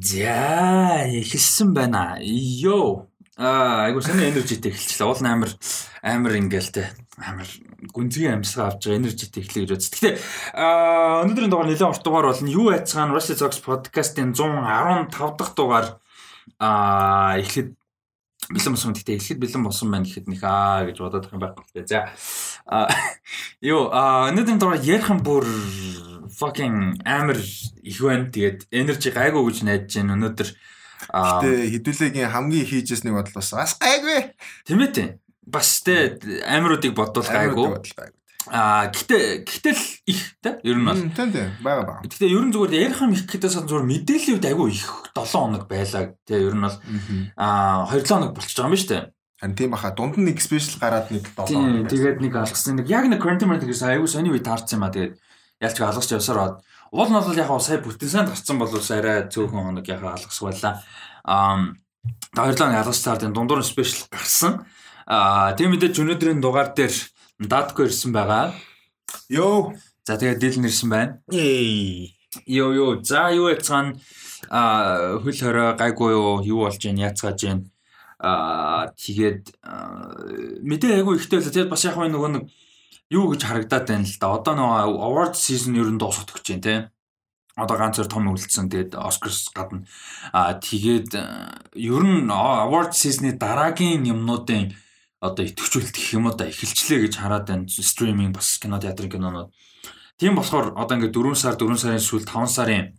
За эхэлсэн байна. Йоо. Аа айгуу сони энержитэй эхэлчихлээ. Уул амар амар ингээл те. Амар гүнзгий амьсгаа авч байгаа энержитэй эхлэе гэж бодсон. Гэхдээ аа өнөөдрийн дугаар нэлээд урт дугаар болно. Юу айцгаан Rusty Zox podcast-ийн 115 дахь дугаар аа эхлэхэд бэлэн болсон. Гэхдээ эхлэхэд бэлэн болсон байна гэхэд нөх аа гэж бодоод байгаа юм те. За аа юу аа өнөөдрийн дугаар ярих юм бүр fucking амар их байна. Тэгээд energy гайгүй гэж найдаж байна. Өнөөдөр Гэтэ хэдүүлээгийн хамгийн хийжээс нэг бодол бас бас гайгүй. Тийм ээ тийм. Бас тэ амируудыг бодвол гайгүй. Аа гэтээ гэтэл их тэ ер нь бол тийм тийм бага бага. Гэтээ ер нь зүгээр ярих юм их гэдээс зүгээр мэдээллийн үед айгүй их 7 хоног байлаа тэ ер нь бол аа 2 хоног болчихж байгаа юм шүү дээ. Харин тийм баха дунд нь нэг спешиал гараад нэг 7 хоног. Тэгээд нэг алгасан нэг яг нэг quarantine мартигээс айгүй сони үе таарсан юм а тэгээд ялч алгасч явсаар бод. Уул нь бол яг сая бүтэн сайн гарцсан бол арай цөөхөн хоног яг алгасах байлаа. Аа баярлалаа алгасч цаардын дундуур спешиал гарсан. Аа тийм мэдээж өнөөдрийн дугаар дээр датко ирсэн байгаа. Йоо. За тэгээд дил нэрсэн байна. Йоо йоо. За юу яцгаан а хөл хорой гайгүй юу юу болж гин яцгааж гин а тэгээд мэдээ айгүй ихтэй л тэгээд бас яг нөгөө нэг юу гэж харагдаад байна л да. Одоо нөгөө award season ер нь дуусах гэж байна те. Одоо ганц зэр том үлдсэн. Тэгээд Oscars гадна. Аа тэгээд ер нь award season-ы дараагийн юмнуудын одоо идэвхжүүлэлт гэх юм уу да эхэлчлээ гэж хараад байна. Стриминг бас кино театрын кинонууд. Тийм болохоор одоо ингээд 4 сар 4 сарын сүүл 5 сарын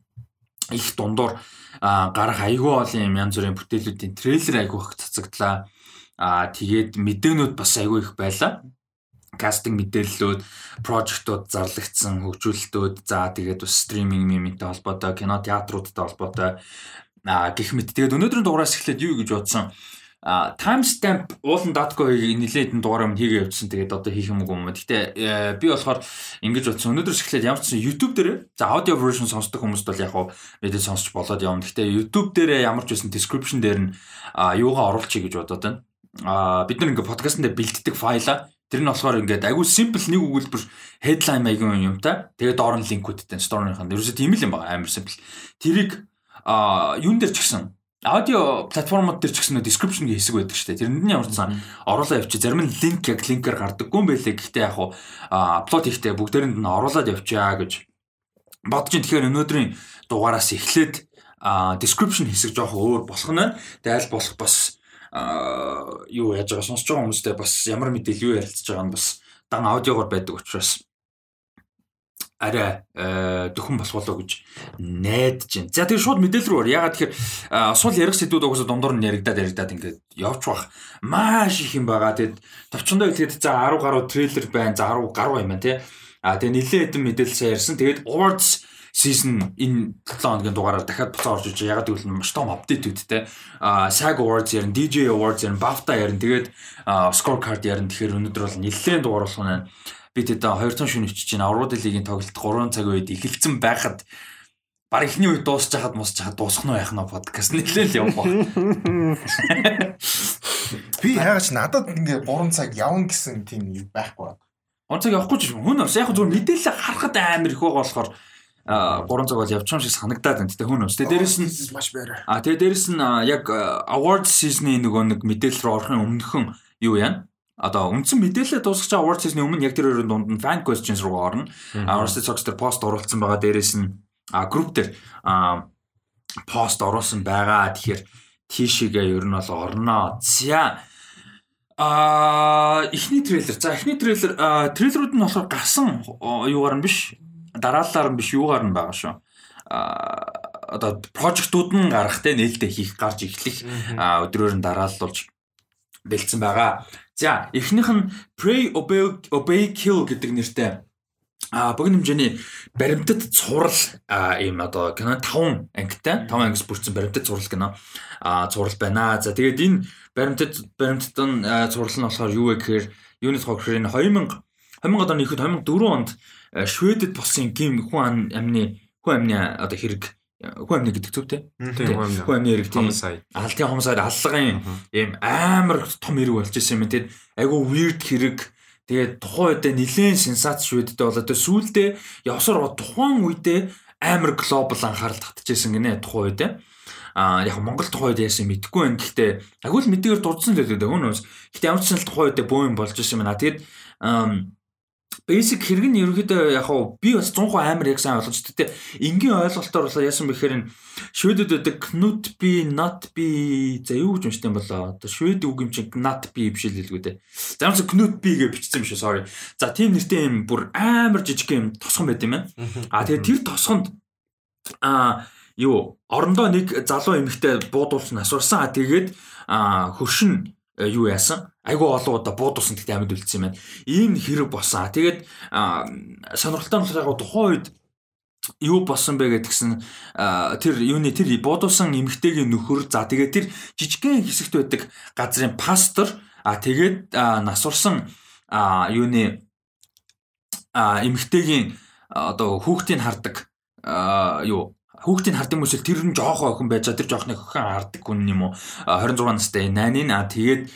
их дундуур гарах айгүй олон юм янз бүрийн бүтээлүүдийн трейлер айгүй их цацагдлаа. Аа тэгээд мэдээнүүд бас айгүй их байлаа кастинг мэдээллүүд, прожектууд зарлагдсан хөгжүүлэлтүүд, за тэгээд бас стриминг мемтэй холбоотой, кино театруудтай холбоотой а гих мэт. Тэгээд өнөөдрийн дугаараас эхлээд юу гэж бодсон? а timestamp уулан dot.co-ыг нэлээд энэ дугаараа мөн хийгээ явуулсан. Тэгээд одоо хийх юм уу юм. Гэтэ би болохоор ингэж бодсон. Өнөөдрөөс эхлээд ямар ч YouTube дээр за audio version сонсдог хүмүүст бол яг хуу мэдээ сонсч болоод явна. Гэтэ YouTube дээр ямар ч байсан description дээр нь юугаа оруулчих гэж бодоод байна. А бид нар ингээ подкастнда бэлддэг файлаа Тэр нь болохоор ингээд агүй simple нэг өгүүлбэр headline маягийн юмтай. Тэгээд доор нь линкүүдтэй story-ийнх нь. Ерөөсөө тийм л юм байна. Амар simple. Тэрийг а юун дээр ч гэсэн аудио платформуд дээр ч гэсэн description гэх хэсэг байдаг шүү дээ. Тэрэнд нь ямар ч сан оруулаа явчих. Зарим нь линк яг линкээр гардаггүй юм байлээ. Гэхдээ яг хуу апплод хийхдээ бүгдээрэнд нь оруулаад явчаа гэж бодож ин тэгэхээр өнөөдрийн дугаараас эхлээд description хэсэг жоох өөр болох нь. Тэгээд аль болох бас юу яаж байгаа сонсож байгаа хүмүүстэй бас ямар мэдээлэл юу ярилцж байгаа нь бас дан аудиогоор байдаг учраас арай дөхөн болохлоо гэж найдаж байна. За тэгээ шууд мэдээлэл рүү ор. Ягаад тэгэхээр сул ярих сэдвүүд угаасаа дундуур нь яригадаад яригадаад ингээд явж бах маш их юм байгаа. Тэгээд товчондоо хэлгээд за 10 гаруй трейлер байна. За 10 гаруй юм байна тий. А тэгээ нэлээд хэдэн мэдээлэл сайн ярьсан. Тэгээд awards season энэ 7 хоногийн дугаараар дахиад буцаа орж иж ягаад гэвэл маш том апдейт үүдтэй а SAG Awards ярин DJ Awards ярин BAFTA ярин тэгээд scorecard ярин тэгэхээр өнөөдөр бол нэлээд дугаар болох нь бид одоо 200 шөнө өчиж чинь Аврал лигийн тоглолт 3 цаг үед эхэлсэн байхад баг ихний үед дуусч хахад мусч хахад дуусах нь байх нь подкаст нэлээл явах. Би яагаад ч надад ингээ 3 цаг явна гэсэн тийм байхгүй. 3 цаг явахгүй ч. Хүн бас яг зөв мэдээлэл харахад амар их байгаа болохоор 3 цаг бол явчих юм шиг санагдаад байна. Гэтэ хүн өс. Тэгээ дээрэс нь маш байраа. А тэгээ дээрэс нь яг award season-ы нөгөө нэг мэдээлэл рүү орохын өмнөхөн юу яана? Одоо үндсэн мэдээлэл дуусгаж байгаа award season-ы өмнө яг тэр хоёрын дунд нь fan questions руу орно. Rusty Sox дээр пост оруулсан байгаа. Дээрэс нь group дээр пост оруулсан байгаа. Тэгэхээр тийшээгээ ер нь бол орноо. За А эхний трейлер. За эхний трейлер трейлерүүд нь болохоор гарсан юугаар нь биш дараалалаар нь биш юугаар нь байгаа шүү. А одоо прожектууд нь гарах те нээлттэй хийх гарч эхлэх өдрөөр нь дарааллуулж бэлдсэн байгаа. За эхнийх нь Pray Obey Obey Kill гэдэг нэртэй а богино хэмжээний баримтат цуврал ийм одоо кино 5 ангитай 5 ангис бүрдсэн баримтат цуврал кино а цуврал байна. За тэгээд энэ баримтат баримтат нь цуврал нь болохоор юу вэ гэхээр тухай энэ 2000 2000 оны ихэд 2004 онд Шведэд болсон гим хүн амны хүн амны одоо хэрэг хүн амны гэдэг зүг те. Хүн амны хэрэг тийм алдын хомсаад аллагын ийм амар том хэрэг болж исэн юм те. Айгу weird хэрэг Тэгээд тухайн үедээ нэлээд сенсац шведтэй болоод сүүлдээ явсаар тухайн үедээ амар глобал анхаарал татчихсан гинэ тухайн үедээ. Аа яг Монгол тухайд яасан мэдэхгүй байна. Гэхдээ агуул мэдээгээр дурдсан л байдаг өнөөс. Гэхдээ ямар ч ч тухайд юм болж ирсэн байна. Тэгээд basic хэрэг нь ерөнхийдөө яг хуу би бас 100% амар яг сайн ойлгож тэтэ энгийн ойлголтоор бол яасан бэхээр нь шведэд байдаг knut би not би за юу гэж унштай юм болоо одоо швед үг юм чинь not би биш л хэлгүй дээ замс knut би гэж бичсэн юм шүү sorry. За тийм нэртэй юм бүр амар жижиг юм тосгон байт юм байна. А тэгээ тэр тосгонд а юу орондоо нэг залуу эмэгтэй буудуулсан асуурсан. А тэгээд хөршин юу яасан? Айгу олон удаа буудуулсан гэхдээ амьд үлдсэн юм байна. Ийм хэрэг болсон. Тэгээд сонирхолтой нь яг тухайн үед юу болсон бэ гэдгсэн тэр юуны тэр буудуулсан эмэгтэйгийн нөхөр за тэгээд тэр жижигхэн хэсэгт байдаг газрын пастор а тэгээд насурсан юуны эмэгтэйгийн одоо хүүхдийг хардаг юу хүүхдийн хардаг мөсөл тэр нь жоохоо охин байж тэр жоохныг охин хардаг хүн юм уу 26 настай найнын а тэгээд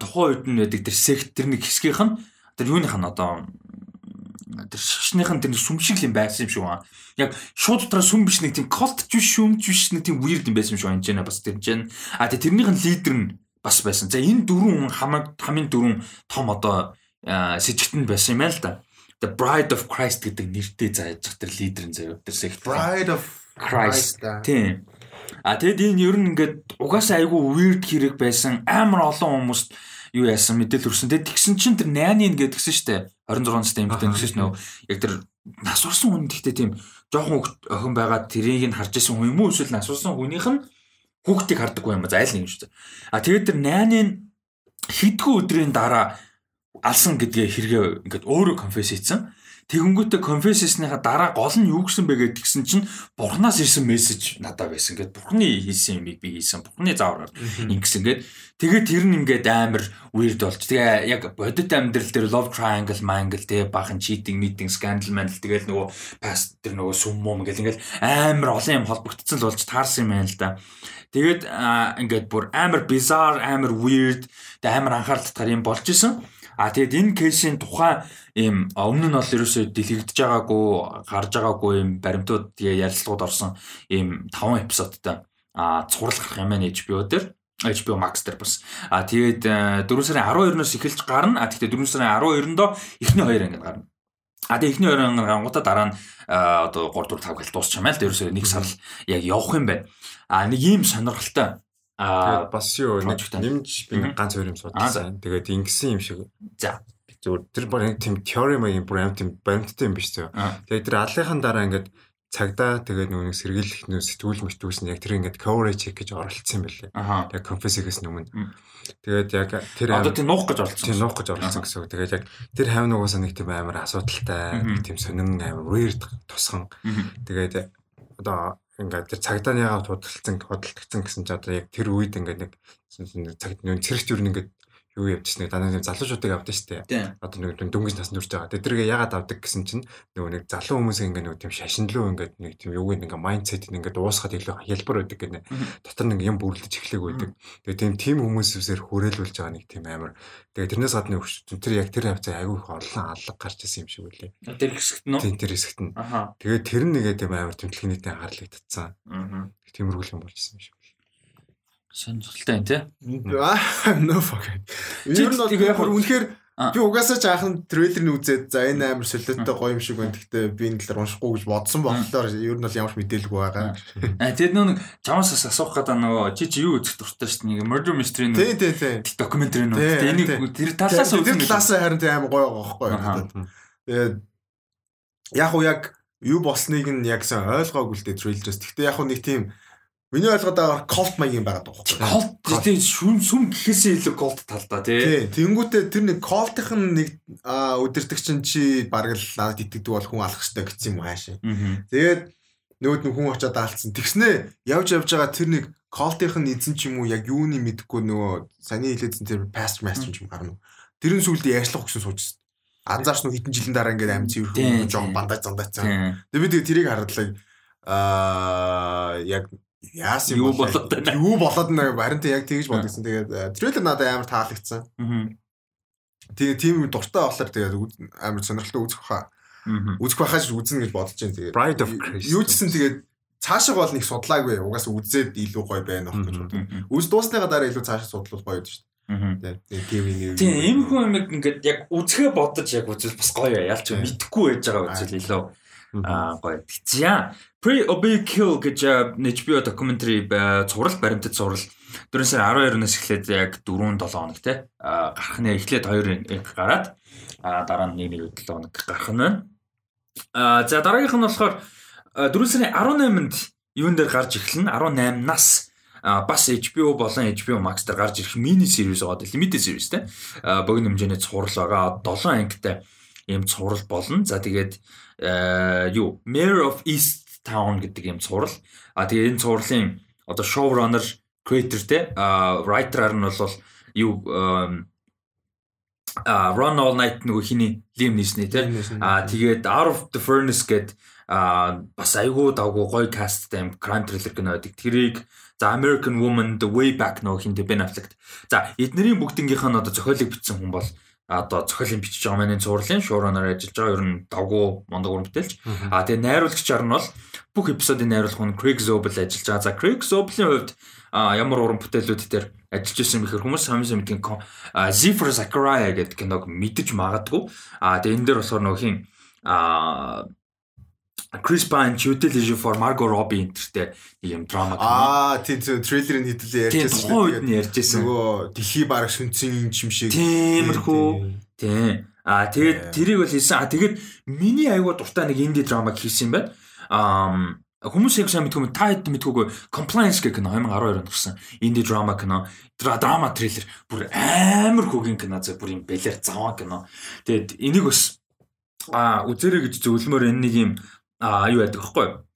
тухайн үед нь байдаг тэр сект тэр нэг хэсгийнх нь тэр юуных нь одоо тэр шгшнийх нь тэр сүмшиг юм байсан юм шиг байна. Яг шууд дотроо сүм биш нэг тийм колт биш шүмж биш нэг тийм weird юм байсан юм шиг байна. Энд бас тэр чинь а тэгээ тэрнийх нь лидер нь бас байсан. За энэ дөрвөн хамаг хамын дөрвөн том одоо сэжигтэн байсан юм байна л да. The Bride of Christ гэдэг нэртэй зааж тэр лидерын заяа тэр сект. Bride of Christ. Тийм. А тэгэд энэ ер нь ингээд угаасаа айгүй weird хэрэг байсан. Амар олон хүмүүст юу яасан мэдээл хүрсэн. Тэгээд тэгсэн чинь тэр найнын гэдгсэн штэ 26 настай эмэгтэй нэгсэн ш нөө яг тэр насурсан хүн гэхдээ тийм жоохон охин байгаа тэрийг нь харж исэн хүн юм уу эсвэл насурсан хүнийх нь хүүхдийг хардаг юм зайл нэг юм шүү дээ. А тэгээд тэр найнын хідгүү өдрийн дараа алсан гэдгээ хэрэгээ ингээд өөрөө конфесс хийсэн. Тэгэнгүүтээ конфессисныхаа дараа гол нь юу гэсэн бэ гэдгсэн чинь бурхнаас ирсэн мессеж надад байсан. Гэт бурхны хийсэн юмыг би хийсэн. Бурхны заавраар ингэсэн гээд тэгээд тэр нь ингээд амар weird болж. Тэгээ яг бодит амьдрал дээр love triangle, mangle тэгээ бахан cheating, meeting, scandal, mandal тэгээд нөгөө past тэр нөгөө сүм мум гэл ингээд амар олон юм холбогдсон л болж таарсан юм байна л да. Тэгээд ингээд бүр амар bizarre, амар weird, тэгээ амар анхаарал татгаар юм болж исэн. А тэгээд энэ кейсийн тухайн ийм өмнө нь бол ерөөсөө дэлгэгдэж байгаагүй гарч байгаагүй ийм баримтууд тэгээ ярилцлагууд орсон ийм 5 эпизодтай а цуврал гарах юм байна HBO дээр HBO Max дээр бас. А тэгээд 4 сарын 12-ноос эхэлж гарна. А тэгтээ 4 сарын 12-ндоо эхний хоёр ангид гарна. А тэгээд эхний хоёр ангид гарангуудаа дараа нь одоо 3 4 5 гэл дуусчих юм аа л. Ерөөсөө нэг сар яг явах юм байна. А нэг ийм сонирхолтой Аа бас юу нэг нэмж би нэг ганц хоёр юм судалсан. Тэгээд ингэсэн юм шиг. За зүгээр тэр бүр нэг тийм теорем юм бүр юм тийм баримттай юм биш зөө. Тэгээд тэр аллынхан дараа ингээд цагдаа тэгээд нөгөө сэргийлэх нөө сэтгүүл мэтгүүлсэн яг тэр ингээд coverage check гэж оролцсон юм байлээ. Яг confess-ээс өмнө. Тэгээд яг тэр одоо тийм нуух гэж оролцсон. Тийм нуух гэж оролцсон гэсэн. Тэгээд яг тэр хавь нугасаа нэг тийм амар асуудалтай, нэг тийм сонин амар weird тусган. Тэгээд одоо ингээд тэр цагдаа яагаад худалдсан худалдагдсан гэсэн чи одоо яг тэр үед ингээд нэг цагт нүүн цэрэгт юу ингээд юу явдсан нэг данаа нэг залуучуудыг авдаг штэ. Одоо нэг дөнгөж насны үрж байгаа. Тэдэргээ ягаад авдаг гэсэн чинь нөгөө нэг залуу хүмүүс ингээд нэг тийм шашинлуу ингээд нэг тийм юу нэг майндсет ингээд уусгаад илүү хялбар байдаг гэнэ. Дотор нэг юм бүрлдэж эхлэх байдаг. Тэгээ тийм тим хүмүүсээр хүрээлүүлж байгаа нэг тийм амар. Тэгээ тэрнээс гадна тэр яг тэр хавцаа аягүй их олон алга гарч ирсэн юм шиг үлээ. Тэр хэсэгт нь. Тийм тэр хэсэгт нь. Тэгээ тэр нэгээ тийм амар тэмдэглэнийтэй анхаарлыг татсан. Тиймэрхүү юм болж ирсэн юм шиг. Сонирхолтой юм тий. No fuck. Ер нь бол яг үнэхээр би угаасаа ч анхан трейлерыг үзээд за энэ амар солиоттой гоё юм шиг байна. Гэхдээ би энэ талаар уншихгүй гэж бодсон болохоор ер нь бол ямар ч мэдээлгүй байгаа. Аа тэр нөө Чамаас асуух гэдэг нөгөө чи чи юу үзэх дуртай шүү дээ. Нэг murder mystery нөө. Тий, тий, тий. Докюментари нөө. Энийг тэр талаас үзэх. Тэр талаас харин тий амар гоё байгаа байхгүй. Тэгээд яг уу яг юу болсныг нь яг сайн ойлгоогүй л дээ трейлерээс. Гэхдээ яг уу нэг тийм Миний ойлгоод байгаа колт маягийн байгаад байгаа байхгүй. Колт тийм шүн сүм гэхээсээ илүү колт талдаа тий. Тэнгүүтээ тэр нэг колтынх нь нэг өдөртөг чинь чи бараг л надад итгэдэг бол хүн алах хэрэгтэй гэсэн юм хаашаа. Тэгээд нөгөөд нь хүн очиад аалцсан. Тэгснээ явж явж байгаа тэр нэг колтынх нь эзэн ч юм уу яг юуны мэдхгүй нөгөө саний хилээдсэн тэр паст мастер юм гарна. Тэрэн сүлд яашлах гэсэн суужсэн. Анзаарч нөх хэдэн жилийн дараа ингээд амин цэвэрхэн жоон бандаж зандайцсан. Тэгээд би тэрийг хардлаа аа яг яасан юу болоод байна. Юу болоод байна харин тэ яг тэгж бодгсон. Тэгээд трейлер надад амар таалагдсан. Тэгээ тийм дуртай болохоор тэгээд амар сонирхолтой үзэх баха. Үзэх бахаж үзнэ гэж бодож байна. Тэгээд Bride of Christ. Юу ч гэсэн тэгээд цаашаа бол нэг судлаагүй угаас үзээд илүү гоё байна ах гэж бодлоо. Үз дуусныгаа дараа илүү цаашаа судлал гоё шүү дээ. Тийм. Тийм ийм хүн юм ингээд яг үзэхэ бодож яг үзэл бас гоё яалч мэдхгүй байж байгаа үзэл илүү аа гоё. За Pre Kill гэж HBO documentary цуврал баримтат цуврал 4 сарын 12-наас эхлээд яг 4 7 хоног те гарах нэ эхлээд 2 эп гараад дараа нь 1 1 7 хоног гарах нь байна. А за дараагийнх нь болохоор 4 сарын 18-нд юун дээр гарч эхэлнэ 18-наас бас HBO болон HBO Max дээр гарч ирэх мини series байгаа. Limited series те. Богино хэмжээний цуврал байгаа. 7 ангитай ийм цуврал болно. За тэгээд юу Mayor of East Town гэдэг ийм цуврал. А тэгээд энэ цувралын одоо showrunner creator те writer-аар нь бол юу а Run All Night нөгөө хиний Liam Neeson те а тэгээд Out of the Furnace гэд а бас айгүй давгүй гоё касттай юм crime thriller кино байдаг. Тэрийг за American Woman The Way Back нөгөө хинтэ Ben Affleck. За эднэрийн бүгднгийнх нь одоо зохиолыг бичсэн хүн бол одоо зохиолын бичиж байгаа маань цуурлын шуураар ажиллаж байгаа ер нь давгүй мондог уран бүтээлч. А тэгээ найруулагчаар нь бол бүх эпизодыг найруулах нь Craig Zobel ажиллаж байгаа. За Craig Zobel-ийн хувьд ямар уран бүтээлүүд дээр ажиллаж исэн бэхэр хүмүүс хамгийн мэдгийн Zephyr Zachariah гэдэг киног мэдэж магадгүй. А тэгээ энэ дээр болохоор нөгөө хин а Pine, Jude Law for Margot Robbie энтертэй нэг юм драма кино. Аа тийм тийм трейлерын хэдэлээ ярьжсэн. Тийм үед нь ярьжсэн. Нөгөө дэлхий бараг сүнцэн юм шиг. Тиймэрхүү. Тийм. Аа тэгээд тэрийг бол хийсэн. Аа тэгээд миний аюул дуртай нэг инди драма хийсэн юм байна. Аа Хүмүүс яг сайн мэдгүй та хэд мэдгүйгүй Compliance гэх кино 2012 онд гарсан инди драма кино драма трейлер бүр амар хөгийн кино зөв бүр юм бэлэр заваа кино. Тэгээд энийг бас а үзэрэй гэж зөвлөмөр энэ нэг юм а юу яадаг вэ?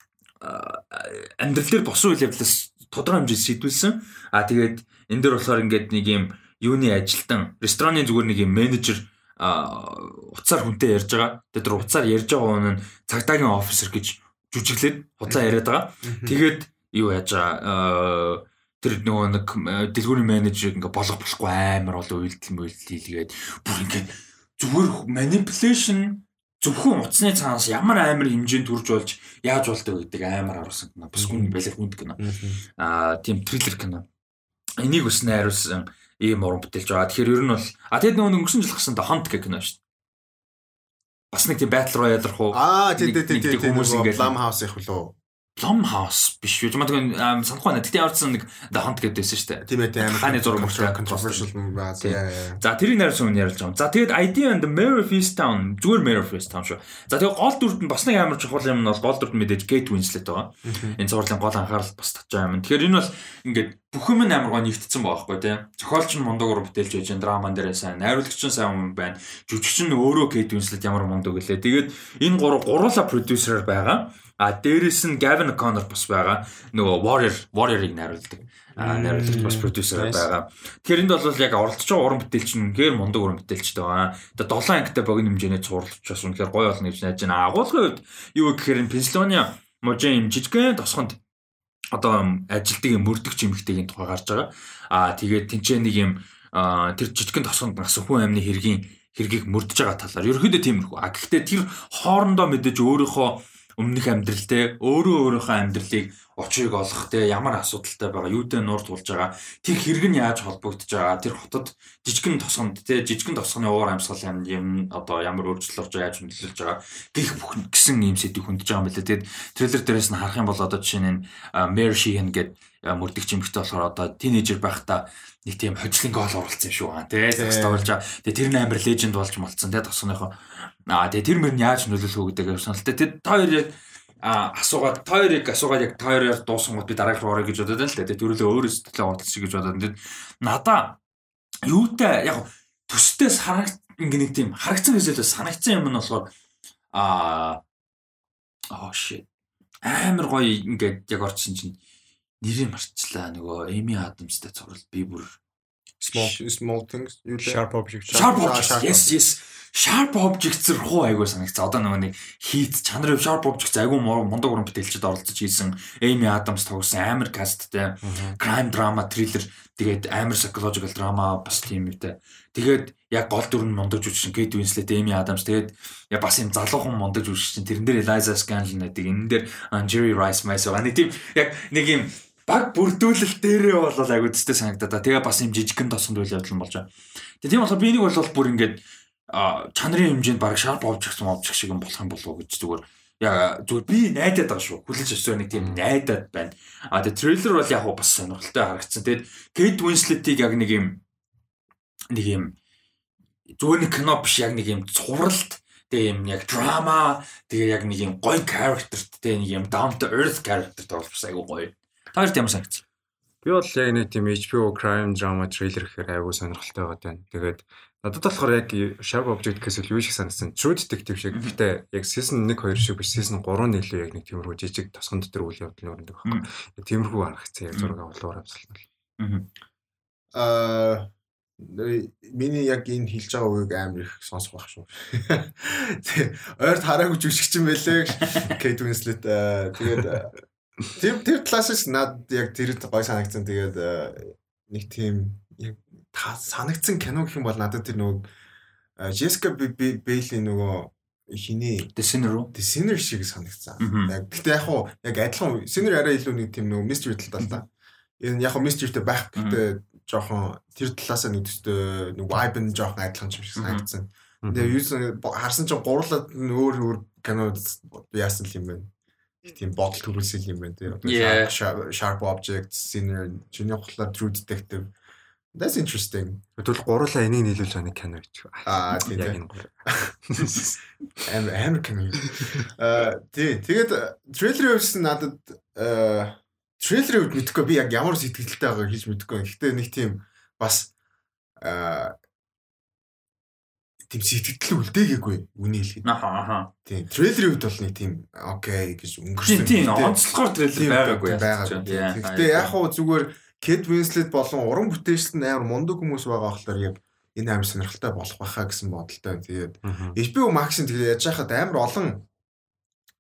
амьдрал дээр босон үйл явдлаас тодорхой хэмжээ сэтүүлсэн. А тэгээд энэ дээр болохоор ингээд нэг юм юуны ажилтан рестораны зүгээр нэг юм менежер а уцаар хүнтэй ярьж байгаа. Тэгээд тэр уцаар ярьж байгаа хүн нь цагдаагийн офисер гэж жүжиглээд худлаа яриад байгаа. Тэгээд юу яаж байгаа тэр нөгөө нэг дэлгүүрийн менежер ингээ болох болохгүй амар олон үйлдэл мүйлдэл хийлгээд бүр ингээ зүгээр manipulation зөвхөн утасны цаанаас ямар амар хэмжээнд төрж болж яаж болдог гэдэг амар харуулсан кино. Бас хүн бэлэр хүнд кино. Аа тийм триллер кино. Энийг бас найруулсан ийм уран бүтээлж байгаа. Тэгэхээр ер нь бол а тэгэд нөгөө өнгөрсөн жил гарсан да Hunt гэх кино шүү дээ бас нэг тийм battle royale рах уу аа тий тий тий хүмүүс ингээд Plum House их лөө Plum House биш үү. Маа тэгвэл санахгүй байна. Тэгтээ явуулсан нэг The Hunt гэдэг байсан шүү дээ. Тийм ээ тийм. Хааны зураг мөрчөө controversial баа. За тэрийг найруулсан хүн яриулж байгаа. За тэгээд Idea and the Mayor of Easttown зүгээр Mayor of Easttown шүү. За тэгээд гол дүрд нь бас нэг амар чухал юм нь бол гол дүрд мэдээж Kate Winslet байгаа. Энэ зурлын гол анхаарал бас татж байгаа юм. Тэгэхээр энэ бол ингээд бүх юм амар гоо нэгтцсэн байгаа байхгүй тийм. Зохиолч нь мундаг уран бүтээлч байж, драман дээр сайн, найруулагч нь сайн хүн байна. Жүжигч нь өөрөө Kate Winslet ямар мундаг гэлээ. Тэгээд энэ гурав гуруула продюсераар байгаа. А дээрэс нь Gavin O'Connor бас байгаа. Нөгөө Warrior Warrior-ыг найруулдаг. А найруулагч бас продюсер байгаа. Тэгэхээр энд бол яг оролцож байгаа уран бүтээлч нь үнэхээр мундаг уран бүтээлчтэй байгаа. Тэгээ 7 ангитай богино хэмжээний цуурлаж бас үнэхээр гоё болно гэж найж байна. Агуулгын хувьд юу гэхээр энэ Pennsylvania мужийн жижигхэн тосгонд одоо ажилтдаг юм мөрдөгч эмэгтэйгийн тухай гарч байгаа. Аа тэгээд тэнцээ нэг юм тэр жижигхэн тосгонд нас хүн амны хэргийн хэргийг мөрдөж байгаа талаар ерөөхдөө тиймэрхүү. А гэхдээ тэр хоорондоо мэдээж өөрийнхөө өмнөх амьдралтэй өөрөө өөрийнхөө амьдралыг очрыг олох те ямар асуудалтай байгаа юутай нуур тулж байгаа. Тэр хэрэг нь яаж холбогдож байгаа? Тэр хотод жижигэн тосгонд те жижигэн тосгоны уур амьсгал юм одоо ямар өөрчлөлт орж яаж хөндлөж байгаа? Гих бүх гисэн юм сэдвийг хөндөж байгаа юм байна лээ тэгээд трейлер дээрээс нь харах юм бол одоо жишээ нь Mary Sheehan гэдэг мөрдөгч эмэгтэй болохоор одоо тинейжер байхдаа нэг тийм хожлын гол оруулсан юм шүү аа тий тоглож байгаа. Тэгээ тэр нь амар леженд болж молцсон тий тосгоныхоо. Аа тэгээ тэр мөр нь яаж нөлөөлөх үү гэдэг явсан л. Тэр та хоёр яг асуугаад та хоёрыг асуугаад яг та хоёроор дуусан гот би дараах руу орё гэж бодоод байна л. Тэгээ төрөлөө өөрөө сэтгэлээ хурдчих гэж бодоод. Тэгээд надаа юутай яг төстэйс харагд ингээ нэг тийм харагцсан хэсэлээс санагдсан юм нь болохоор аа оо shit амар гоё ингээд яг орчихсон чинь нэрийг марчлаа нөгөө Эми Адамстай цуврал би бүр small small things юу лээ? Sharp object. Sharp object. Yes, yes. Sharp objects руу айгуу санагцсан. Одоо нөгөө нэг хийт чанарын sharp objects айгуу мундаг уран бүтээлчд оролцож хийсэн Amy Adams тогсон амар касттэй crime drama thriller тэгээд амар psychological drama бас тийм үедээ. Тэгээд яг гол дүр нь мундаг жүжигчин Kate Winslet, Amy Adams тэгээд яг бас юм залуухан мундаг жүжигчин тэрэн дээр Eliza Scanlon гэдэг энэ дээр Jerry Rice байгаа. Нэг тийм яг нэг юм баг бүрдүүлэлт дээрээ бол айгуу төстэй санагдаад та. Тэгээ бас юм жижигхэн тосонд үйл явдал болж байгаа. Тэгээ тийм болохоор би нэг бол бүр ингээд чанарын хэмжээнд баг шарп object object шиг юм болох юм болов уу гэж зүгээр яа зүгээр би найдаад байгаа шүү. Хүлээж авсан нэг тийм найдаад байна. А тэгээ трейлер бол яг бас сонирхолтой харагдсан. Тэгээд Kate Winslet-ийг яг нэг юм нэг юм зүгээр нэг кино биш яг нэг юм цувралт тэгээ юм яг драма тэгээ яг нэг юм гоё characterтэй нэг юм down to earth character тоглож айгу гоё. Таар тийм санагц. Би бол яг нэг тийм HBO crime drama трейлер гэхээр айгу сонирхолтой байгаа тань. Тэгээд Надад болохоор яг Sharp Object гэхээс юу шиг санагдсан. True Detective шиг. Гэтэ яг season 1 2 шиг биш season 3 нэлээ яг нэг тиймэрхүү жижиг тосгон дотор үйл явдал нөрөндөг байхгүй. Яг тиймэрхүү харагдсан яг зураг авлуур авсан. Аа миний яг энэ хэлж байгаа үгийг амар их сонсох байх шүү. Ойрт хараагүй жүжигч юм байлээ. Kate Winslet тэгээд тэр тэр талаас над яг тэр гой санагдсан. Тэгээд нэг тийм яг санагдсан кино гэх юм бол надад тэр нөгөө Jessica Biel-ийн нөгөө хиний The Sinner уу? The Sinner шиг санагдсан. Яг гэхдээ яг хуу яг адилхан Sinner арай илүү нэг тийм нөгөө mystery талтай та. Энэ яг хуу mysteryтэй байх гэхдээ жоохон тэр талаасаа нэг төстэй нэг vibe нь жоохон адилхан юм шиг санагдсан. Тэгээ юу харсан чинь гурлаад өөр өөр кино яасан юм бэ? Тийм бодол төрүүлсэн юм байна тийм. Sharp Object, Sinner, чиний хутлаар True Detective That's interesting. Тэгвэл гурлаа энийг нийлүүлж байгаа нэг кино гэж. Аа тийм тийм. Амар амар кино. Аа тий. Тэгээд трейлерын хувьд надад аа трейлерын хувьд мэдхгүй би яг ямар сэтгэлтэй байгааг хийж мэдхгүй. Гэхдээ нэг тийм бас аа тийм сэтгэл үлдээгээгүй үний хэлэхэд. Ахаа. Тийм. Трейлерын хувьд бол нэг тийм окей гэж өнгөрсөн. Тийм. Онцлогоор трейлер байгаагүй. Гэхдээ яг хуу зүгээр Кэт Винслет болон уран бүтээлчд нь амар мундаг хүмүүс байгаа болохоор яг энэ амар сонирхолтой болох байхаа гэсэн бодолтой. Тэгээд HBO Max-ын тэгээд яаж яхад амар олон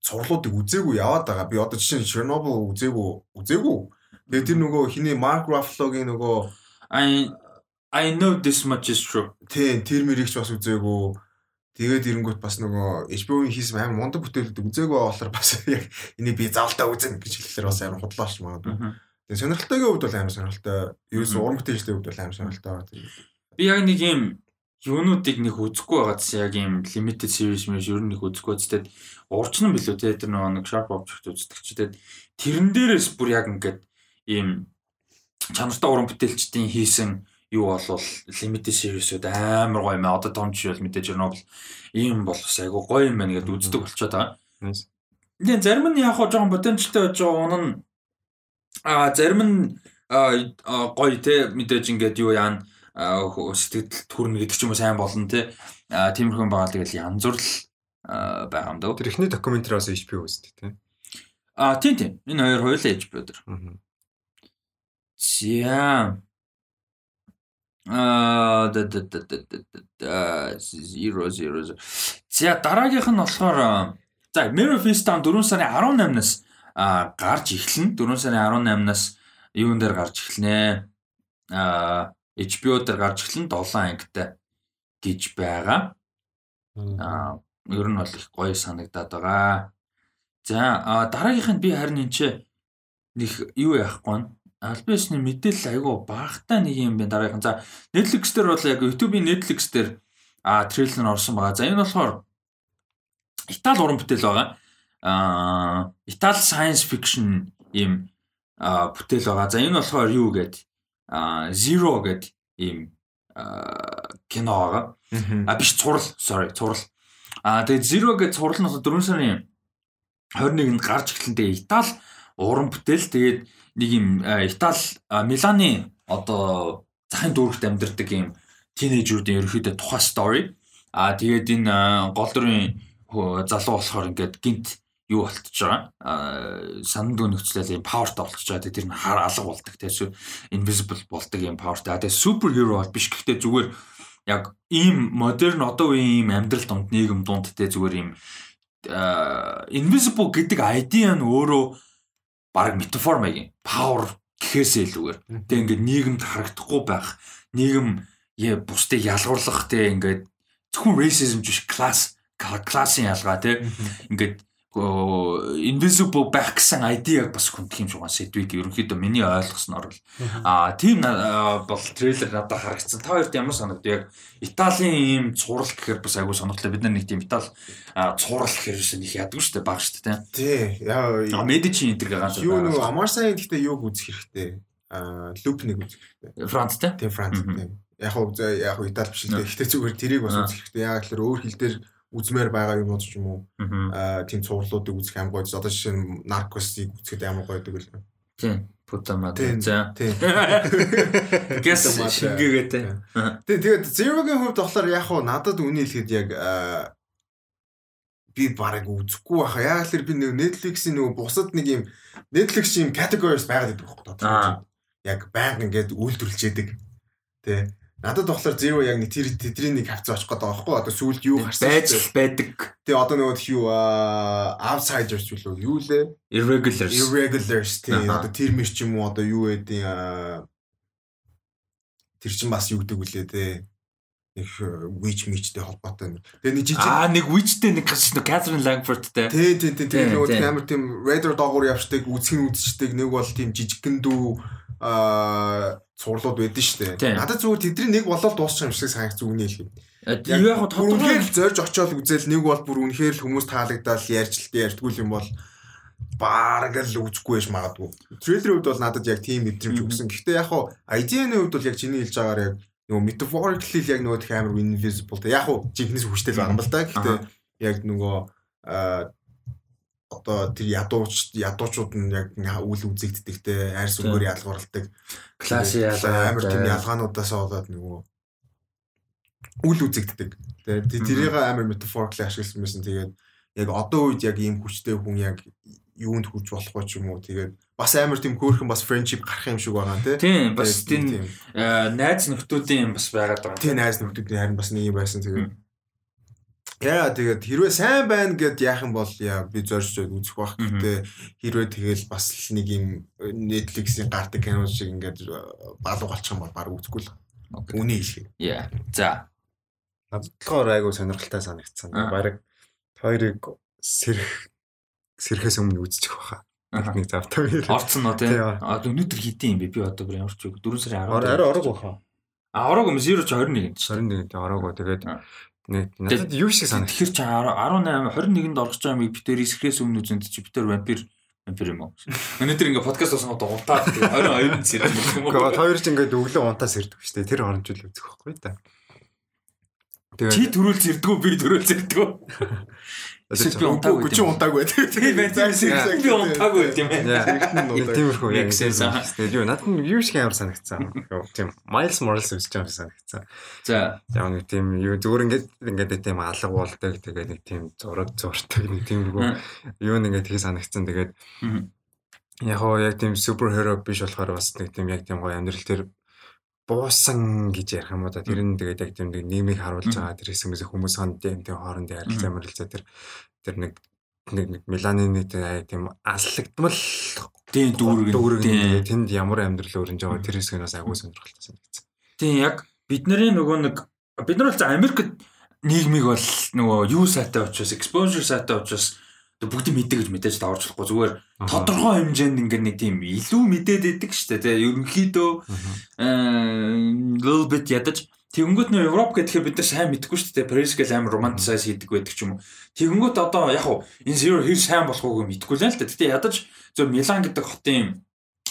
цувралуудыг үзээгүй яваад байгаа. Би одоо жишээ нь Chernobyl үзээгүй үзээгүй. Тэгээд тэр нөгөө хиний Mark Ruffalo-гийн нөгөө I know this much is true. Тийм, тэр мэрийг ч бас үзээгүй. Тэгээд ирэнгүүт бас нөгөө HBO-ийн хийсэн амар мундаг бүтээлүүд үзээгүй болохоор бас яг энийг би заавалтай үзэн гэж хэлэхээр бас амар худлаач магадгүй. Тэгээ сонирхолтойгийн хувьд бол амар сонирхолтой. Ерөөсөн уран бүтээлчдийн хувьд бол амар сонирхолтой. Би яг нэг юм юунуудыг нэг үзэхгүй байгаадс яг юм limited series мэж ер нь нэг үзэхгүй байцтэй урчин билүү те тэр нөгөө нэг sharp object үздэг ч тэрэн дээрээс бүр яг ингээд ийм чанартай уран бүтээлчдийн хийсэн юу болвол limited series-үүд амар гоё юм. Одоо том жишээ бол мэдээж Chernobyl ийм бол бас айгу гоё юм байна гэдээ үздэг болчиход байгаа. Тэгээ зарим нь яг хоо жоохон потенциалтай байж байгаа унаа А зарим нь гоё те мэдээж ингээд юу яана сэтгэл төрнө гэдэг ч юм уу сайн болно те. А тиймэрхүү байгаа тэгэл янзуурл байгаа юм даа. Тэр ихний докюментариас HBO үзтээ те. А тийм тийм. Энэ хоёр хоёулаа HBO дээр. За. Аа да да да да 0 0. За дараагийнх нь болохоор за Mirror Fist-ан 4 сарын 18-наас а гарч эхлэн 4 сарын 18-наас юун дээр гарч эхлэнэ. а HBO дээр гарч эхлэн 7 ангитай гэж байгаа. а ер нь бол их гоё санагдаад байгаа. За дараагийнх нь би харин энэ ч нэг юу яахгүй нь альбисны мэдээлэл айгүй багтаа нэг юм байна дараагийнх. За Netflix дээр бол яг YouTube-ийн Netflix дээр а трейлер орсон байгаа. За энэ болохоор Итали уран бүтээл байгаа аа Итали science fiction ийм бүтээл байгаа. За энэ болохоор юу гэдэг аа Zero гэдэг ийм кино байгаа. А биш цурал, sorry, цурал. А тэгээд Zero гэдэг цурал нь 4 сарын 21-нд гарч эхлэнтэй Итали уран бүтээл тэгээд нэг юм Итали Миланы одоо захын дүүрэгт амьдардаг юм тинейжүүдийн ерөөхдөө тухай story. А тэгээд энэ гол дүрийн залуу болохоор ингээд гинт юу болтож байгаа. Аа санд өнөгчлөл юм powerтай болчихж байгаа. Тэр нь хар алга болдог. Тэгэхээр invisible болдог юм powerтай. Тэгээ супер хиро бол биш. Гэхдээ зүгээр яг ийм модерн одоо үеийн ийм амьдрал донд нийгэм донд те зүгээр ийм invisible гэдэг idea нь өөрөө баг метафор маягийн power гэхээсээ илүүгээр. Тэг ингээд нийгэмд харагдахгүй байх. Нийгэм бусдыг ялгуурлах те ингээд зөвхөн racism биш класс классын ялгаа те ингээд invisible байх гэсэн idea бас хүндэх юм шиг сэдвийг ерөнхийдөө миний ойлгосноор бол аа тийм бол трейлер надад харагдсан. Та хоёрт ямар санагдав? Яг Италийн ийм цуврал гэхээр бас айгүй сонирхолтой. Бид нар нэг тийм Итали цуврал гэхээр биш нэг яддаг шүү дээ, баг шүү дээ. Тий. Яа Медичи энэ төр ганц. Юу нэг Амарсайн гэхдээ юуг үзэх хэрэгтэй? Аа луп нэг үзэх хэрэгтэй. Франц тий. Тий, Франц тий. Яг хөө яг Итали биш л дээ. Гэхдээ зүгээр тэрийг бас үзэх хэрэгтэй. Яг л өөр хэл дээр үзмээр байгаа юмнууд ч юм уу аа тийм цувралуудыг үзэх амар гоё. Одоо жишээ нь наркосыг үзэхэд амар гоё гэдэг л. Тийм. Путамад. За. Тийм. Гэс шингээгээ тэ. Тийм тэгээд Zero-гийн хувьд болохоор яг хуу надад үний хэлэхэд яг би барыг үзэхгүй баха. Яг л би нэг Netflix-ийн нэг бусад нэг юм Netflix юм categories байгаад байдаг байхгүй. Яг байнга ингээд үйлдвэрлэж яадаг. Тэ. Надад болохоор Zero яг нэг тэр тэдний нэг хавцаа очих гэдэг байхгүй. Одоо сүүлд юу гарсан байж байдаг. Тэгээ одоо нөгөө юу outsiders юу юу лээ? Irregulars. Irregulars тийм одоо тэр мэр ч юм уу одоо юу гэдэг тэр чин бас юу гэдэг үлээ те нэг witch мичтэй холбоотой. Тэгээ нэг жижиг Аа нэг witchтэй нэг нэг Catherine Langford-тэй. Тий, тий, тий. Тэгээ нөгөө амар тийм Raider доогуур явждаг, үзэх нь үзчихдэг. Нэг бол тийм жижигхэн дүү аа цуурлууд байдэн шүү дээ. Надад зүгээр тэдний нэг болол дуусчих юм шиг санагц үгний хэлхий. Яг яг тодорхой л зорж очиод үзэл нэг бол бүр үнэхээр л хүмүүс таалагдаад ярьж л ярьдгүй юм бол баг л үзэхгүй байж магадгүй. Трейлерийн хувьд бол надад яг тийм мэдрэмж өгсөн. Гэхдээ яг хуу ID-ны хувьд бол яг чиний хэлж байгаагаар яг нөгөө metaphorically яг нөгөө их амар invisible. Яг хуу жинхнээс хүчтэй л байгаа юм л да. Гэхдээ яг нөгөө одоо тэр ядууч ядуучууд нь яг үл үзэгддэг те айрс өнгөөр ялгуурладаг. Класс ялгаа амар тийм ялгаануудаас болоод нөгөө үл үзэгддэг. Те тэрийг амар метафорикли ашигласан байсан. Тэгээд яг одоо үед яг ийм хүчтэй хүн яг юунд хүрч болохгүй ч юм уу? Тэгээд бас амар тийм хөөрхөн бас friendship гарах юм шиг байгаа те тийм бас тийм найз нөхдүүдийн бас байгаад байгаа тийм найз нөхдүүдийн харин бас нэг юм байсан. Тэгээд Яа тэгээд хэрвээ сайн байна гэд яах юм бол яа би зорж үзэх бах гэдэг хэрвээ тэгэл бас л нэг юм э, Netflix-ийн гардаг кино шиг ингээд э, балуу болчих юм бол баг үзэхгүй л. Үний хэлхий. Яа. За. Надлахаар айгу сонирхолтой санагдсан. Бараг хоёрыг сэрх сэрхээс өмнө үзчих баха. Нэг завтай. Орцсон нөө тий. Өнөөдөр хэдийн юм бэ? Би одоо бүр ямар ч үг 4 сарын 10. Арай орог баха. А орог юм 0 21. 21-нд ороог. Тэгээд надад юу шиг санагд. Тэгэхээр чи 18 21-нд орох гэж байгаа юм битэр эсрэхээс өмнө үзэнд чи битэр вампир вампир юм уу? Өнөөдөр ингээ подкаст болсон одоо унтаад 22-нд сэрдэг юм уу? Гэхдээ хоёр ч ингээ өглөө унтаас ирдэг шүү дээ. Тэр оронч үл үзэх байхгүй да. Чи төрүүл зэрдгүү би төрүүл зэрдгүү. Эсвэл унтаагүй чи унтаагүй. Тийм байна. Би унтаагүй тийм ээ. Тиймэрхүү яг тэгээд юу надад юу шиг амар санагцсан. Тийм Miles Morales үзэж байгаа санагцсан. За. Яг нэг тийм юу зүгээр ингээд ингээд тийм алга болдог тэгээд нэг тийм зураг зурдаг нэг тиймэрхүү юу нэг ингээд тгий санагцсан. Тэгээд яг хоо яг тийм супер хиро биш болохоор бас нэг тийм яг тийм гоё амьдрал төр буусан гэж ярих юм уу? Да тэр нь тэгээд яг тийм нэг нийгмийг харуулж байгаа тэр хэсгээс хүмүүс хонд тийм тийм хоорондын харилцаа мөрөлцөө тэр тэр нэг нэг нэг меланины тийм аслагдмал тийм дүүрэг дүүрэг тэнд ямар амьдрал өрнж байгаа тэр хэсэг нь бас агуу сонирхолтой санагдсан. Тийм яг бидний нөгөө нэг бид нар бол Америкт нийгмийг бол нөгөө юу сайтай учраас exposure сайтай учраас бүгд мэддэг гэж мэдээж даварч болохгүй зүгээр тодорхой хэмжээнд ингээд нэг тийм илүү мэдээд идэг штэ тий ерөнхийдөө little bit ядаж Тэгэнгүүт нөө Европ гэхээр бид нар сайн мэдэхгүй шүү дээ. Paris гэл амар романтисайз хийдэг байдаг ч юм уу. Тэгэнгүүт одоо яг уу энэ zero хэр сайн болох уу мэдэхгүй л л да. Гэтэ ядаж зөв Милан гэдэг хотын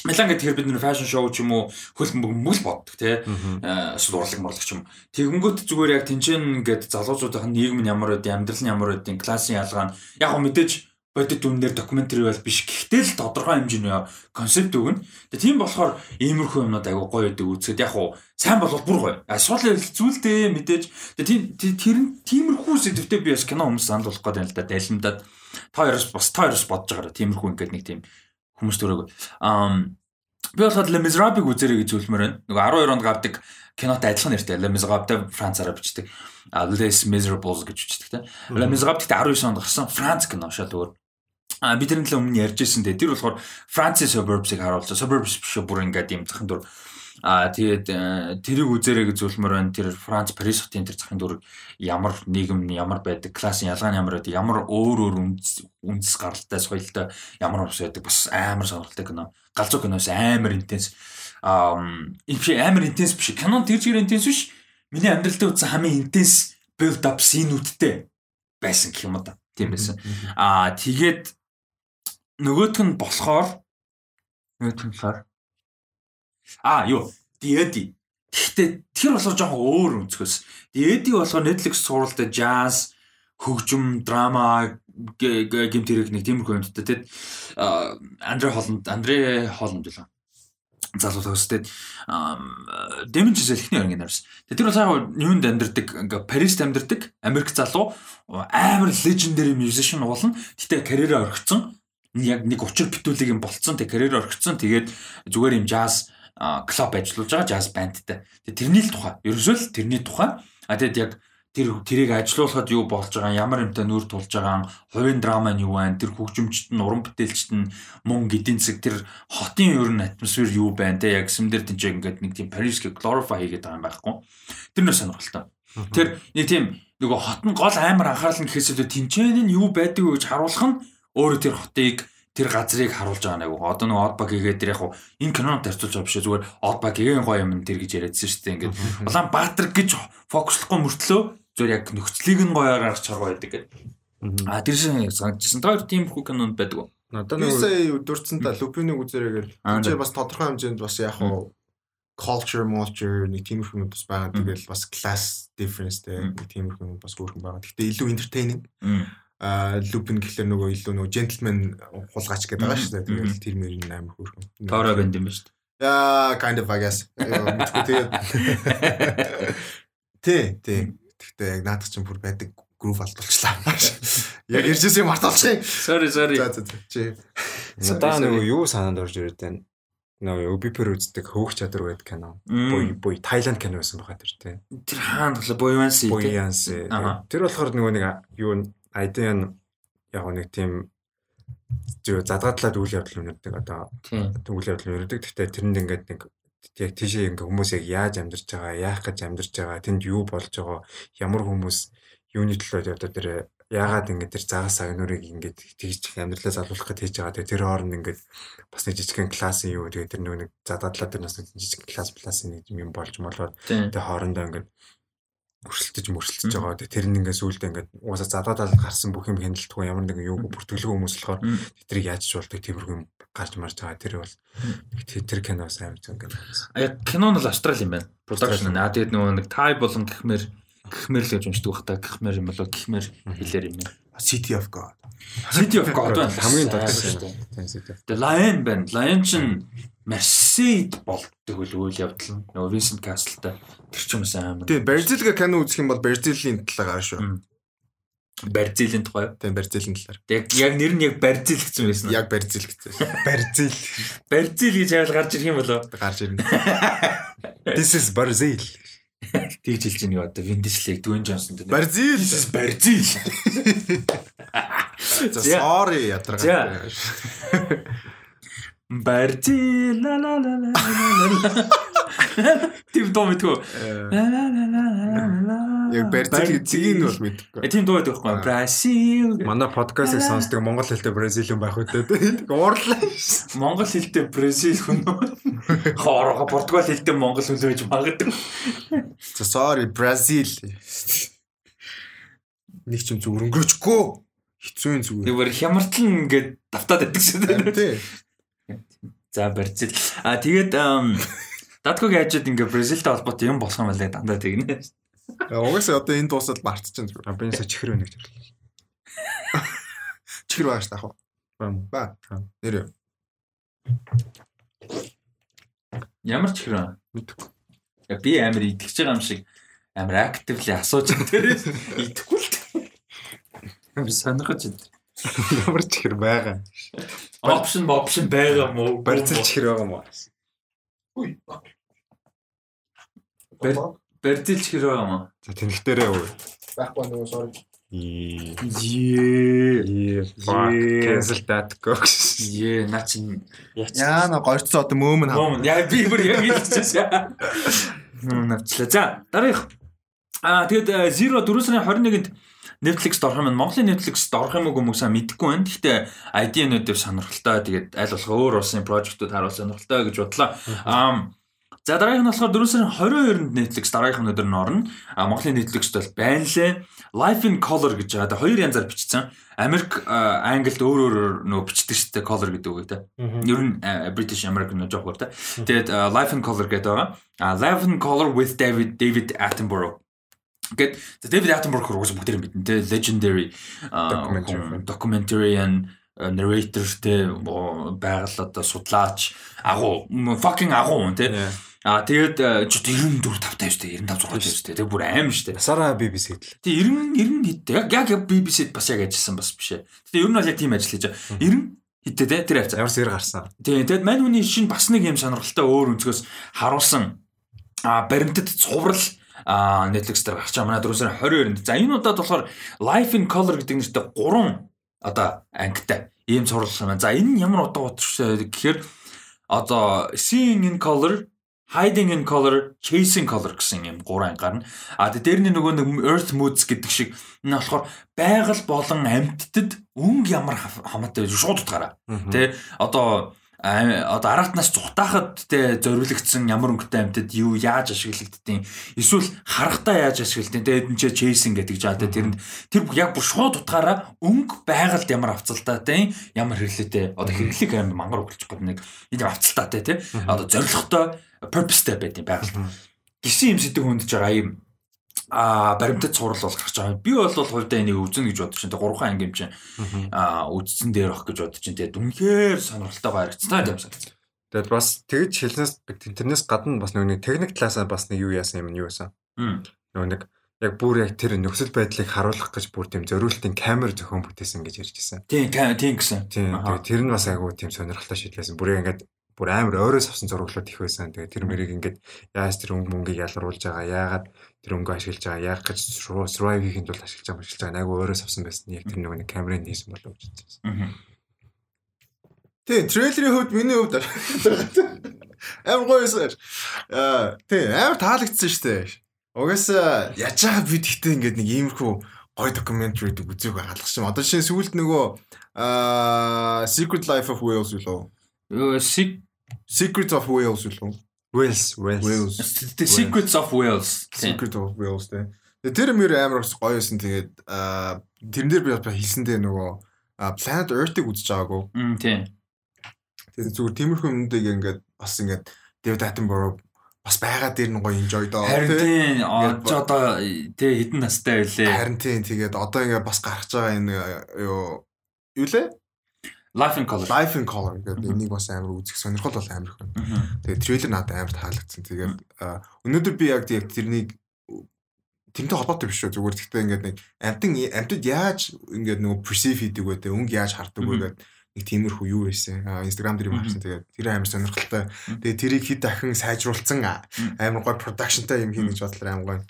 Милан гэхээр бид нэр фэшн шоу ч юм уу хөл мөл боддог тий. Эсвэл урлаг морлог ч юм. Тэгэнгүүт зүгээр яг тэнцэн ингээд залуучуудын нийгэм нь ямар байд, амьдрал нь ямар байд, классын ялгаа нь яг хөө мэдээж бодит үнээр докюментари бол биш. Гэхдээ л тодорхой хэмжээний концепт өгнө. Тэгээ тийм болохоор иймэрхүү юмнууд айгу гоё байдаг үзэхэд яг уу сайн болвол бүр гоё. А сул зүйлдээ мэдээж тэгээ тийм тэр тиймэрхүү сэдвтэ би бас кино хүмүүс санд болох гэдэг юм л да. Далимдаад Та хоёроос бас та хоёроос бодож байгаараа тиймэрхүү ингээд нэг тийм хүмүүс төрөг. Аа би болохоор Le Miserable үзэрэй гэж үлмээр байна. Нөгөө 12 онд гардаг кинотой адилхан нэртэй Le Miserable Францаараа бичдэг. Les Miserables гэж бичдэг те. Le Miserable гэхдээ 19 онд гарсан Франц кино шал өөр. А бид тэрнээ өмнө ярьжсэн дээ. Тэр болохоор Францын suburbs-ыг харуулж suburbs биш бүр ингээд юм захын дур А тэгээд э, тэрийг үзээрэй гэж зөвлөмөр байна. Тэр Франц Парис хотын тэр захын дүр ямар нийгэм ямар байдаг, классын ялгаа нь ямар байдаг, ямар өөр өөр үндэс гаралтай, соёлтой ямар ус байдаг бас амар сонирхолтой кино. Галзуу киноос амар интенс. Аа амар интенс биш. Кинон тэр чигээр интенс биш. Миний амьдралдаа үзсэн хамгийн интенс build up scene-үүдтэй байсан гэх юм да. Тийм байсан. Аа тэгээд нөгөөх нь болохоор нөгөөх нь болохоор А юу? Диэди. Гэхдээ тэр болохоор жоохон өөр өнцгөөс. Диэди болохоор Netflix суралтай jazz, хөгжим, драма гэмт хэрэг нэг тиймэрхүү юмтай тийм Андре Холланд, Андре Холланд билээ залуу төстэй дэмэн жишээ ихний орнгийн нарс. Тэр бол яг юунд амьдардаг ингээ Парист амьдардаг Америк залуу амар legendary musician уулна. Гэтэ карьераа орхицсон. Яг нэг учир битүүлэг юм болцсон. Тэг карьераа орхицсон. Тэгээд зүгээр юм jazz клуб ажиллаж байгаа jazz bandтай. Тэгээ тэрний л тухай. Ерөөсөө л тэрний тухай. А тэгэд яг тэр тэрийг ажилуулахад юу болж байгаа ямар юмтай нүүр тулж байгаа хувийн драма нь юу байна? Тэр хөгжимчт нь уран бүтээлчт нь мөн эдийн засаг тэр хотын ер нь атмосфер юу байна те? Яг юм дээр тэнцээ ингээд нэг тийм Paris-г glorify хийгээд байгаа юм байхгүй? Тэр нэр сонирхолтой тэр нэг тийм нөгөө хот нь гол амар анхаарал нь гэхээсээ тэнцэн нь юу байдаг вэ гэж харуулах нь өөрөө тэр хотыг тэр газрыг харуулж байгаа нэг. Одоо нэг Oddbug хийгээд тэр яг хуу энэ кинонд тарцуулж байгаа биш зүгээр Oddbug гэген гоё юм тэр гэж яриадсан шүү дээ. Ингээд Улаан Баатар гэж фокуслохгүй мөртлөө зүгээр яг нөхцөлийг нь гоёар гаргаж чаргаа байдаг гэдэг. А тэр шиг санагдчихсан. Тэр тийм хүү кинонд байдаг? Одоо нэг сая өдөрцөн та Лупиныг үзэрээгээр тэр бас тодорхой хэмжээнд бас яг хуу culture culture нэг тиймэрхүү юм бас байгаа. Тэгэл бас class difference тэ нэг тиймэрхүү юм бас өөрхөн байгаа. Гэхдээ илүү entertaining лупин гэхлээр нөгөө илүү нөгөө gentleman хулгаач гэдэг байгаа шүү дээ. Тэгээд тэр мөр нь амар хөөрхөн. Тора банд юм ба шүү дээ. Yeah, kind of I guess. Тэ, тэ. Гэхдээ яг наадах чинь бүр байдаг грув алдуулчлаа. Яг иржсэн юм мартуулчих юм. Sorry, sorry. За за за. Чи. Надаа нөгөө юу санаанд орж ирээд байна. Нөгөө Ubipер үздэг хөөх чадвар байдаг кино. Буй буй Тайланд кино байсан байгаа тэр тий. Тэр хаана тоглоо Буянси тий. Буянси. Тэр болохоор нөгөө нэг юу айдын яг нэг тийм зөв задгадлаад үйл явдал өнөрдөг одоо үйл явдал өнөрдөг. Гэхдээ тэрэнд ингээд нэг яг тийшээ ингээ хүмүүс яг яаж амьдарч байгаа, яах гэж амьдарч байгаа, тэнд юу болж байгаа, ямар хүмүүс юуны төлөө одоо тэр яагаад ингэ тэр загас агнуурыг ингээд тэгж амьдралаа залуулах гэж хийж байгаа. Тэгээ тэр хооронд ингээд бас нэг жижигхэн классын юу тэгээ тэр нэг зададлаа тэр нас жижиг класс классын нэг юм болж молоод тэгээ хоорондоо ингээд өрсөлдөж мөрсөлдөж байгаа. Тэр нь ингээд сүулдэ ингээд угаасаа задаад гарсан бүх юм хяналтгүй ямар нэгэн юу бүртгэлгүй хүмүүс болохоор тэдрийг яаж жуулдаг тиймэрхүү юм гарч марж байгаа. Тэр бол тэр кино сайн юм ингээд. А яг кино нь л австрал юм байна. Production. А тэгээд нөгөө нэг тай болон гихмэр гихмэр л гэж уншдаг бах та гихмэр юм болоо гихмэр хэлээр юм. City of God. City of God байна. Хамгийн доод шүү дээ. The Lion байна. Lion чинь Mercedes болдог үйл үйл явдал. Нөгөө Vincent Castle-тай тэр ч юм амар. Тийм, Бразилга кино үзэх юм бол Бразилийн талаар шүү. Бразилийн тухай. Тийм, Бразилийн талаар. Яг яг нэр нь яг Бразил гэсэн байсан. Яг Бразил гэсэн. Бразил. Бразил гэж хайл гарч ирэх юм болоо. Гарч ирнэ. This is Brazil. Тэгж хэлж байгаа одоо Виндишлиг Дүн Джонсон дээр. Бразил. Бразил. За sorry ядаргаа. Бразил ла ла ла ла ла. Тим дуу мэдгүй. Яг Бразил цэгийг нь бол мэдгүй. Тим дуу байдаг байхгүй. Бразил. Манай подкастыг сонсдог монгол хэлтэй Бразил хүн байх үедээ. Уурлаа. Монгол хэлтэй Бразил хүн. Хоороо Португал хэлтэй монгол хүн байж магадгүй. За sorry Бразил. Нэг ч юм зүг өнгөрөөчгүй. Хэцүү юм зүгээр. Тэгвэр хямартал ингээд давтаад байдаг шүү дээ. За Бразил. А тэгээд Дадгог яажад ингээ Бразилтай холбоотой юм болох юм байна дандаа тэгнэ. Угаасаа одоо энэ дуусаад мартчихсан зүгээр. Компаниса чихэр байна гэж бодлоо. Чихэр байгаа ш таах уу? Ба. Нэр. Ямар чихэр вэ? Мэдгүй. Я би амар итгэж байгаа юм шиг амар активли асууж байгаа дээрээс итгэхгүй л. Би сонирхож байна. Ямар чихэр байгаа. Опшн опшн байгаа мó. Барьцал чихэр байгаа мó. Үй. Барьцал чихэр байгаа мó. За тэнхтэрээ үү. Байхгүй нөгөө sorry. Ее. Cancel that gox. Ее, наа чин яач. Яа на горцсон одоо мөөмн хаа. Мом яа би бүр яг хэлчихсэн. Мм навчлаа. За дараах. Аа тэгэд Zero 4 сарын 21-нд Netflix дорох юм. Монголын Netflix дорох юм уу хүмүүс сайн мэдэхгүй байна. Гэхдээ ID-нүүдээр сонирхолтой. Тэгээд аль болох өөр улсын прожектууд харуулсан сонирхолтой гэж бодлоо. Аа За дараагийнх нь болохоор 4 сарын 22-нд Netflix дараагийнх өдөр нь орно. А Монголын Netflix-т бол байна лээ. Life in Color гэж байгаа. Тэгээ хоёр янзаар бичсэн. Америк англид өөр өөр нөө бичдэг шүү дээ color гэдэг үг те. Ер нь British American нөө жоох өөр те. Тэгээд Life in Color гэдэг байгаа. Life in Color with David David Attenborough Гэт David Attenborough уус бүгд мэднэ те legendary documentary and narrator те байгаль одоо судлаач агуу fucking агуу те А тэгээд ч 94 5 тавь штэ 95 6 тавь штэ тэг бүр аим штэ. Сара BBC хэд л. Тэг 90 90 хэд яг яг BBC-д бас яг ажилласан бас биш ээ. Тэг ер нь бол яг тийм ажил хийж байгаа. 90 хэдтэй те тэр хавцаа. Ямар сэр гарсан. Тийм тэгэд мань хүний шин бас нэг юм сонирхолтой өөр өнцгөөс харуулсан а баримтат цуврал Netflix дээр гарч байгаа манай 4 сарын 22-нд. За энэ удаад болохоор Life in Color гэдэг нэртэй 3 одоо ангитай ийм цуврал байна. За энэ нь ямар удаа утгатай гэхээр одоо Seeing in Color Hiding in Color, Chasing Color гэсэн юм гурван гарна. А дээр нь нөгөө нэг Earth Moods гэдэг шиг энэ болохоор байгаль болон амьтдад өнгө ямар хамаатай шууд утгаараа. Тэ одоо одоо аратнаас цухтахад те зориулагдсан ямар өнгөтэй амьтад юу яаж ашиглагддیں۔ Эсвэл харахтаа яаж ашиглалтیں۔ Тэгээд энэ ч чейсинг гэдэг жаа те тэрэнд. Тэр яг бүр шууд утгаараа өнгө байгальд ямар авцалтаатай ямар хэрэглээтэй. Одоо хэрэглэг амар мангар өглөж гэдэг нэг энэ авцалтаатай те одоо зоригтой purpose та байдгийн байгальд гисэн юм сэтгэн хүндж байгаа юм а баримтат цуврал бол гарч байгаа. Би бол хувьдаа энийг үзнэ гэж бодож байна. Гурван анги юм чинь а үдцэн дээр ах гэж бодож байна. Тэгээд үнэхээр сонирхолтой харагдсан юм санагдсан. Тэгээд бас тэгж хэлнээс тэрнээс гадна бас нэг техник талаасаа бас нэг юу яасан юм юу байсан. Нөгөө нэг яг бүр яг тэр нөхцөл байдлыг харуулах гэж бүр тийм зориултын камер зохион бүтээсэн гэж ярьж байсан. Тийм тийм гэсэн. Тийм тэр нь бас айгүй тийм сонирхолтой шийдлээсэн. Бүр ингээд бүр амар ойроос авсан зурглууд их байсан. Тэгээ тэр мэрийг ингээд яаж тэр өнгө мөнгийг ялгаруулж байгаа, яагаад тэр өнгө ашиглаж байгаа, яг гэж survive хийхэд бол ашиглаж байгаа, ашиглаж байгаа. Айгу ойроос авсан байсан. Яг тэр нэг камерын хийсэн болов гэж бодсон. Тий, трейлерийн хувьд миний хувьд амар гоё байсан. Аа, тий, амар таалагдсан шүү дээ. Угаасаа яаж байгаа би тэгтээ ингээд нэг иймэрхүү гоё докюментари үзээг хаалгах юм. Одоо жишээ сүүлд нөгөө аа Secret Life of Whales үлээ. Secret of Wales үлээ. Wales, Wales. The Secrets of Wales. Secret of Wales тэ. Тэр мөр амар гоё байсан. Тэгээд тэрэн дээр би хэлсэндээ нөгөө Planet Earth-ыг үзэж байгаагүй. Мм тийм. Тэгээд зүгээр тиймэрхүү юмдыг ингээд бас ингээд David Attenborough бас байгаа дээр нь гоё enjoy доо. Харин тийм одоо тий хідэн настай байлээ. Харин тийм тэгээд одоо ингээд бас гарч байгаа энэ юу юу лээ? Life in Color. Life in Color гэдэг энийг бас амар үзэх сонирхол бол амар их байна. Тэгээд трейлер надад амар таалагдсан. Тэгээд өнөөдөр би яг тэрнийг тэрнтэй холбоотой биш шүү. Зүгээр гэхдээ ингээд нэг амтан амтад яаж ингээд нөгөө perceive хийдэг вэ? Өнгө яаж хардаг вэ гэдэг нэг тиймэрхүү юу байсан. Instagram дээр юм харсан. Тэгээд тэр амар сонирхолтой. Тэгээд тэрийг хэд дахин сайжруулсан амар гоё productionтай юм хийнэ гэж бодлоо амар гоё.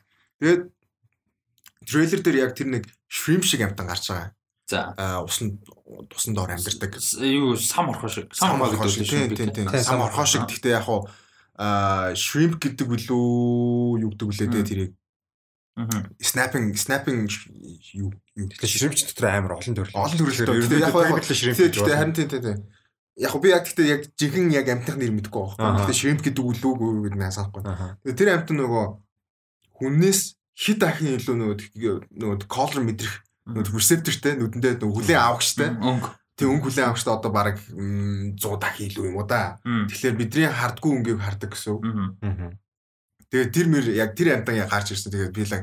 Тэгээд трейлер дээр яг тэр нэг shrimp шиг амтан гарч байгаа. За. Усан тусан доор амьдардаг. Юу сам орхоо шиг. Сам орхоо шиг тийм тийм тийм. Сам орхоо шиг гэхдээ яг хуу shrimp гэдэг үлээ юу гэдэг үлээ дээ тэрийг. Snapping snapping юу тэгэхээр shrimp ч дотор амар олон төрөл. Олон. Тэгээд яг хуу shrimp гэдэг харин тийм тийм тийм. Яг би яг гэхдээ яг жинхэнэ яг амтных нэр мэдэхгүй байхгүй. Гэхдээ shrimp гэдэг үлээгүй гэдэг нь асаахгүй. Тэгээд тэр амт нөгөө хүннээс хит ахын илүү нөгөө нөгөө color мэдрэх receptorтэй нүдэндээ нөгөө хүлээ авах штэ. Өнгө. Тэг өнгө хүлээ авах штэ одоо баг 100 дахин илүү юм уу да. Тэгэхээр бидний хардггүй өнгийг хардаг гэсэн. Тэгээд тэр мэр яг тэр амтан яг гарч ирсэн. Тэгээд би л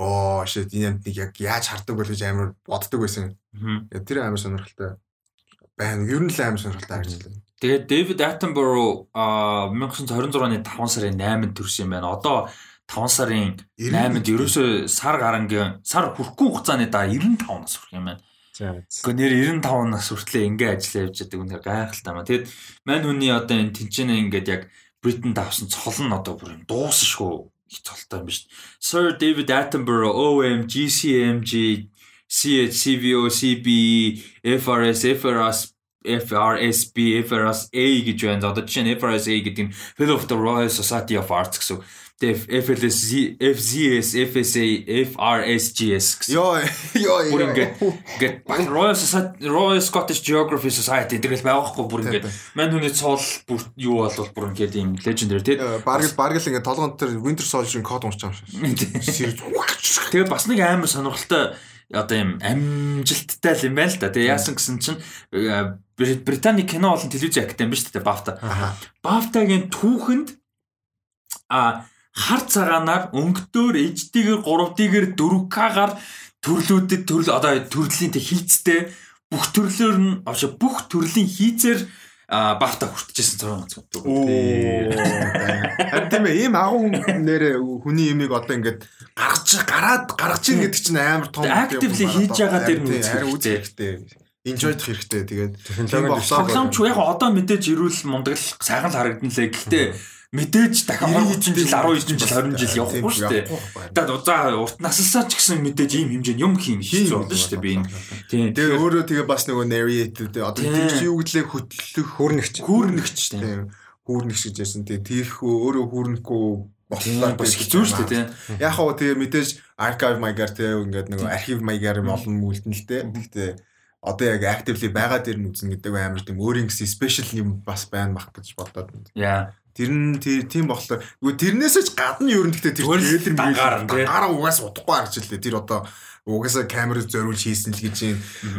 оо shit энэ амтныг яг яаж хардаг бол гэж амар боддог байсан. Тэр амар сонирхолтой байна. Ер нь л амар сонирхолтой харж байна. Тэгээд David Attenborough а 1926 оны 5 сарын 8-нд төрсөн юм байна. Одоо 5 сарын 8-нд ерөөсөө сар гарангийн сар хүрхгүй хугацааны да 95 нас хүрэх юм байна. Гэхдээ нэр 95 нас хүртлээр ингээ ажиллаа явж байгаа үнээр гайхалтай маа. Тэгэд мань хүний одоо энэ тэнцэнэ ингээд яг Британд авсан цол нь одоо бүр юм дуусшгүй их цолтой юм биш. Sir David Attenborough OM GCMG CHCVO CB FRS FRS FRSB FRSA гэж байна. Одоо жишээ нь FRSA гэдэг нь Fellow of the Royal Society of Arts гэсэн. FLS FZS FSA FRSGS ёо ёо. Бүр ингээд ингээд Royal Society Royal Scottish Geography Society тэгэл байгаахгүй бүр ингээд мань хүний цол бүр юу болвол бүр ингээд юм legendary тий. Бараг бараг л ингээд толгонд тэр Winter Soldier-ийн код уншиж байгаа шиг. Тэгээ бас нэг амар сонирхолтой одоо юм амжилттай л юм байна л да. Тэгээ яасан гэсэн чинь э, Британий кино болон телевиз академи биш үү Бафта. Бафтагийн түүхэнд а хар цагаанаар өнгөтөөр HD-гээр 3D-гээр 4K-гаар төрлүүдэд төрөл одоо төрлийн тэг хийцтэй бүх төрлөөр нь авш бүх төрлийн хийцээр бафта хүртэжсэн цараа онц. Харин тийм ээ ийм агуу нэр хүний имийг одоо ингээд гаргаж гараад гаргаж ийн гэдэг чинь амар том активли хийж байгаа дэр нь үзэх хэрэгтэй. Enjoydох хэрэгтэй. Тэгээд технологи тоглоомч яг одоо мэдээж ирүүл мундаг сайхан л харагдан лээ. Гэхдээ мэдээж дахин 20 жил 19 жил 20 жил явахгүй шүү дээ. Тэгээд за урт насалсаа ч гэсэн мэдээж ийм хэмжээний юм хийн хийж болно шүү дээ би энэ. Тийм. Тэгээ өөрөө тэгээ бас нөгөө narrated одоо тийм юу гэдлээ хөтлөх хүүрнэгч хүүрнэгч тийм. Хүүрнэгч гэж яасан тэгээ тийхүү өөрөө хүүрнэхгүй бодлоо бас хэцүү шүү дээ тийм. Яг хоо тэгээ мэдээж archive maigar тэгээ ингээд нөгөө архив maigar олон мүлдэн л дээ. Гэхдээ одоо яг actively байгаа дээр нь үзнэ гэдэг амар тийм өөрийн гэсэн special юм бас байна мах гэж бодоод. Яа. Тэр нь тийм болохоор үгүй тэрнээсээ ч гадна нь гэхдээ тэр трейлер гараа гараа угаас удахгүй харж илээ. Тэр одоо угаасаа камерыг зориулж хийсэн л гэж юм.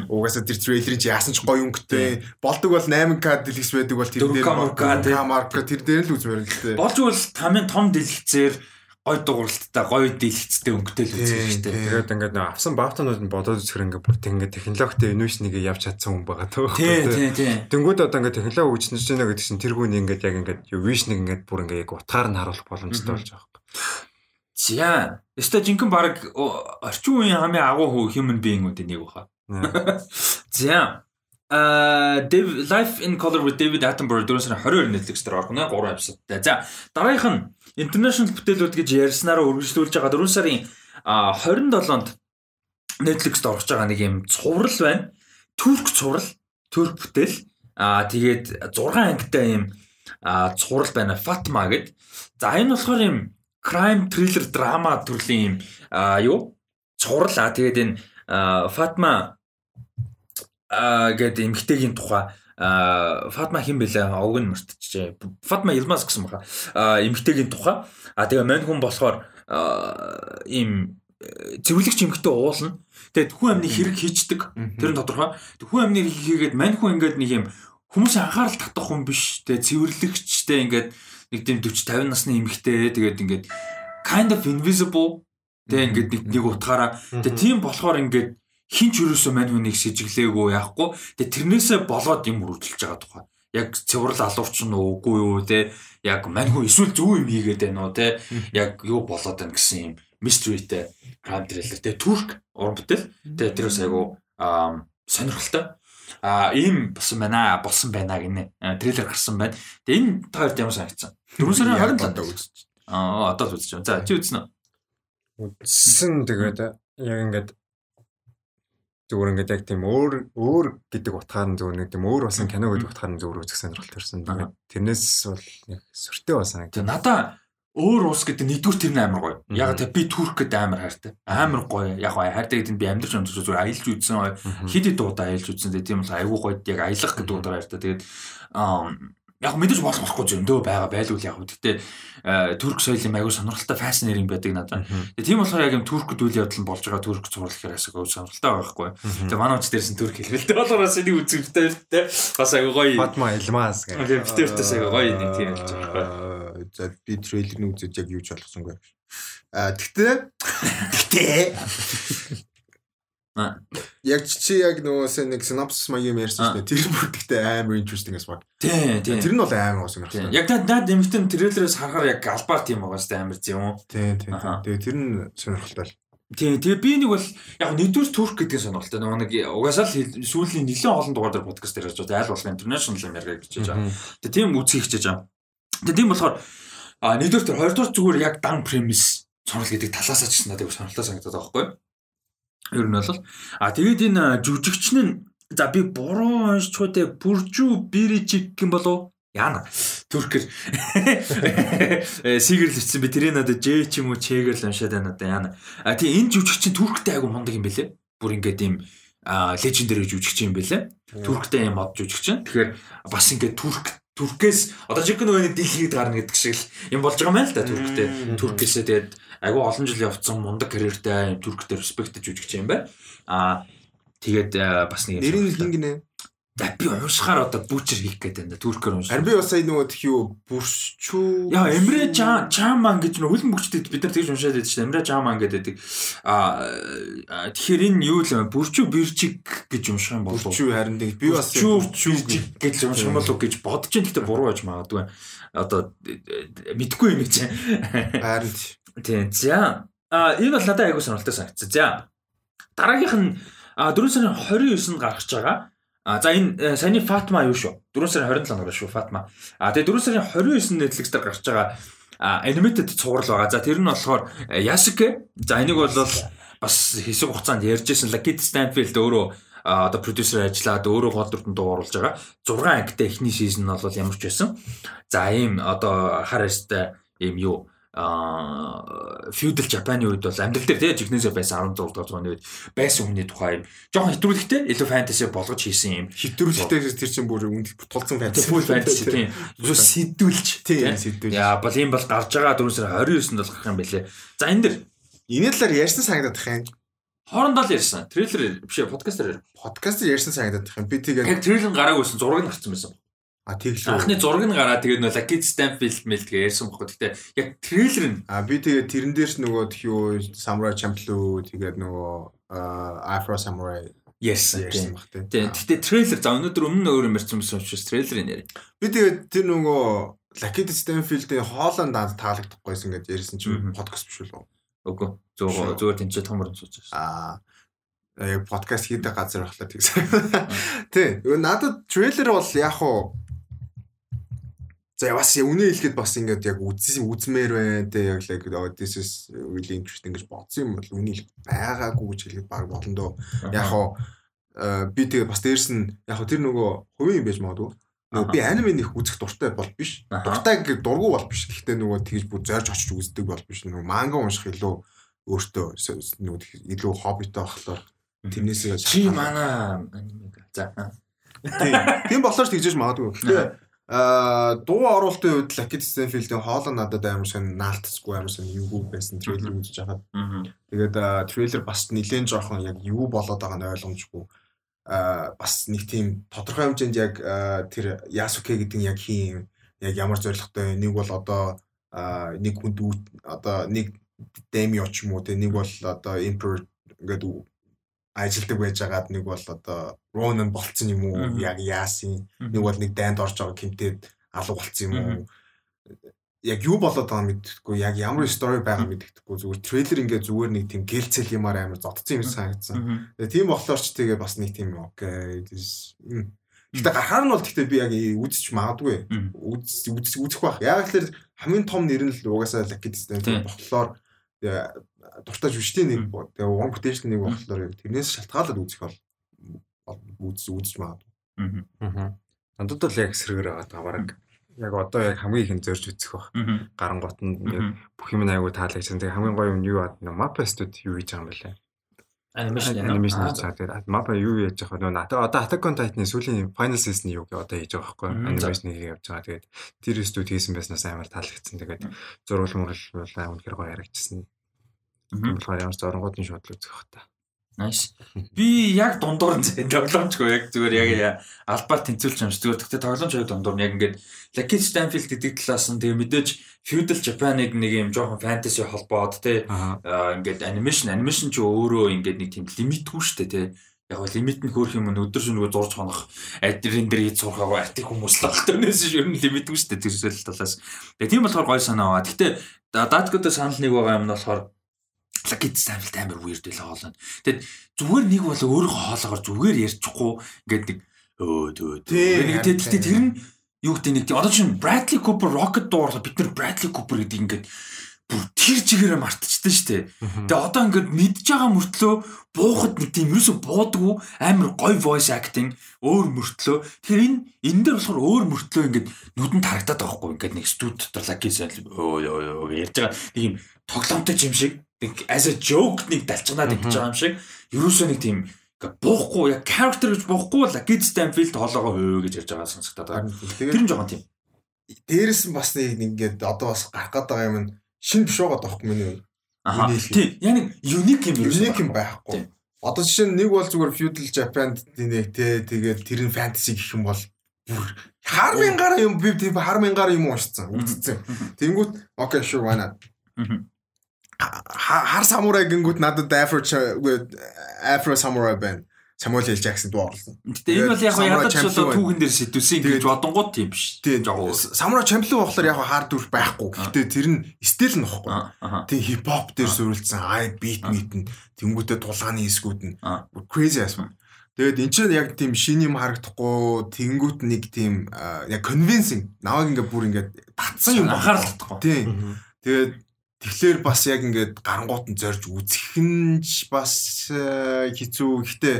Угаасаа тэр трейлерыг яасан ч гоё өнгөтэй. Болдог бол 8K дэлгэц байдаг бол тэр дээр камер тэр дээр л үзмээр л дээ. Болж бол тамийн том дэлгэцээр гой дууралттай гой дэлгэцтэй өнгөтэй л үзэх шүү дээ. Тэгээд ингээд нөө авсан бафтанууд нь бодоод үзэхэр ингээд бүр тэг ингээд технологитой инновашнийг явж чадсан хүн байгаа тоо. Тий, тий, тий. Тэнгүүд одоо ингээд технологи үүснэж байна гэдэг чинь тэр хүн ингээд яг ингээд вишнийг ингээд бүр ингээд яг утгаар нь харуулах боломжтой болж байгаа юм. За, өстой жинхэнэ баг орчин үеийн хамгийн агуу хүү human being-уудын нэг баха. За. Uh Life in Color with David Attenborough дөрөв сарын 22 Netflix дээр орох нэ 3 эпизодтай. За, дараагийнх нь international бүтээлүүд гэж ярьснараа үргэлжлүүлж байгаа 4 сарын 27-нд Netflix-д орж байгаа нэг юм цуврал байна. Турк цуврал, турк бүтээл. Аа тэгээд 6 ангитай юм цуврал байна. Fatma гэд. За энэ болохоор юм crime thriller drama төрлийн юм юу? Цуврал аа тэгээд энэ Fatma гэдэг эмгтэйгийн тухай Фатма хэн бэлээ? Овг нь мартчихжээ. Фатма Илмас гэсэн баха. Эмгтэйгийн тухай. А тэгээ мань хүн болохоор ийм цэвэрлэгч эмгтээ уулна. Тэгээд хүн амны хэрэг хийчдэг. Тэр нь тодорхой. Хүн амны хийгээд мань хүн ингээд нэг юм хүмүүс анхаарал татах хүн биш. Тэгээд цэвэрлэгчтэй ингээд нэг тийм 40 50 насны эмгтээ тэгээд ингээд kind of invisible тэгээд ингээд нэг нэг утгаараа тэгээд тийм болохоор ингээд хинч юусоо мань хүнийг сэжиглээгүй яахгүй. Тэгээ тэрнээсээ болоод юм үргэлжилж байгаа тухай. Яг цэвэрлэл алуурч нь үгүй юу те. Яг мань хүн эсвэл зөв юм хийгээд байна уу те. Яг юу болоод байна гэсэн юм mysteryтэй crime thriller. Тэгээ турк уран бүтээл. Тэгээ тэрээс айгу сонирхолтой. А ийм болсон байна болсон байна гинэ. Трейлер гарсан байна. Тэгээ энэ та хоёрт ямар санагдсан? 4 сарын 27-нд үзэж. Аа одоо л байна. За чи үзсэн үү? Үзсэн тэгээд яг ингээд зүгээр ингээд яг тийм өөр өөр гэдэг утгаар нь зүгээр нэг тийм өөр басан кино гэдэг утгаар нь зүгээр үзэх сонирхолтой ирсэн. Тэгээд тэрнээс бол яг сүртэй басан. Тэгээ надаа өөр ус гэдэг нэгдүгээр тэр нь амар гоё. Яг тэг би турк гэдэг амар хайртай. Амар гоё. Яг хайртай гэдэг нь би амьдарч онцож зүгээр аялж үзсэн. Хэд хэд удаа аялж үзсэн. Тийм бол айгүй гоё яг аялах гэдэг удаа хайртай. Тэгээд яг мэдээж болох болохгүй зөндөө байгаа байлгүй яг. Гэхдээ турк соёлын аягүй сонирхолтой фасцинеринг байдаг надад. Тэгээ тийм болохоор яг юм турк үйл явдал нь болж байгаа турк зурлал гэхээс аягүй сонирхолтой байхгүй. Тэгээ манай уч дээрсэн турк хэлбэлтэй болохоор бас энийг үзэвтэй те бас аягүй гоё. Фатма Илмас гэх. Тэгээ битэртээс аягүй гоё нэг тийм хэлж байгаа байхгүй. За би трейлерыг үзэж яг юу ч болгосонгүй. А тэгтээ тэгтээ Яг чи яг нөгөөсөө нэг synopsis маяг юм ярьсан шүү дээ. Тэр бүр гэхдээ амар interesting as fuck. Тий, тий. Тэр нь бол амар уусан юм. Яг наад нэмтэн трейлерээс харахаар яг галбаар тийм байгаа шүү дээ амар зү юм уу? Тий, тий. Тэгээ тэр нь сонирхолтой. Тийм тэгээ би нэг бол яг нэгдүгээр турк гэдэг сонирхолтой нөгөө нэг угаасаа л сүүлийн нэлээд олон дугаар дээр подкаст дээр ярьж байгаа айл болох international America гэж хийж байгаа. Тэгээ тийм үзхийг хичээж байгаа. Тэгээ тийм болохоор нэгдүгээр тэр хоёрдугаар зүгээр яг дан премис сонирхол гэдэг талаасаа ч гэсэн надад сонирхолтой санагдаад байгаа байхгүй юу? Ер нь бол а тэгээд энэ жүжигчин нь за би буруу уншиж чуйтэй бүржүү биричик гэн болов Яна түркэр сигэрл бичсэн би тэрийг надад Ж ч юм уу Чэгэр л уншаад байна надад яана. А тий энэ жүжигчин түрктэй айгу мундаг юм бэлээ. Бүр ингээд ийм лежендэр жүжигчин юм бэлээ. Түрктэй юм мод жүжигчин. Тэгэхээр бас ингээд түрк Туркээс одоо жиг нөгөө дэлхийд гарна гэдэг шиг л юм болж байгаа юм л да Турктэй. Туркээсээ тэгээд айгүй олон жил явцсан мундаг карьертай Турктэй респекттэй жүжигч юм байна. Аа тэгээд бас нэг нэрийн хин гинэ. За би уншихаар одоо бүчэр хийх гэдэг юм да. Түркээр унших. Харин би бас сая нөгөө тхий юу бүрчүү. Яа, Эмрэ Чаман гэж нөгөө хөлн бүчтэд бид нар тэгж уншаад байдаг чинь Эмрэ Чаман гэдэг. Аа тэгэхээр энэ юу л бүрчүү бирчиг гэж унших юм болов уу? Бүрчүү харин тэг би бас бүрчүү гэж унших юм болов уу гэж бодож ин гэхдээ буруу байж магадгүй. Одоо мэдгүй юм чи. Харин тийм. За а энэ бол надад айгуу сонирхолтой санагдсан. За дараагийнх нь 4 сарын 29-нд гарч байгаа А за энэ э, саяны Фатма юу шүү? 4 сарын 27 ногоо шүү Фатма. А тэгээ 4 сарын 29-нд Netflix дээр гарч байгаа animated цуврал байгаа. За тэр нь болохоор Yasuke. За энийг бол бас хэсэг хугацаанд ярьжсэн Lucky Stanfield өөрөө одоо продюсер ажиллаад өөрөө гол дүртэнд дууруулж байгаа. 6 ангитай эхний сизон нь бол ямар ч байсан. За ийм одоо хараастай ийм юу feudal Japan-ы үед бол амьдрал дээр тийм жигнэсээ байсан 16 дугаар зууны үед байсан хүний тухай юм. Жохон хэтрүүлэгтэй илүү фэнтези болгож хийсэн юм. Хэтрүүлэгтэй тэр чинь бүр үнд тулцсан фэнтези. Full фэнтези тийм. Юу сэдвүүлж тийм сэдвүүлж. Яа бол юм бол гарч байгаа 4 сарын 29-нд бол гарах юм бэлээ. За энэ дэр энэ талаар ярьсан санагдах юм. Хоорондоо л ярьсан. Трейлер биш подкастер. Подкастер ярьсан санагдах юм. Би тэгээд трейлер гараагүйсэн зураг нь гарсан байсан. А тэглээ. Анхны зураг нь гараад тэгээд нөө Lucky Stanfield мэл тэгээ ярьсан бохоо. Гэтэ яг трейлер нь А би тэгээд тэрэн дээрс нөгөө тхий юу Samurai Champloo тэгээд нөгөө Afro Samurai ярьсан баг тийм. Гэтэ трейлер за өнөөдөр өмнө өөр юм ярьсан байсан учраас трейлерыг яри. Би тэгээд тэр нөгөө Lucky Stanfield-ийн хоолонд таалагдахгүйсэн гэж ярьсан чинь подкаст биш үү? Үгүй. Зүгээр зүгээр тэнцээ томор сууж байна. Аа яг подкаст хийдэг газар байхлаа тэгсэн. Тий. Надад трейлер бол яг хуу За бас үнэ хэлэхэд бас ингээд яг үзсэн үзмээр байна те яг л this is really interesting гэж бодсон юм бол үнэ хэл байгаагүй гэж хэлэхэд баг болно доо. Яг хоо би тэгээ бас дээрс нь яг хоо тэр нөгөө хувийн юм байж магадгүй. Нөгөө би аниме нэх үзэх дуртай бол биш. Дуртай гэдэг дургу бол биш. Гэхдээ нөгөө тэгж бүр зорж очиж үздэг бол биш. Нөгөө манга унших илүү өөртөө нөгөө илүү хоббитой болохоор тэрнээсээ чи манай аниме за. Тийм болохоор тэгжэж магадгүй. Гэхдээ Аа дуу оруулалтын үед Lucky Stanfield-ийн хоолой надад амар сайн наалтцгүй амар сайн юу байсан трейлер үзэж хахад. Тэгээд трейлер бас нэлээд жоохон яг юу болоод байгааг нь ойлгомжгүй. Аа бас нэг тийм тодорхой хэмжээнд яг тэр Yasuke гэдэг нь яг хин яг ямар зоригтой нэг бол одоо нэг хүнд одоо нэг Demio ч юм уу те нэг бол одоо Emperor гэдэг ажилдаг байжгаад нэг бол одоо Ронан болцсон юм уу? Яг яасан нэг бол нэг дайнд орж байгаа кимтэд алга болцсон юм уу? Яг юу болоод байгааг мэддэхгүй яг ямар стори байгаа мэддэхгүй зүгээр трейлер ингээ зүгээр нэг тийм гэлцэл юмар амар зодцсон юм санагдсан. Тэгээ тийм болохоор ч тэгээ бас нэг тийм окей. Гэтэ гарахаар нь бол гэхдээ би яг үзэж магадгүй. Үз үзэх байх. Яг л хамгийн том нэр нь л угаасаа Lucky Distance болохоор дуртай жүжигчдийн нэг тэгээ one potential нэг болохоор яг тэрнээс шалтгаалаад үзэх бол үз үзэж магадгүй. Аа. Андууд л яг сэргэр байгаа даа бараг. Яг одоо яг хамгийн ихэн зорж үзэх бах. Гарангуут нь бүх юм аягүй таалагчсан. Тэгээ хамгийн гоё юм юу бат Mapa Studio юу хийж байгаа юм бэ лээ? Анимашн анимашн хийж байгаа. Тэгээд Mapa юу яаж явах вэ? Нөгөө одоо Attack on Titan-ы сүүлийн Final Season юу одоо хийж байгаа байхгүй анимашн хийж явж байгаа. Тэгээд тэр студ хийсэн байснаас амар таалагдсан. Тэгээд зурвал мөрөл бол хэр гоё харагдчихсан. Болохоор ямар ч оронгуудын шудлаг үзэх бах та. Nice. Би яг дундуур нь тоглоомчгүй яг зүгээр яг албаар тэнцүүлж юмш. Зүгээр тэгтээ тоглоомч яг дундуур нь яг ингээд Lucky Stanfield гэдэг талаас нь тэгээ мэдээж Feudal Japan-ыг нэг юм жоохон fantasy холбоод те ингээд animation animation ч өөрөө ингээд нэг тийм лимитгүй штэ те яг гоо лимит нь хөөх юм өдөр шөнөгүй зурж хонох адрин дээр хийж сурахаагүй артик хүмүүс л багт өнөөс ер нь лимитгүй штэ тэр зүйл талаас. Тэгээ тийм болохоор гой санаа аваа. Гэтэ даткуудаа санал нэг байгаа юм нь болохоор Lucky Stanfield амар weird байлаа хоолоо. Тэгэд зүгээр нэг бол өөрөө хоолоогоор зүгээр ярьчихгүй ингээд нэг өө төө төө. Тэгэд тэр нь юу гэдэг нэг одоо чинь Bradley Cooper Rocket дуурлаа бид нар Bradley Cooper гэдэг ингээд бүр тэр чигээрээ мартчихсан шүү дээ. Тэгээ одоо ингээд мэдж байгаа мөртлөө буухад нэг тийм ерөөсө буудаггүй амар гоё voice acting өөр мөртлөө тэгэхээр энэ энэ дээр болохоор өөр мөртлөө ингээд нүдэнд харагдаад байгаа хгүй ингээд нэг студ дотор лакисэн өө өө ярьж байгаа нэг юм тоглоомтой юм шиг нэг as a joke нэг далчганаад идэж байгаа юм шиг ерөөсөө нэг тийм буухгүй яг character гэж буухгүй л Kid Stanfield хоолоогоо хөө гэж ярьж байгаа сонсогдоод байгаа. Тэр нь жоохон тийм. Дээрээс нь бас нэг ингээд одоо бас гарах гээд байгаа юм нь шин биш байгаа даахгүй миний. Аа. Тийм. Яг нэг unique юм unique юм байхгүй. Одоо жишээ нь нэг бол зүгээр feudal Japan нэг те тэгээд тэр нь fantasy гэх юм бол бүр хармын гараа юм би тийм хармын гараа юм уушсан үзсэн. Тэнгүүт okay sure why not хар самурай гингүүд надад афро афро самурай байна. Самуэл Л Жаксон дуу орлоо. Гэтэ энэ бол яг ядаж болоо түүхэн дээр сэтүүлсэн гэж бодонгууд тийм биш. Тийм жоо. Самурай чемплион болохоор яг хаар дүр байхгүй. Гэтэ тэр нь стил нөхгүй. Тийм хип хоп дээр суурилсан ай бит мит нь тэнгуүтэ тулгааны хэсгүүд нь crazy ass man. Тэгээд эн чинь яг тийм шиний юм харагдахгүй тэнгуут нэг тийм яг convincing намайг ингээ бүр ингээ татсан юм анхаарал татахгүй. Тийм. Тэгээд Тэгэхээр бас яг ингээд гарангуут нь зорж үзэх нь бас э, хэцүү. Гэхдээ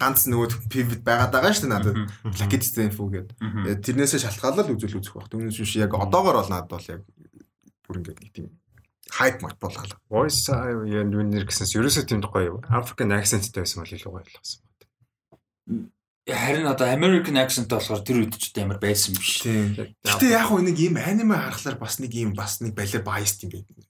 ганц нөгөө pivot байгаад байгаа шүү дээ надад. Lucky Stanford гэдэг. Тэрнээсээ шалтгаалал үзүүл үзэх баг. Түүнээс биш яг одоогор бол надад бол яг бүр ингээд нэг тийм hype мат болгоо. Voice яг юунэр гэсэнс ерөөсөө тийм гоё African accentтэй байсан бол илүү гоё болсон байна. Харин одоо American accent болохоор тэр үед ч амар байсан биш. Гэтэ яг хөө нэг ийм аниме харахаар бас нэг ийм бас нэг балер biased юм байдаг.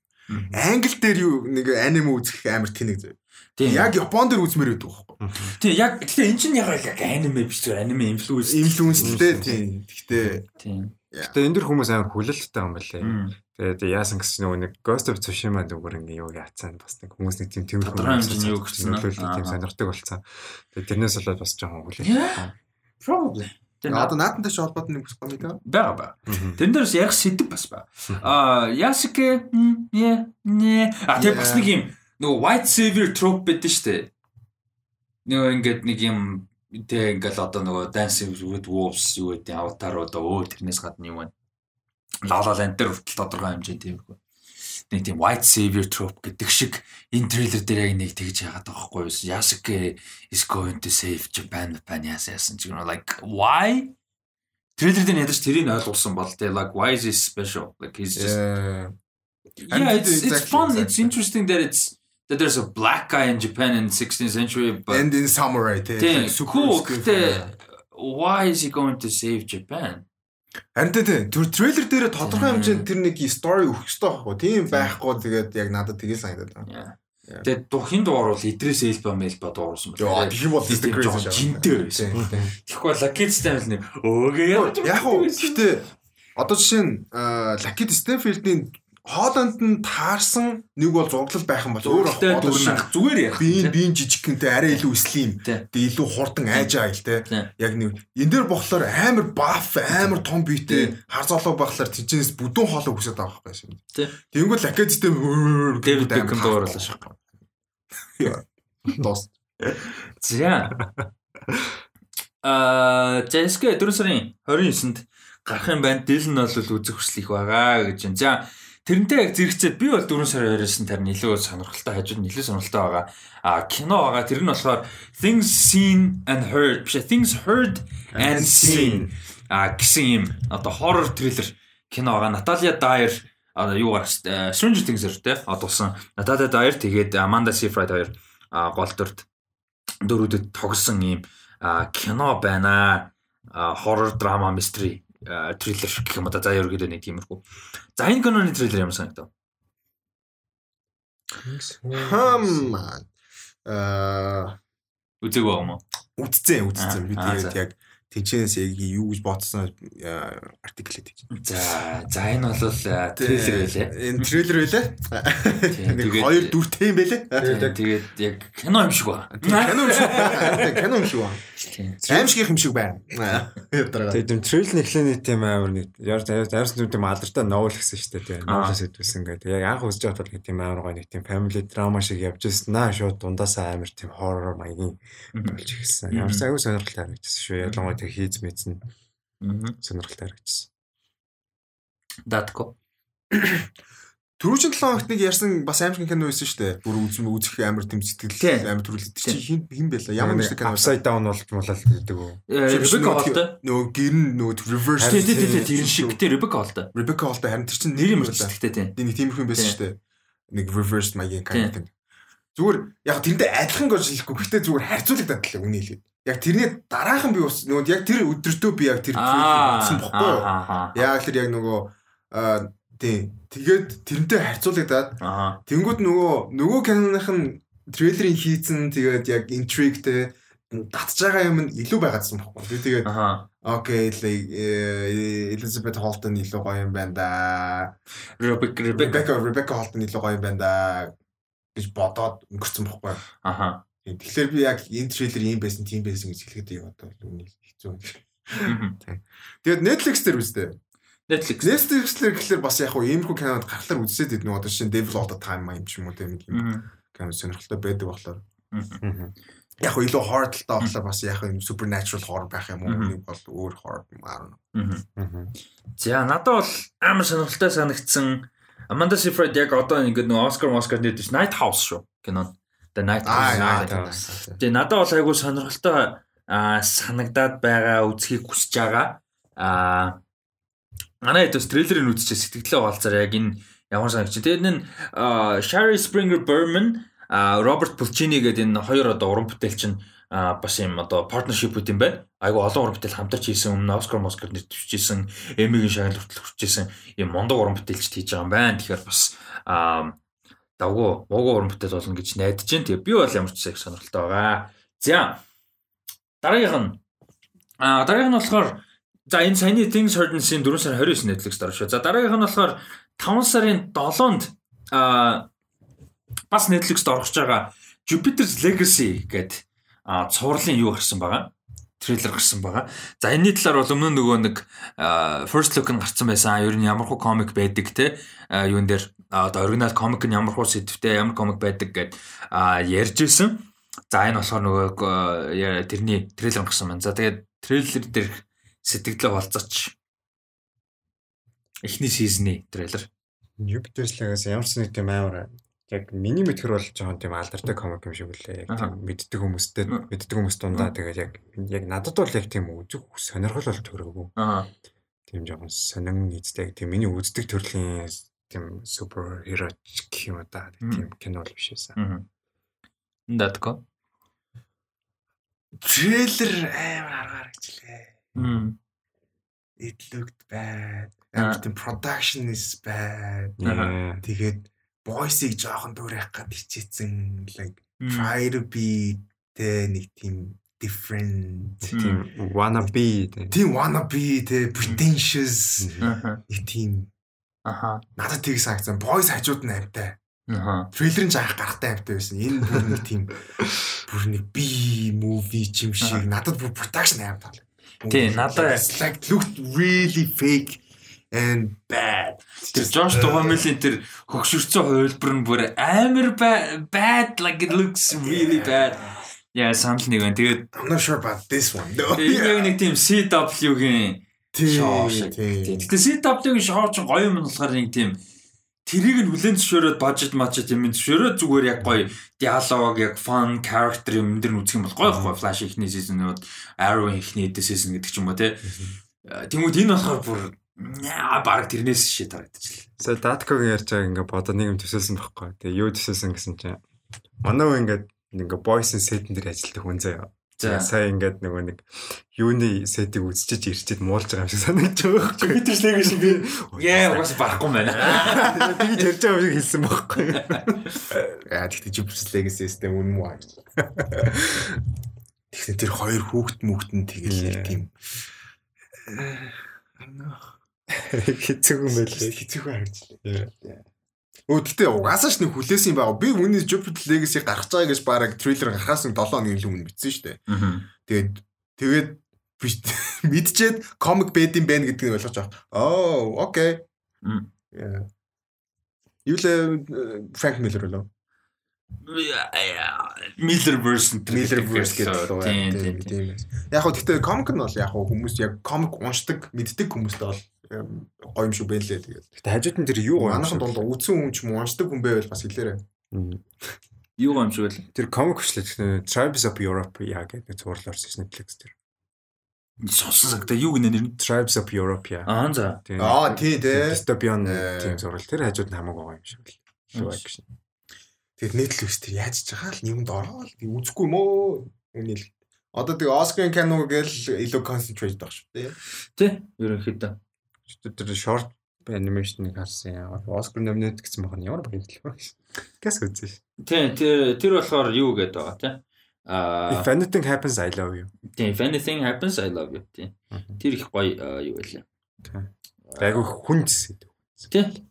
Англи дээр юу нэг аниме үзэх амар тэнэг зав. Тийм яг Япон дээр үзмээр байдаг байхгүй. Тийм яг гэтээ эн чинь яг яг аниме биш зүгээр аниме инфлюенс инфлюенстэй тийм. Гэтээ тийм. Гэтээ энэ дэр хүмүүс амар хүлээлттэй юм байна лээ. Тэгээд яасан гэсэн нөгөө нэг Ghost of Tsushima зүгээр ингээ юу яатсан бас нэг хүмүүс нэг тийм тэмэрхүү гэсэн нөлөөлөл тийм сонирхдаг болсон. Тэгээд тэрнээс болоод бас жоохон хүлээлт. Probably. Тэгээ одоо наатантай ч холбоотой нэг бас комеди байгаа ба. Тэрэн дээрс яг сэдв бас ба. Аа Ясике не не а тэг бас нэг юм нөгөө white savior trope байдаг штэ. Нөгөө ингээд нэг юм тэг ингээл одоо нөгөө dancing with wolves юу гэдэг аватар одоо өө тэрнээс гадна юм байна La Land дээр хүртэл тодорхой хэмжээ тиймэрхүү. Нэг тийм white savior trope гэдэг шиг энэ трейлер дээр яг нэг тэгж яагаад байгаа байхгүй юу? Yasuke is going to save Japan Japan яасан ч юм like why? Трейлер дээр ядаж тэрийг ойлгуулсан бол тэ like why is he special? Like he's just Yeah, it's, it's fun. It's interesting that it's that there's a black guy in Japan in the 16th century but and in samurai тийм cool. Why is he going to save Japan? Харин тийм тэр трейлер дээр тодорхой хэмжээнд тэр нэг story өгөх хэрэгтэй байхгүй. Тийм байхгүй тэгээд яг надад тгий санагдаад байна. Тэгээд хин дуур бол идрээс элба мэлба дуурсан байна. Тийм бол жинтэй байсан. Тэгэхгүй Lucky Stanfield нэг өөгээ яг уу гэхдээ одоо жишээ нь Lucky Stanfield-ийн Хооланд нь таарсан нэг бол зураглал байх юм бол өөр ахтай зүгээр ярих. Би би жижигхэнтэй арай илүү слим. Тэгээ илүү хурдан айжайл те. Яг нэг энэ дээр болохоор амар баф амар том биетэй хар золоо байхлаар тэнцэнээс бүдүүн хоолой хүсэж байгаа байхгүй шин. Тэнгүүл лакедтэй Дэвид Бекхэм дуурлаа шах. Дос. За. Аа, Джеска 4 сарын 29-нд гарах юм байна. Дил нь бол үзэх хүсэл их байгаа гэж байна. За Тэрнтэй яг зэрэгцээд би бол 4 сарын 2-оос нь тэр илүү сонирхолтой хажууд нэлээд сонирхолтой байгаа. А кино байгаа. Тэр нь болохоор Things Seen and Heard биш Things Heard and Seen а гэсэн юм одоо horror thriller кино байгаа. Наталья Дайер одоо юу гарах э, Stranger Things-ээр те одуулсан. Наталья Дайер тэгээд Amanda Seyfried хоёр гол дүрд дөрүүдэд тогсон юм кино байна. Horror drama mystery трейлер гэх юм да за ерөөдөө нэг тиймэрхүү. За энэ киноны трейлер ямар санагдав? Хам аа үзег байгаа юм уу? Үзсэн, үзсэн. Би тэгээд яг тэнчэнээс яг юу гэж бодсон артикл хийж. За, за энэ бол трейлер байлээ. Энэ трейлер байлээ. Нэг хоёр дүртэй юм байлээ. Тэгээд яг кино юм шиг байна. Кино юм шиг. Кино юм шиг байна. Аимшигийнх юм шиг байна. Тэгээд юм трейл нэхлэний тийм амар нэг яарсан зүйл тийм алдартай новел гэсэн шүү дээ. Новелс хэдүүлсэн гэдэг. Яг анх үзэж байхад бол тийм амар гоё нэг тийм family drama шиг явж ирсэн. Наа шууд дундаасаа амар тийм horror маягийн болж ирсэн. Ямар ч аягүй сонирхолтой харагдсан шүү. Ялангуяа тийм хийз мэдсэн. Сонирхолтой харагдсан. Датко. Түрүүчийн 7 хоногт нэг ярьсан бас аимшиг кино байсан шүү дээ. Бүр үзм үзэх амар тэм сэтгэл амар төрөл чи хин хин байла. Ямар нэг кино upside down болж муулаад гэдэг үү. Ребека Холтой. Нөгөө гэрн нөгөө reverse тий тий тий тэр шиг тий Ребека Холтой. Ребека Холтой харин тэр чинь нэр юм байна гэхдээ тий. Нэг тиймэрхүү юм байсан шүү дээ. Нэг reverse маягийн character. Зүгээр яг тэрэндээ адилхан гэж хэлэхгүй. Гэхдээ зүгээр харьцуулагдаад л үний хэлээд. Яг тэрний дараахан би бас нөгөө яг тэр өдөртөө би яг тэр үзсэн бохгүй юу. Яг тэр яг нөгөө тий Тэгээд тэрнтэй харьцуулагдаад тэнгууд нөгөө нөгөө киноных нь трейлерын хийцэн тэгээд яг интригтэй татж байгаа юм нь илүү байгаадсан байхгүй. Тэгээд окей Элизабет Холтон илүү гоё юм байна да. Ребекка Ребекка Холтон илүү гоё юм байна да гэж бодоод өнгөрцөн байхгүй. Аха. Тэгэхээр би яг энэ трейлер ийм байсан, тийм байсан гэж хэлэхэд яг одоо үний хэцүү. Тэгээд Netflix дээр үстэй. Netflix. Netflix-лэр гэхэлэр бас яг хуу иймэрхүү кинод гарахлаар үзсэд идэх нэг одоо шинэ Devil All the Time юм ч юм уу тийм юм. Кино сонирхолтой байдаг болохоор. Яг хуу илүү horror талтай болохоор бас яг юм supernatural horror байх юм уу нэг бол өөр horror юм аа. За надад бол амар сонирхолтой санагдсан Amanda Seyfried яг одоо ингээд нөө Oscar Oscar нэрдэж Night House шүү кино. The Night House. Тэгээ надад бол айгүй сонирхолтой санагдаад байгаа үзхийг хүсэж байгаа. Аа Манай хэд бас трейлерыг үзчихээ сэтгэлээ хаалцаар яг энэ ямар санагч. Тэгээд энэ Sherry Springer Berman Роберт Пулчини гэдэг энэ хоёр одоо уран бүтээлч нь бас юм одоо партнершип үт юм байна. Айгу олон уран бүтээл хамтарч хийсэн өмнө Оскар Москар нэртвчээсэн Эмигийн шагнал хүртэл хүрчээсэн юм мондог уран бүтээлч хийж байгаа юм байна. Тэгэхээр бас давгүй муугүй уран бүтээл болно гэж найдаж байна. Тэгээ би бол ямар ч их сонирхолтой байгаа. За дараагийнх нь а дараагийнх нь болохоор За энэ саяны Things Heard-ийн 4 сарын 29 Netflix дээр шүү. За дараагийнх нь болохоор 5 сарын 7-нд аа бас Netflix-д орж байгаа Jupiter's Legacy гэдэг а цувралын юу гарсан байгаа. Трейлер гарсан байгаа. За энэний талаар бол өмнө нөгөө нэг first look нь гарсан байсан. Ер нь ямар хуу комик байдаг те юун дээр одоо оригинал комик нь ямар хуу сэдвтэй ямар комик байдаг гэд ярьж ирсэн. За энэ болохоор нөгөө тэрний трейлер гарсан байна. За тэгээд трейлер дээр сэтгэлээ болцооч. Эхний сизны трейлер. Jupiter's-лагаас ямар ч нэг тийм амар яг миний мэдхэр бол жоохон тийм алдартай комик юм шиг үлээ. Яг тийм мэддэг хүмүүстэй мэддэг хүмүүс дундаа тэгээд яг яг надад бол яг тийм үзэх сонирхол бол төрөөгүй. Аа. Тийм жоохон сонин нийцтэй тийм миний үздэг төрлийн тийм супер хиро гэх юм да. Тийм кино л биш байсан. Аа. Датко. Трейлер амар аргаар гэжлээ. It looked bad. Амар тийм production is bad. Тэгээд voice-ийг жоохон дуурайх гад хичээсэн like try to be тэ нэг тийм different тийм wanna be тийм wanna be тэ pretentious нэг тийм аха. надад тийг санагцсан voice хажууд нь амтай. Аха. Трейлерын жаах гарахтай амтай байсан. Энэ бүр нэг тийм бүр нэг би movie юм шиг надад бүр production амтай Тий, надад like looked really fake and bad. Тэр Josh Duhamel-ийн тэр хөгшөрцөн хувилбар нь бүр амар bad like it looks really bad. Яа, санал нэг байна. Тэгээд I'm not sure about this one. Энэ нэг тийм CW-гийн шоу шиг. Гэтэ CW-гийн шоу ч гоё юм болохоор нэг тийм Тэрийг нь хүлэн зөвшөөрөөд бажет мачет юм зөвшөөрөө зүгээр яг гоё диалог яг fun character юм дээр үзэх юм бол гоё ихгүй Flash ихний season-ууд Arrow ихний season гэдэг ч юм уу те. Тэнгүүд энэ болохоор бүр яа баг тэрнээс шийд харагдчихлаа. За Datkog ярьж байгаа ингээ бодоо нэг юм төсөөлсөн байхгүй. Тэгээ юу төсөөлсөн гэсэн чинь манай уу ингээ ингээ boys-ын set дээр ажилладаг хүн заяа. За сая ингээд нөгөө нэг юуны сетийг үзчихэж ирчээд муулж байгаа юм шиг санагдаж байгаа байхгүй. Лэг шиг би яа угаас барахгүй байна. Тэгж ярьж байгаа юм шиг хэлсэн байхгүй. Яа тэгтээ Jupiter's Legacy систем үнэн мүү. Тэгэхээр тэр хоёр хүүхэд мүхтэн тэгэл тийм хэцүүхэн байлээ. Хэцүүхэн харагдлаа. Өө гэтээ угаасаа ч нэг хүлээсэн юм байгаа. Би үүний Jupiter Legacy гарах цаа гэж бараг трейлер гарахаас нэг 7 хоногийн өмнө бичсэн шүү дээ. Тэгээд Тэгээд мэдчихэд комик бэд юм байна гэдгийг ойлгож байгаа. Oh, окей. Юу л Франк Миллер болов? Miller version Miller version гэдэг тийм. Яг хөө гэхдээ комик нь бол яг хөө хүмүүс яг комик уншдаг, мэддэг хүмүүстэй бол гоё юм шүү бэ лээ тэгээд. Гэтэ хажууд нь тэр юу гоё. Манайхан дунд үзсэн хүн ч юм уншдаг хүн байвал бас хэлээрэй. Юу гоё юм шиг вэ? Тэр комик хүчлээ Tribes of Europe яа гэдэг зурлал орсон Netflix тэр. Сонсон цагта юу гэнэ нэр нь Tribes of Europe яа. Аа за. Аа тий тий. Dystopian тийм зурлал тэр хажууд нь хамаагүй гоё юм шиг л. Live action. Тэгээд Netflix тэр яаж ч байгаа л юмд ороод үзэхгүй мөө. Үнийг Одоо тэгээ Оскарын кино гээл илүү concentrate байх шүү дээ. Тий, ерөнхийдөө. Тэр short анимашныг харсан яа. Оскар номинет гэсэн махна ямар баярлалаа. Гэс үзсэн. Тий, тэр тэр болохоор юу гэдэг байгаа тий. Аа If anything happens I love you. Тий, if anything happens I love you тий. Тэр их гоё юу байлаа. Тий. Айгу хүн зэсэд. Тий.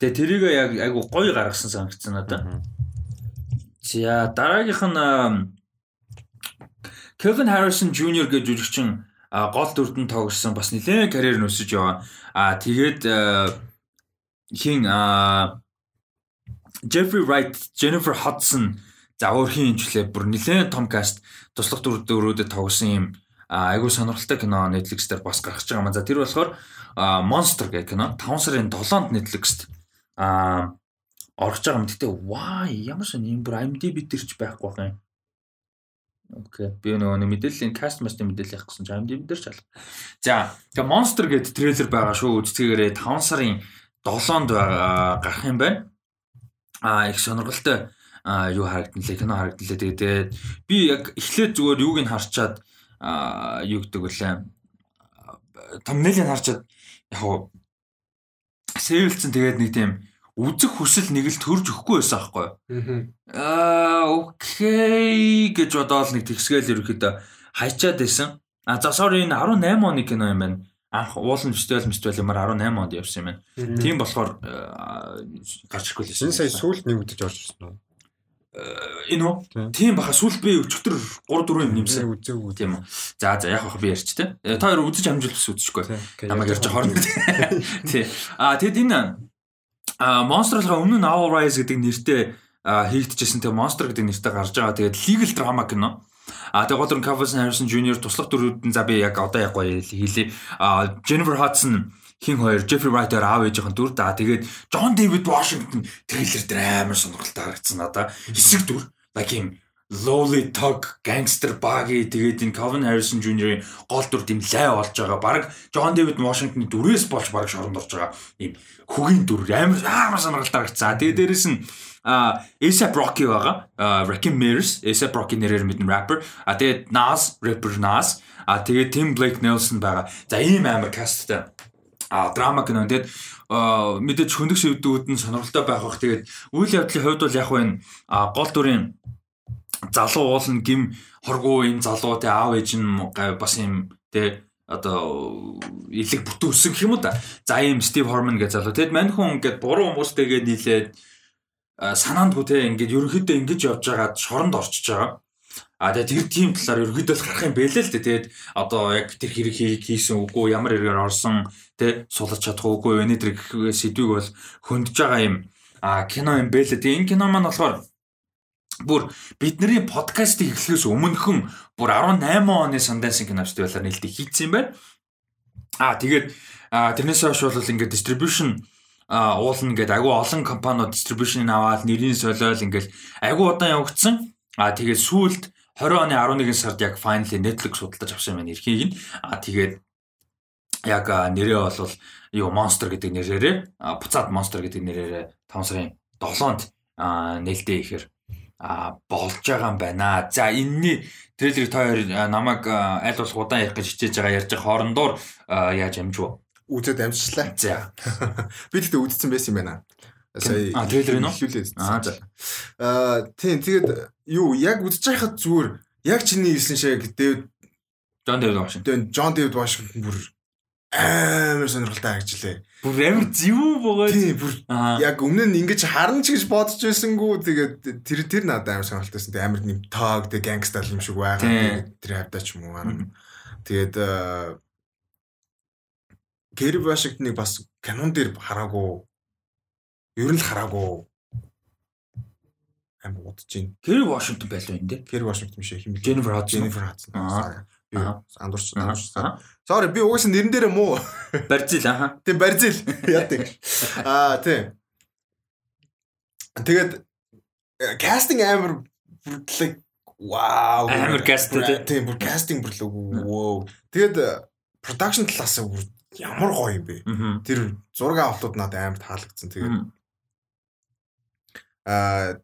Тэгээ тэрийг яг айгу гоё гаргасан санагдсан надад. За дараагийнх нь Kevin Harrison Jr гэж жүжигчин гол дүрдэн тоглосон бас нэлээд карьер нь өсөж яваа. Аа тэгээд хин Jeffrey Wright, Jennifer Hudson за өөрхийн хэмжлээ бүр нэлээд том каст туслах дүрдүүрүүдэд тоглосон юм айгүй сонирхолтой кино Netflix дээр бас гарч байгаа юм. За тэр болохоор Monster гэх кино 5 сарын 7-нд Netflix-т орж байгаа юм. Гэтэ why ямар ч юм бүр IMDb дээр ч байхгүй байх юм. Окей. Би нөгөө мэдээллийн каст мастын мэдээлэл явах гэсэн чинь IMDb дээр ч алга. За, тэгээ Monster гэдэг трейлер байгаа шүү. Үзцгээгээрээ 5 сарын 7-нд гарах юм байна. Аа их сонирхолтой юу харагдан лээ кино харагдан лээ тэгээд би яг эхлээд зүгээр юуг нь харчаад юу гэдэг вүлээ thumbnail-ыг харчаад яг хуу сэвэлцэн тэгээд нэг тийм үзэх хүсэл нэг л төрж өгөхгүй байсан аахгүй. Аа окей гэж бодоол нэг тэгсгээл ерөөхдөө хайчаад байсан. А за sorry энэ 18 оны кино юм байна. Анх уулын фестивал фестивал юмар 18 онд явсан юм байна. Тийм болохоор гарч ирэхгүй л байсан. Энэ сая сүүлд нэг үдэж орж ирсэн үү? Энэ үү? Тийм баха сүүлд би өчтөр 3 4 юм нэмсэн. Үзээгүй. Тийм үү. За за яг баха би ярьч те. Та хоёр үзэж амжилт ус үзчихгүй. Намайг ярьж хоорно. Тий. А тэгэд энэ А Monster болохоор өмнө нь Owl Rise гэдэг нэртэй хийгдчихсэн тэгээ Monster гэдэг нэртэй гарч байгаа. Тэгээд legal drama кино. А тэгээ гол нь Kevin Harrison Jr. туслах дөрүүдэн за би яг одоо яг гоё хийлээ. А Jennifer Hudson хин хоёр Jeffrey Wright-аар аав ээжийнхэн дүр да. Тэгээд John David Washington трейлер дээр амар сонирхолтой харагдсан надаа. Хэсэг дүр. Like юм Lowly Tug Gangster Buggy тэгээд энэ Calvin Harrison Jr-ийн гол дүр дэм лай болж байгаа. Бараг John David Washington-ы дүрээс болж бараг шоронд орж байгаа. Ийм хөгийн дүр амар амар сонирхолтой харагдсан. Тэгээд дээрэс нь а ASAP Rocky байгаа. Rakim Mears ASAP Rocky нэрээр мэднэ rapper. А тэгээд Nas rapper Nas. А тэгээд Tim Blake Nelson байгаа. За ийм амар касттай а драма кино. Тэгээд мэдээж хөндөг шивдүүд нь сонирхолтой байх бах. Тэгээд үйл явдлын хувьд бол яг вэ гол дүрийн залуу уулна гим хоргоо энэ залуу те аав ээж нь бас юм те одоо илэг бүтүүлсэн гэх юм уу да. За ийм Стив Хорман гэж залуу. Тэгэд мань хүн ингээд буруу хүмүүстэйгээ нийлээд санаандгүй те ингээд ерөнхийдөө ингэж явж байгаад шоронд орчиж байгаа. А тэгээ тэр тийм талаар ерөнхийдөө л гарах юм бэлээ л дээ. Тэгээд одоо яг тэр хэрэг хийсэн үгүй ямар хэрэгээр орсон тэ сулж чадах үгүй вэ тэр сэдвийг бол хөндөж байгаа юм. А кино юм бэлээ. Тэгээ энэ кино маань болохоор бүр бидний подкастыг эхлэхээс өмнөхөн бүр 18 оны Sundance кино фестивалаар нээлттэй хийцсэн юм байна. Аа тэгээд тэрнээс хойш бол ингээд distribution уулна гэдэг агүй олон компаниуд distribution аваад нэрийн солиол ингээд агүй удаан явагдсан. Аа тэгээд сүүлд 20 оны 11 сард яг finally Netflix судалдаж авсан юм байна эрхийг нь. Аа тэгээд яг нэрээ бол юу Monster гэдэг нэрээрээ буцаад Monster гэдэг нэрээрээ 5 сарын 7-нд нээлттэй ихээр а болж байгаа юм байна. За энэний трейлерыг та хоёр намайг аль болох удаан ярих гэж хичээж байгаа ярьж байгаа хоорондоор яаж амжив? Үзээд амжчлаа. За. Би тэгтээ үзсэн байсан юм байна. Сая а трейлер нь хэлүүлээ. Аа за. Аа тийм тэгээд юу яг үзэж байхад зүгээр яг чиний хэлсэн шиг Дэвид Джон Дэвид Вашингтон. Джон Дэвид Вашингтон бүр амар сонирхолтой харагдлаа. Бүр амар зэвүү бөгөөд. Тийм бүр яг өмнө нь ингэж харна ч гэж бодож байсангүй тэгээд тэр тэр надад амар сонирхолтойсэн. Тэгээд амар нэм таг тэг гангстал юм шиг байгаа. Тэгээд тэр хавдаа ч юм уу харна. Тэгээд Гэри Вашингтоныг бас канон дээр хараагүй. Ер нь л хараагүй. Амар бодож байна. Гэри Вашингтон байлаа энэ дээ. Гэри Вашингтон биш юм. Jennifer Hudson. Jennifer Hudson. Андуурч андуурч. Sorry би угсаа нэрэн дээрээ муу. Барзил аха. Тийм барзил. Яадаг. Аа тийм. Тэгээд кастинг амар бүрдлэг вау. Амар каст тийм бүр кастинг бүрлэг вау. Тэгээд production талаас бүр ямар гоё юм бэ. Тэр зураг авалтууд надад амар таалагдсан. Тэгээд аа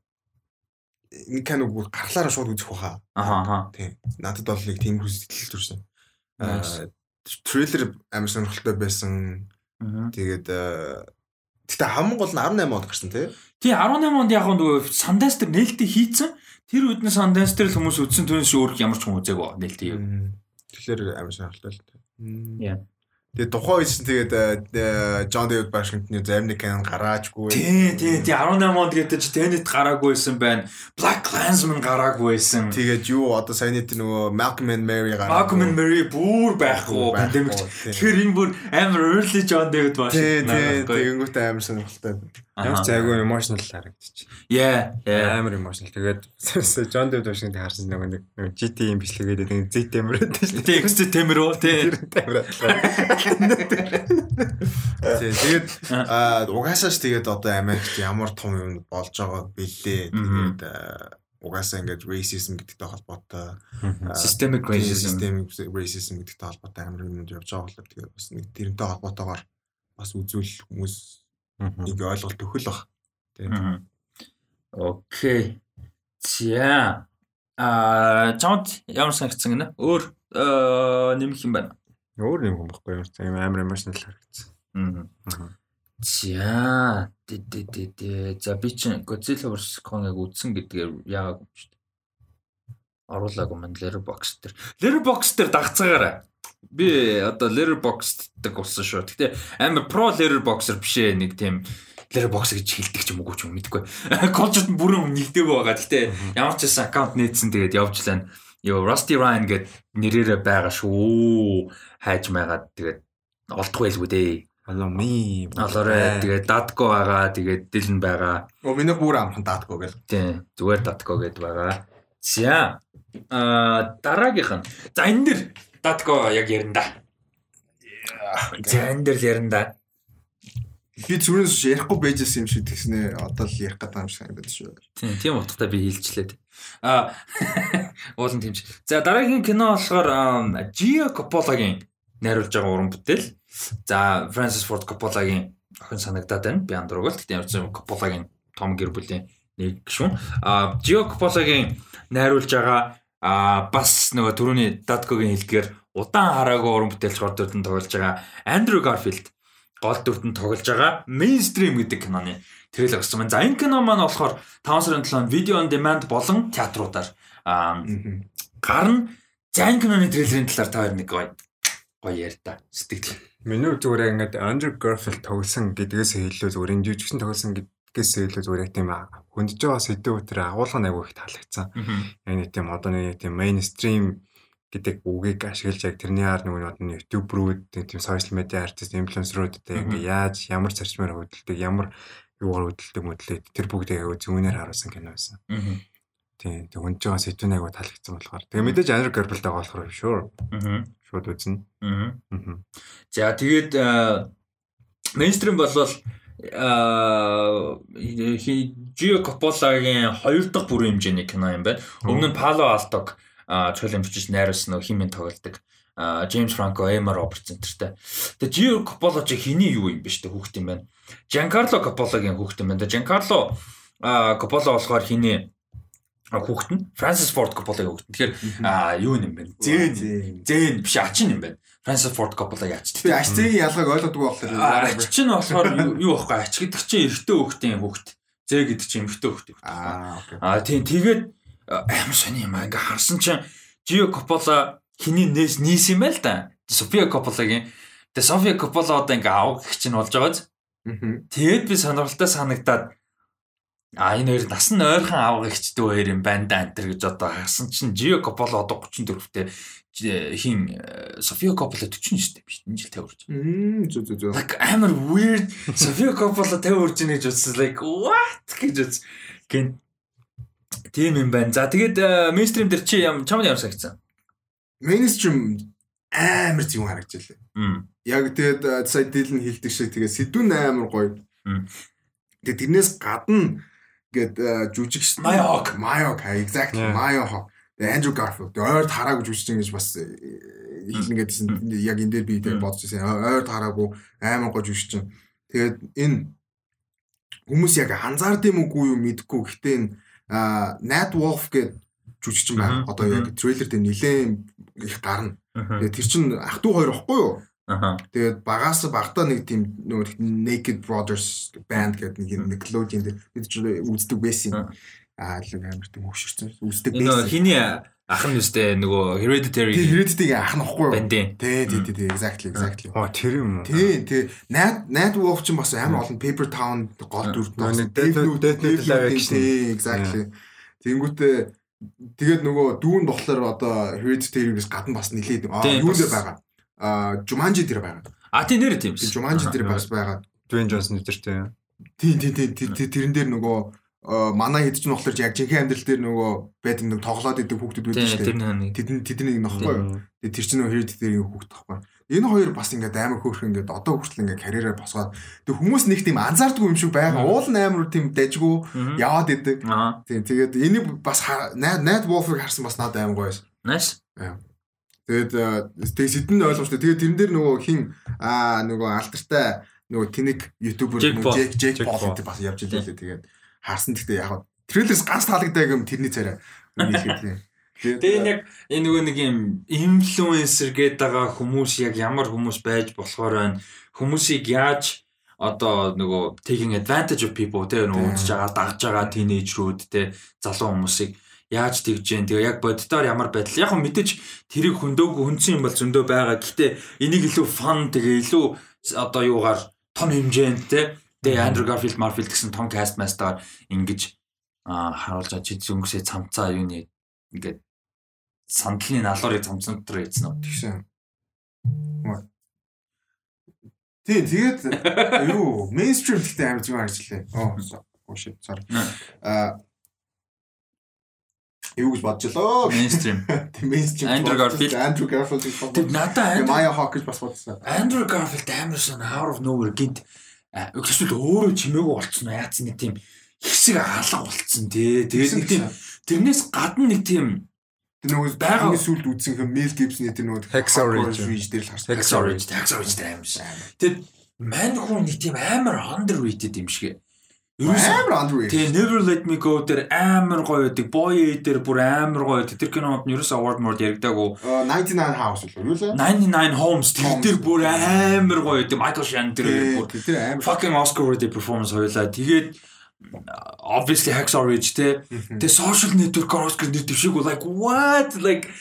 нэг киног гарахлаараа шууд үзэх баха. Аха. Тийм. Надад бол нэг тийм хүсэл төрсэн. Аа трейлер амар сонирхолтой байсан. Тэгээд Гэтэ хамгийн гол нь 18 онд гарсан тий. Тий 18 онд яг нөгөө Sundance дээр нээлттэй хийцэн. Тэр үед нь Sundance дээр хүмүүс үзсэн түүнээс өөр ямар ч хүн үзээгүй нээлттэй. Тэгэхээр амар сонирхолтой л. Яа. Тэгээ тухайн үед чинь тэгээд Джон Дэвид Вашингтонны зарим нэг кинон гараажгүй. Тий, тий, тий 18 онд гэдэг чи Tenet гараагүйсэн байна. Black Klansman гараагүйсэн. Тэгээд юу одоо саяны тэр нөгөө Malcolm and Mary гараа. Malcolm and Mary бүр байхгүй пандемик. Тэгэхээр энэ бүр амар early John David Washington. Тий, тий, тэгэнгүүт амар сонирхолтой. Ямар ч айгүй emotional харагдчих. Yeah, yeah. Амар emotional. Тэгээд John David Washington харсан нэг нэг GT юм бичлэгээд нэг Z байдаг шүү дээ. X темэр үү? Темэр. Тэгээд угаасаа ч тэгээд одоо Америкт ямар том юм болж байгаа бэлээ. Тэгээд угаасаа ингээд racism гэдэгтэй холбоотой systemic racism systemic racism гэдэгтэй холбоотой амар юм явж байгаа болохоор тэгээд бас нэг тэрнтэй холбоотойгоор бас үзүүл хүмүүс нэг ойлголт өгөх л баг. Тийм. Окей. За. Аа, чамд ямар санагдсан гинэ? Өөр нэмэх юм байна. Өөр юм юм баггүй ямар тийм амар emotional харагдсан. Аа. За. Дэ дэ дэ дэ. За би чинь Godzilla vs Kong-ыг үзсэн гэдгээр яагаад юм шүү дээ. Оруулаагүй мань Letterboxd дээр. Letterboxd дээр дагцаагаарай. Би одоо Letterboxd дэг болсон шүү. Гэтэ амар pro Letterboxer биш ээ нэг тийм Letterbox гэж хэлдэг ч юм уу ч юм мэдгүй. Нь бүрэн нэгдэг байгаа. Гэтэ ямар ч байсан аккаунт нээсэн тэгээд явж лана. Йоо Rusty Ryan гэд нэрээрээ байгаа шүү. Хайж майгаад тэгээд олдох байлгүй дээ. Me. Алаарэ тэгээд Datco байгаа, тэгээд Dylan байгаа. Оо миний бүр амхан Datco гэл. Тийм, зүгээр Datco гэд байгаа. За. Аа дараагийнх нь. За энэ дэр Datco яг ярина да. За энэ дэр ярина да. Би зүрээс ярихгүй байжсэн юм шиг тэгснэ одоо л ярих гэдэг юм шиг санагдаж шүү. Тийм, тийм утгатай би хэлчлээ. Аа уулын тэмч. За дараагийн кино болохоор Gio Coppola-гийн найруулж байгаа уран бүтээл. За Francis Ford Coppola-гийн охин санагдаад байна. Би андургал. Гэтэ ямар ч юм Coppola-гийн том гэр бүлийн нэг гишүүн. Аа Gio Coppola-гийн найруулж байгаа а бас нөгөө түрүүний Datkогийн хэлгээр удаан хараагүй уран бүтээлч гол дүрдэн тоглож байгаа Андрю Гарфилд гол дүрдэн тоглож байгаа Mainstream гэдэг киноны трейлер гарсан байна. За энэ кино маань болохоор 5 сарын 7-нд видео on demand болон театруудаар гарна. За энэ киноны трейлерын талаар та хоёр нэг гоё гоё ярь та сэтгэл. Миний зүгээр ингээд Andrew Garfield тоглосон гэдгээс илүү зүгээр жижигсэн тоглосон гэдгээс илүү зүгээр тийм хөндөж байгаа сэдв өтер агуулга нэг их таалагдсан. Яг нэг тийм одоо нэг тийм mainstream гэдэг үгийг ашиглаж яг тэрний хаар нэг нь YouTube-рүүд тийм social media artist influencer-ууд ингээ яаж ямар зарчмаар хөдөлдөг ямар юугаар хөдөлдөг мэдлээ тэр бүгдээ яг зүүнээр харуулсан кино байсан. Тийм тэг хөндөж байгаа сэдв нэг таалагдсан болохоор. Тэгээ мэдээж Andrew Garfield байгаа болохоор sure. Шууд үзнэ. За тэгээд mainstream болвол а Жио Копполагийн хоёр дахь бүрэн хэмжээний кино юм байна. Өмнө нь Пало Алтог цолын бичиж найруулсан нөх химэн тоглодог. Джеймс Франко, Эма Роберт центртэй. Тэгээ Жио Коппола чи хиний юу юм бэ штэ хүүхд юм байна. Жанкарло Копполагийн хүүхд юм байна. Жанкарло Коппола болохоор хиний хүүхд нь Фрэнсис Форд Копполагийн хүүхд. Тэгэхээр юу юм бэ? Зэн зэн биш ачин юм байна. Francis Ford Coppola яач. Тэгээ ачцгийн ялгааг ойлгодгүй болохоор ач чинь болохоор юу байхгүй ач гэдэг чинь эртөө хөхтэй хөхт. Зэ гэдэг чинь эмхтөө хөхтэй. Аа окей. Аа тийм тэгээд амар сони юм аа ингээ харсан чинь Gio Coppola хиний нээс нийс юм байл та. Sofia Coppola-гийн Тэгээ София Коппола одоо ингээ авах гэх чинь болж байгааз. Тэгээд би сонирхолтой санагдаад А энэ хоёр насан ойрхон авах ихчтэй хоёр юм байна да энэ гэж одоо хасан чинь Жио Коппола одоо 34-тэй хин София Коппола 49-тэй биш энэ жил тавьж. Мм зү зү зү. Like амар weird София Коппола тавьж ийн гэж үзсэн like what гэж үз. Гэн тийм юм байна. За тэгээд мейнстрим дээр чи чамд ямар санагдсан? Мейнстрим амар зүг харагдчихлаа. Яг тэгээд сая дийл нь хилдэг шиг тэгээд сэдвүүн амар гоё. Тэгээд тэрнээс гадна гээд жүжигч Майок Майок exactly Майок Тэгээ Андрю Гарфилд ойр тараагүй жүжигч ингэж бас хэлнэ гэдсэн яг энэ дээр би тэг бодож байсан. Ойр тараагүй аймаг гож жүжигч. Тэгээд энэ хүмүүс яг анзаард юм уу юу мэдэхгүй. Гэхдээ энэ Nat Wolf гэдэг жүжигч байна. Одоо яг трейлер дээр нилээн их гарна. Тэгээд тэр чин ах トゥ хоёр ихгүй юу? Тэгээд багаас багтаа нэг тийм нөгөө Naked Brothers band гэдэг нэг Nickelodeon дээр бид ч үздэг байсан. Аа л амар тийм хөшөрсөн үздэг байсан. Энэ хиний ах нь үстэй нөгөө Hereditary. Hereditary ах нь ихгүй юу? Тий, тий, тий, тий, exactly, exactly. Оо тэр юм уу? Тий, тий. Nat Nat Wolf ч бас амар олон Paper Town гол дүрд байна. Death Note Тий, exactly. Тэнгүүтээ тэгээд нөгөө дүүн болохоор одоо Hereditary-гээс гадна бас нилээд юу нэ байгаа. А Jumanji дээр байгаа. А тий нэр тийм. Jumanji дээр бас байгаа. Dwayne Johnson өдөртэй. Тийм тийм тийм тэрэн дээр нөгөө манай хэд ч нь болохоор яг жинхэнэ амьдрал дээр нөгөө байдаг нэг тоглоод идэг хүүхдүүд байдаг шүү дээ. Тэдний тэдний нөхгүй юу. Тэгээ тэр чинь нөгөө хэрэг дээр хүүхд тахгүй. Энэ хоёр бас ингээд амар хөөрх ингээд одоо хүртэл ингээд карьераа босгоод тэг хүмүүс нэг тийм анзаардгүй юм шиг байгаа. Уул нь амар тийм дажгүй яваад идэг. Тийм тэгээд энийг бас найд Wolf-ыг харсан бас надад амар гоё. Nice. Тэгээд тэг сэдэн ойлгомжтой. Тэгээд тэрэн дээр нөгөө хин аа нөгөө алдартай нөгөө тэнэг ютубер Джек Джек Пол гэдэг бас явж илээ. Тэгээд харсан гэхдээ яг трейлерс ганц таалагддаг юм тэрний царай. Үнийг хэлээ. Тэгээ яг энэ нөгөө нэг юм инфлюенсер гэдэг байгаа хүмүүс яг ямар хүмүүс байж болохоор байна. Хүмүүсийг яаж одоо нөгөө taking advantage of people тэгээ нөгөө үзэж байгаа дагж байгаа тинейжрүүд те залуу хүмүүсийг яаж тэгж जैन тэгээ яг боддоор ямар байдал яг мэдээж тэрийг хөндөөгүй хүнсэн юм бол зөндөө байгаа. Гэхдээ энийг илүү fun тэгээ илүү одоо юугаар том хэмжээнд те Тэгээ Андрю Гарфилд Марфилд гэсэн том каст мастер ингэж харуулж байгаа чи зөнгөсөө цамцаа юу нэ ингээд сандлын налуурыг цамцсан дотор ийдсэн үү тэгсэн. Тийм тэгээд юу мейнстрим гэхдээ амар зүгээр харжлаа. Оо oh shit sorry. Аа юу гэж бодож лөө мейнстрим. Тийм мейнстрим. Андрю Гарфилд Андрю Гарфилд тийм надаа Майя Хок гэж бас бодсон. Андрю Гарфилд амар сон out of nowhere гинт Эсвэл өөрөө чимээгүй болцсон? Яац нэг тийм хэсэг алга болцсон тий. Тэгээд нэг тийм тэрнээс гадна нэг тийм нөгөө байгаа сүлд үзсэн хэм Мел Гибсны тэр нөгөө Hexorage дээр л харсан. Hexorage, Hexorage дээр шиг. Тэгэд мань хүн нэг тийм амар underrated юм шиг. Амар underrated. Тэгээ Never Let Me Go дээр амар гоё байдаг. Boy A дээр бүр амар гоё. Тэр кинонд нь ерөөс award мод яригдаагүй. 99 House л юу лээ? 99 Homes тэр дээр бүр амар гоё байдаг. Michael Shannon дээр бүр тэр амар fucking Oscar worthy performance хоёлаа. Тэгээд obviously Hexorage те. Тэгээ social network Oscar нэр дэвшээгүй like what like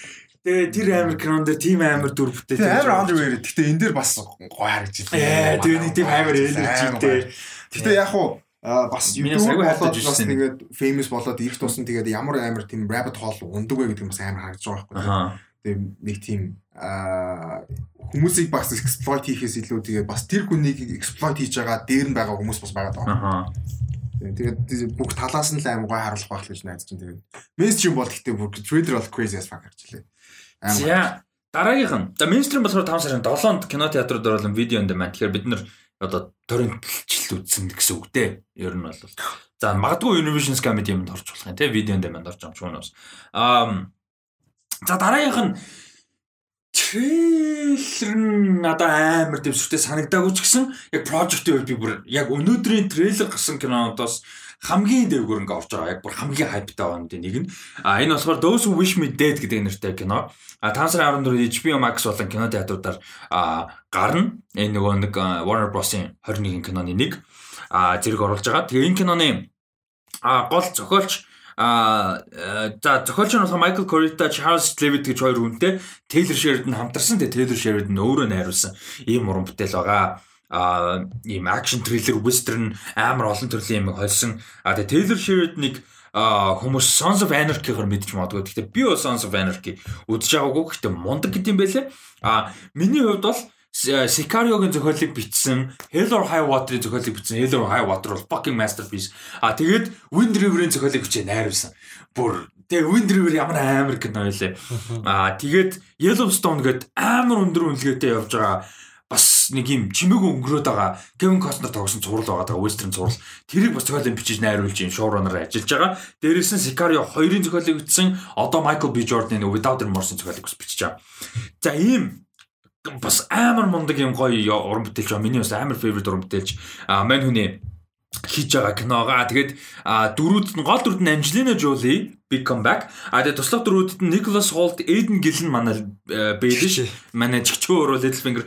Тэгээ тэр амир кинон дээр тийм амир дүр бүтээ. Тэгээ амир underrated. Гэтэ энэ дээр бас гоё харагдчихлээ. Тэгээ нэг тийм амир ээлжтэй. Гэтэ яг хуу бас YouTube болоод бас тэгээд famous болоод ирэх тусам тэгээд ямар амар тийм rabbit hole ундаг вэ гэдэг нь бас амар харагдаж байгаа байхгүй. Тэгээд нэг тийм хүмүүсийг бас exploit хийхээс илүү тэгээд бас тэр хүнийг exploit хийж байгаа дээр нь байгаа хүмүүс бас байгаа даа. Тэгээд бүх талаас нь л амар гой харуулах байх л гэж найдаж чинь тэгээд mainstream бол гэхдээ бүр trailer бол crazy as fuck гарчлаа. За дараагийнх нь за mainstream болохоор 5 сарын 7-нд кино театрууд оруулан видео энэ маань. Тэгэхээр бид нар одоо торрентчл үзсэн гэсэн үг дээ. Ер нь бол за магадгүй Univision Comedy юмд орж болох юм те видеонд юмд орж байгаа юм шүү нөөс. Аа за дараагийнх нь трейлер нь надад амар дэвсвэртэй санагдаагүй ч гэсэн яг project-ийн үед би бүр яг өнөөдрийн трейлер гарсан кинонуудаас хамгийн дэвгөр ингээ орж байгаа. Яг бүр хамгийн хайптай байгаа юм нэг нь. А энэ болохоор Those Who Wish Me Dead гэдэг нэртэй кино. А 5 сарын 14-нд HBO Max болон кино театруудаар гарна. Энэ нөгөө нэг Warner Bros-ийн 21 киноны нэг а зэрэг оруулж байгаа. Тэгээ энэ киноны а гол зохиолч а за зохиолч нь болохоор Michael Corita, Charles Levitt гэж хоёр хүнтэй Taylor Sheridan хамтарсан. Тэгээ Taylor Sheridan өөрөө найруулсан ийм уран бүтээл байгаа а ийм акшн триллер вестерн амар олон төрлийн юм холсон. А тэгээ Taylor Sheridan-ыг хүмүүс Sons of Anarchy-гоор мэдчих магадгүй. Гэхдээ би бол Sons of Anarchy үзэж байгаагүй. Гэхдээ мундаг гэдэм байлээ. А миний хувьд бол Sicario-гийн зохиолыг бичсэн, Hell or High Water-ийн зохиолыг бичсэн. Hell or High Water бол fucking masterpiece. А тэгээд Wind River-ийн зохиолыг бичээ найруулсан. Бүр тэгээ Wind River ямар амар кино байлээ. А тэгээд Yellowstone гээд амар өндөр үнэлгээтэй явж байгаа бас нэг юм чимээгүй өнгөрөөд байгаа Кевин Костнер тоглосон зураг байгаа даа вестерн зураг. Тэрийг бас зохиолын бичиж найруулж юм шоураннер ажиллаж байгаа. Дээрээс нь Sicario 2-ын зохиолыг бичсэн. Одоо Michael B Jordan-ийн Without Remorse-ын зохиолыг бас бичиж байгаа. За ийм бас амар мундаг юм гоё уран бүтээлч ба миний бас амар favorite уран бүтээлч а мань хүний хийж байгаа киногаа. Тэгээд дөрүүд нь гол дөрүүд нь Angelina Jolie Big Comeback. А тэгээд туслах дөрүүдэд нь Nicholas Hoult, Aiden Gillen манай бэлш. Манай чигчөө өөрөө Littlefinger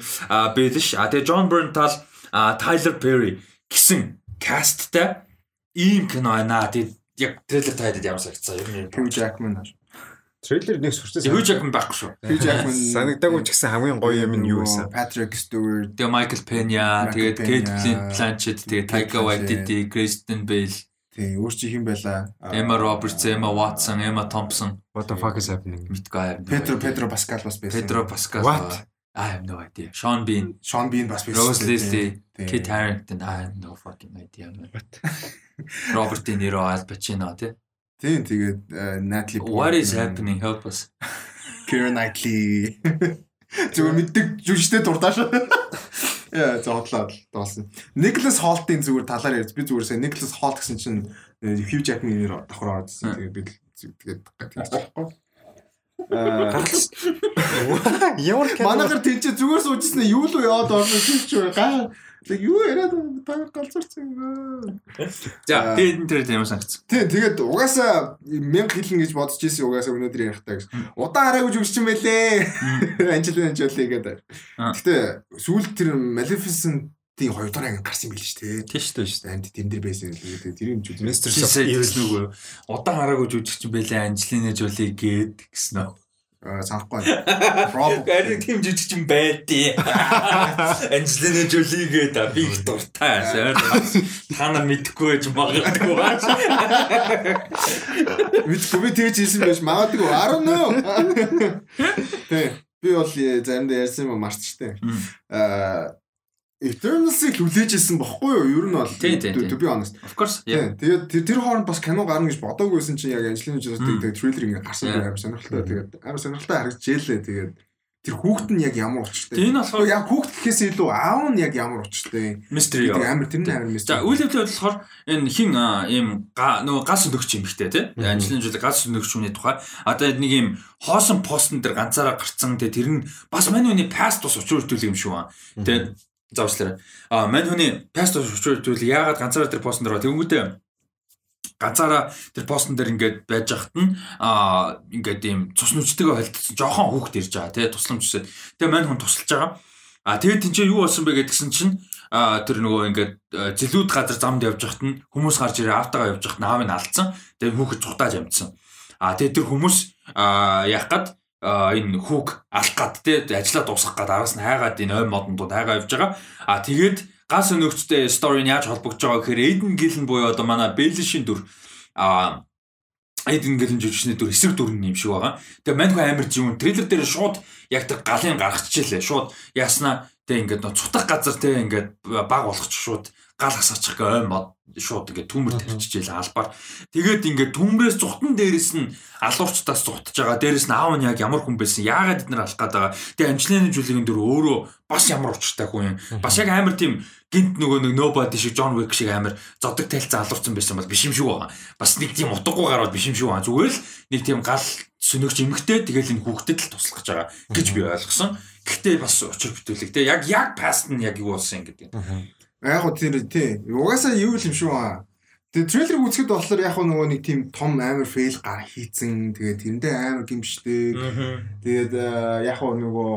бэлш. А тэгээд John Berntal, Tyler Perry гэсэн касттай ийм кино байна. Тэгээд яг трейлер тайдад ямар санагдсан юм. Hugh Jackman Трейлер нэг сурчсан. Hugh Jackman байхгүй шүү. Hugh Jackman санагдаагүй ч гэсэн хамгийн гоё юм нь юу вэ? Patrick Stewart, Тэгээ Michael Pena, тэгээд Kate Blanchett, тэгээд Taika Waititi, Kristen Bale тий өөр чи хин байла. Emma Roberts, Emma Watson, Emma Thompson. What the fuck is happening? Мэдгүй. Pedro Pedro Pascal бас байсан. Pedro Pascal. What? I have no idea. Sean Bean, Sean Bean бас байсан. Rose Leslie, Kit Harington. I have no fucking idea. What? Robert De Niro, Al Pacino тий. Тийм тэгээд Natalie What is happening? Help us. Keira Knightley. Зүгээр мэддэг жүжигчтэй дуртааш. Яа зоодлоо доосон. Nicholas Holt-ийн зүгээр талаар ярьж би зүгээр сая Nicholas Holt гэсэн чинь Hugh Jackman-ээр давхар орсон. Тэгээд би тэгээд тэгээд Ямар Манайхаар тийч зүгээр суужсэн юу л яваад орсон тийч гай. Тэг юу яриад та галзуурсан юм. За, тэгээд энэ тэр ямар санагц. Тий, тэгээд угаасаа 1000 хэлнэ гэж бодож ирсэн угаасаа өнөөдөр ярихтаа гэж. Удаан хараагүй юм байлээ. Анжелина Жоли гэдэг. Гэтэ сүүлд тэр Maleficent тийм хоёр анги гарсан байл шүү дээ. Тийм шүү дээ шүү дээ. Амд тэн дээр байсан л тэгээд тэр юм жүжиг. Mr. Evil нүгөө удаан хараагүй жүжигч байлээ Анжелина Жоли гээд гэсэн үү. Аа санахгүй. Rob Гэрэг тийм жүжигч юм байдیں۔ Анжелина Жоли гээд би их дуртай. Та нар мэдэхгүй байж магадгүй. Мэдгүй би тэгж хэлсэн байж магадгүй. 10 нөө. Тий. Би бол заримдаа ярьсан юм марцчтэй. Аа Eternals-ыг хүлээжсэн бохгүй юу? Ер нь бол to be honest. Of course. Тэгээд тэр хооронд бас кино гарна гэж бодоагүйсэн чинь яг Angelina Jolie тэгээд трейлер ингэ гарсан байх амар сонирхолтой. Тэгээд амар сонирхолтой харагдчихжээ. Тэгээд тэр хүүхэд нь яг ямар учиртай. Энэ болохоор яг хүүхэд гэхээс илүү аав нь яг ямар учиртай. Mystery. Амар тэр нь амар mystery. За үйл явдал болохоор энэ хин ийм нөгөө газ өндөгч юм ихтэй тий. Анжелин Жоли газ өндөгч хүний тухай. Одоо нэг ийм хоосон постн дээр ганцаараа гарцсан. Тэгээ тэр нь бас мань үний паст тус учир хөтөл юм шүү. Тэгээ Завчлаарай. А мань хүний паст өчрөдөл яагаад ганцаараа тэр постн дээр тэгэнгүүтээ ганцаараа тэр постн дээр ингээд байж хахад нь а ингээд ийм цус нүчтэйгээ холдсон жоохон хүүхд ирж байгаа тий тусламж үсээ. Тэгээ мань хүн тусалж байгаа. А тэгээд тэнцээ юу болсон бэ гэдгсэн чинь а тэр нөгөө ингээд зэлүүд газар замд явж хахад нь хүмүүс гарч ирээ автагаа явж хахад наамыг алдсан. Тэгээд хүүхэд цухтааж амжсан. А тэгээд тэр хүмүүс а яах гээд энэ хүүг алах гад те ажиллаа дуусгах гад араас нь хайгаад энэ ой модондууд хайгаа явж байгаа. А тэгээд гас өнөгчтэй стори нь яаж холбогдож байгаа гэхээр Эйден Гилэн буюу одоо манай Бэлишийн дүр а Эйден Гилэн жүжигчний дүр эсрэг дүр юм шиг байгаа. Тэгээ маньху амир жиүн трейлер дээр шууд яг тэр галын гаргачихжээ. Шууд яснаа тэг ингээд цутах газар те ингээд баг болгоч шууд гал хасаачих гэ ой мод шууд ингээд түмэр тавьчихжээ албаар. Тэгээд ингээд түмрээс зүхтэн дээрээс нь алуурчтаас зүхтж байгаа. Дээрээс нь аав нь яг ямар хүн байсан? Яагаад эднэр алах гээд байгаа? Тэгээд амжилтны жүлгийн дөр өөрөө бас ямар учиртай хүн юм. Бас яг амар тийм гинт нөгөө нэг nobody шиг John Wick шиг амар зодог тайлцаа алуурсан байсан бол биш юм шиг байгаа. Бас нэг тийм утгагүй гараад биш юм шиг байгаа. Зүгээр л нэг тийм гал сөнөгч эмгтэй тэгэл энэ хүүхдэд л туслах гэж байгаа гэж би ойлгосон. Гэхдээ бас учир бүтээлэг те яг яг паст нь яг юу болсон гэдэг. Яг гоо тэр тий. Угаасаа юу юм шүү аа. Тэгээ трейлерыг үзэхэд болохоор яг нөгөө нэг тийм том амар фейл гар хийцэн тэгээ тэрэндээ амар гимшдэг. Тэгээд яг нөгөө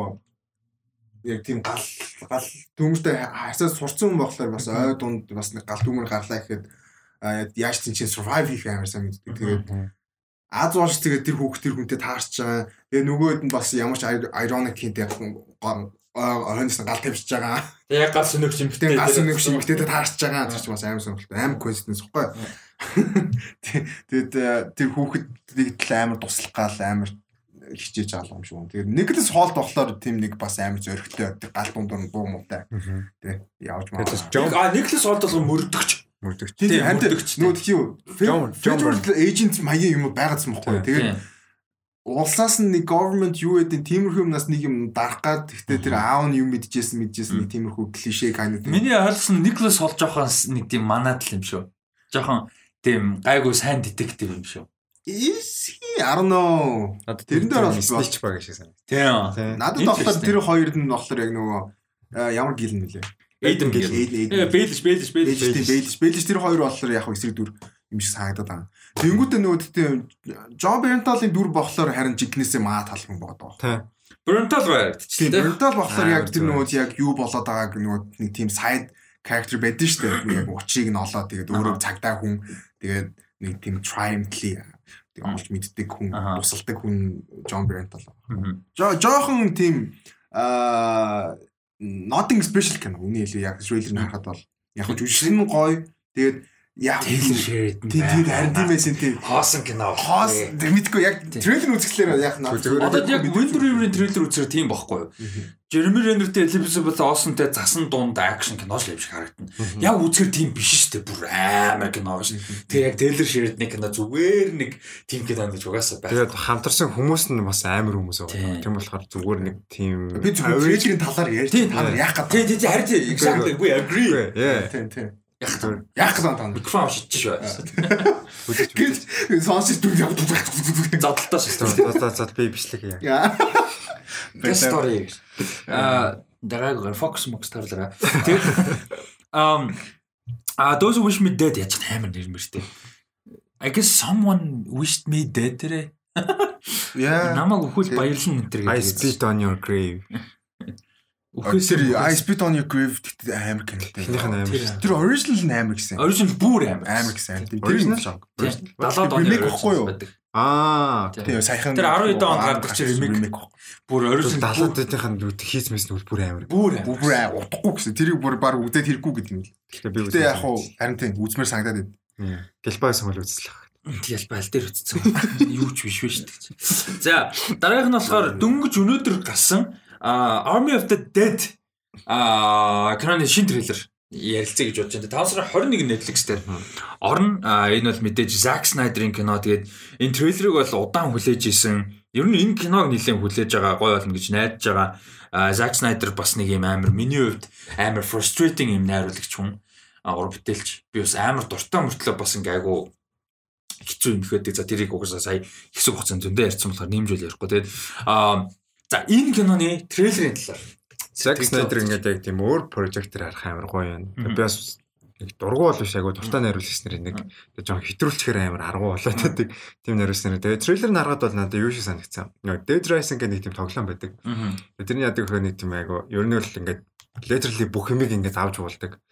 яг тийм гал гал дүмэртэй хасаа сурцсан хүн болохоор бас ой дунд бас нэг гал дүмэр гарлаа гэхэд яаж чинь чинь survive хийх амар сайн мэддэг. Тэгээд Аз ууш тэгээд тэр хүүхд тэр хүнтэй таарч байгаа. Тэгээ нөгөөд нь бас ямар ч ironic хинтэй ойноос гал тавьчихж байгаа. Тэгээ гал сөнөгч юм битээ гал сөнөгч юм битээ таарч байгаа. Тэр чинь бас амар сонирхолтой. Амар coincidence ихгүй. Тэгээд тэр хүүхэд тал амар туслах гал амар хичээж байгаа юм шүү. Тэгээд Никлас Холт болохоор тийм нэг бас амар зөрөгтэй гал дундуур дуу муутай. Тэ явж маа. А Никлас Холт бол мөрдөгч. Мөрдөгч. Тийм мөрдөгч. Нүүд тийм Federal agent маягийн юм байгаадсан бохгүй. Тэгээд улсаас нэг government юу гэдэг тиймэрхүү юмнаас нэг юм дарах гад гэхдээ тэр аав нь юм мэдчихсэн мэдчихсэн нэг тиймэрхүү клишэ kind of Миний ойлгосон Никлас Холт жоохон нэг тийм манаад л юм шүү. Жоохон тийм гайгүй сайн детектив юм шүү. Is he I don't know. Тэрэн дээр бол snitch баг шиг санагдав. Тийм. Надад болохоор тэр хоёрд нь болохоор яг нөгөө ямар гил нэлээ. Эйден гил. Бэлж бэлж бэлж бэлж бэлж тэр хоёр болохоор яг эсрэг дүр юм шиг санагдаад байна. Тэнгүүтээ нөгөө тийм Джон Бенталын дүр болохоор харин жигнэсээ маа талхан боод байгаа. Брентал тийм Брентал болохоор яг тэр нөгөө яг юу болоод байгааг нөгөө нэг тийм сайд character байдэн шүү дээ. Яг учрыг нь олоод тэгээд өөрөө цагдаа хүн тэгээд нэг тийм triumphly тэг олж мэддэг хүн тусалдаг хүн Джон Брент бол. Жохон тийм аа nothing special кино. Үний хэлээ яг трейлер нь харахад бол яг жүжигчин нь гоё. Тэгээд Sheridan тийм. харин тийм байсан тийм. Хоосон кино хоос мэдгүй яг трейлер үзэхлээр яг одоо яг Wind River-ийн трейлер үзэхээр тийм байхгүй юу? Jeremy Renner-тэй Elizabeth Olsen-тэй засан дунд акшн кино л юм шиг харагдана яг үзэхээр тийм биш шүү дээ. Бүр амар кино шүү тэгээ яг Taylor Sheridan-ы кино зүгээр нэг тийм кино гэж угаасаа байна тэгээд хамтарсан хүмүүс нь бас амар хүмүүс байгаа тийм болохоор зүгээр нэг тийм би зүгээр трейлерийн талаар ярьж та нар яах гэдэг тийм тийм харин тийм. Exactly. We agree. Тийм тийм Яг зүгээр. Яг гал тань микрофон шидчих шүү. Гэл сонсож дүр явдаг. Задлалтаа шүү. За за би бичлэг яа. Guest story. Аа дараагаар Fox Mox тарлаа. Тэгээд um а those who wish me dead яаж амар нэрмэртэй. I guess someone wished me dead тэрэ. Yeah. Намаг өхөл баярлан энэ төр гэдэг. I spit on your grave. Үхээс I spit on your grave гэдэг амар кинотэй. Тэрийнх нь амар. Тэр original нь амар гэсэн. Original бүр амар. Амар гэсэн. Тэр нь шок. 70-аад оны remake байхгүй юу? Аа. Тийм саяхан Тэр 12 он гардаг чи remake. Бүр original 70-аадынх нь хийцмэс нь бүр амар. Бүр бүр утахгүй гэсэн. Тэрийг бүр баг үдээд хэрэггүй гэдэг юм л. Гэхдээ би үдээ яг хуу харин тийм үзмэр санагдаад байна. Гэлбайс хөл үзлээ. Тэгэл байл дээр үтцсэн. Юу ч биш биш гэж. За дараагийнх нь болохоор дөнгөж өнөөдөр гарсан Army of the Dead а киноны шин трейлер ярилцъя гэж бодож байна. 5 сарын 21 Netflix дээр орно. Энэ бол мэдээж Zack Snyder-ийн кино. Тэгээд энэ трейлерыг бол удаан хүлээж исэн. Ер нь энэ киног нэлээд хүлээж байгаа гоё болно гэж найдаж байгаа. Zack Snyder бас нэг юм амар миний хувьд амар frustrating юм найруулагч хүн. Гур бүтээлч. Би бас амар дуртай мөртлөө бас ингээ айгу хэцүү юм ихэд за тэрийг угаасаа сая хэсэг хугацаанд зөндөө ярьсан болохоор нэмжүүл ярихгүй. Тэгээд аа За энэ киноны трейлерын талаар Zack Snyder ингээд яг тийм өөр прожектор харах амар гоё юм. Би бас нэг дургу бол биш айгу дуртай найруулагч нарын нэг жоохон хэтрүүлчихээр амар аргу болоод байдаг. Тийм найруулагч нар. Тэгээ трейлер нь харахад бол надад юу шиг санагдсан. Dead Rising гэх нэг тийм тоглоом байдаг. Тэрний ядаг хөө нэг тийм айгу ер нь л ингээд literally бүх юмыг ингээд авч уулдаг.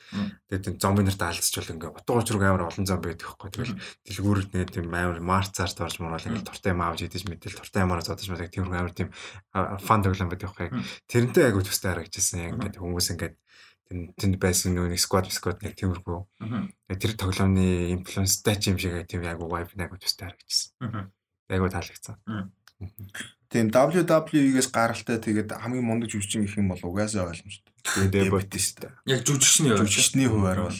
Тэгээд тийм зомби нарт алдчихвал ингээд утга учраг амар олон зомби байдаг хгүй. Тэгэл дэлгүүрд нэг тийм амар марцаар дорж муурал ингээд туртай юм авч идэж мэтэл туртай юмараа зодож мэдэг тийм амар тийм фан тоглоом байдаг хгүй. Тэрнтэй айгу төстэй харагдчихсан. Яг ингээд хүмүүс ингээд тэнд байсан нэг squad squad нэг тиймэрхүү. Тэр тоглоомны инфлюенстай ч юм шиг тийм айгу vibe нэг төстэй харагдчихсан. Айгу таалагдсан. Тийм WWE-гээс гаралтай тэгээд хамгийн мундаг жүжигчин гэх юм бол угаасаа ойлгомжтой. Тэгээд Батиста. Яг жүжигчний хувьд жүжигчний хувьар бол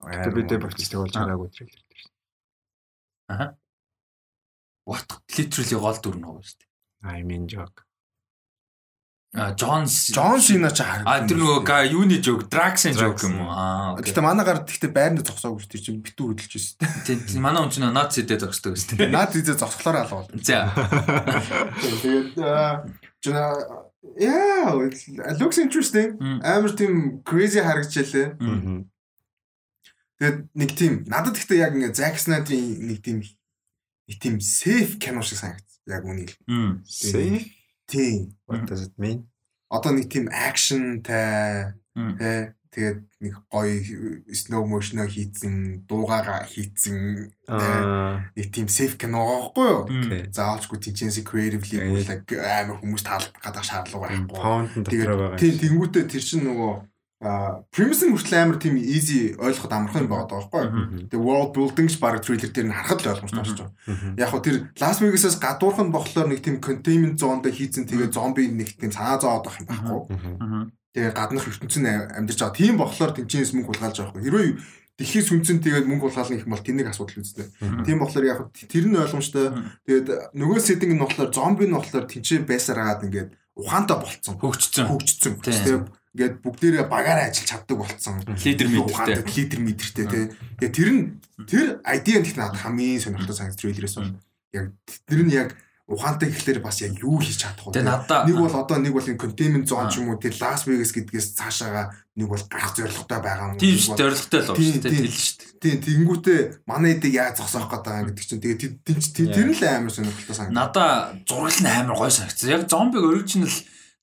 дэ Батистаг болж байгаагүй трейлер дээр. Аха. What literally гол дүр нь уу шүү дээ. I mean joke. А Джонс Джонс энэ ч харагдав. А тэр нөгөө юуны жог, Драксын жог юм уу? Аа. Гэтэ манай гар тэгтээ байрны зогсоогүй шүү дээ. Чи битүү хөдөлж байсан. Тийм манай хүн чинь наад зэдээ зогсдог гэсэн. Тийм наад зэдээ зогсохлоор алгуул. За. Тэгээд жина Yeah, it looks interesting. Амар тийм crazy харагдчихлээ. Тэгээд нэг тийм надад гэхдээ яг ингээ Zack Snyder-ийн нэг тийм нэг тийм safe кино шиг санагдсан. Яг үнийг. Safe Тийм. What does it mean? Одоо нэг тийм акшнтай тэ тэгээд нэг гоё slow motion хийцэн, дуугаараа хийцэн нэг тийм safe кино байхгүй юу? Заавалчгүй тийчээс creatively like амар хүмүүс таалагдах шаардлага байхгүй. Тэгээд тийм тэнгуүтээ тэр чинь нөгөө а premise нь хүртэл амар тийм easy ойлгоход амархан юм байгаа байхгүй юу. Тэгээ world building ч баг трейлер дээр нь харахад л ойлгомжтой болж байгаа. Яг хөө тэр Las Vegas-аас гадуурхан болохоор нэг тийм containment zone дээр хийцэн тэгээ зомби нэг тийм санаа зовоод байх юм байхгүй. Тэгээ гаднах ертөнцийн амьдарч байгаа. Тийм болохоор тэнцэнээс мөнгө хулгайлж байгаа байхгүй. Хэрвээ дэлхийн сүнцэн тэгээд мөнгө хулгайлна гэх юм бол тэнэг асуудал үүсдэг. Тийм болохоор яг тэр нь ойлгомжтой. Тэгээд нөгөө setting нь болохоор зомби нь болохоор тэнцээ байсаар агаад ингээд ухаантай болцсон. Хөгжцсөн. Хөгжцсөн. Тэгээд ингээд бүгдээрээ багаараа ажиллаж чаддаг болцсон. Лидер мэдэртэй. Лидер мэдэртэй тий. Тэгээ тэр нь тэр ID нь их надад хамгийн сонирхолтой санагд трейлерээс бол яг тэр нь яг ухаантай ихлээр бас яг юу хийж чадах вэ? Нэг бол одоо нэг бол энэ containment zone ч юм уу тэр Las Vegas гэдгээс цаашаага нэг бол гарах зорилготой байгаа юм. Тийм шүү зорилготой л байна шүү дээ тэл шүү дээ. Тийм тэгэнгүүтээ манай эдэг яаж зогсоох гэдэг байгаа гэдэг чинь тэгээ тэр нь л амар сонирхолтой санагдав. Надаа зургал нь амар гоё санагдсан. Яг зомбиг original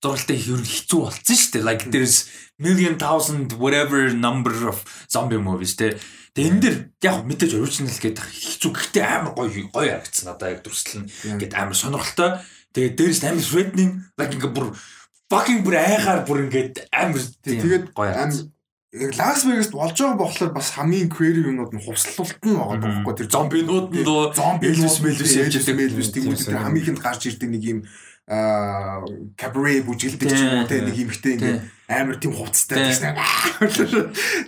зургалтай нь хэцүү болсон шүү дээ. Like there's million thousand whatever number of zombie movies те. Тэгээ энэ дэр яг мэдээж original гэдэг хэцүү. Гэхдээ амар гоё гоё харагдсан надаа яг дүрслэл нь. Ингээд амар сонирхолтой. Тэгээ дээрээс амар threatening like ингээд бүр fucking бүр айхаар бүр ингээд амар тэгээд гоё амар Лас Вегаст болж байгаа болохоор бас хамгийн creative юмнууд нь хувслалт нь байгаа байхгүй тэр зомбинууд нь зомби Элвис Мэлвис яаж ирдэг Мэлвис тийм үү тэр хамгийн ихэнд гарч ирдэг нэг юм кабре бүжгэлдэг ч юм уу те нэг юмхтэй ингээ амар тийм хувцастай тэгснэ.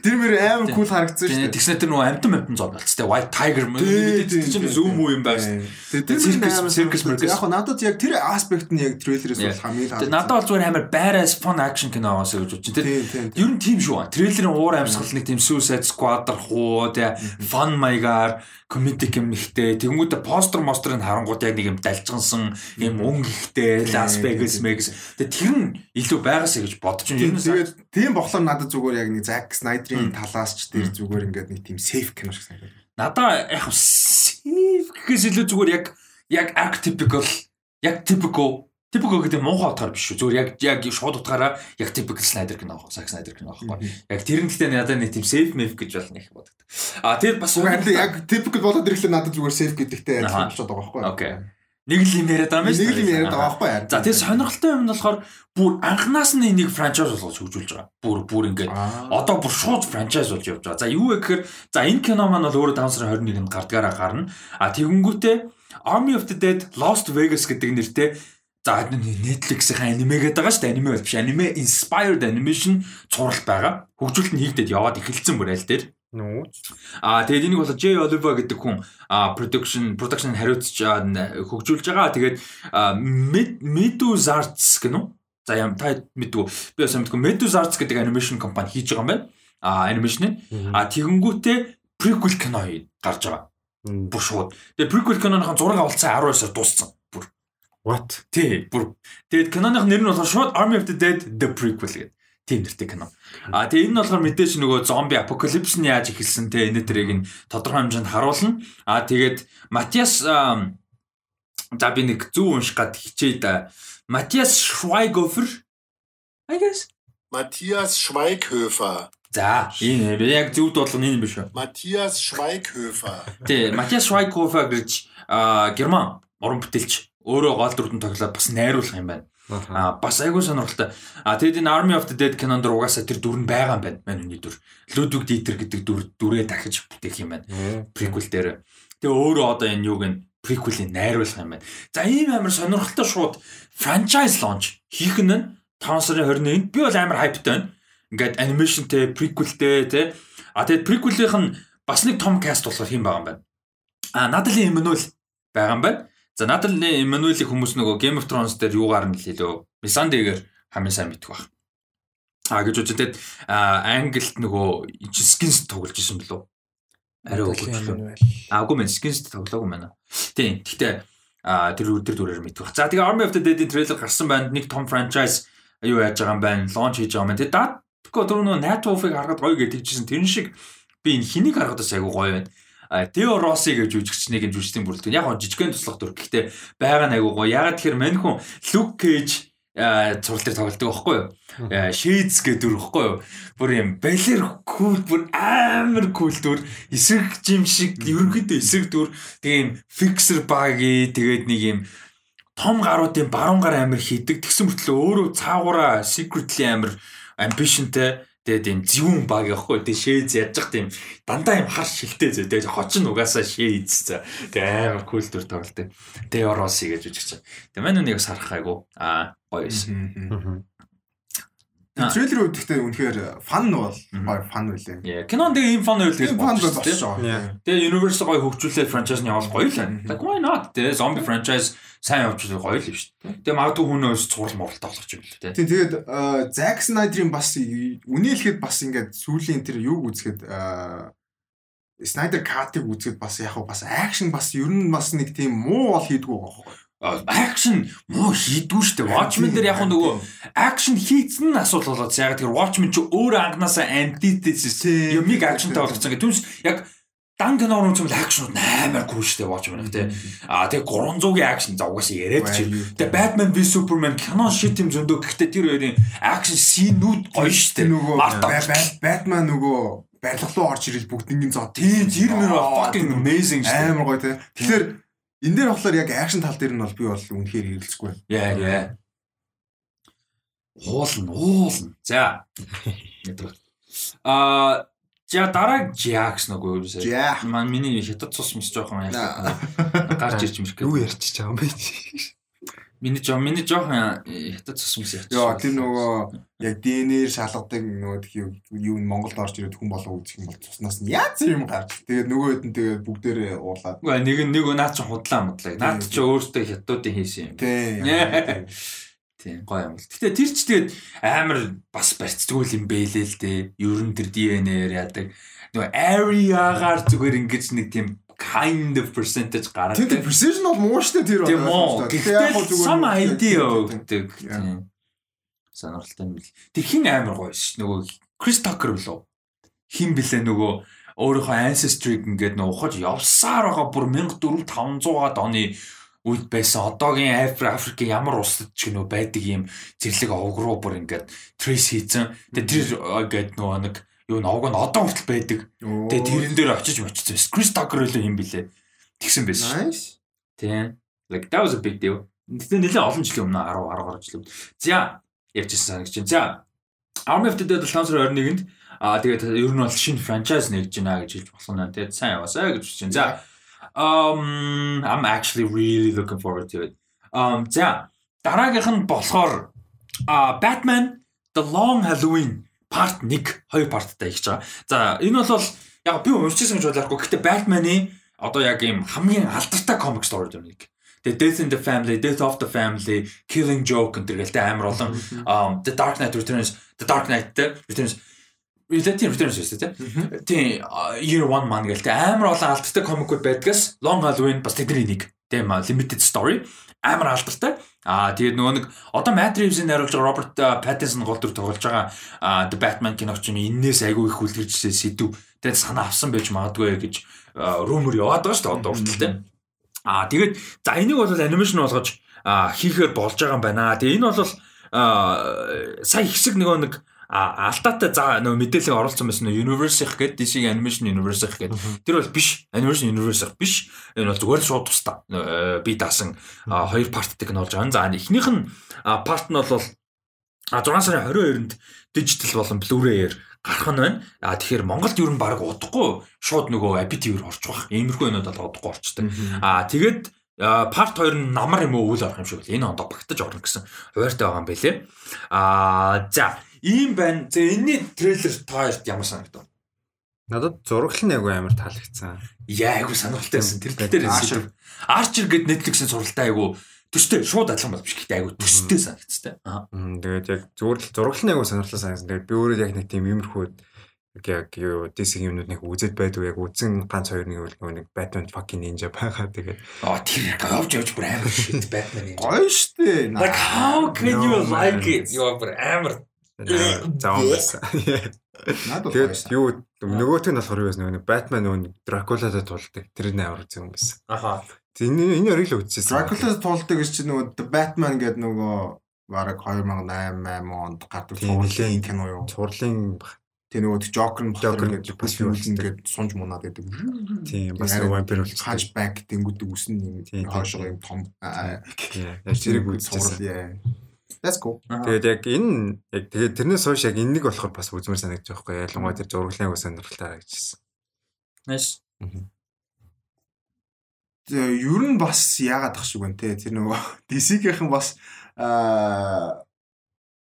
Тэр мөр амар кул харагдсан шүү дээ. Тэгснэ тэр нөгөө амтан амтан зов болц те white tiger мөн мэдээд чинь зүүм үү юм байна. Тэр циркс циркс мөркс. Яг надад яг тэр аспект нь яг трейлерээс бол хамгийн харагдсан. Надад бол зүгээр амар badass fun action кино аваас гэж бодчих. Тэр ер нь тийм шүү. Трейлерын уур амьсгал нэг тийм suicide squad хуу те fun маягаар комедик юм ихтэй тэгэнгүүтээ постэр мострыг харангууд яг нэг юм далжгансан юм өнгө ихтэй Las Vegas Megas тэр нь илүү байгаасаа гэж бодож байна. Тэгээд тийм болохоор надад зүгээр яг нэг Zack Snyder-ийн талаас ч тэр зүгээр ингээд нэг тийм safe кино шиг санагдав. Надаа яг safe гэхээс илүү зүгээр яг яг archetypical яг typical Typical гэдэг муухай утгаар биш шүү. Зүгээр яг яг шууд утгаараа яг typical Snyder кино аах, Zack Snyder кино аахгүй. Яг тэр нь гэхдээ надад нэг тийм safe map гэж болно их боддог. А тэр бас яг typical болоод ирэхлээр надад зүгээр safe гэдэгтэй адилхан болчиход байгаа байхгүй. Окей. Нэг л юм яриад байгаа юм шүү. Нэг л юм яриад байгаа байхгүй. За тэр сонирхолтой юм нь болохоор бүр анханаас нь энийг франчайз болгож хөгжүүлж байгаа. Бүр бүр ингээд одоо бүр шууд франчайз болж явж байгаа. За юу вэ гэхээр за энэ кино маань бол өөрөө 5 сарын 21-нд гардгаараа гарна. А тэгэнгүүтээ Army of the Dead Lost Vegas гэдэг нэртэй За Netflix-ийн аниме гэдэг байгаа шүү дээ. Аниме биш. Аниме inspired animation цуврал байгаа. Хөгжүүлэлт нь хийгдээд яваад эхэлсэн бүр аль дээр. Аа тэгээд энийг бол J Oliver гэдэг хүн production production хариуцж хөгжүүлж байгаа. Тэгээд Medus Arts гэнэ үү? За ям та мэдгүй. Би бас мэдгүй. Medus Arts гэдэг animation компани хийж байгаа юм байна. Аа animation нь. Аа тэгэнгүүтээ prequel кино гарч байгаа. Бүр шууд. Тэгээд prequel киноныхон зураг авалцсан 12-оос дууссан. What? Тий, бүр. Тэгээд киноных нэр нь болохоор шууд Army of the Dead The Prequel гэдэг. Тийм нэртэй кино. А тэгээ энэ нь болохоор мэдээж нөгөө зомби апокалипс нь яаж эхэлсэн те энэ төрийг нь тодорхой хэмжээнд харуулна. А тэгээд Матиас за би нэг зөв унших гад хичээ да. Матиас Schweighöfer I guess Матиас Schweighöfer За, энэ яг зөв дуудлага нь энэ биш үү? Матиас Schweighöfer. Тий, Матиас Schweighöfer гэж герман уран бүтээлч өөрөө гол дүрдэн тоглоод бас найруулах юм байна. Аа бас айгүй сонирхолтой. Аа тэгэд энэ Army of the Dead кинонд угаасаа тэр дүр нь байгаа юм байна. Мань үний дүр. Ludwig Dieter гэдэг дүр дүрээ дахиж бүтээх юм байна. Prequel дээр. Тэгээ өөрөө одоо энэ юуг нь prequel-ийг найруулах юм байна. За ийм амар сонирхолтой шууд franchise launch хийх нь 5 сарын 21-нд би бол амар hypeтай байна. Ингээд animationтэй, prequelтэй тий. А тэгэд prequel-ийнх нь бас нэг том cast болохоор хэм байгаа юм байна. А Natalie Emmanuel байгаа юм байна. За надад л Эммануэлийн хүмүүс нөгөө Game of Thrones дээр юугаар нь хэлээ. Мисандигээр хамгийн сайн мэдэх баг. А гэж үзээд англид нөгөө skins тоглож исэн билүү? Арай өгөхгүй. Аагүй мэн skins тоглоогүй мэнэ. Тийм. Гэхдээ тэр өдөр дүрээр мэдэх баг. За тэгээ Army of the Dead-ийн трейлер гарсан байна. Нэг том franchise юу яаж байгаа юм байна? Launch хийж байгаа юм байна. Тэгээ датко тэр нөгөө Night Wolf-ыг харахад гоё гэж хэлжсэн. Тэр шиг би энэ хэнийг харахад бас айгүй гоё байна. Тео Росси гэж жүжигчнийг энэ жүжигчдийн бүрэлдэхүүн яг гоо жижигхэн туслах дүр. Гэхдээ байгаа нь айгуу гоё. Ягаад тэгэхээр мань хүн Люк Кейж цуврал дээр тоглолдог байхгүй юу? Shades гэдэг дүр байхгүй юу? Бүр юм балер кул бүр амар кул дүр эсрэг жим шиг ерөнхийдөө эсрэг дүр тийм fixer баги тэгээд нэг юм том гаруудын баруун гар амир хийдэг тэгсэн мөртлөө өөрөө цаагаараа secretly амир ambitionтэй тэгээд юм зөвүүн баг явахгүй. Тэгээд шээз зах тийм дандаа юм хар шилтэй зөө тэгээд хочин угаасаа шээз за тэгээд амар кул дүр тоглолтой тэгээд ороси гэж үжиж чинь тэгээд мань нэг сарах айгу аа гоё юм Трейлер үтгэхдээ үнэхээр фан бол гоё фан үлээ. Кинон тэгээ ийм фан үйл гэж фан бол болчихоо. Тэгээ Universe гоё хөгжүүлээд франчайз нь явал гоё л байна. Like why not? Тэгээ зомби франчайз сайн явж байгаа гоё л юм шүү дээ. Тэгээ магадгүй хүнөөс цуврал муралт болох юм л дээ. Тийм тэгээд Zack Snyder-ийн бас хэлэхэд бас ингээд сүүлийн тэр юуг үзэхэд Snyder Cut-ыг үзэхэд бас яг бас акшн бас ер нь бас нэг тийм муу бол хийдгүү байгаа акшн муу хийдгүү штэ. Watchmen дээр яг нөгөө акшн хийцэн нь асуудал болоод яг тэр Watchmen ч өөр анганаасаа antithesis юмыг акшнтай болгоцсон гэх түнс яг дан кино руу ч юм акшнууд амар гүн штэ Watchmen тий. А тэгээ 300-ийн акшн за угаасаа яриад чи. Тэгээ Batman v Superman кино шит юм зөндөө гэхдээ тэр хоёрын акшн синүүд гоё штэ. Нөгөө Batman нөгөө барилга руу орж ирэл бүгднийг зоо. Тийм тэр мөр fucking amazing штэ. Амар гоё тий. Тэгэхээр Энэ дээр болохоор яг акшн тал дээр нь бол би бол үнэхээр хэрэгэлцэхгүй. Яа яа. Уулна, уулна. За. Аа За дараа Jax нөгөө юу вэ? Ман миний хятад цус мис жоохон гарч ирж мэрхээ. Юу ярьчих чам бэ? Миний жоо миний жоохон хятад цус мис ярьчих. Йоо тэр нөгөө яг ДНР шалгадаг нөгөө юу Монголд орж ирээд хүн болоо үзэх юм бол цуснаас нь яаж юм гарч. Тэгээд нөгөө хэд нь тэгээд бүгдээрээ уулаад. Үгүй нэг нэг наад чи худлаа модлаа. Наад чи өөртөө хятадуудын хийсэн юм. Тийм. Тийм гоё юм л. Гэтэ тэр ч тэгээд амар бас барьцдгүй юм бэлээ л дээ. Ер нь тэр ДНР яадаг. Нөгөө area-гаар зүгээр ингэж нэг тийм kind of percentage гараад. Тэр precision бол муу штэ тэр. Тийм муу. Гэхдээ some idea өгдөг. Сонирхолтой юм бил. Тэр хин амар гоё ш. Нөгөө Крис Такер билүү? Хин блэ нөгөө өөрийнхөө ancestry-г ингээд нөгөө ухаж явсаар байгаа бүр 1400 500-аад оны үед байсан одоогийн Африк ямар улсад ч нөө байдаг юм зэрлэг овг руу бүр ингээд trace хийцэн. Тэгээ тэр ингээд нөгөө нэг юу н овг нь одоо хүртэл байдаг. Тэгээ тэрэн дээр очиж мочсон. Chris Tucker л юм билэ. Тэгсэн байсан. Nice. Тийм. Like that was a big deal. Тэгтээ нэлээд олон жилийн өмнө 10 10 гаруй жилийн. За ярьжсэн санагч. За Army of the Dead 7 сарын 21-нд аа тэгээд ер нь бол шинэ франчайз нэгж байна гэж хэлж болох нь. Тэгээд сайн яваасаа гэж хэлж байна. За um I'm actually really looking forward to it. Um за дараагийнх нь болохоор а Batman The Long Halloween part 1 хоёр парттай хийж байгаа. За энэ бол яг би уншижсэн гэж бодлоогүй. Гэхдээ Batman-ы одоо яг ийм хамгийн алдартай комик стори юм нэг. Тэгээ Death in the Family, Death of the Family, Killing Joke гэлтэй амар олон The Dark Knight Returns, The Dark Knight Returns Relative Returns шүү дээ. Тийм Year One маань гэлтэй амар олон алдартай комикуд байдгаас Long Halloween бас тэдний нэг. Тийм limited story амар алдартай. Аа тэгээд нөгөө нэг одоо Matt Reeves-ийн найруулж байгаа Robert Pattinson гол дүр тоглож байгаа The Batman киногч нь энээс айгүй их үлгэржсэн сэдв. Тэгээд санаа авсан байж магадгүй гэж rumor яваад байгаа шүү дээ одоо хүртэл тийм. Аа тэгээд за энийг бол анимашн болгож хийхээр болж байгаа юм байна. Тэгээ энэ бол сая хэсэг нөгөө нэг алдаатай за нөгөө мэдээлэл оруулсан байсан нөгөө Universe-ийнх гэдэг DC Animation Universe-ийнх гэдэг. Тэр бол биш. Animation Universe-ийнх биш. Энэ бол зүгээр шууд тусдаа би даасан хоёр парттай кино болж байгаа. За эхнийх нь парт нь бол 6 сарын 22-нд дижитал болон Blu-ray-ээр гарах нь байна. А тэгэхээр Монголд юу н баг удахгүй шууд нөгөө APT-ээр орж байгаа. Иймэрхүү юмуд бол удахгүй орчтой. А тэгээд парт 2 нь намар юм уу үйл орох юм шиг л энэ ондоо багтаж орно гэсэн хуваартай байгаа юм байлээ. А за ийм байна. За энэний трейлер та хоёрт ямар санагдав? Надад зураглал нь айгүй амар таалагдсан. Яа айгүй сонирхолтой байсан. Тэр дээр Archer гэдэг Netflix-ийн суралтай айгүй төстэй шууд адилхан бол биш гэхдээ айгүй төстэй санагдсан. Аа. Тэгээд яг зүгээр л зураглал нь айгүй сонирхолтой санагдсан. Тэгээд би өөрөө яг нэг тийм иймэрхүү яг юу DC юмнууд нэг үзэд байдаг яг үзэн ганц хоёр нэг нөгөө нэг Batman fucking ninja байгаа тэгээд аа тэр явж явж бүр амар шит Batman гоё штэ like how can you like it you are амар заавал надад тэгээд юу нөгөөт нь болохоор юу байсан нөгөө Batman нөгөө Dracula-тай тулдаг тэр нь амар үзэн байсан аха энэ энэ өрийг л үзчихсэн Dracula-тай тулдаг гэж чинь нөгөө Batman гэдэг нөгөө бараг 2008 8 онд гардаг нэлээд. кино юу. Цуурлын Тэ нөгөө Joker Joker юу болцдог. ингээд сунж мунаад байдаг. тийм бас Арай вампир болчихсон. Hunchback тэнгудэг үсэн юм тийм. юм том Яг зэрэг үзчихсэн. That's cool. Тэгээд яг энэ яг тэгээд тэрнээс хойш яг энэнийг болохоор бас үзмэр санагдаж байгаа байхгүй ялангуяа тэр зурглын ус сонирхолтой харагдчихсан. Nice. Тэгээ ер нь бас яагаад ах шиг байна те тэр нөгөө DC-гийнхэн бас аа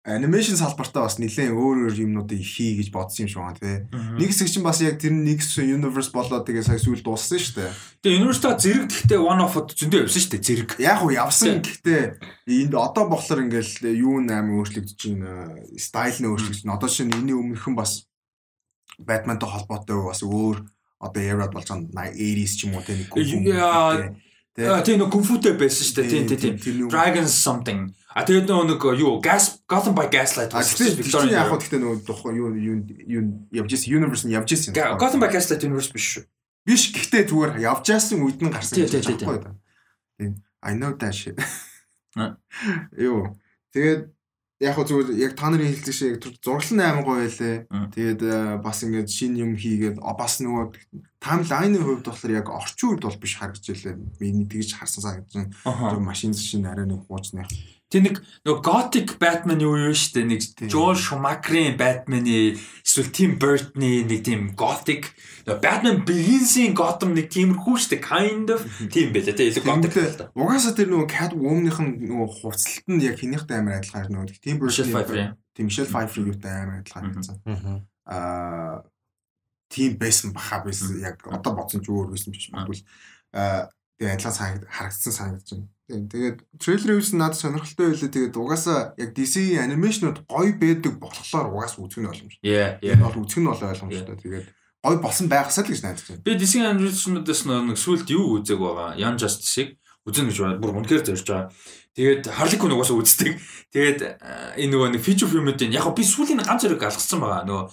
анимашн салбартаа бас нэлээд өөр өөр юмнуудыг хий гэж бодсон юм шиг байна те. Нэг хэсэг чинь бас яг тэр нэг universe болоод тэгээ сая сүүл дууссан шүү дээ. Тэгээ Universal зэрэг гэхдээ one off зөндөө явсан шүү дээ зэрэг. Яг уу явсан гэхдээ энд одоо болохоор ингээл юу нээр өөрчлөгдөж байна. Стайл нь өөрчлөгдөж байна. Одоо шинэ энэний өмнөхөн бас Batman-тай холбоотой бас өөр одоо era болж байгаа 80s ч юм уу те нэг Яа, Аа тийм нэг кунфутэй байсан шүү дээ. Тийм тийм тийм. Dragons something. А тэгээд нэг юу gas Gotham by Gaslight А байсан Victorian яг хөө гэхдээ нөгөө тухайн юу юу юу явж ирсэн universe нь явж ирсэн. Gotham by Gaslight universe биш шүү. биш гэхдээ зүгээр явж ирсэн үед нь гарсан гэж юу? Тийм. I know that shit. А. Юу. Тэгээд яг хөө зүгээр яг та нарын хэлдэг шиг зураглан аймаг гоё байлээ. Тэгээд э, бас ингээд шин юм хийгээд бас нөгөө таймлайны хувьд болохоор яг орчин үед бол биш харагдж байлаа. Миний тэгж харсан санагдаж байна. Машин шин арай нэг хуучны. Тэг нэг нөгөө Gothic Batman юу юу дээ. Нэг. Joel Schumacher-ийн Batman-ы эсвэл Tim Burton-ы нэг тийм Gothic Batman Begins-ийн Gotham нэг тиймэрхүү дээ. Kind of тийм байлаа тий. Илүү Gothic л да. Угаасаа тэр нөгөө Catwoman-ийн нөгөө хувцалт нь яг хинийхтэй амар адилхан нөгөө Tim Michelle Pfeiffer Burton юм. тийм Michelle Pfeiffer юутай амар адилхан харагдсан. Аа тийм байсан баха байсан яг одоо бодсон ч өөр байсан биш магадгүй аа тэгээ адилхан харагдсан санагдаж байна. Тэгээд трейлер юусэн надад сонирхолтой байлаа тэгээд угаасаа яг DC анимашнууд гоё байдаг болохоор угаасаа үзэх нь боломж. Yeah, Яг yeah. бол үзэх нь бол ойлгомжтой. Тэгээд гоё болсон байгасаа л гэж найдаж байна. Би DC Animation-уудаас нэг сүлд юу үзег байгаа. Young Justice-ыг үзэн гэж байна. Бүр үнэхээр зорж байгаа. Тэгээд Harley Quinn угаасаа үздэг. Тэгээд э, энэ нөгөө нэг feature film-үүдийн яг би сүүлийн ганц зэрэг алгацсан байгаа. Нөгөө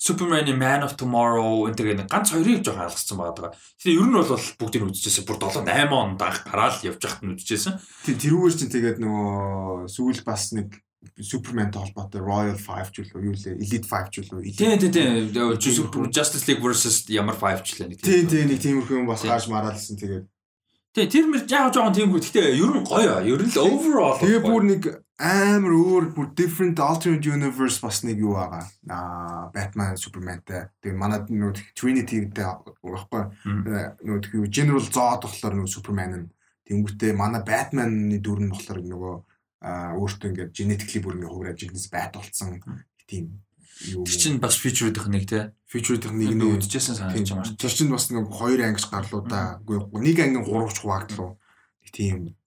Superman-ийн Man of Tomorrow энэ тэгээд ганц хоёрыг жоохон алгацсан байгаа. Тэгээд ер нь бол бүгдийг нь үзчихсэн. Бүр 7 8 онд анх гараад явж байхад нь үзчихсэн. Тийм тэрүүгээр чинь тэгээд нөгөө сүүл бас нэг Суперментэй холбоотой Royal 5 ч үлээ юу лээ Elite 5 ч үлээ Тийм тийм тийм. Justice League versus ямар 5 ч лээ нэг. Тийм тийм нэг тиймэрхүү юм бас Тийм. гарч мараалсан тэгээд Тийм тэр мэр яг жоохон тийм хүү. Гэтэ ер нь гоё. Ер нь л overall. тэгээ бүр нэг амар өөр бүр different alternate universe бас нэг юу байгаа аа Batman Supermanтэй тэгээ манай нөгөө Trinity-тэй Мм. нөгөө юу General Zod болохоор нөгөө Superman нь тэнгүүтээ манай Batman-ы дүр нь болохоор нөгөө өөртөө ингээд genetically бүр ингээд хувраж игнес байт болцсон тийм юу Тэр чинь бас feature-уудынх нэг тий. feature-ийнх Нэг нэг үдчихсэн санагдаж байгаа шүү. Тэр чинь бас нэг хоёр ангиш гарлуу да. Үгүй нэг ангийн гурав ч хуваагдлуу. Тийм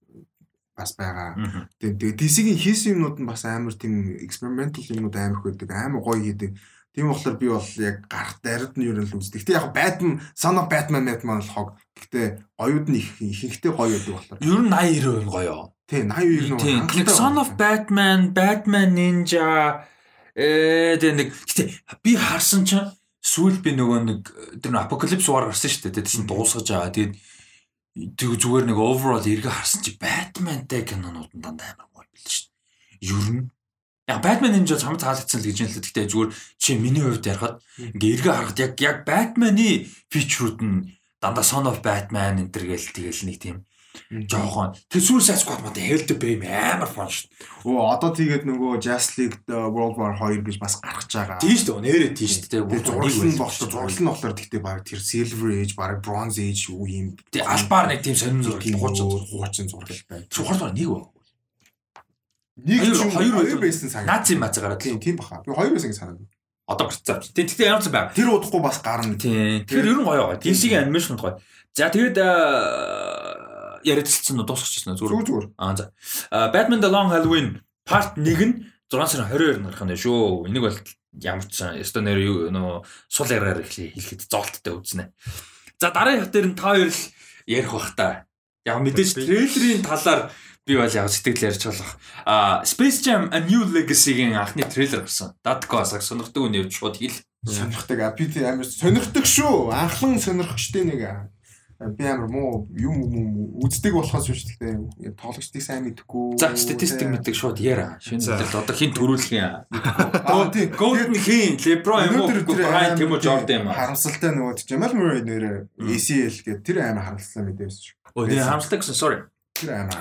бас байгаа. Тэгээ DC-ийн хийсэн юмнууд нь бас амар тийм experimental юмнууд амар хөдөг, амар гоё хийдэг. Тийм болохоор би бол яг гарах дарид нь юу л үздэг. Гэтэ яг Batman, Son of Batman Batman бол хог. Гэтэ гоёуд нь их ихэнхдээ гоё байдаг болохоор. Ер нь 80 90% гоё. Тийм 80 90 Тийм. Нэг Son of Batman, Batman Ninja ээ тэгээ нэг гэтээ би харсан чинь сүүл би нөгөө нэг тэр нэг Apocalypse War гарсан шүү дээ. Тэр чинь дуусгаж байгаа. Тэгээд тэг зүгээр нэг overall эргээ харсан чи Batmanтай кинонууд нь дандаа амар гоё билээ шүү дээ. Ер нь Яг Batman Ninja чамд таалагдсан л гэж юм л гэхдээ зүгээр чи миний хувьд ярахад ингээ эргээ харахад яг яг Batman-ы фичрүүд нь дандаа Son of Batman энэ төр гээл тэгэл нэг тийм жоохон тэр Suicide Squad мод Hell Pay амар фон шүү. Оо одоо тэгээд нөгөө Justice League uh, World War 2 гэж бас гарч байгаа. Тийм шүү. Нэрээ тийм шүү дээ. Тэгээд зурлал нь болохоор зурлал нь болохоор тэгтээ баг тэр Silver Age, баг Bronze Age юу юм. Тэг албаар нэг тийм сонин зураг тийм хуучин. зурлал байна. Чухал нэг баг. Нэг ч хоёр хоёр байсан. санаа. Наац юм бацаа гараад Тийм тийм. баха. Би хоёр байсан гэж санаад. Одоо гарцаа. Тэг тэгтээ ямар ч байна. Тэр удахгүй бас гарна. Тийм. Тэгэхээр ер нь гоё гоё. DC-ийн анимашн гоё. За тэгээд яриадсан нь дуусчихсан Зүгээр зүгээр. зүгээр. Аа за. А, Batman The Long Halloween part 1 нь 6 сарын 22-нд гарах нь шүү. Энийг бол ямар ч ёстой нэр юу нөө сул яриаар эхлэе хэлэхэд зоолттой үзнэ. За дараагийн хат дээр нь та хоёр л ярих бах та. Яг мэдээж трейлерийн талаар би бол яг сэтгэл ярьж болох. А Space Jam A New Legacy-гийн анхны трейлер гарсан. Datko саг сонирхдаг үнэ явж шууд хэл. Сонирхдаг. Би тийм амар сонирхдаг шүү. Анхлан сонирхчтэй нэг. Би амар муу юм юм үздэг болохоос биш гэхдээ тоглогчдыг сайн мэдэхгүй. За статистик мэддэг шууд яра. Шинэ л одоо хин төрүүлэх юм. Аа тийм. Голден хин Леброн юм уу? Брайан тийм үү Жордан юм аа. Харамсалтай нөгөө Jamal Murray нэрээ ACL гэдэг тэр амар харамсалтай мэдээвс шүү. Өө тийм харамсалтай гэсэн sorry. Тэр амар.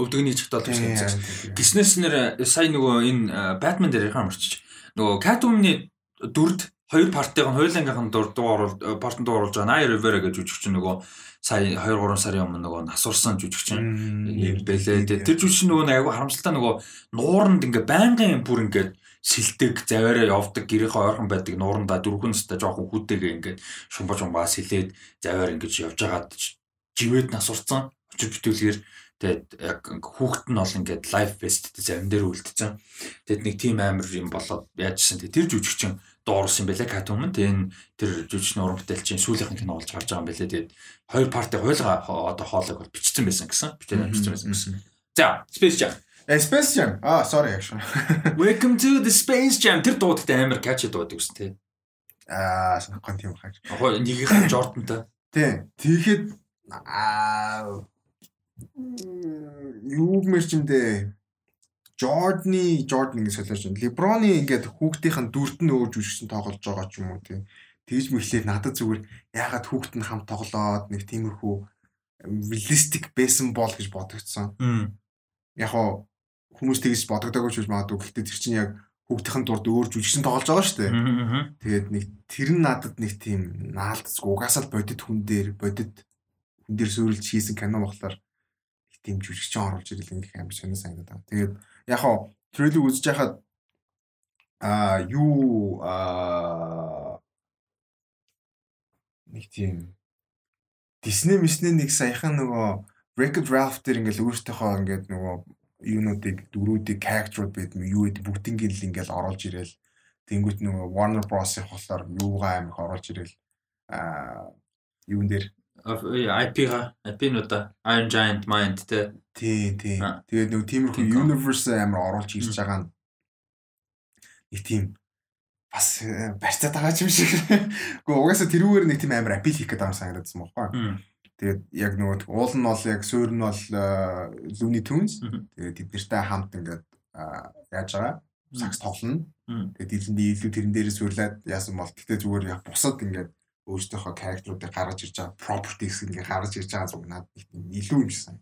Өвдөгний чигтал гэж хэлсэн. Гиснээс нэр сая нөгөө энэ Batman дээр ярих амарчиж нөгөө Catwoman-ы дүрд хоёр партиг нь хоёулангийнх нь дуу оруулж партанд дуу оруулж байгаа Naya Rivera гэж жүжигч нөгөө сая 2 3 сарын өмнө нөгөө насурсан жүжигч юм бэлээ. Тэр жүжигч нөгөө айгүй харамсалтай нөгөө нууранд ингээ байнгын бүр ингээ сэлдэг заваараа явдаг гэрийнхээ ойрхон байдаг нуурандаа дөрвөн настай жоохон хүүтэйгээ ингээд шумба шумбаа сэлээд заваар ингэж явж байгаад живэд насурсан очир бүтүүлгээр тэгээд яг хүүхэд нь бол ингээд лайв фест завин дээр үлдсэн. Тэгэд нэг тим амир юм болоод яажсэн тэр жүжигчин дууруулсан юм байлаа Catwoman. Тэгээд тэр жүжигчний уран бүтээлчийн сүүлийнх нь кино болж гарч байгаа юм байлаа. Тэгээд хоёр парти хуйлга одоо хоолойг бол бичсэн байсан гэсэн. Бичсэн бичсэн байсан гэсэн. За, Space Jam. Э Space Jam. Аа, sorry actually. Welcome to the Space Jam. Тэр дуудагт амар catchy дуудаг гэсэн тий. Аа, санахгүй тийм хаа. Яг нэгийнх Jordan-тай. Тий. Тэгэхэд аа юу мэрчэндээ Жордны Жордан ингэ солиож байна. Леброны ингээд хүүхдийнх нь дүрт нь өөж үжигсэн тоглож байгаа ч юм уу тийм. Тэгж мэхлээр надад зүгээр яагаад хүүхд нь хамт тоглоод нэг тиймэрхүү реалистик байсан бол гэж бодогдсон. Яг хоо хүмүүс тэгж бодогдоогүй ч гэж магадгүй. Гэхдээ тэр чинь яг хүүхдийнх нь дурд өөр жүжигсэн тоглож байгаа шүү дээ. Тэгээд нэг тэр нь надад нэг тийм наалдцгүй угаасаа л бодит хүн дээр бодит хүн дээр суурилж хийсэн кино болохоор их тийм жүжигчин оруулж ирэл ингэх амар сонир санагдаад. Тэгээд яг хоо трейлер үзэж байхад а юу а нэг тийм Disney миснэ нэг саяхан нөгөө Wreck-It Ralph дээр ингээл өөртөөхөө ингээд нөгөө юунуудыг дөрүүдийг character-ууд юм юу гэдэг бүгднийг л ингээл оруулж ирэл тэнгуут нөгөө Warner Bros-ийн болохоор юугаа амих оруулж ирэл а юун дээр IP-га IP-нуудаа Iron Giant Mind те. Тий, тий. Тэгээд нэг тиймэрхүү universe амар оруулж ирж байгаа нь нэг тийм бас э, барьцаад байгаа юм шиг. Гэхдээ угаасаа тэрүүгээр нэг тийм амар апил хийх гэдэг юм санагдсан байна. Тэгээд яг нөгөө уул нь бол яг суурь нь бол э, Looney Tunes. Тэгээд тэд нартай хамт ингээд яаж байгаа сакс тоглоно. Тэгээд дийлэндээ илүү тэрэн дээрээ суурлаад яасан бол гэтээ зүгээр яг бусад ингээд өөрсдийнхөө character-уудыг гаргаж ирж байгаа properties ингээ гаргаж ирж байгаа зүг надад илүү юм шиг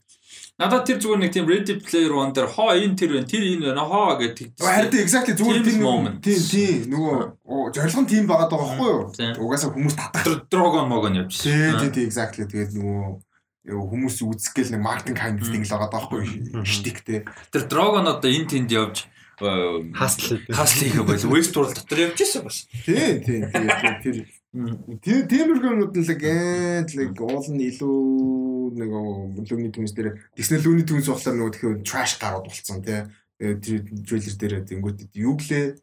Надад тэр зүгээр нэг тийм Ready Player One дээр хоо энэ тэр байна тэр энэ байна хоо гэдэг. Харин exactly зүгээр тийм тийм тийм нөгөө зорилго нь тийм байгаад байгаа байхгүй юу? Угаасаа хүмүүс татах. Dragon Mogon явж. Тийм тийм тийм exactly тэгээд нөгөө хүмүүс үзэх гээл нэг маркетинг тийм л байгаа байхгүй юу? Штиктэй. Тэр Dragon одоо энэ тэнд явж хасл хасл хийх байл Westworld дотор явж байсан бас. Тийм тийм тэр Тэр тиймэрхүү юмуд нь л гэнтлэг уул нь илүү нэг лүний түнс дээр Disney лүний түнс болохоор нөгөө тэгэхээр trash гарууд болцсон тий. Трейлер дээр тэнгуүтэд юу гэлээ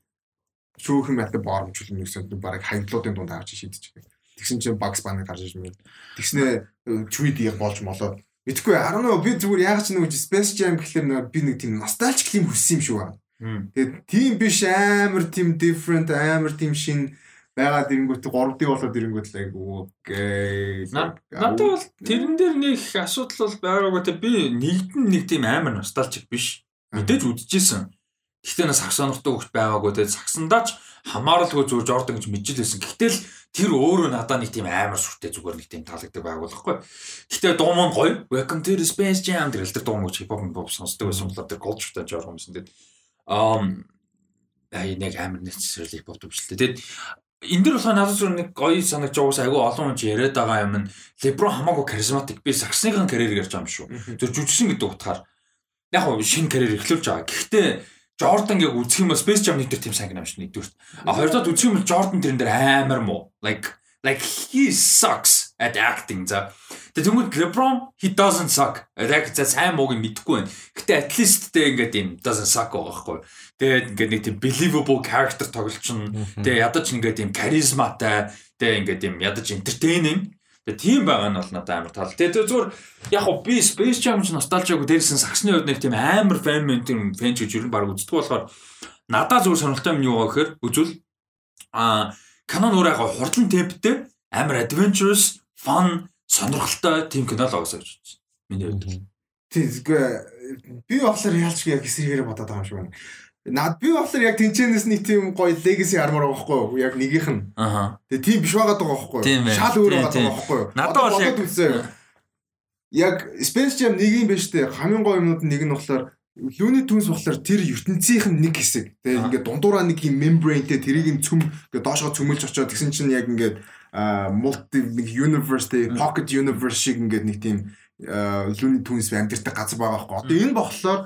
шүүхэн мэтэ боромжлно гэсэн баг хаягдлуудын дунд авч шийдэж байгаа. Тэгсэн чинь Bugs Bunny гарч ирж байна. Тэгснээ Tweety болж молоо. Мэдхгүй 18 би зүгээр яг ч нэг Space Jam гэхэлэр би нэг тийм ностальжик юм хүссэн юм шиг байна. Тэгээд тийм биш амар тийм different амар тийм шин байгаа дэрэнгүүт 3D болоод ирэнгүүт л айгу окей. Надад бол тэрэн дээр нэг асуудал бол байгаагүй те би нэгдэн нэг тийм амар носталжик биш. Мэдээж үдчихсэн. Гэхдээ нас сагс сонортой хөвгт байгаагүй те сагсандаач хамааралгүй зүүж ордог гэж мэдчихлээсэн. Гэхдээ л тэр өөрөө надад нэг тийм амар сүртэй зүгээр нэг тийм таалагддаг байгуулахгүй. Гэхдээ дуу мөн гоё. Welcome to the Space Jam гэх тэр дуу мөч хипхоп пop сонсдог байсан болохоор тэр голчтой жоор юмсан. Тэгээд ам ай нэг амар нэцсэрлийг хипхоп төвчлээ. Тэгээд энэ дэр болохоор надад зөв нэг гоё санагч уус айгүй олон хүн яриад байгаа юм нь Леброн хамаагүй харизматик би саксныхын карьер ярьж байгаа юм шүү. Зөв жүжигсэн гэдэг утгаар яг нь шинэ карьер эхлүүлж байгаа. Гэхдээ Jordan яг үзэх юм бол Space Jam нэг төр тийм сайн юм шүү нэгдүгürt. А хоёрдоод үзэх юм бол Jordan тэрэн дээр амар муу. Like like he sucks at acting за. Тэгээ тэгмэд LeBron he doesn't suck. Яг за сайн мууг мэдэхгүй байна. Гэтэ at least тэ ингээд юм doesn't suck байгаа байхгүй. Тэгээд ингээд нэг тийм believable character тоглолчин. Тэгээ ядаж ингээд тийм charismaтай. Тэгээ ингээд тийм ядаж entertaining. Тэгээ тийм байгаа нь бол надад амар тал. Тэгээ зүгээр яг хөө би Space Jam ч носталжиагүй дээрсэн сагсны үед нэг тийм амар fan мен тийм fan ч гэж нь баг үздэг болохоор надад зүгээр сонирхолтой юм юу гэхээр үзвэл а канон өөр яг хурдан темптэй амар adventurous fun сонирхолтой тийм кино л оосоо гэж байна. Миний хувьд. Тийм зүгээр би болохоор яалч яг эсрэгээр бодоод байгаа юм шиг байна. Наад би болохоор яг тэнцэнээс нэг тийм гоё legacy армор байгаа байхгүй юу? Яг нэгийнх нь. Аха. Тэгээ тийм биш байгаа даа байхгүй юу? Шал өөр байгаа даа байхгүй юу? Надад бол яг-. Яг Space Jam нэг юм биш үү? Хамгийн гоё юмнууд нэг нь болохоор Looney Tunes болохоор тэр ертөнцийнх нь нэг хэсэг. Тэгээ Аа. ингээд дундуураа нэг юм membrane-тэй тэрийг нь цөм ингээд доошоо цөмөлж очоод тэгсэн чинь яг ингээд multi нэг universe тэ pocket universe шиг ингээд нэг тийм Looney Tunes амьдэрдэг газар байгаа байхгүй. Одоо энэ болохоор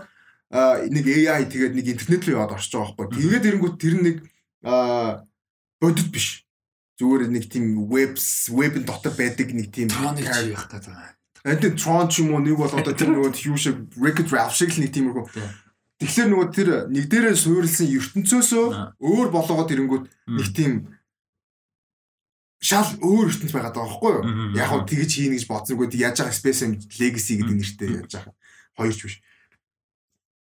нэг AI тэгээд нэг интернет рүү яваад орчих байгаа байхгүй. Тэгээд эрэнгүүт тэр нэг бодит биш. Зүгээр нэг тийм webs web-ын дотор байдаг нэг тийм character- явах гэдэг. Энд Tron ч юм уу нэг бол одоо тэр нөгөө юу шиг Wreck-It Ralph шиг л нэг тиймэрхүү. Тийм. Тэгэхээр нөгөө тэр нэг дээрээ суурилсан ертөнцөөсөө өөр болгоод ирэнгүүт нэг тийм шал өөр ертөнц байгаа даа байхгүй юу? Яг хөө тэгж хийнэ гэж бодсонгүй тэг яаж байгаа Space Legacy гэдэг нэртэй яаж байгаа. Хоёрч биш.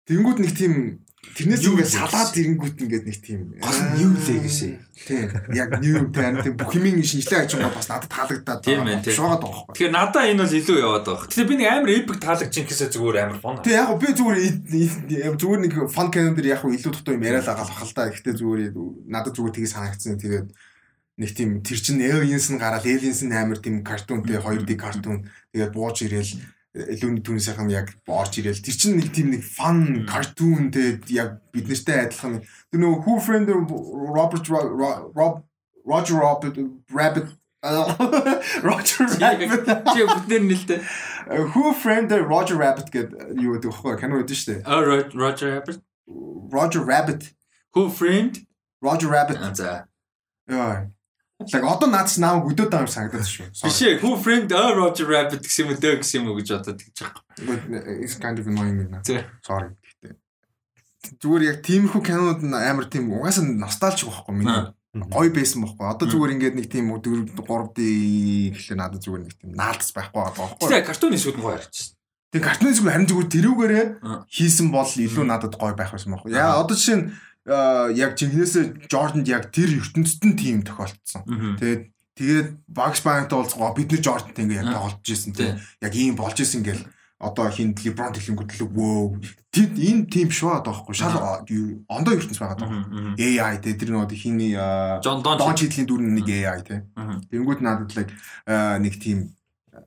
Тэнгүүд нэг тийм тэрнээс ингээд салаад ирэнгүүт ингээд нэг тийм Гол New Legacy. Тийм. Яг new тань тийм бүх юмын шинжилгээ хийж байгаа бас надад таалагдаад Тийм тийм. Шугаад байгаа байхгүй. Тэгэхээр надаа энэ бол илүү яваад байгаа. Тэгэхээр би нэг амар epic таалагч юм гэхээсээ зүгээр амар фон. Тэг яг би зүгээр зүгээр нэг фан календар яг илүү дутуу юм яриад байгаа л та. Гэхдээ зүгээр надад зүгээр тгий санагдсан. Тэгээд нэг тийм тэр чин aliens нь гараад aliens нь амар тийм картунтэй 2D картун тэгээд бууж ирээл Looney Tunes-ийн яг орж ирээл тэр чин нэг тийм нэг фан картун тэгээд яг бид нартай адилхан тэр нөгөө Who Framed Robert Ro- Ro- Rob Roger Rabbit Rabbit Roger Rabbit Чи бүтээр нэлтэй. Who Framed Roger Rabbit гэдэг юу гэдэг вэ кино гэдэг шүү дээ. Oh Roger Rabbit. Roger Rabbit Who framed? Roger Rabbit За. яа. Лаг одоо наад чи нааг өдөөд байгаа юм санагдаад шүү. Биш ээ. Who framed oh Roger Rabbit гэсэн юм дөө гэсэн юм уу гэж бодоод тэгж байгаа. But it's kind of annoying. Тий. Sorry. Гэхдээ зүгээр яг тиймэрхүү кинонууд нь амар тийм угаасаа носталжик байхгүй миний. Гоё байсан байхгүй. Одоо зүгээр ингээд нэг тийм 4 3D гэхлээр надад зүгээр нэг тийм наалдас байхгүй байгаа байхгүй. Тэгээ картуны нь гоё харагдчихсан. Тэгээ картны зүгээр харин зүгээр тэрүүгээрээ хийсэн бол илүү надад гоё байх байсан байхгүй. Яа одоо жишээ нь яг жинхнээсээ Жорданд яг тэр ертөнцид нь тийм тохиолдсон. Тэгээд тэгээд Bugs Bunny-тай уулзгаа бид нар Jordan-тай ингээ яг тоглож ирсэн тийм. Яг ийм болж ирсэн гэл одоо хин LeBron дэлгэнгүүд л вөө. Тэд энэ тийм шүү аа даахгүй. Шал ондоо ертөнц байгаа даа. Мгм. AI те тэр нөгөө хиний Don. Дон чидлийн дүр нь нэг AI те. Тэнгүүд надад л нэг тийм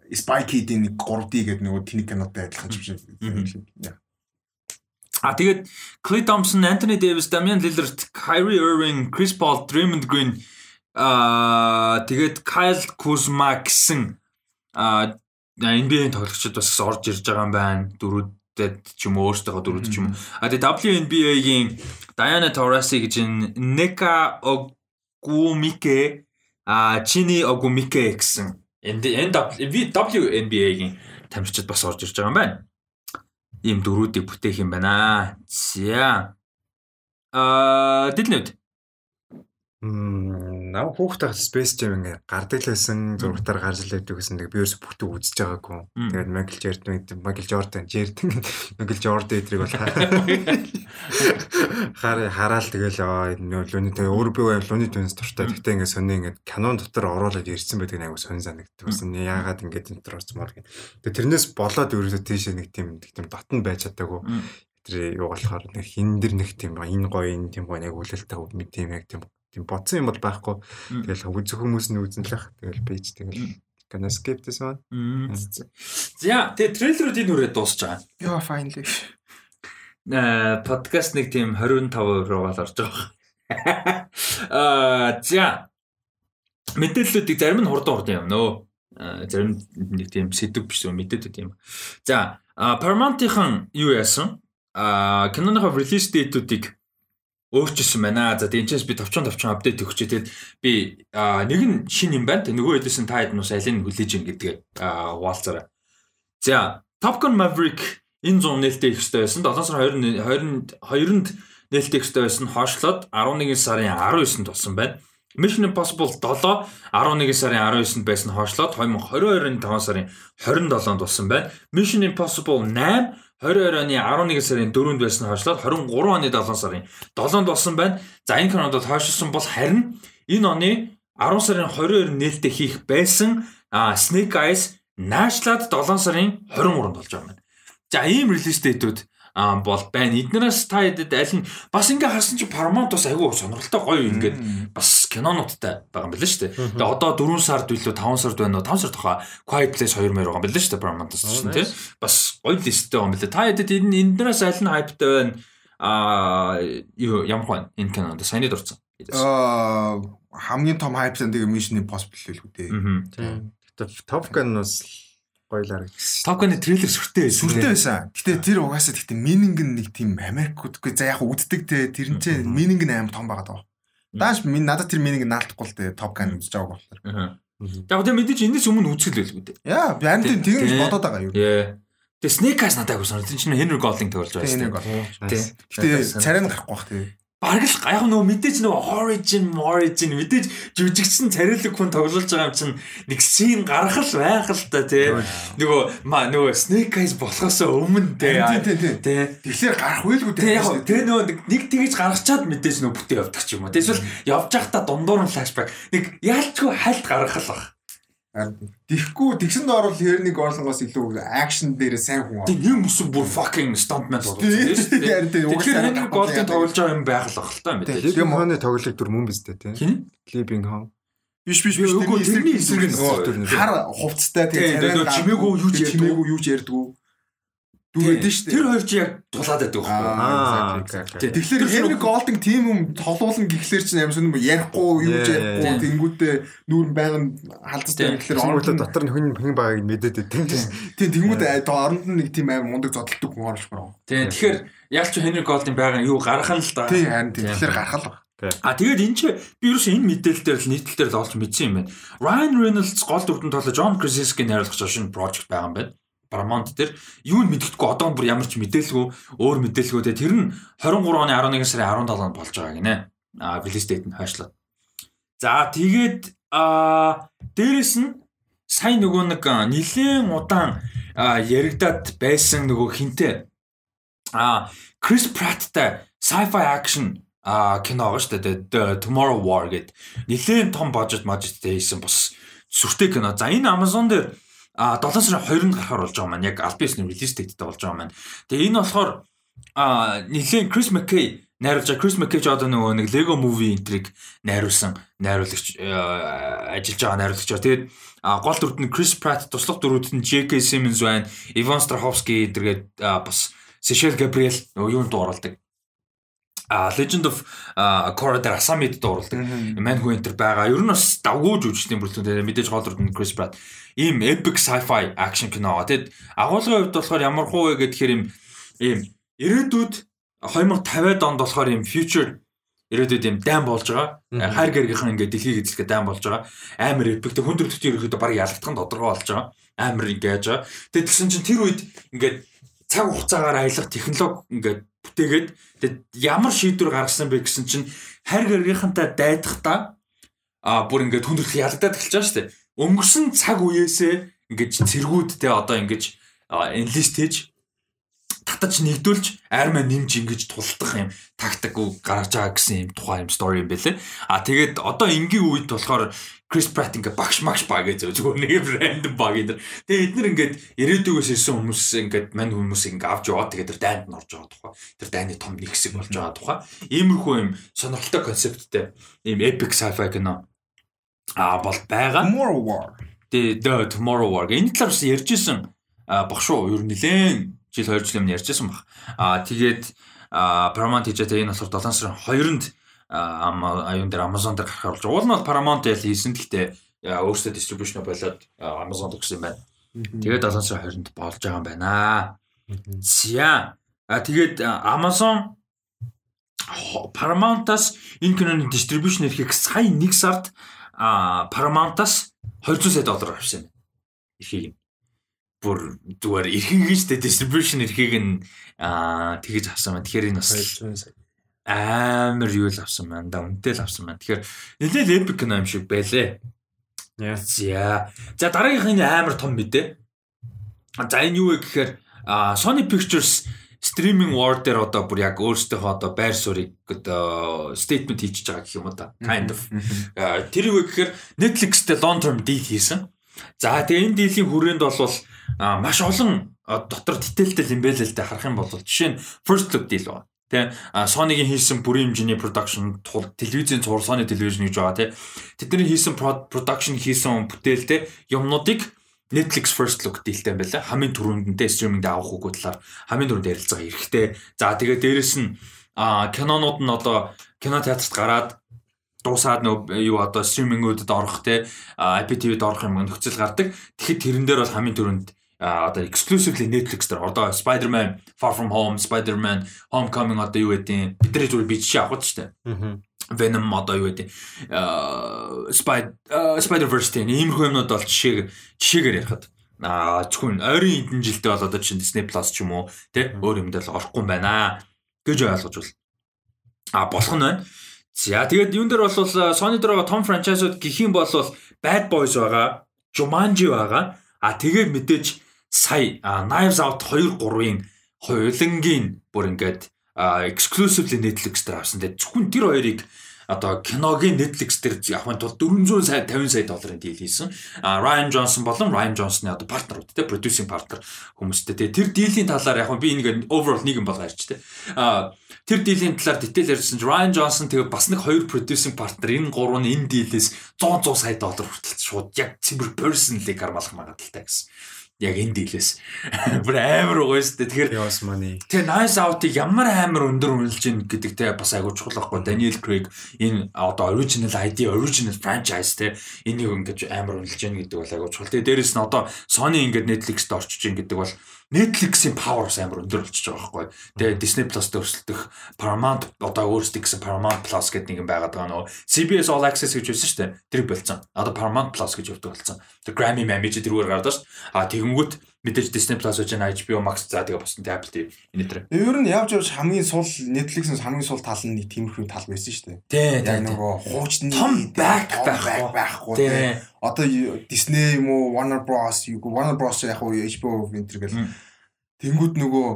Spy Kid-ийн нэг 3D гэдэг нөгөө тэний кинотой адилхан юм шиг. А тэгээд Clay Thompson, Anthony Davis, Damian Lillard, Kyrie Irving, Chris Paul, Draymond Green аа тэгээд Kyle Kuzma гэсэн аа NBA-ийн тоглогчид бас орж ирж байгаа юм байна. Дөрүүдэд ч юм уу өөрсдөө дөрүүд ч юм уу. А тэгээд WNBA-гийн Diana Taurasi гэж энэ Neka Ogumike а Chini Ogumike гэсэн WNBA-гийн тамирчид бас орж ирж байгаа юм байна ийм дөрүүдийг бүтээх юм байна. За. Аа, дэлнэвд. Мм, нав хүүхдээ Space Jam ингээ гардаг л байсан зургатаар гарч л байдаг гэсэн. Тэгээ би ерөөсө бүтэн үзэж байгаагүй. Тэгээд Michael Jordan, Michael Jordan, Jordan, Michael Jordan эдрийг бол хар хараал тэгэл аа лүний тэгээ өөр би лүний түнс дуртай. Гэхдээ ингээ сони ингээ канон дотор оруулаад ирсэн байдаг нэг аягүй сонь санагддаг. Байсан яагаад ингээ энэ дотор орцмоор гин. Тэгээ тэрнээс болоод ерөөсө тийшээ нэг тийм нэг тийм дотн байж чадаагүй. Тэр юу болохоор нэг хин дэр нэг тийм энэ гоё энэ тийм гоё яг үлэлтэй мэд тийм яг тийм тийм бодсон юм бол байхгүй. Тэгэл үзэх хүмүүс нь үзэн л ах. Тэгэл пэйж тэгэл skip this one? За, тэгээ трейлерүүд энэ үрээ дуусч байгаа. Яа finally. Э подкаст нэг тийм 25% руугаа л орж байгаа. Аа, за. Мэдээллүүдийг зарим нь хурдан хурдан юм нөө. Аа, зарим нэг тийм сэдв биш үү мэдээлүүд юм. За, Paramount-ийн юу яасан? Аа, киноныхоо release date-үүдийг өөрчилсөн байна. За тэнцээс би товчон товчон апдейт өгч. Тэгээд би нэг нь шин юм байна. Нөгөө хэдээс нь та хэд нус алийг нь хүлээж ин гэдгээ аа, хуваалцаарай. За Top Gun Maverick энэ 100 нээлттэй их хэвээр байсан. 7 сарын 20 22-нд нээлттэй их хэвээр байсан. Хойшлоод 11 сарын 19-нд болсон байна. Mission Impossible 7 11 сарын 19-нд байсан хойшлоод 2022-ын 5 сарын 27-нд болсон байна. Mission Impossible 8 22 оны 11 сарын 4-нд байсан хойшлоод 23 оны 7 сарын 7-нд болсон байна. За энэ кинод хойшлсон бол харин энэ оны 10 сарын 22-нд нээлттэй хийх байсан Snake Eyes наашлаад 7 сарын 23-нд болж байгаа юм байна. За ийм релиз дэйтүүд аа бол байна. Эднээс та хэдэд аль нь бас ингээ харсан чи Paramount бас айгүй сонирхолтой гоё ингээд бас кинонуудтай байгаа юм байна шүү дээ. Тэгээ одоо 4 сард билүү 5 сард байна уу? 5 сард тохоо Quiet Place 2 мөр байгаа юм байна шүү дээ Paramount-аас чинь тий. Бас гоё листтэй байгаа юм байна. Та хэдэд энэ энднээс аль нь хайптай байна? Аа юу ямар хүн энэ кинонд саяны дурдсан. Аа хамгийн том хайптай тэгээ Mission Impossible л үү дээ. Тийм. Гэтэ Top Gun бас гоёлаар гэсэн. Top Gun-ы трейлер сүртэй байсан. Сүртэй байсан. Гэтэ тэр угаасаа гэтэ нь нэг тийм Америкуудгүй за яг үддэг те тэрнчээ meaning нь амар том байгаа даа. Дааш минь надад тэр meaning наалтахгүй л те Top Gun үзэж байгааг болохоор. Яг тэ мэдээж энэс өмнө үзэл байлгүй дээ. Яа, би амт тэгэж бодоод байгаа юу. Тэгээ Snake Eyes надад агуу сонирхол. Тэр чинь Henry Golding тоглож байгаа. Тийм. Гэтэ царай нь гарахгүй бах тий. Бараг л яг нөгөө мэдээж нөгөө origin origin мэдээж жүжигчсэн царилэг хүн тоглож байгаа юм чинь нэг scene гарах л байх л та тий. Нөгөө маа нөгөө Snake Eyes болохоос өмнө тий. Тий. Тэгэхээр гарах байлгүй тий. Яг тий нөгөө нэг тэгэж гаргачаад мэдээж нөгөө бүтээ явдаг ч юм уу. Эсвэл явж байхдаа дундуур нь флашбек нэг яалчгүй хальт гаргах л баг. Тэгэхгүй тэгсэн доорол хэрнийг орлонгоос илүү акшн дээр сайн хүн. Тэг юм өсөв бүр fucking stuntman байна шүү дээ. Тэгэхээр Henry Golding тоглож байгаа юм байх л баг л та мэдээ. Либин Хоны тоглолт дүр мөн биз дээ тийм. Либин Хон. Биш биш биш тэрний эсрэг нь хар хувцтай тийм чимээгүй юу ч чимээгүй юу ч ярьдгүй дүүрээд шүү дээ. Тэр хоёр чи яг тулаад байдаг байхгүй. Тэгэхээр Henry Golding тийм юм толуулна гэхлээр чинь амин сүн ярихгүй юу ч ярихгүй тэнгүүтээ нүүр байнг халдсан гэхлээр оруулаад дотор нь хүн хүн байгааг мэдээд байдаг. Тийм тэнгүүтээ оронд нь нэг тийм амин мундаг зодтолдог хүн орж байгаа. Тийм тэгэхээр яг ч Henry Golding байгаа юу гарах нь л да. Тийм харин тэгэхээр гарах л байна. А тэгээд энэ чи би ерөөс энэ мэдээлэл дээр л нийтлэл дээр л олж мэдсэн юм байна. Ryan Reynolds гол дүрдэн тоглож John Krasinski найруулагч шинэ project байгаа юм байна. Paramount дээр юу нь мэддэхгүй одоо бүр ямар ч мэдээлгүй өөр мэдээлгүй те тэр нь 23 оны 11 сарын 17-нд болж байгаа гинэ. А date нь хойшлоо. За тэгээд а дээрэс нь сайн нөгөө нэг нилээн удаан яригадад байсан нөгөө хинтээ а Chris Pratt-тай sci-fi action а кино байгаа шүү дээ. Tomorrow War гэдэг нилээн том бажет мажеттэй хийсэн бас сүртэй кино. За энэ Amazon дээр а 7 сарын 2-нд гарахаар болж байгаа маань яг Albion release date-тэй болж байгаа маань. Тэгээ энэ болохоор а нэгэн Chris McKay найруулж Chris McKay ч одоо нөгөө нэг Lego Movie энтриг найруулсан найруулагч ажиллаж байгаа найруулагч. Тэгээд гол дүрд нь Chris Pratt, туслах дүрүүд нь J.K. Simmons байна, Ivan Strahovski эдэргээд бас Sechel Gabriel нөгөө юунд дууралдаг а Legend of Korra дээр Asami-д дууралдаг. Manhua Enter байгаа. Ер нь бас давгүй жүжигчдийн бүрэлдэхүүн мэдээж гол дүрд нь Chris Pratt. Ийм epic sci-fi action кино. Тэгэд агуулгын хувьд болохоор ямар хуу вэ гэхээр ийм ийм ирээдүйд 2050-ад онд болохоор ийм future ирээдүйд ийм дайм болж байгаа. Хайр гэргийнхэн ингээд дэлхийг эзлэхэд дайм болж байгаа. Амар epic тэг хүнд төрөлтөд ерөөхдөө баг ялагдхан тодорхой болж байгаа. Амар ингээд. Тэгэд тэгсэн чинь тэр үед ингээд цаг хугацаагаар аялах технологи ингээд бүтээгээд ямар шийдвэр гаргасан бэ гэсэн чинь хайр гэргийнхэнтэй дайдахдаа а бүр ингээд хүндрэх ялагдаад эхэлж байгаа шүү дээ. Өнгөрсөн цаг үеэсээ ингээд цэргүүд те одоо ингээд энлист хийж татаж нэгдүүлж армаа нэмж ингэж тулдах юм тактик гаргаж байгаа гэсэн юм тухайн юм стори юм байлээ. А тэгээд одоо энгийн үед болохоор Крис Пратт ингээ багш магш баг гэж зүгээр нэг рандом баг энэ. Тэгээ эднэр ингээд ирээдүгөөс ирсэн хүмүүс ингээд мань хүмүүс ингээ авч яваад тэгээ тэр дайнд нь орж байгаа тухай. Тэр дайны том нэг хэсэг болж байгаа тухай. Иймэрхүү юм сонирхолтой концепттэй ийм epic sci-fi кино а бол байгаа. Tomorrow War. Тэгээ Tomorrow War. Энэ талаар бас ярьжсэн баг шүү. Ер нь нэлээн жил 2 жил өмнө ярьжсэн баг. А тэгээд Paramount хийж байгаа энэ болохоор 7 сарын 2-нд аюун дээр Amazon дээр гарах болж уул нь бол Paramount ял хийсэн. Гэхдээ өөрсдөө distribution болоод Amazon өгсөн юм байна. Тэгээд 7 сарын 20-нд болж байгаа юм байна. За. А тэгээд Amazon Paramount-аас энэ киноны distribution эрхийг сая 1 сард Paramount-аас 200 сая доллар авсан юм. Эрхийг бүр зүгээр эрхийг нь штэ distribution эрхийг нь тэгэж авсан байна. Тэгэхээр энэ бас 200 сая амар юу л авсан байна да үнэтэй л авсан байна. Тэгэхээр нэлээд epic кино юм шиг байлээ. За. За дараагийнх нь амар том мэдээ. За энэ юу вэ гэхээр Sony Pictures стриминг war дээр одоо бүр яг өөрсдийнхөө одоо байр суурийг одоо statement хийчихэж байгаа гэх юм уу да. Kind of. Тэр юу гэхээр Netflix-тэй long term deal хийсэн. За тэгээ энэ дийлийн хүрээнд бол маш олон дотор дэтэлтэй юм бэ л дээ харах юм бол жишээ нь first look deal байна. Тэ Sony-гийн хийсэн бүрийн хэмжээний production тул телевизийн цувар Sony television гэж байгаа тий. Тэдний хийсэн production хийсэн бүтээл тэ юмнуудыг Netflix first look дийлтэй юм байна. Хамгийн түрүүнд нь стриминг авах үгүй талаар хамгийн түрүүнд ярилцгаа эрэхтэй. За тэгээ дээрэс нь кинонууд нь одоо кино театрт гараад дуусаад нөө юу одоо стримингүүдэд орох те IPTV-д орох юм нөхцөл гардаг. Тэгэхэд тэрэн дээр бол хамгийн түрүүнд одоо exclusively Netflix дээр. Одоо Spider-Man Far From Home, Spider-Man Homecoming одоо юу гэдэг бид нар зүгээр бичиж авах шүү дээ. Venom одоо юу гэдэг? Spider-Verse тийм иймэрхүү юмнууд бол жишээ жишээгээр ярихад. А зөвхөн ойрын эдэн жилдээ бол одоо чинь Disney Plus ч юм уу тий өөр юм дээр л орохгүй юм байна. Гэж ойлгож бол а болох нь байна. За тэгээд юун дээр бол Sony дээр том франчайзууд гэх юм бол Bad Boys байгаа, Jumanji байгаа. А тэгээд мэдээж сая Knives Out 2 3-ын хуйлангийн бүр ингээд exclusively Netflix дээр авсан. Тэгээд зөвхөн тэр хоёрыг одоо киногийн Netflix дээр явахын тулд 400 сая 50 сая долларын дийл хийсэн. А Ryan Johnson болон Ryan Johnson-ы одоо партнерууд те producing partner хүмүүстэй. Тэгээ тэр диилийн талаар яг би нэг overall нэг юм болгоо ярьч те. А тэр диилийн талаар detail ярьсан чинь Ryan Johnson тэгээ бас нэг хоёр producing partner энэ гурав нь энэ диилээс 100 100 сая доллар хүртэл шууд яг цэвэр personally гармалах магадaltaй гэсэн яг энэ дийлээс бүр амар байгаа шүү дээ. Тэгэхээр Yoss money. Тэгээ Nice Out-ыг ямар амар өндөр үнэлж ийн гэдэг те бас айгуу чухал байхгүй. Daniel Craig энэ одоо original ID, original franchise те энийг ингэж амар үнэлж ийн гэдэг бол айгуу чухал. Тэгээ дээрэс нь одоо Sony ингээд Netflix-д орчиж ийн гэдэг бол Netflix-ийн power бас амар өндөр болчихж байгаа байхгүй. Тэгээ Disney Plus-д өрсөлдөх Paramount одоо өөрсдөө гэсэн Paramount Plus гэдэг нэг юм байгаад байгаа нөө CBS All Access гэж байсан шүү дээ. Тэр болцсон. Одоо Paramount Plus гэж явдаг болсон. Тэр Grammy Mamage тэрүүгээр гардаг шүү. А тэгэнгүүт мэдээж Disney Plus гэж байна HBO Max за тэгээ босон Apple TV энэ төр. Ер нь явж явж хамгийн сул Netflix-ээс хамгийн сул тал нь тиймэрхүү тал байсан шүү Тий, дээ. Яг нөгөө хуучны том back байхгүй байхгүй тий. Одоо Disney юм уу Warner Bros. юу Warner Bros. яг уу HBO энэ төр гэл тэнгууд нөгөө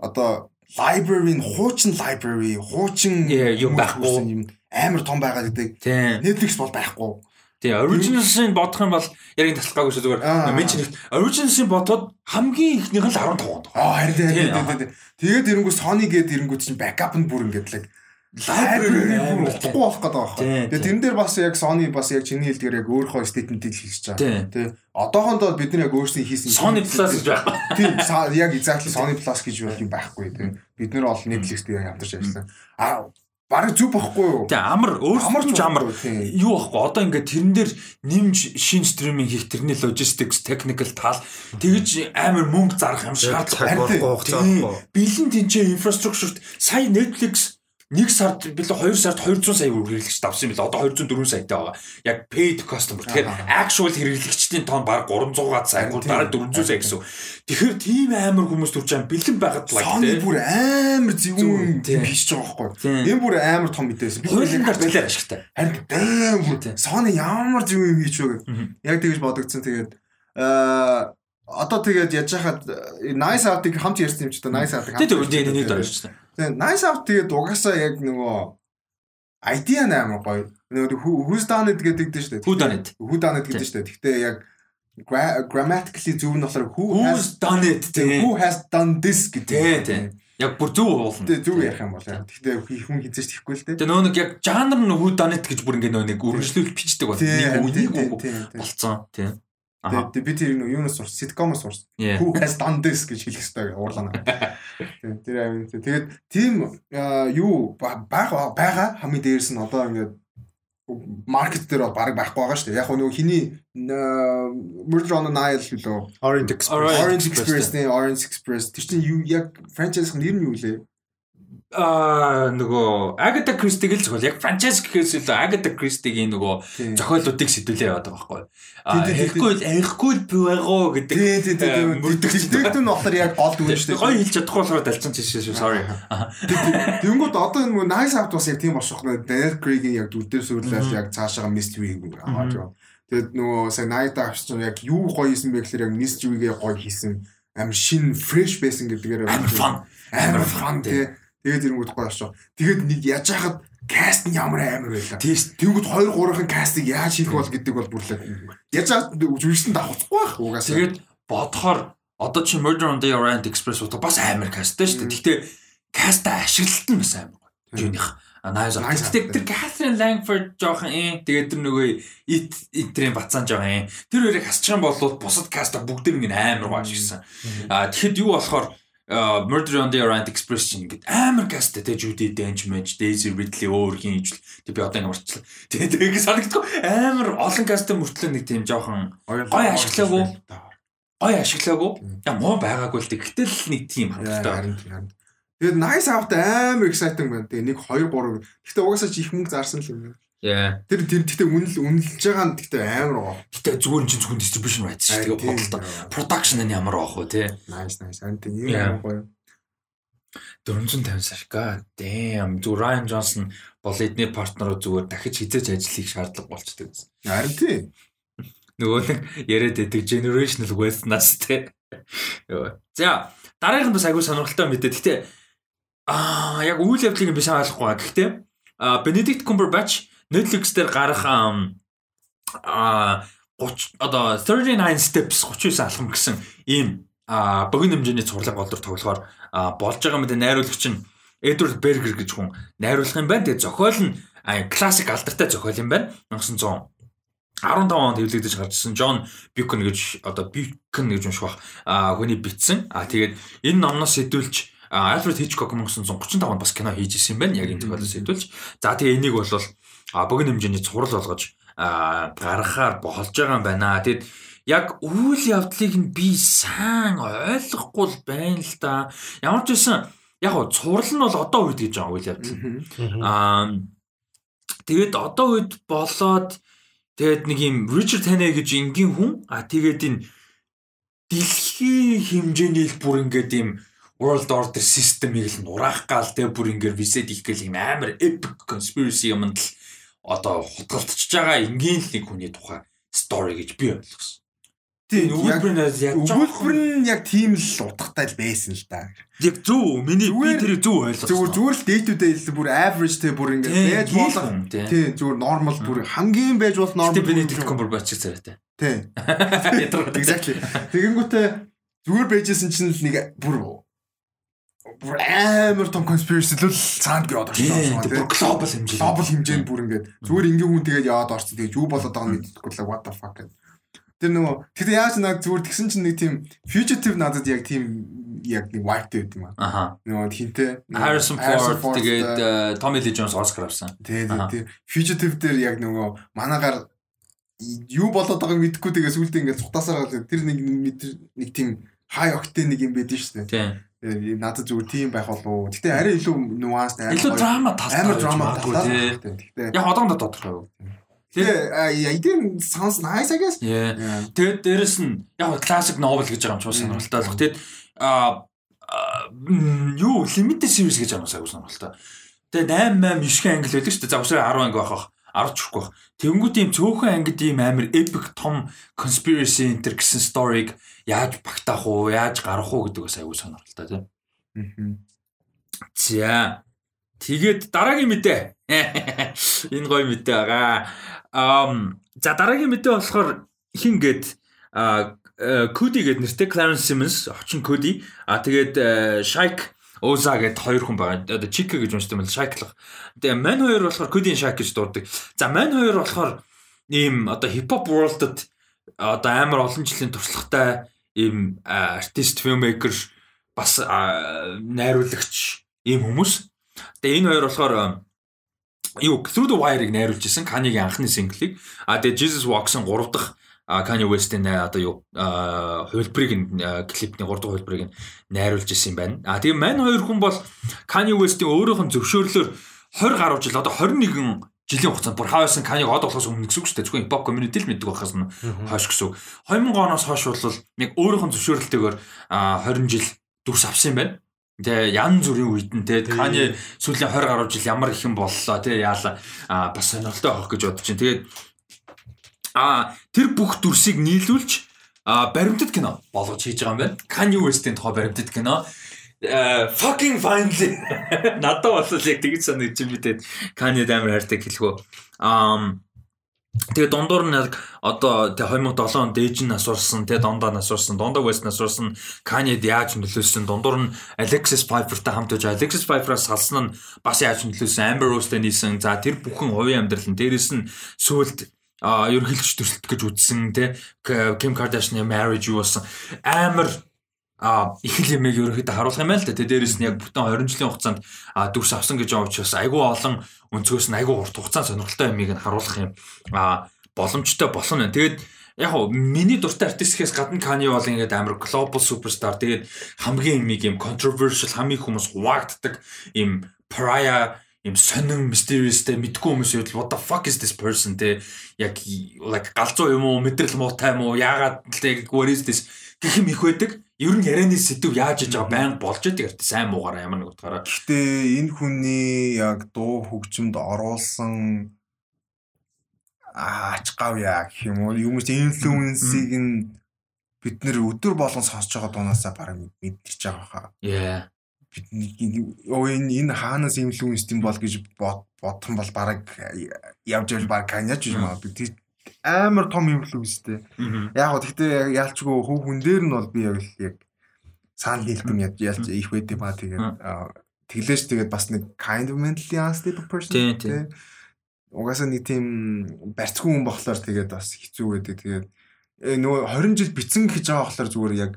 одоо library нь хуучин library хуучин юм байхгүй амар том байгаа гэдэг. Netflix бол байхгүй. Тий, original-ыг бодох юм бол яг энэ таслахгүйг шүү зүгээр. Мен чинь original-ыг бодоход хамгийн ихнийх нь 15 гоо. Аа харин тий. Тэгээд ирэнгүү Sony гээд ирэнгүү чинь backup нь бүр ингээд л library болохгүй болох гэдэг байна. Тэгээд тэрэн дээр бас яг Sony бас яг чиний хэлдгээр яг өөрийнхөө statement-ийг хэлж байгаа. Тий. Одоохондоо бид нар яг өөрсдөө хийсэн Sony Plus гэж байна. Тийм яг exactly Sony Plus гэж юм байхгүй. Тий. Бид нар бол Netflix дээр хамтарч ажилласан. Аа Бараг зүг бохгүй юу? Тэг амар өөрсдөө ч амар юу бохгүй. Одоо ингээд тэрэн дээр нэмж шин стриминг хийх тэрний logistics, technical тал тэгж амар мөнгө зарах юм шаардлагатай. Бэлэн тэнцээ инфраструктурт сая Netflix нэг сард билээ 2 сард 200 сая хэрэглэгч давсан юм билээ. Одоо 204 саятай байгаа. Яг paid customer. Тэгэхээр actual хэрэглэгчдийн тоон баг 300-аад сая, дараа 400 сая гэсэн. Тэгэхээр тийм амар хүмүүс төрж байгаа бэлэн байгаад л гэх тийм. бүр амар зөвүүн хийж байгаа байхгүй. Энэ бүр амар том. Би хуулийн гарчлаар ашигтай. Харин бэм бүр Sony ямар зөвүүн хийж байгаа гэдэг. Яг тэгж бодогдсон. Тэгээд аа одоо тэгээд яж хахад nice out-ыг хамт ярьсан юм ч та nice out-ыг хамт. Тэгээд нэг дөрөж чинь. Тэгээ nice out тэгээд угаасаа яг нөгөө idea нээр гоё. Нөгөө who's done it гэдэг дээ шүү дээ. Who done it? Who done it гэдэг шүү дээ. Гэхдээ яг grammatically зөв нь болохоор who has done it who has done this гэдэг. Тийм. Яг бүр зөв уулна. Тэгээ зөв ярих юм бол. Гэхдээ хүн хизээж тэхгүй л дээ. Тэгээ нөгөө нэг яг жанр нь who done it гэж бүр ингэ нөгөө нэг өргөжлүүл бичдэг бол нэг үнийг болцсон. Тийм. Тэгээд би тэр юунаас сурс, sitcom-оос сурс. Who has done this гэж хэлэх хэрэгтэй уурлаа. Тэгээд тэр амин тэгээд тийм юу байгаа байгаа хамгийн дээрс нь одоо ингээд маркет дээр бол баг байхгүй байгаа шүү дээ. Яг нөгөө хиний Murder on the Nile лөө Orange Express Orange Express нэ Orange Express тэр чинь яг франчайз нэр нь юу лээ? А нөгөө Agatha Christie-г л зөвхөн яг франчайз гэхээс илүү Agatha Christie-гийн нөгөө зохиолуудыг сэтүүлээ яваад байгаа байхгүй. А хэлэхгүй л арихгүй л бий байгоо гэдэг. Тий, тий, тий. Мөрдөгчдөд нь болохоор яг гол дүн шүү дээ. Гоё хэлж чадахгүй болохоор далцсан чинь шүү. Sorry. Тэнгүүд одоо энэ Nice Out бас яг тийм болчих нэ. Daniel Craig-ийн яг дүрдээ суурлаад яг цаашаа mystery аваад яваа. Тэгээд нөгөө сая Night Out чинь яг юу гоё хийсэн бэ гэхээр яг mystery-гээ гоё хийсэн. Амар шин fresh байсан гэдгээр амар fun. Амар fun тий Тэгээд ирэнгүүт гоё болчихоо. Тэгээд нэг яаж хахад каст нь ямар амар байлаа. Тийш. Тэнгүүд 2 3-ын кастыг яаж хийх бол гэдэг бол бүр л яаж хахад жүжигчсэн давхцахгүй байх угаасаа. Тэгээд бодохоор одоо чи Murder on the Orient Express утга бас амар касттай шүү дээ. Гэхдээ каста ашиглалт нь бас амар гоё. Юуних Nice. Тэгээд тэр Catherine Langford жоохон ээ тэгээд тэр нөгөө ит итрийн бацаан жоохон ээ. Тэр хоёрыг хасчих юм бол бусад каста бүгд нэг амар гоё ашигласан. А тэгэхэд юу болохоор Murder on the Orient Express чинь ингээд амар касттэй те Judy Dench, Daisy Ridley өөр хин ижил. Тэг би одоо ингэ марчлаа. Тэгээд ингэ санагддаг амар олон касттэй мөртлөө нэг тийм жоохон гоё ашиглаагүй. Гоё ашиглаагүй. Я муу байгаагүй л тэгтэл нэг тийм хангалттай. Тэгээд nice out амар exciting байна. Тэгээ нэг 2 3. Гэхдээ угаасаа ч их мөнгө зарсан л юм. Яа. Тэр тэр гэхдээ үнэл үнэлж байгаа нь гэхдээ амар гоо. Гэтэ зүгээр чинь зөвхөн distribution rights шүү. Тэгээ бодлоо. Production нь ямар аах вэ те? Nice nice. Ант юм амар гоё. 450 сар. God damn. Зү Ryan Johnson бол эдний партнероо зүгээр дахиж хизээж ажиллахыг шаардлага болчдөг гэсэн. Харин тий. Нөгөө нэг яриад байдаг generational wealth-наас те. За дараагийнх нь бас агүй сонирхолтой мэдээ. Гэтэ аа яг үйл явдлыг би сайн ойлгохгүй. Гэхдээ Benedict Cumberbatch Netflix дээр гарах а 30 одоо 39 steps 39 алхам гэсэн ийм богино хэмжээний цуглаг болдор тоглохоор болж байгаа мэт найруулагч нь Эдвард Бергер гэж хүн найруулах юм байна. Тэгээ зохиол нь классик алдартай зохиол юм байна. 1900 15 онд хэвлэгдэж гарч ирсэн Джон Бюкон гэж одоо Бюкон гэж унших бах хүний бичсэн. А тэгээд энэ номноос сэдвүүлж Альфред Хичкок 1935 онд бас кино хийж исэн юм байна. Яг энэ зохиолоос сэдвүүлж. За тэгээ энийг бол богино хэмжээний цуврал болгож гаргахаар болж байгаа юм байна. Тэгэд яг үйл явдлыг нь би сайн ойлгохгүй л байна л да. Ямар ч байсан яг гоо цуврал нь бол одоо үед гэж байгаа үйл явдал. Аа тэгээд одоо үед болоод тэгээд нэг юм Ричард Таней гэж энгийн хүн а тэгээд энэ дэлхийн хэмжээний л бүр ингээд юм World Order system-ийг л нураах гал тэ бүр ингээд reset хийх гэл юм амар epic conspiracy юмд л одоо хутгалтчихж байгаа энгийн л нэг хүний тухай story гэж би ойлгосон. Тийм өгүүлбэр нь яг өгүүлбэр нь яг тийм л утгатай л байсан л да. Яг зөв. Миний би тэр зөв ойлгосон. Зүгээр зүгээр л day л бүр average те бүр ингээд байж болох. Тийм зүгээр normal бүр хамгийн байж болох normal. Тийм Benedict Cumberbatch зэрэгтэй. Тийм. Exactly. Тэгэнгүүтээ зүгээр байжсэн чинь л нэг бүр амар том conspiracy л цаанд гээд орсон. Тийм global хэмжээ. Global хэмжээнд бүр ингээд зүгээр ингийн хүн тэгээд яваад орсон. Тэгээд юу болоод байгааг мэдэхгүй л what the fuck гэдэг. Тэр нөгөө тэгтээ яаж нэг зүгээр тэгсэн чинь нэг тийм fugitive надад яг тийм яг нэг white байд юм аа. Нөгөө хинтээ Harrison Ford тэгээд э, Tommy Lee Jones Oscar авсан. Тийм тийм. Fugitive дээр яг нөгөө манагаар юу болоод байгааг мэдэхгүй тэгээд сүултээ ингээд цухтасаар гал тэр нэг нэг тийм high octane нэг юм байдэн шүү дээ. Тийм надад зүгээр тийм байх болов. Гэтэ арай илүү нюанс илүү драма талтай. Амар драма талтай. Гэтэ яг одоондоо тодорхой. Тэгээ эдийн sounds nice I guess. Тэгээд дээрэс нь яг classic novel гэж байгаа юм ч сонирхолтой болох. Тэгээд а юу limited series гэж байгаа юм сонирхолтой. Тэгээд 8 8 9 англи байдаг шүү дээ. За усраа 10 анги байх. 10 ч үхгүй. Тэнгүүд ийм цөөхөн ангид ийм амар epic том conspiracy enter гэсэн storyг яаж багтаах уу, яаж гарах уу гэдэг бас аягүй сонирхолтой тийм. За. Тэгээд дараагийн мэдээ. Энэ гоё мэдээ байгаа. Ам за дараагийн мэдээ болохоор хин гээд Коди гэдэг нэртэй Clarence Simmons очин Коди. А тэгээд Shike Оза гэд хоёр хүн байгаа. Одоо Чика гэж уншдаг юм л Шайклах. Тэгээ Ман хоёр болохоор Кодин Шайк гэж дурдаг. За Ман хоёр болохоор ийм одоо хипхоп world-д одоо амар олон жилийн туршлагатай ийм артист, фильммейкер бас найруулагч ийм хүмүүс. Тэгээ энэ хоёр болохоор юу Through the Wire-ыг найруулж исэн Kanye-гийн анхны синглийг. А тэгээ Jesus Walks-ын 3 дахь Kanye West-ийн одоо юу хувилбарыг клипний 3 дахь хувилбарыг найруулж исэн юм байна. А тэгээ мань хоёр хүн бол Kanye West-ийн өөрийнх нь зөвшөөрлөөр 20 гаруй жил одоо 21 жилийн хугацаанд бүр хавьсан Kanye-г од болохоос өмнө гэсэн үг шүү дээ. Зөвхөн hop community л мэддэг байхаас нь хойш гэсэн үг. 2000 оноос хойш бол нэг өөрийнх нь зөвшөөрлөлтөөр 20 жил дүрс авсан юм байна. Тэгээ ян зүрийн үед нь те Kanye сүүлийн 20 гаруй жил ямар их юм боллоо те яалаа бас сонирхолтой авах гэж бодож чинь. Тэгээд А тэр бүх дүрсийг нийлүүлж баримтат кино болгож хийж байгаа юм байна. Kanye West-ийн тухай баримтат кино. Fucking finally. Надад бол яг тэгж санагдаж мэдээд Kanye амар хайртай хэлгөө. Um Тэгээ дундуур нь яг одоо тэг 2007 онд дээж нь асуурсан, тэг дондоо асуурсан, дондоо West асуурсан, Kanye яаж нөлөөсөн, дундуур нь Alexis Piper-тай хамт байж Alexis Piper-аас салсан нь бас яаж нөлөөсөн, Amber Rose-тэй нийсэн. За тэр бүхэн хувийн амьдрал нь дээрэс нь сүулт а ерөнхийлөгч төсөлт гэж үзсэн те Kim Kardashian-ы marriage юу болсон? Амар а их л юмэг ерөөхдөө харуулах юм байл та. Тэ дээрэс нь яг бүтэн 20 жилийн хугацаанд дүрс авсан гэж байгаа учраас айгүй олон өнцгөөс нь айгүй урт хугацаанд сонирхолтой юмыг нь харуулах юм а боломжтой болно. Тэгээд яг хоо миний дуртай артистээс гадна Kanye бол ингээд амар global superstar. Тэгээд хамгийн юмыг юм controversial хамгийн хүмүүс хуваагддаг юм pariah юм сонин mysteriousтэй мэдгүй хүмүүс үед what the fuck is this person те яг like галзуу юм уу мэдрэл муутай юм уу яагаад л what is this гэх юм их байдаг ер нь ярианы сэдв яаж иж байгаа байнг болж байдаг арт сайн муугаараа ямар нэг утгаараа. Гэхдээ энэ хүний яг дуу хөгжимд оруулсан аач гавья гэх юм уу юм чи инфлюенсийг нь бид нэр өдөр болгон сонсож байгаа дунаасаа бараг мэдчихэж байгаа хаа. Яа. Бидний энэ энэ хаанаас инфлюенс юм бол гэж бодсон бол бараг явж явж бараг каняч юм аа. Бид амар том инфлюенстэй. Яг гоо гэхдээ яалчгүй хөв хүн дээр нь бол би яг л яг саан хийлдэм ялж их байд юм аа тэгээд тэглээч тэгээд бас нэг kind of mentally unstable person тийм угаасаа нэг тийм барьцгүй хүн болохоор тэгээд бас хэцүү байдаг. Тэгээд э, нөгөө 20 жил бицэн гэж байгаа болохоор зүгээр яг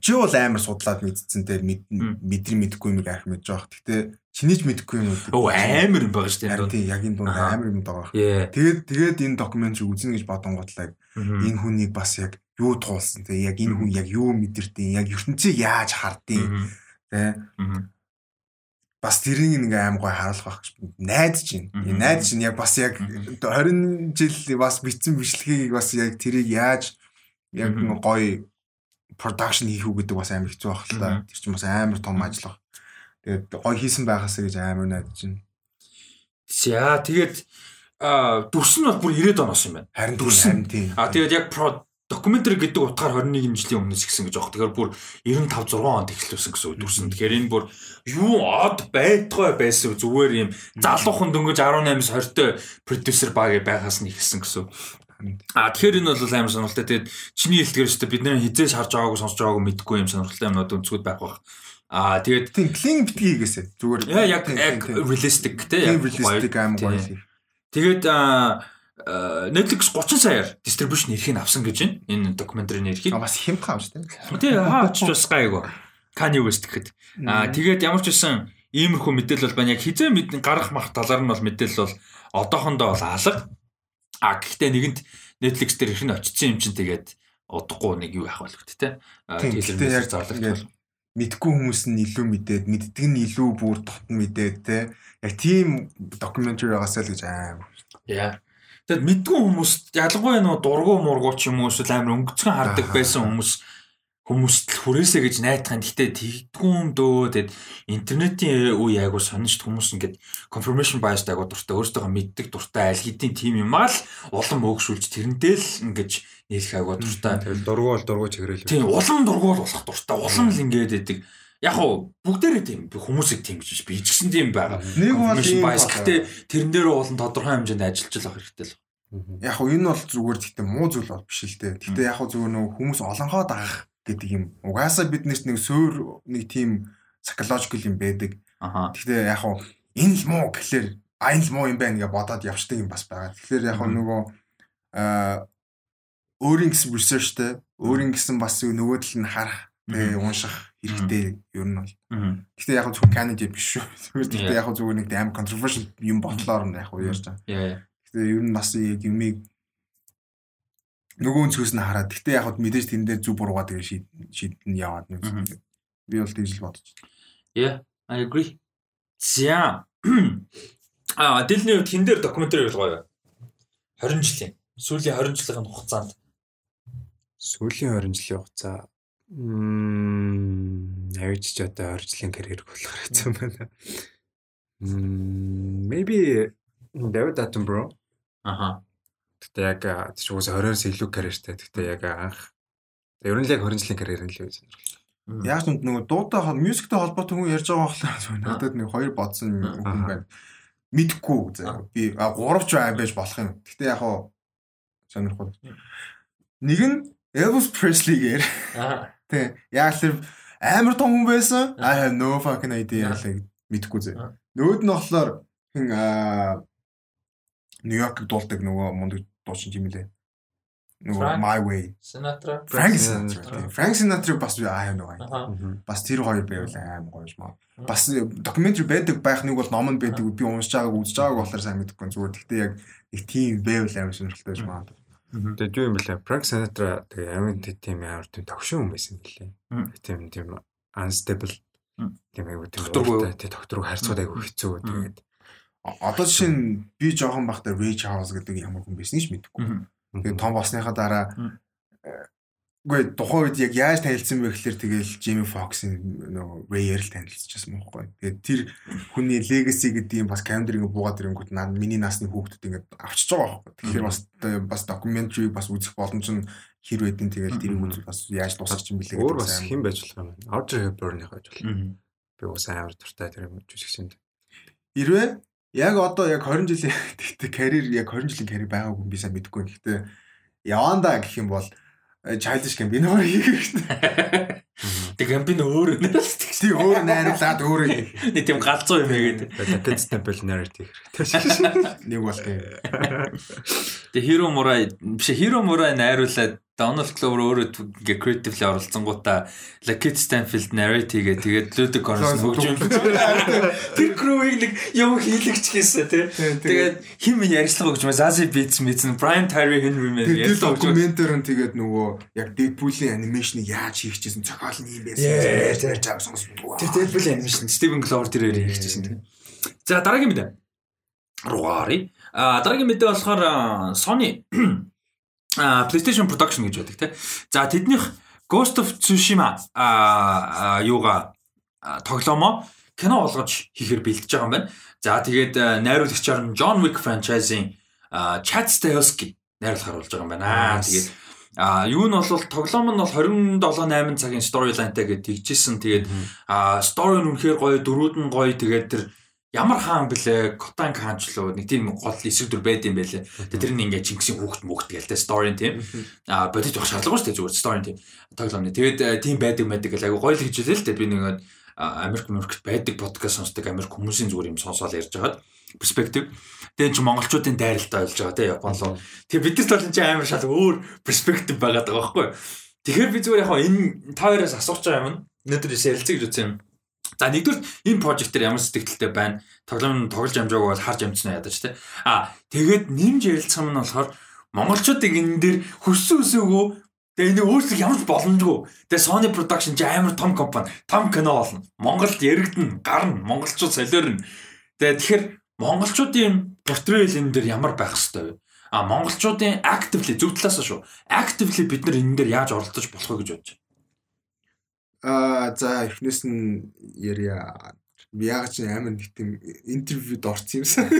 чи бол амар судлаад мэдсэн те мэдрий мэдэхгүй юм арх мэдж байгаа. Гэхдээ чинийч мэдэхгүй юм уу? Оо амар юм байгаа шүү дээ. Тийм яг энэ дунд амар юм байгаа. Тэгээд тэгээд энэ докюментари үзнэ гэж бодонготлаа энэ хүнийг бас яг юу туулсан те? Яг энэ хүн яг юу мэдэрдэг яг ертөнцийг яаж хардыг те бас тэрийг ингээ аим гой харуулах байх гэж найдаж байна. Найдаж чинь яг бас яг 20 жил бас битсэн бичлэгийг бас яг тэрийг яаж яг гоё production хийх үү гэдэг бас амар хэцүү байх л та. Тэр чинь бас амар том ажил баг. Тэгээд гоё хийсэн байгаасаа гэж амар найдаж байна. За тэгээд дүрс нь бол бүр 90 оноос юм байна. Харин дүрс нь тийм. А тэгээд яг докюментари гэдэг утгаар 21 жилийн өмнөөс ихсэн гэж байгаа. Тэгэхээр бүр 95 6 онд эхлүүлсэн гэсэн үг дүрсэн. Тэгэхээр энэ бүр юу од байтгай байсан зүгээр юм залуухан дөнгөж 18-с 20-той продюсер баг байхаас нь ихсэн гэсэн. А тэгэхээр энэ бол амар сонирхолтой. Тэгээд чиний хэлдгээр өстө бид нэр хизээс харж байгаагүй сонсож байгаагүй мэдгүй юм сонирхолтой юмнууд өнцгүүд байх бах. А тэгээд клин битгий гэсэ зүгээр. Яг яг realistic те. Realistic аим гоё. Тэгээд Netflix 30 саяар distribution эрхийг авсан гэж байна. Энэ докюментарийн эрхийг. Бас хямдхан авч тээ. Тий хаач бас гайгүй. Kanye West гэхэд. А тэгээд ямар ч үсэн иймэрхүү мэдээлэл бол байна. Яг хизээ мэдэн гарах мах талаар нь бол мэдээлэл бол одоохондоо бол алга. А гэхдээ нэгэнд Netflix дээр ирэх нь очсон юм чинь тэгээд удахгүй нэг юу явах болох тий. Тэгээд яг зарлах мэдгүй хүмүүс нь илүү мэдээд мэддэг нь илүү бүр дотн мэдээд те яг тийм докюментари байгаасаа л гэж аим. Яа. Тэгэд мэдгүй хүмүүс ялангуяа нөө дургу мургу ч юм уу эсвэл амар өнгөцгөн хардаг байсан хүмүүс хүмүүст л хүрээсэ гэж найдах. Гэхдээ тэгдгүүн дөө тэгэд интернетийн үе айгу сонирч хүмүүс ингээд confirmation bias айгу дуртай өөртөө мэддэг дуртай аль хэдийн тим юм аа л улам өөгшүүлж тэрнтэй л ингээд нийлэх айгу дуртай. Тэгэл дургу бол дургу чигрээл. Тийм улам дургу болох дуртай. Улам л ингээд байдаг. Яг уу бүгдээрээ тийм хүмүүсийг тийм гэж би ч гэсэн тийм байгаа. Нэг бол bias гэхдээ тэрэн дээр улам тодорхой хэмжээнд ажиллаж авах хэрэгтэй л. Яг уу энэ бол зүгээр гэхдээ муу зүйл бол биш л дээ. Гэхдээ яг уу зүгээр нөгөө хүмүүс олонгоо дагах гэдэг юм. Угаасаа биднэрт нэг суур нэг тийм psychological юм байдаг. Гэхдээ яг хуу энэ л муу гэхлээр а энэ л муу юм байна гэж бодоод явждаг юм бас байгаа. Тэгэхээр яг хуу нөгөө аа өөрийн гэсэн researchтэй өөрийн гэсэн бас нөгөө тал нь харах тэгээ унших хэрэгтэй ер нь бол. Гэхдээ яг зөвхөн Canada биш шүү. Гэхдээ яг зөвхөн нэг амар controversial юм бодлоор нь яг ярьж байгаа. Гэхдээ ер нь бас яг юмыг нөгөө өнцгөөс нь хараад гэхдээ яг хад мэдээж тэн дээр зүг буруугаа тэгээ шийд шийдэн яваад нэг би бол тэгж л бодож байна. Yeah, I agree. За. А дэлний хувьд хин дээр докюментари болгоё. 20 жилийн. Сүүлийн 20 жилийн хугацаанд. Сүүлийн 20 жилийн хугацаа Мм явж ч одоо 20 жилийн карьер болох хэцүү байна. Мм maybe David Attenborough. Аха. Гэтэ яг тийч угсаа 20-оос илүү карьертэй. Гэтэ яг анх ер нь л яг 20 жилийн карьер нь л үү сонирхолтой. Яаж ч нөгөө дуутай хол мьюзиктэй холбоотой хүн ярьж байгаа болохоор надад нэг хоёр бодсон хүн байна. Мэдхгүй заа. Би а гуравч байж болох юм. Гэтэ яг хаа сонирхол. Нэг нь Elvis Presley-гээр. Тэ. Яг л амар том хүн байсан. I have no fucking idea яг мэдхгүй заа. Нөгөөд нь болохоор хин Нью-Йоркийг дуулдаг нөгөө мундаг дуучин юм лээ. Нөгөө My Way. Sinatra. Frank Sinatra. Frank Sinatra бас аа нөгөө. Бас тэр хоёр байвал аим гоёш маа. Бас докюментари байдаг байх нэг бол ном нь байдаг би уншиж байгааг үзэж байгааг болохоор сайн мэдэхгүй зүгээр. Гэхдээ яг их тийм байвал аим сонирхолтой байж маа. Тэгээд юу юм бэлээ? Frank Sinatra тэгээ амин тийм амар тийм тогшин хүн байсан гэлээ. Тийм тийм unstable тийм айгу тийм докторгүй тийм докторгүй харьцаад айгу хэцүү тэгээд одоо жишээ нь би жоохон бахта Ray Charles гэдэг ямар хүн байсныг ч мэдэхгүй. Тэгээд том болсныхаа дараа Гэхдээ тухайн үед яг яаж танилцсан бэ гэхээр тэгэл Jimmy Fox-ын нөгөө Ray-ээр л танилцчихсан байхгүй. Тэгээд тэр хүний legacy гэдэг юм бас камерыг буугаад ирэнгүүт наад миний насны хүүхдүүд ингээд авчиж байгаа байхгүй. Тэгэхээр бас бас documentary бас үзэх боломж нь хэр байдэн тэгэл тэрийг үзэх бас яаж дуусах юм бэлээ өөр бас хэн байж болох юм. Audrey Hepburn-ийг байж болох. Би бас амар дуртай тэр жүжигчэнд. Хэрвээ яг одоо яг 20 жилийн тэгтээ карьер яг 20 жилийн карьер байгаагүй би сайн мэдэхгүй. Гэхдээ яванда гэх юм бол childish Gambino хийх хэрэгтэй. Тэг Gambino өөрөө нэрс тий өөр найруулад өөрөө хийх. Нэг тийм галзуу юм яагаад. Decade Temple narrative хэрэгтэй. Нэг бол тийм. Тэг Hero Murai биш Hero Murai найруулад Donald Glover өөрөө ингээ creatively оролцсонгуудаа Lakeith Stanfield narrate хийгээ тэгээд Ludwig Göransson хөгжим. Тэр crew-ийг нэг юм хийлэгч хийсэн тий. Тэгээд хин минь ярьцлага хөгжмөө Zazie Beetz мэдсэн Brian Tyree Henry мэн ярьцлага докюментэр нь тэгээд нөгөө яг Deadpool-ийн анимашныг яаж хийчихсэн зохиол нь юм байсан. Ярьж байгаа сонссон. Тэр Deadpool-ийн анимашн Steven Glover тэрээр хийчихсэн тий. За дараагийн мэдээ. Ругари. А дараагийн мэдээ болохоор Sony PlayStation Production гэж байдаг тийм. За тэднийх Ghost of Tsushima а юуга тоглоомоо кино болгож хийхээр бэлдэж байгаа юм байна. За тэгээд найруулагчаар нь John Wick franchise-ийн Chad Stahelski найруулахаар болж байгаа юм байна. Тэгээд А юу нь бол тоглоом нь бол 27 8 цагийн storylineтай гэж тэгжсэн. Тэгээд а story нь үнэхээр гоё, дөрүүд нь гоё. Тэгээд тэр ямар хаан блэ Котан хаан ч лөө нэг тийм гол эсрэг дүр байд юм байлээ. Тэгээ тэр нь ингээ Чингисийн хүүхэд мөхт гээл тэ story тийм. А бодож явах шаардлага шүү дээ зүгээр story тийм. Тоглоомны. Тэгээд тийм байдаг байдаг гэл айгу гоё л гэж хэлээ л дээ. Би нэг Америк Америкт байдаг подкаст сонсдог Америк хүмүүсийн зүгээр юм сонсоол ярьж байгаад перспектив. Тэгээ чи монголчуудын дайралтай ойлж байгаа тийм Япон руу. Тэгээ биднэрт бол чи амар шал өөр перспектив байгаа даа байхгүй. Тэгэхээр би зүгээр яг энэ та хоёроос асууж байгаа юм. Өнөөдөр ярилцъя гэж үзсэн юм За нэгдүгээр энэ прожект дээр ямар сэтгэлдэлтэй байна? Тоглоом тоглож амжаагүй бол харж амжсан ядаж тий. А тэгээд нэмж ярилцсан нь болохоор монголчуудыг энэ дээр хүссэн үсээгөө тэгээ энэ өөрсдөө ямар ч боломжгүй. Тэгээ Sony Production ч амар том компани, том кино болно. Монголд яригдана, гарна, монголчууд солиорно. Тэгээ тэгэхээр монголчуудын портрэйл энэ дээр ямар байх хэвээр вэ? А монголчуудын actively зөв талаас шүү. Actively бид нар энэ дээр яаж оролцож болох вэ гэж бодож. Аа за эхнээс нь ярья. Би яг ч амар нэг тийм интервьюд орсон юмсан.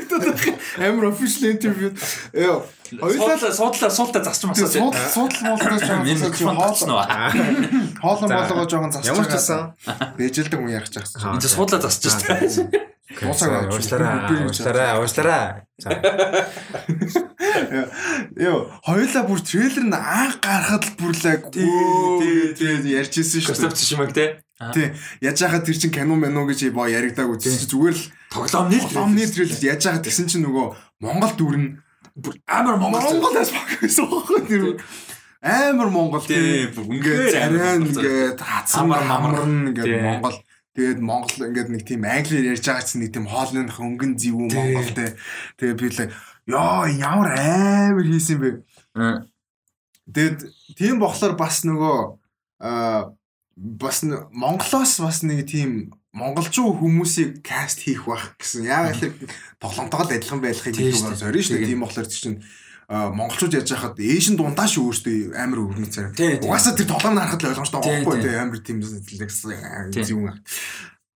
Амар official interview. Йоо. Хоёулаа суудлаа суултаа засч масаа. Суудл суудл муултаа хоолсон уу? Хоолон болгоо жоохон засч. Ямар ч байсан. Бэжэлдэг хүн ярих чагсан. Энд суудлаа засч шүү дээ. Уусаа уушлаараа уушлаараа уушлаараа. Йоо, хоёулаа бүр трейлер нь анх гарахад л бүрлээ. Тий, тий, ярьжсэн шүү. Гостов чимэг те. Тий. Яаж яхад тэр чин кино мэнэ гэж боо яригдааг үзсэн чи зүгээр л тоглоомны тоглоомны трейлер яаж яхад тэгсэн чинь нөгөө Монгол дүрн амар Монгол Монголоос багсан байхгүй тэр. Амар Монгол тий. Ингээд зарай ингээд хацсан мамарн ингээд Монгол. Тэгээд Монгол ингээд нэг тийм англиэр ярьж байгаа чинь нэг тийм хоолных өнгөн зэвүү Монголтэй. Тэгээд би л ёо ямар амар хийсэн бэ. Тэгээд тийм болохоор бас нөгөө аа бас Монголоос бас нэг тийм монголчуу хүмүүсийг каст хийх байх гэсэн. Яг л тогломтойгоо адилхан байхыг хэлэх зорино шүү дээ. Тийм болохоор чинь монголчууд яаж яхад ээшин дундаа ш өөртөө амар өргөний царай. Угаасаа тэр тоглоом харахад л ойлгомжтой байхгүй тий. амар тийм зүг.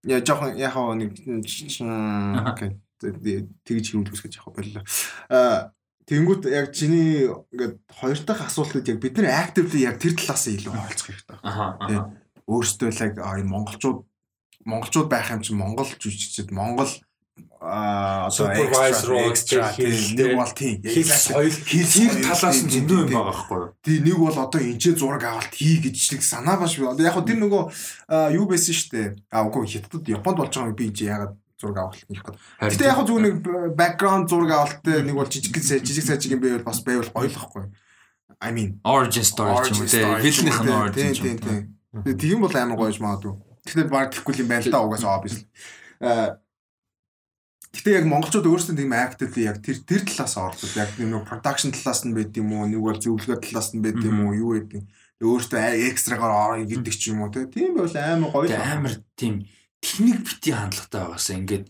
Яа жоохон яг нэг окей. Тэгж хөвлөс гэж яг боллоо. А Тэнгүүт яг чиний ингээд хоёр дахь асуултууд яг бид нар actively яг тэр талаас илүү ойлцох хэрэгтэй. Байна. Өөрсдөө л яг энэ монголчууд монголчууд байх юм чинь монгол жүжигчд монгол а одоо Supervisor экстра нэг бол тийм хэл соёл хэл талаас нь зөндөө юм байгаа байхгүй юу? тий нэг бол одоо энэ зураг авалт хий гэжлэг санаа баш би. Одоо яг хөө тэр нөгөө юу байсан шүү дээ. А үгүй хятад Японд болж байгаа юм би энэ ягаад зураг авалт хийх гээд. Гэтэ яг зүгээр нэг background зураг авалттай нэг бол жижиг жижиг сажиг юм байвал бас байвал гоё л байхгүй. I mean origin story ч юм уу те. Вилнийх нь origin ч юм уу. Тийм бол амар гоёж магадгүй. Тэгэхээр баг гэхгүй юм байна л да угаасаа obviously. Гэтэ яг монголчууд өөрсдөө тийм actively яг тэр тэр талаас ордог. Яг нэг production талаас нь байд юм уу, нэг бол зөвлөгөө талаас нь байд юм уу, юу гэдэг. Өөртөө экстрагаар орё гэдэг ч юм уу тийм бол амар гоё. Амар тийм техник бити хандлагатай байгаасаа ингээд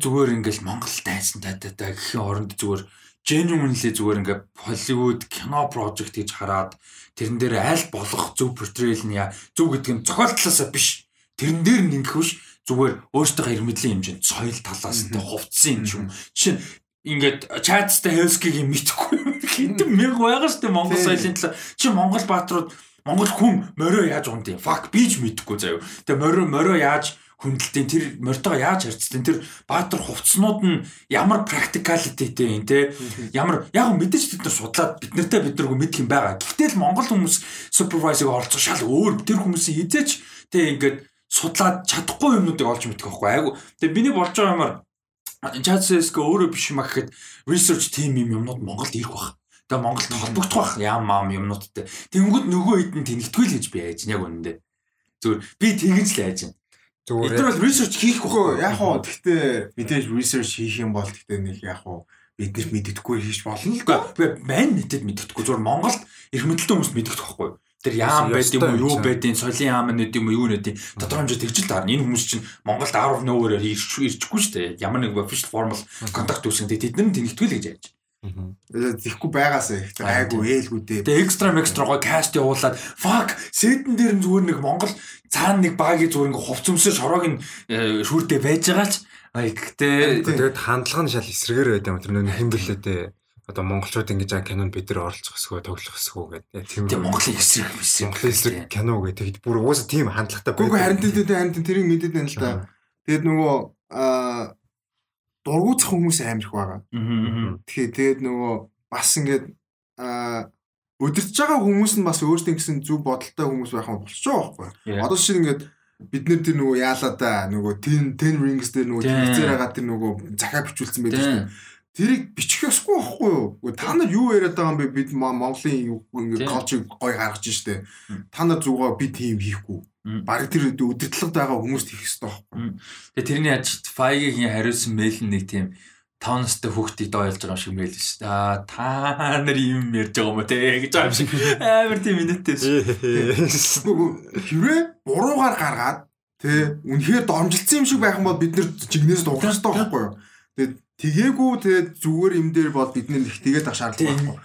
зүгээр ингээд Монгол дайсан таатай гэхийн оронд зүгээр genuinely зүгээр ингээд Hollywood кино project гэж хараад тэрэн дээр аль болох зөв portrayal нь яа зөв гэдэг нь зохиолтлоосоо биш. Тэрэн дээр нь ингэх биш зүгээр өөртөө хэр мэдлийн хэмжээнд соёл талаас нь хувцсан юм. Жишээ нь ингээд чатстай хелскийг мэдхгүй хинтэн мэг байгаа дээ Монгол соёлын талаар. Чи Монгол бааtruуд Монгол хүн морио яаж унд юм? Fuck би ч мэдэхгүй заяа. Тэгээ морио морио яаж хүндэлтийн тэр морьтойгоо яаж харьцдаг тэр баатар хувцснууд нь ямар практикалититэй юм те ямар яг мэдээж бид нар судлаад бид нартай бид наргүй мэдх юм байгаа. Гэхдээ л Монгол хүмүүс супервайзыг оролцох шал өөр тэр хүмүүсийн хизээч те ингээд судлаад чадахгүй юмнуудыг олж мэдэх байхгүй айгу. Тэгээ миний болж байгаа юмар Chat.cs-г өөрөө биш юм гэхэд research team юм юмнууд Монголд ирэх бах. Тэгээ Монголд холбогдох бах яам маам юмнуудтай. Тэнгүүд нөгөө хэд нь тэнэгтгүй л гэж би яаж яг үнэндээ. Зүгээр би тэгэж л яаж. Зүгээр. Тэр бол research хийх байхгүй. Яг хоо гэхдээ мэдээж research хийх юм бол гэхдээ нэг яг хоо бид нар мэддэхгүй хийж болно л да. Мань нэтэд мэддэхгүй. Зүгээр Монголд эрх мэдэлтэй хүмүүс мэддэгдэх байхгүй тэр яам байд юм уу юу байдیں солийн яам нэт юм уу юу нэт тодорхой хэмжээ тэгжил таарна энэ хүмүүс чинь Монголд 10 нөөрөөр ирчихгүй шүү дээ ямар нэг official formal контакт үүсгэн тэд нар тэнэгтгэл гэж яаж Тэгэхгүй байгаасаа их айгу ээлгүй дээ. Тэгээ экстра экстра гоо каст явуулаад fuck сэтэн дээр зүгээр нэг Монгол цаана нэг багийн зүгээр ингээ хувц өмсөр шороог нь э, шүүртэй байж байгаа ч гэхдээ тэгээд хандлага нь шал эсрэгээр байд юм тэр нэг хэмбэлээ дээ одоо монголчууд ингэж аа кинонд бид нар оролцох хэсгөө тоглох хэсгөө гэдэг тийм тийм Монголын эсрэг байсан. Монголын эсрэг кино гэдэг бүр уусаа тийм хандлагатай байдаг. Гэхдээ харин тийм харин тэрийг мэдээд байна л да. Тэгээд нөгөө аа дургуутсах хүмүүс амар их байгаа. Тэгэхээр тэгээд нөгөө бас ингээд аа өдөрч байгаа хүмүүс нь бас өөрсдөө гэсэн зүв бодолтой хүмүүс байх нь болчихж байгаа байхгүй. Одоо шиг ингээд бид нэр тэр нөгөө яалаа да нөгөө 10 10 rings дээр нөгөө телевизээр байгаа тэр нөгөө захаа бичүүлсэн байдаг шүү дээ Тэрийг бичих ёсгүй байхгүй юу? Та нар юу яриад байгаа юм бэ? Бид Монголын ингэ колчиг гой гаргаж штэ. Та нар зүгөө би тийм хийхгүй. Бараг тэр өдөртлөд байгаа хүмүүст хийх ёстой байхгүй. Тэгээ тэрний аж Файгийн хариулсан мэйл нэг тийм таунастай хүүхдийг дойлж байгаа шиг мэйл шүү дээ. Аа та нар юм ярьж байгаа юм те гэж байгаа юм шиг амар тийм минуттэй шүү. Хэрвээ буруугаар гаргаад те үнэхээр домжилсан юм шиг байх юм бол бид нэр жигнээс дуурах ёстой байхгүй юу? Тэгээд Тэгээгүй тэгээд зүгээр юм дээр бол бид нэг тэгээд ах шаардлага байхгүй.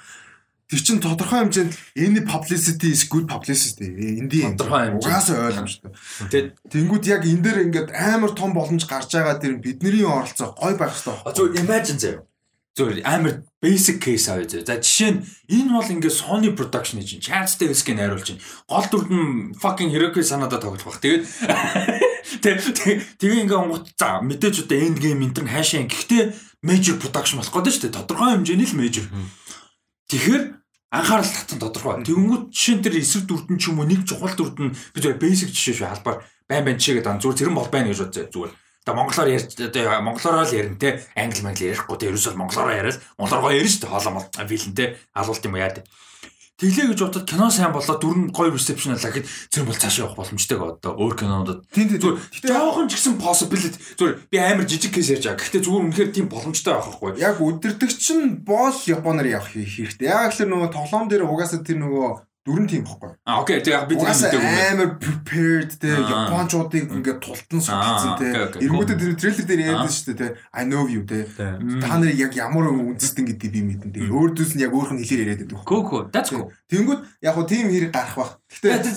Тэр чин тодорхой хэмжээнд any publicity is good publicity. Эндийн тодорхой хэмжээ. Угаасаа ойлгомжтой. Тэгээд тэнгууд яг энэ дээр ингээд амар том боломж гарч байгаа дэр бидний оролцоо гой байх хэрэгтэй. Зүгээр imagine заяа. Зүгээр амар basic case авъя заяа. За жишээ нь энэ бол ингээд Sony production гэж чинь Chance Davis-ийг найруулж чинь. Гол дүрд нь fucking Hiroki Sanada тоглох бах. Тэгээд Тэгээ ингээ онгот за мэдээж одоо end game энэ төр хаашаа гэхдээ major production болох гэдэг шүү дээ. Тодорхой хэмжээний л major. Тэгэхээр анхаарал татсан тодорхой. Тэнгүүд жишээ нь тэр эсрэг дүрдэн ч юм уу нэг чухал дүрдэн би зөв basic жишээ шүү албаар байн байн чигээд дан зүгээр зэрэн бол байна гэж бодсон зүгээр. Одоо монголоор ярьж одоо монголоор л ярина те англи мангли ярихгүй те ерөөсөө монголоор яриад монголоор ярина шүү дээ хоолоо мол вилэн те алуулт юм яа те. Тэглээ гэж бодоод кино сайн болоод дүр нь гоё reception алаа гэхэд зэрэг бол цаашаа явах боломжтой одоо өөр кинонуудад. Зүгээр. Жоохон ч гэсэн possibility зүгээр би амар жижиг кейс ярьж байгаа. Гэхдээ зүгээр үнэхээр тийм боломжтой байх байхгүй. Яг өдөртөгч нь бол Японоор явах хэрэгтэй. Яг л нөгөө тоглоом дээр угаасаа тэр нөгөө дөрөн тим бохгүй. А окей тэг яг би тийм мэдээгүй. Амар prepared те японочдыг ингээд тултан судалсан те. Эргүүдээ тэр трейлер дээр яриад шүү дээ те. I know you те. Та нарыг яг ямар үндэстэн гэдгийг би мэдэн те. Өөрдөөс нь яг өөрх нь хэлээр яриад байдаг. Гөө гөө. That's cool. Тэнгүүд яг хуу тим хэрэг гарах бах. Гэтэ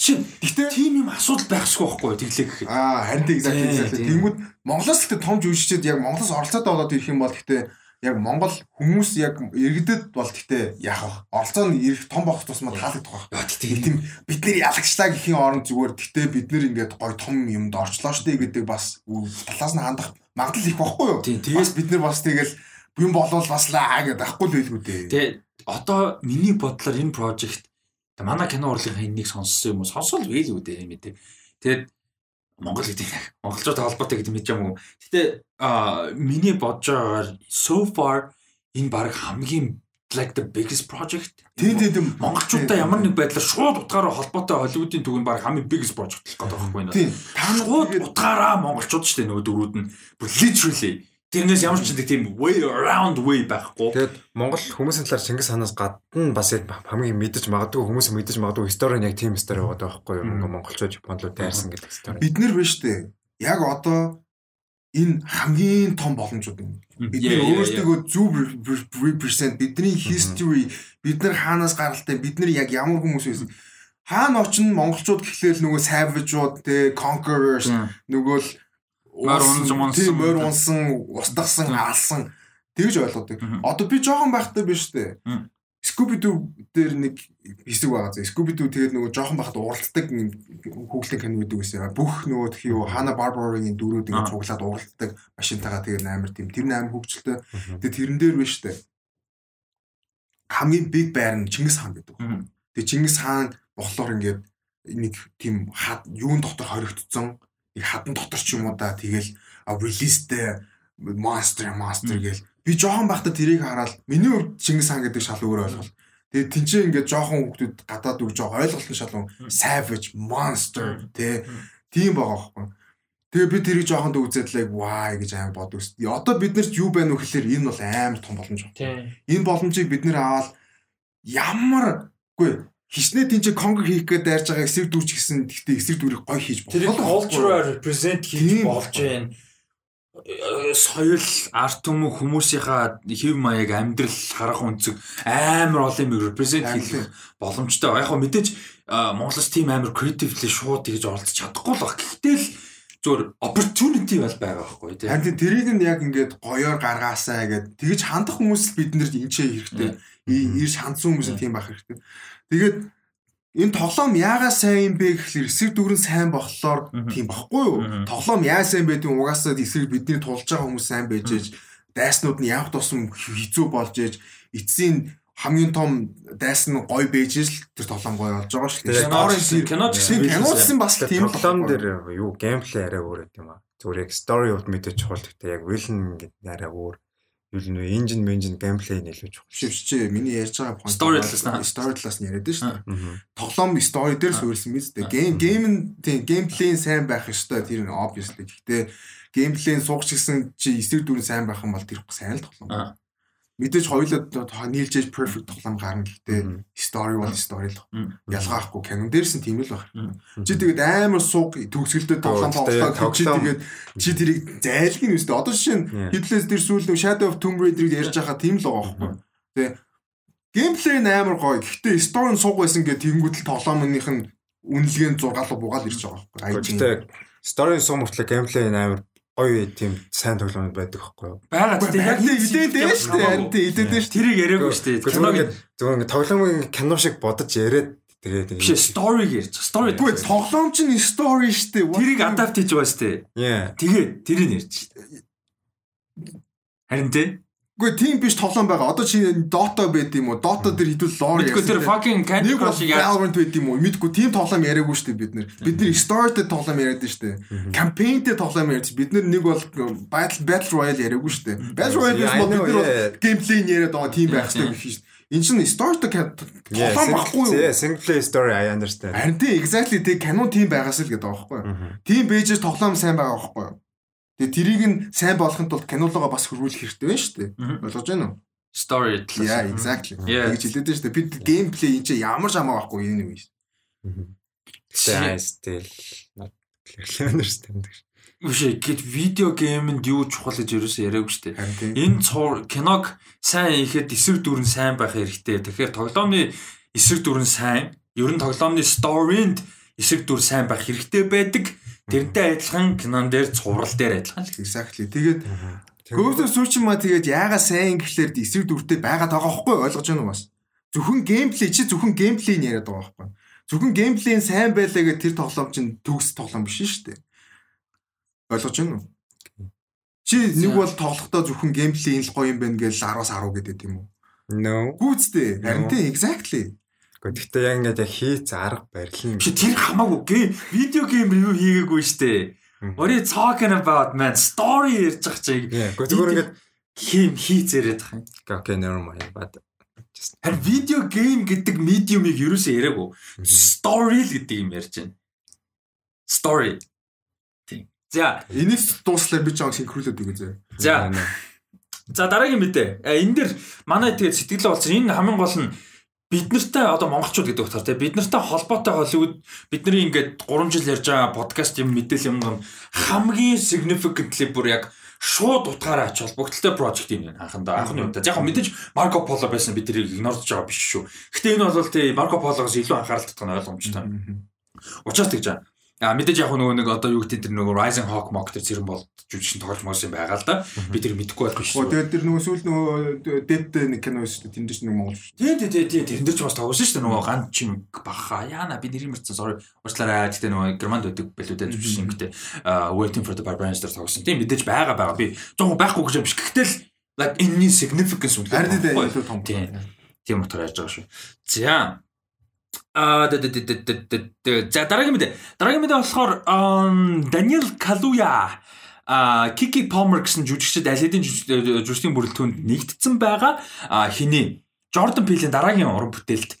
чи гэтэ тим юм асуудал байхсгүй байхгүй тэглээ гэхэд. Аа харин тийм exactly. Тэнгүүд Монголоос л том жүжигчд яг Монголоос оролцоод болоод ирэх юм бол гэтэ яг Монгол хүмүүс яг иргэдэд бол гэхдээ яах вэ? Оролцоо нь ирэх том болох тусмаа таалагдах байх. Тийм бид нэр ялагчлаа гэхийн оронд зүгээр гэхдээ бид нэр ингээд гой том юмд орчлоо штэ гэдэг бас талаас нь хандах магадлал их байхгүй юу? Бас бид нэр бас тэгэл юм болвол бас лаа гэдэг ахгүй л байлгүй дээ. Тэгээ одоо миний бодлоор энэ project манай кино урлагийн энийг сонссон юм уу? Сонсвол байлгүй дээ мэдээ. Тэгээд Монгол гэдэг монголчууд холбоотой гэдэг мэдэж юм уу? Гэтэ а миний бодож байгаагаар so far энэ баг хамгийн like the biggest project. Тийм тийм Монголчуудаа ямар нэг байдлаар шууд утгаараа холбоотой түүх нь баг хамгийн biggest project болох гэдэг байхгүй юу? тийм шууд утгаараа монголчууд шүү дээ нөгөө дөрүүд нь. Literally тэрнээс ямар ч тийм way around way байхгүй. Тэгээд Монгол хүмүүсийн талаар Чингис хаанаас гадна бас яг хамгийн мэдэж магадгүй хүмүүс мэдэж магадгүй стори нь яг тийм стори байгаа байхгүй юу? Монголчууд Японлууд дайрсан гэдэг стори. бид нэр биш үү? Яг одоо энэ хамгийн том боломжууд юм. Бид өөрсдөө зөв represent бидний history бид нар хаанаас гаралтай бид нар яг ямар хүмүүс байсан. Хаана очино монголчууд гэхлээр нөгөө savage-ууд те conquerors нөгөө л Морь унсан, унсан. морь унсан, устгасан, алсан тэгж ойлгодог. Одоо би жоохон байхдаа биш үү? Scooby Doo дээр нэг хэсэг байгаа зэ. Scooby Doo тэгээд нөгөө жоохон байхдаа уралддаг хүүхдийн кино гэдэг байсан. Бүх нөгөө тхи юу Hanna Barbera-гийн дөрүүд ингэ Аа. цуглаад уралддаг машинтайгаа тэгээд амар тийм тэр амар хөвгчлээ. Тэгээд тэрэн дээр биш үү? Хамгийн big bear нь Чингис хаан гэдэг. Тэгээд Чингис хаан болохоор ингээд нэг тийм юун дотор хоригдсон нэг хадан дотор ч юм уу да тэгэл релизтэй monster monster гэл би жоохон байхдаа тэрийг хараад миний хувьд Чингис хаан гэдэг шал өөр ойлголт. Тэгээд тэнцээ ингээд жоохон хүмүүс гадаад үг жоо ойлголт нь шал savage monster тэ тийм байгаа байхгүй. Тэгээ би тэрийг жоохон л вай гэж амар боддог. Одоо бид нарт юу байна вэ гэхээр энэ бол амар том боломж. Тийм. Энэ боломжийг бид нэр аваад ямар үгүй хичнээн тийч конгр хийх гээд дайрж байгаа эсрэг дүрч гэсэн гэхдээ эсрэг дүрийг гой хийж Тэр culture represent хийж болж байна. Э, Соёл, арт түмэн хүмүүсийнхаа хэв маяг амьдрал харах үнцэг амар олон юм represent хийх боломжтой. Яг хөө мэдээж а, Монголоос тийм амар creatively шууд тэгж оролцож чадахгүй л баг. Гэхдээ л зөвөр opportunity бол байгаа байхгүй тийм. Харин тэрийг нь яг ингээд гоёор гаргаасаа гэд тэгж хандах хүмүүс бид нарт энчээ хэрэгтэй. И- Ирж хандсан хүмүүс тийм байх хэрэгтэй. Тэгээд энэ тоглоом яагаад сайн юм бэ гэхэлэр эсрэг дүрэн сайн болохоор тийм баггүй юу? Тоглоом яа сайн байдгийг угаасаа эсрэг бидний тулж байгаа хүмүүс сайн байж ээж дайснууд нь явх тусам хэцүү болж ээж эцсийн хамгийн том дайсан гой байж л тэр тоглоом гой болж байгаа шүү дээ. Тэгээд Story киноч- киноцсан бас тийм тоглоом дээр юу геймплей арай өөр гэдэг юм аа. Зүгээр яг story ууд мэдээж чухал гэхдээ яг villain гэдэг арай өөр. Юу л нөө engine engine геймплей нь илүү чухал. Шивч чи миний ярьж байгаа point Story талаас нь- story талаас нь яриад шүү дээ. Тоглоом story дээр суурилсан биз дээ. Game game нь тийм геймплей сайн байх ёстой тэр нь obviously. Гэхдээ геймплей суугч гэсэн чи эсрэг дүрэн сайн байх юм бол тэр сайн л тоглоом. Мэдээж хоёулаа нийлж ээж perfect тоглоом гарна гэхдээ story бол story л. Ялгаахгүй canon дээрс нь тийм л баг. Чи тэгээд амар сууг төгсгөлдөө тоглоом тоглоо чи тэгээд чи тэрийг зайлгын үстэй. Одоо жишээ нь. Hitless дээр сүүл нэг Shadow of Tomb Raider-ыг ярьж байгаа тийм л байгаа байхгүй. Тэгээ геймплей нь амар гоё. Гэхдээ story нь сууг байсан гэх тэгэнгүүт л тоглоомных нь үнэлгээ нь 6 л бугаад ирж байгаа байхгүй. Гэхдээ story сум мөртлөө геймплей нь амар гоё тийм сайн тоглоомд байдаг байхгүй юу? байгаа тийм яг яг идээд дээ шүү дээ. Харин тийм идээд дээ шүү. тэрийг яриаггүй шүү дээ. Киног ингээд зүгээр ингээд тоглоомын кино шиг бодож яриад тэгээд биш storyг ярьж. Story. Үгүй тоглоом чинь story шүү дээ. тэрийг adapt хийж байгаа шүү дээ. Яа. Тэгээд тэрийг ярьж. Харин тийм. Үгүй тийм биш тоглоом байгаа. Одоо чи Dota байд юм уу? Dota дээр хэдүүл lore Мэдгүй тэр fucking Candy яаж Valorant байд юм уу? Мэдгүй тийм тоглоом яриаггүй шүү дээ бид нэр. Бид нэр story-тэй тоглоом яриад шүү дээ. Campaign-тэй тоглоом ярьж бид нэр нэг бол Battle Battle Royale яриаггүй шүү дээ. Battle Royale I бол бид нэр геймплей яриад байгаа тийм байх хэрэгтэй гэх шүү дээ. Энэ чинь story-тэй тоглоом баггүй юу? Yeah, single play story I understand. Харин тийм exactly тийм канон тийм байгаас л гэдэг байгаа байхгүй юу? Тийм бэжээс тоглоом сайн байгаа байхгүй юу? Тэгээ тэрийг нь сайн болгохын тулд кинологоо бас хөрвүүлэх хэрэгтэй байна шүү дээ. Мгм. Ойлгож байна уу? story Yeah, талаас. exactly. Yeah. Тэгж хэлээд байна шүү дээ. Бид геймплей энэ чинь ямар ч хамаа байхгүй энэ юм шүү. I still not clearly understand. Биш ээ, гэт видео геймэнд юу чухал гэж ерөөсөө яриаггүй шүү дээ. Энэ цуур киног сайн ихэд эсрэг дүрэн сайн байх хэрэгтэй. Тэгэхээр тоглоомны эсрэг дүрэн сайн, ер нь тоглоомны story-нд эсрэг дүр сайн байх хэрэгтэй байдаг. Тэрнтэй адилхан кинон дээр цуврал дээр адилхан л. Exactly. Тэгээд Ghost of Tsushima тэгээд яага сайн гэхлээр эсрэг дүртэй байгаад байгаа байхгүй ойлгож байна уу бас. Зөвхөн геймплей чи зөвхөн геймплейг яриад байгаа байхгүй. Зөвхөн геймплейн сайн байлаа гэх тэр тоглоом чинь төгс тоглоом биш шүү дээ. Ойлгож байна уу? Чи нэг бол тоглохдоо зөвхөн геймплей л гоё юм байна гэж 10-аас 10 гэдэг юм уу? No. Гүүцтэй. Харин тийм exactly. Гэхдээ яг ингээд яг хийц арга барил нь. Чи тэр хамаагүй видео гейм ревю хийгээгүй штэ. What are you talking about man? Story ярьж байгаа чи. Гэхдээ зүгээр ингээд хийм хийц яриад байгаа юм. okay never mind. But Харин видео гейм гэдэг медиумыг ерөөсөө яриаггүй. Story л гэдэг юм ярьж байна. Story. За, Энэс дууслаа би жоо синхруулээд үгүй зөө. за. За дараагийн мэдээ. А, Энэ дэр манай тэгээд сэтгэлээ болсон. Энэ хамгийн гол нь бид нартай одоо монголчууд гэдэг утгаар те бид нартай холбоотой Холливуд бидний ингээд 3 жил ярьж байгаа подкаст юм мэдээлэл юм гам хамгийн significantly бүр яг шууд утгаараа ач холбогдолтой project юм байна анхандаа анхны удаа. Яг мэдээж Марко Поло байсан бид тэрийг игнордж байгаа биш шүү. Гэтэ энэ бол тий Марко Пологоос илүү анхаарал татах нь ойлгомжтой. Учаас тэгж байгаа. А мэдээж яг нөгөө нэг одоо юу гэдэг тэр нөгөө Rising Hawk Mock тэр зэрэн бол жүжигчин тоглож мос юм байгаа л да. Би тэр мэдэхгүй байх биш тэгээд тэр нөгөө сүүл нөгөө Dead нэг кино шүү дээ. Тэнд ч нэг монгол шүү. Тий, тий, тий, тий, тэр дээр ч бас тоглосон шүү дээ нөгөө ганц чим баха. Яана би нэрийг мартсан. Sorry. Уучлаарай. Гэтэ нөгөө Германд байдаг бэлүүдээ жүжигчин гэдэг Waiting for the Barbarians дээр тоглосон. Тийм мэдээж байгаа байгаа. Би жоохон байхгүй гэж биш. Гэтэл like энэ significance үнэхээр Харин илүү том. Тийм. Тийм утгаар яаж байгаа шүү. За. А за дараагийн мэдээ. Дараагийн мэдээ болохоор Даниэл Калуя а Кики Palmer гэсэн жүжигчд аль хэдийн жүжиг- жүжигчдийн бүрэлдэхүүнд нэгдсэн байгаа. Хиний Jordan Peele-ийн дараагийн уран бүтээлд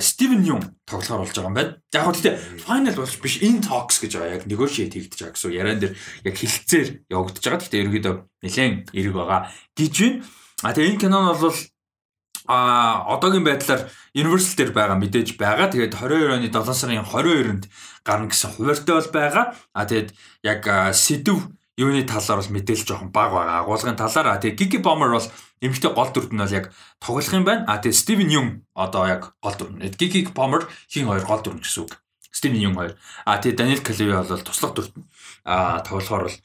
Стивен Юм тоглохоор болж байгаа юм байна. Яг хөө тэгтээ final болж биш in talks гэж байгаа. Яг negotiate хийгдэж байгаа гэсэн яриан дээр яг хилцээр явагдаж байгаа. Тэгтээ ерөөдөө нэлээд эрэг байгаа гэж байна. А тэгээ энэ кино нь бол а одоогийн байдлаар Universal дээр байгаа мэдээж байгаа. Тэгээд 22 оны 7 сарын 22-нд гарна гэсэн хуваартай бол байгаа. А тэгээд яг сэдв юуны талаар бол мэдээлэл жоохон бага байгаа. Агуулгын талаар а тэгээд Gigi Bomber бол эмэгтэй гол дүрд нь бол яг тоглох юм байна. А тэгээд Steven Yeun одоо яг гол дүр нь. Gigi Bomber хин хоёр гол дүр гэсэн үг. Steven Yeun хоёр. А тэгээд Daniel Kaluuya бол туслах дүрт нь а тоглохоор бол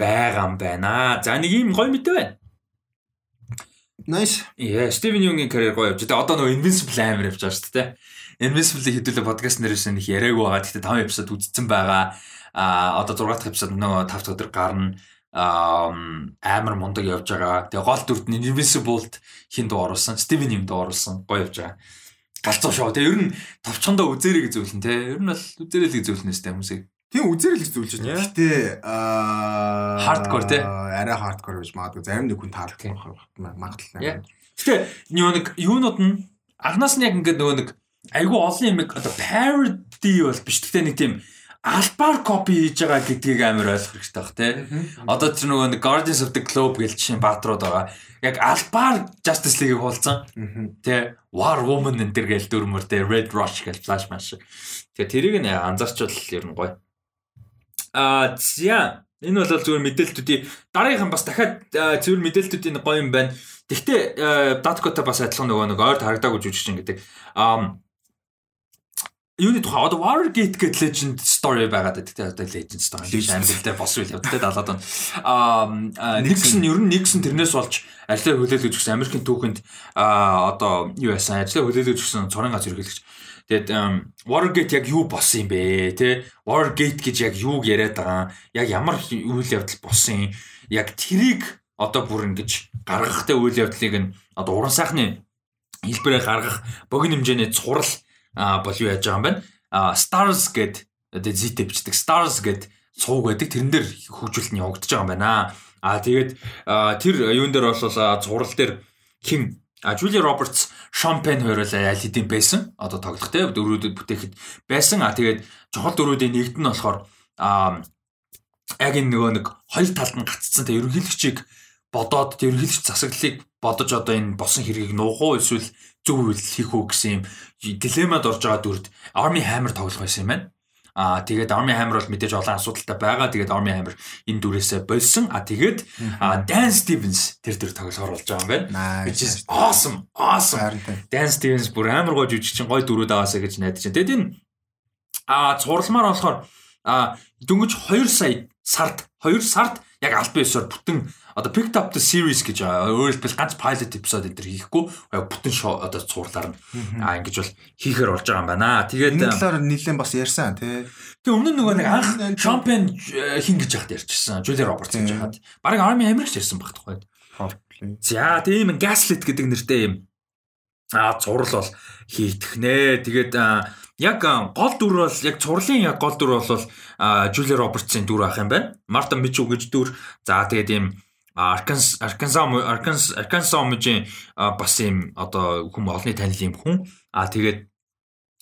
байгаа юм байна. За нэг юм гоё мэдээ байна. Nice. Яа, Стивен Юнгийн карьер гоё явж байгаа. Одоо нөгөө Invincible амар явж байгаа шүү дээ. Invincible-ийг хэдүүлээ подкаст нэрээс нэг яриаггүй байгаа. Гэхдээ 5 эпизод үзсэн байгаа. Аа одоо 6 дахь эпизод нөгөө 5 дахь өдөр гарна. Аа амар мундаг явж байгаа. Тэгээ гол дүрд нь Invincible-д хин дуу оруулсан. Стивен Юм дуу оруулсан. Гоё явж байгаа. Галзуу шоу. Тэгээ ер нь товчхондоо үзээрэй гэж зөвлөн те. Ер нь бол үзээрэй л гэж зөвлөнөөс те хүмүүсийг. Тийм үзэрэл их зүйлж байна. Гэтэ аа Hardcore, те? Арай hardcore гэж магадгүй зарим нэг хүн таалагдах байх магадлал Yeah. байна. Гэтэ нөгөө нэг юунууд нь агнаас нь яг ингээд нөгөө нэг айгүй олон юм одоо parody бол биш. Гэтэ нэг тийм альбаар копи хийж байгаа гэдгийг амар ойлгох хэрэгтэй баг те. Одоо тэр нөгөө нэг Guardians of the Globe гэж чинь баатрууд байгаа. Яг альбаар Justice League-ийг хуулсан. Тэ War Woman энэ төр гээл дөрмөр тэ Red Rush гээл Flash маш. Тэгээ тэрийг нь анзаарчвал ер нь гоё. Аа зя. Энэ бол зүгээр мэдээлэлтүүдийн дараагийнхан бас дахиад аа, зөвхөн мэдээлэлтүүдийн гоё юм байна. Гэхдээ Datkota бас адилхан нөгөө нэг ойр харагдаагүй жүжигчин гэдэг. Аа юуны тухай? Одоо Wargate гэдэг legend story байгаад байдаг те. Одоо legend story дээр босвол явдаг те 70-аад он. Аа нэгсэн ер нь нэгсэн тэрнээс болж ажлаа хөлөөлөж гисэн Америкийн түүхэнд аа одоо юу яасан? Ажлаа хөлөөлөж гисэн цорын гац ерхийлэгч тэгээд Wargate яг юу болсон юм бэ те Wargate гэж яг юуг яриад байгаа яг ямар үйл явдал болсон юм яг тэрийг одоо бүр ингэж гаргахтай үйл явдлыг нь одоо уран сайхны хэлбэрээр гаргах богино хэмжээний цурал а бол юу яаж байгаа юм бэ? А Stars гэд одоо зитэй бичдэг Stars гэд цууг байдаг. Тэрэн дээр хөгжүүлэлт нь явагдаж байгаа юм байна. А тэгээд тэр юун дээр бол а, цуврал дээр хин А Жули Робертс, Шон Пен хоёроо аль хэдийн байсан. Одоо тоглох те дөрүүдд бүтээхэд байсан. А тэгээд чухал дөрүүдийн нэгд нь болохоор а яг энэ нөгөө нэг хоёр талд нь гаццсан те ерөнхийлөгчийг бодоод тэр ерөнхийлөгч засаглалыг бодож одоо энэ босон хэргийг нуух уу эсвэл зөв үйл хийх үү гэсэн юм дилеммад орж байгаа дүрд Army Hammer тоглох байсан юм байна. Аа тэгээд Army Hammer бол мэдээж олон асуудалтай байгаа. Тэгээд Army Hammer энэ дүрээсээ болсон. Аа тэгээд Dan Stevens тэр тэр тоглохоор болж байгаа юм байна. Which is awesome. Awesome. Dan Stevens бүр амар гоо жүжигчин гой дүрүүд аваасаа гэж найдаж байна. Тэгээд энэ аа цуралмаар болохоор а дөнгөж 2 сая сард 2 сард яг аль биесээр бүтэн одоо picked up the series гэж өөрөөр хэлбэл ганц pilot episode энэ төр хийхгүй бүтэн шоу одоо цуурлаар нь а ингэж бол хийхээр болж байгаа юм байна. Тэгээд энэ талаар нэлээд бас ярьсан тий. Тэг өмнө нөгөө нэг анх champion хин гэж яхад ярьчихсан. Julia Roberts гэж яхад. Бараг Army Hammer-ч ярьсан баг тохой. За тийм gaslit гэдэг нэртэй юм а зурл бол хийх нэ. Тэгээд яг гол дүр бол яг цурлын яг гол дүр бол Julia Roberts-ийн дүр ах юм байна. Martha Mitchell гэж дүр. За тэгээд ийм Arkansas Arkansas Arkansas Arkansas мужийн бас ийм одоо хүм олонний танил юм хүн. А тэгээд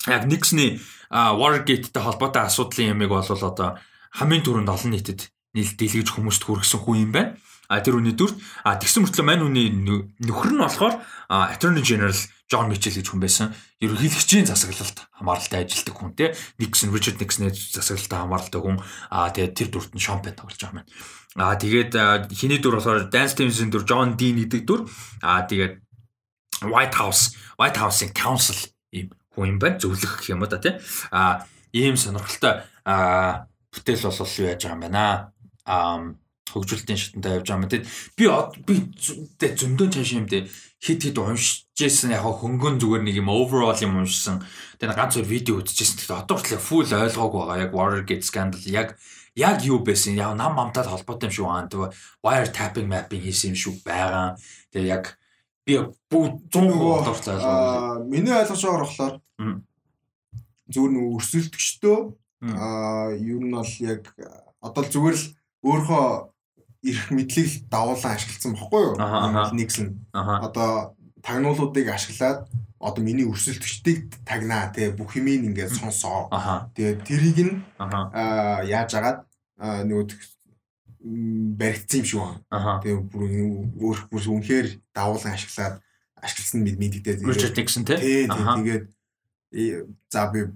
яг Nixon-ы Watergate-тэй холбоотой асуудлын ямиг бол одоо хамгийн түрүүнд олон нийтэд нийл дэлгэж хүмүүст хүргэсэн хүн юм байна. А тэр үний дүрт а тэгсэн мөртлөө мань үний нөхөр нь болохоор Attorney General John Mitchell гэж хүн байсан. Ерөнхийлөгчийн засаглалд хамааралтай ажилладаг хүн те. Nixon Richard Nixon-ийн засаглалтай хамааралтай хүн. А тэгээд тэр дүрт нь Sean Penn тоглож байгаа юм. Аа тэгээд хиний дүр болохоор Dan Stevenson дүр John Dean гэдэг дүр. Аа тэгээд White House, White House-ийн council ийм хүн юм байна. Зөвлөх юм да тий. Аа ийм сонирхолтой аа бүтээл бол юу яаж байгаа юм байна. Аа хөгжүүлэлтийн шатантай явж байгаа юм. Тэгэд би би зөндөө цааш юм дээ хит хит уншижсэн яг хөнгөн зүгээр нэг юм overall юм уншсан. Тэгээ ганц хоёр видео үзчихсэн. Тэгэхээр одоо хүртэл full ойлгоогүй байгаа. Яг Watergate scandal яг яг юу байсан яг нам мамтай холбоотой юм шиг байна. Тэгээ wire tapping mapping хийсэн юм шиг байгаа. Тэгээ яг би бүгд 100% дуртай. Миний ойлгож байгаагаар болохоор зүгээр нэг өрсөлдөгчдөө аа юу нь бол яг одоо зүгээр л өөрийнхөө эрх мэдлийг давуулан ашигласан бохгүй юу? Нэгсэн. Одоо тагнуулуудыг ашиглаад одоо миний өрсөлдөгчдийг тагнаа те бүх юмыг ингээд сонсоо. Тэгээд тэрийг нь аа яаж агаад нөгөө баригдсан юм шиг байна. Тэгээд бүр өөр бүр үнэхээр давуулан ашиглаад ашигласан мэд мэддэгтэй. Richard Nixon те. Тэгээд за би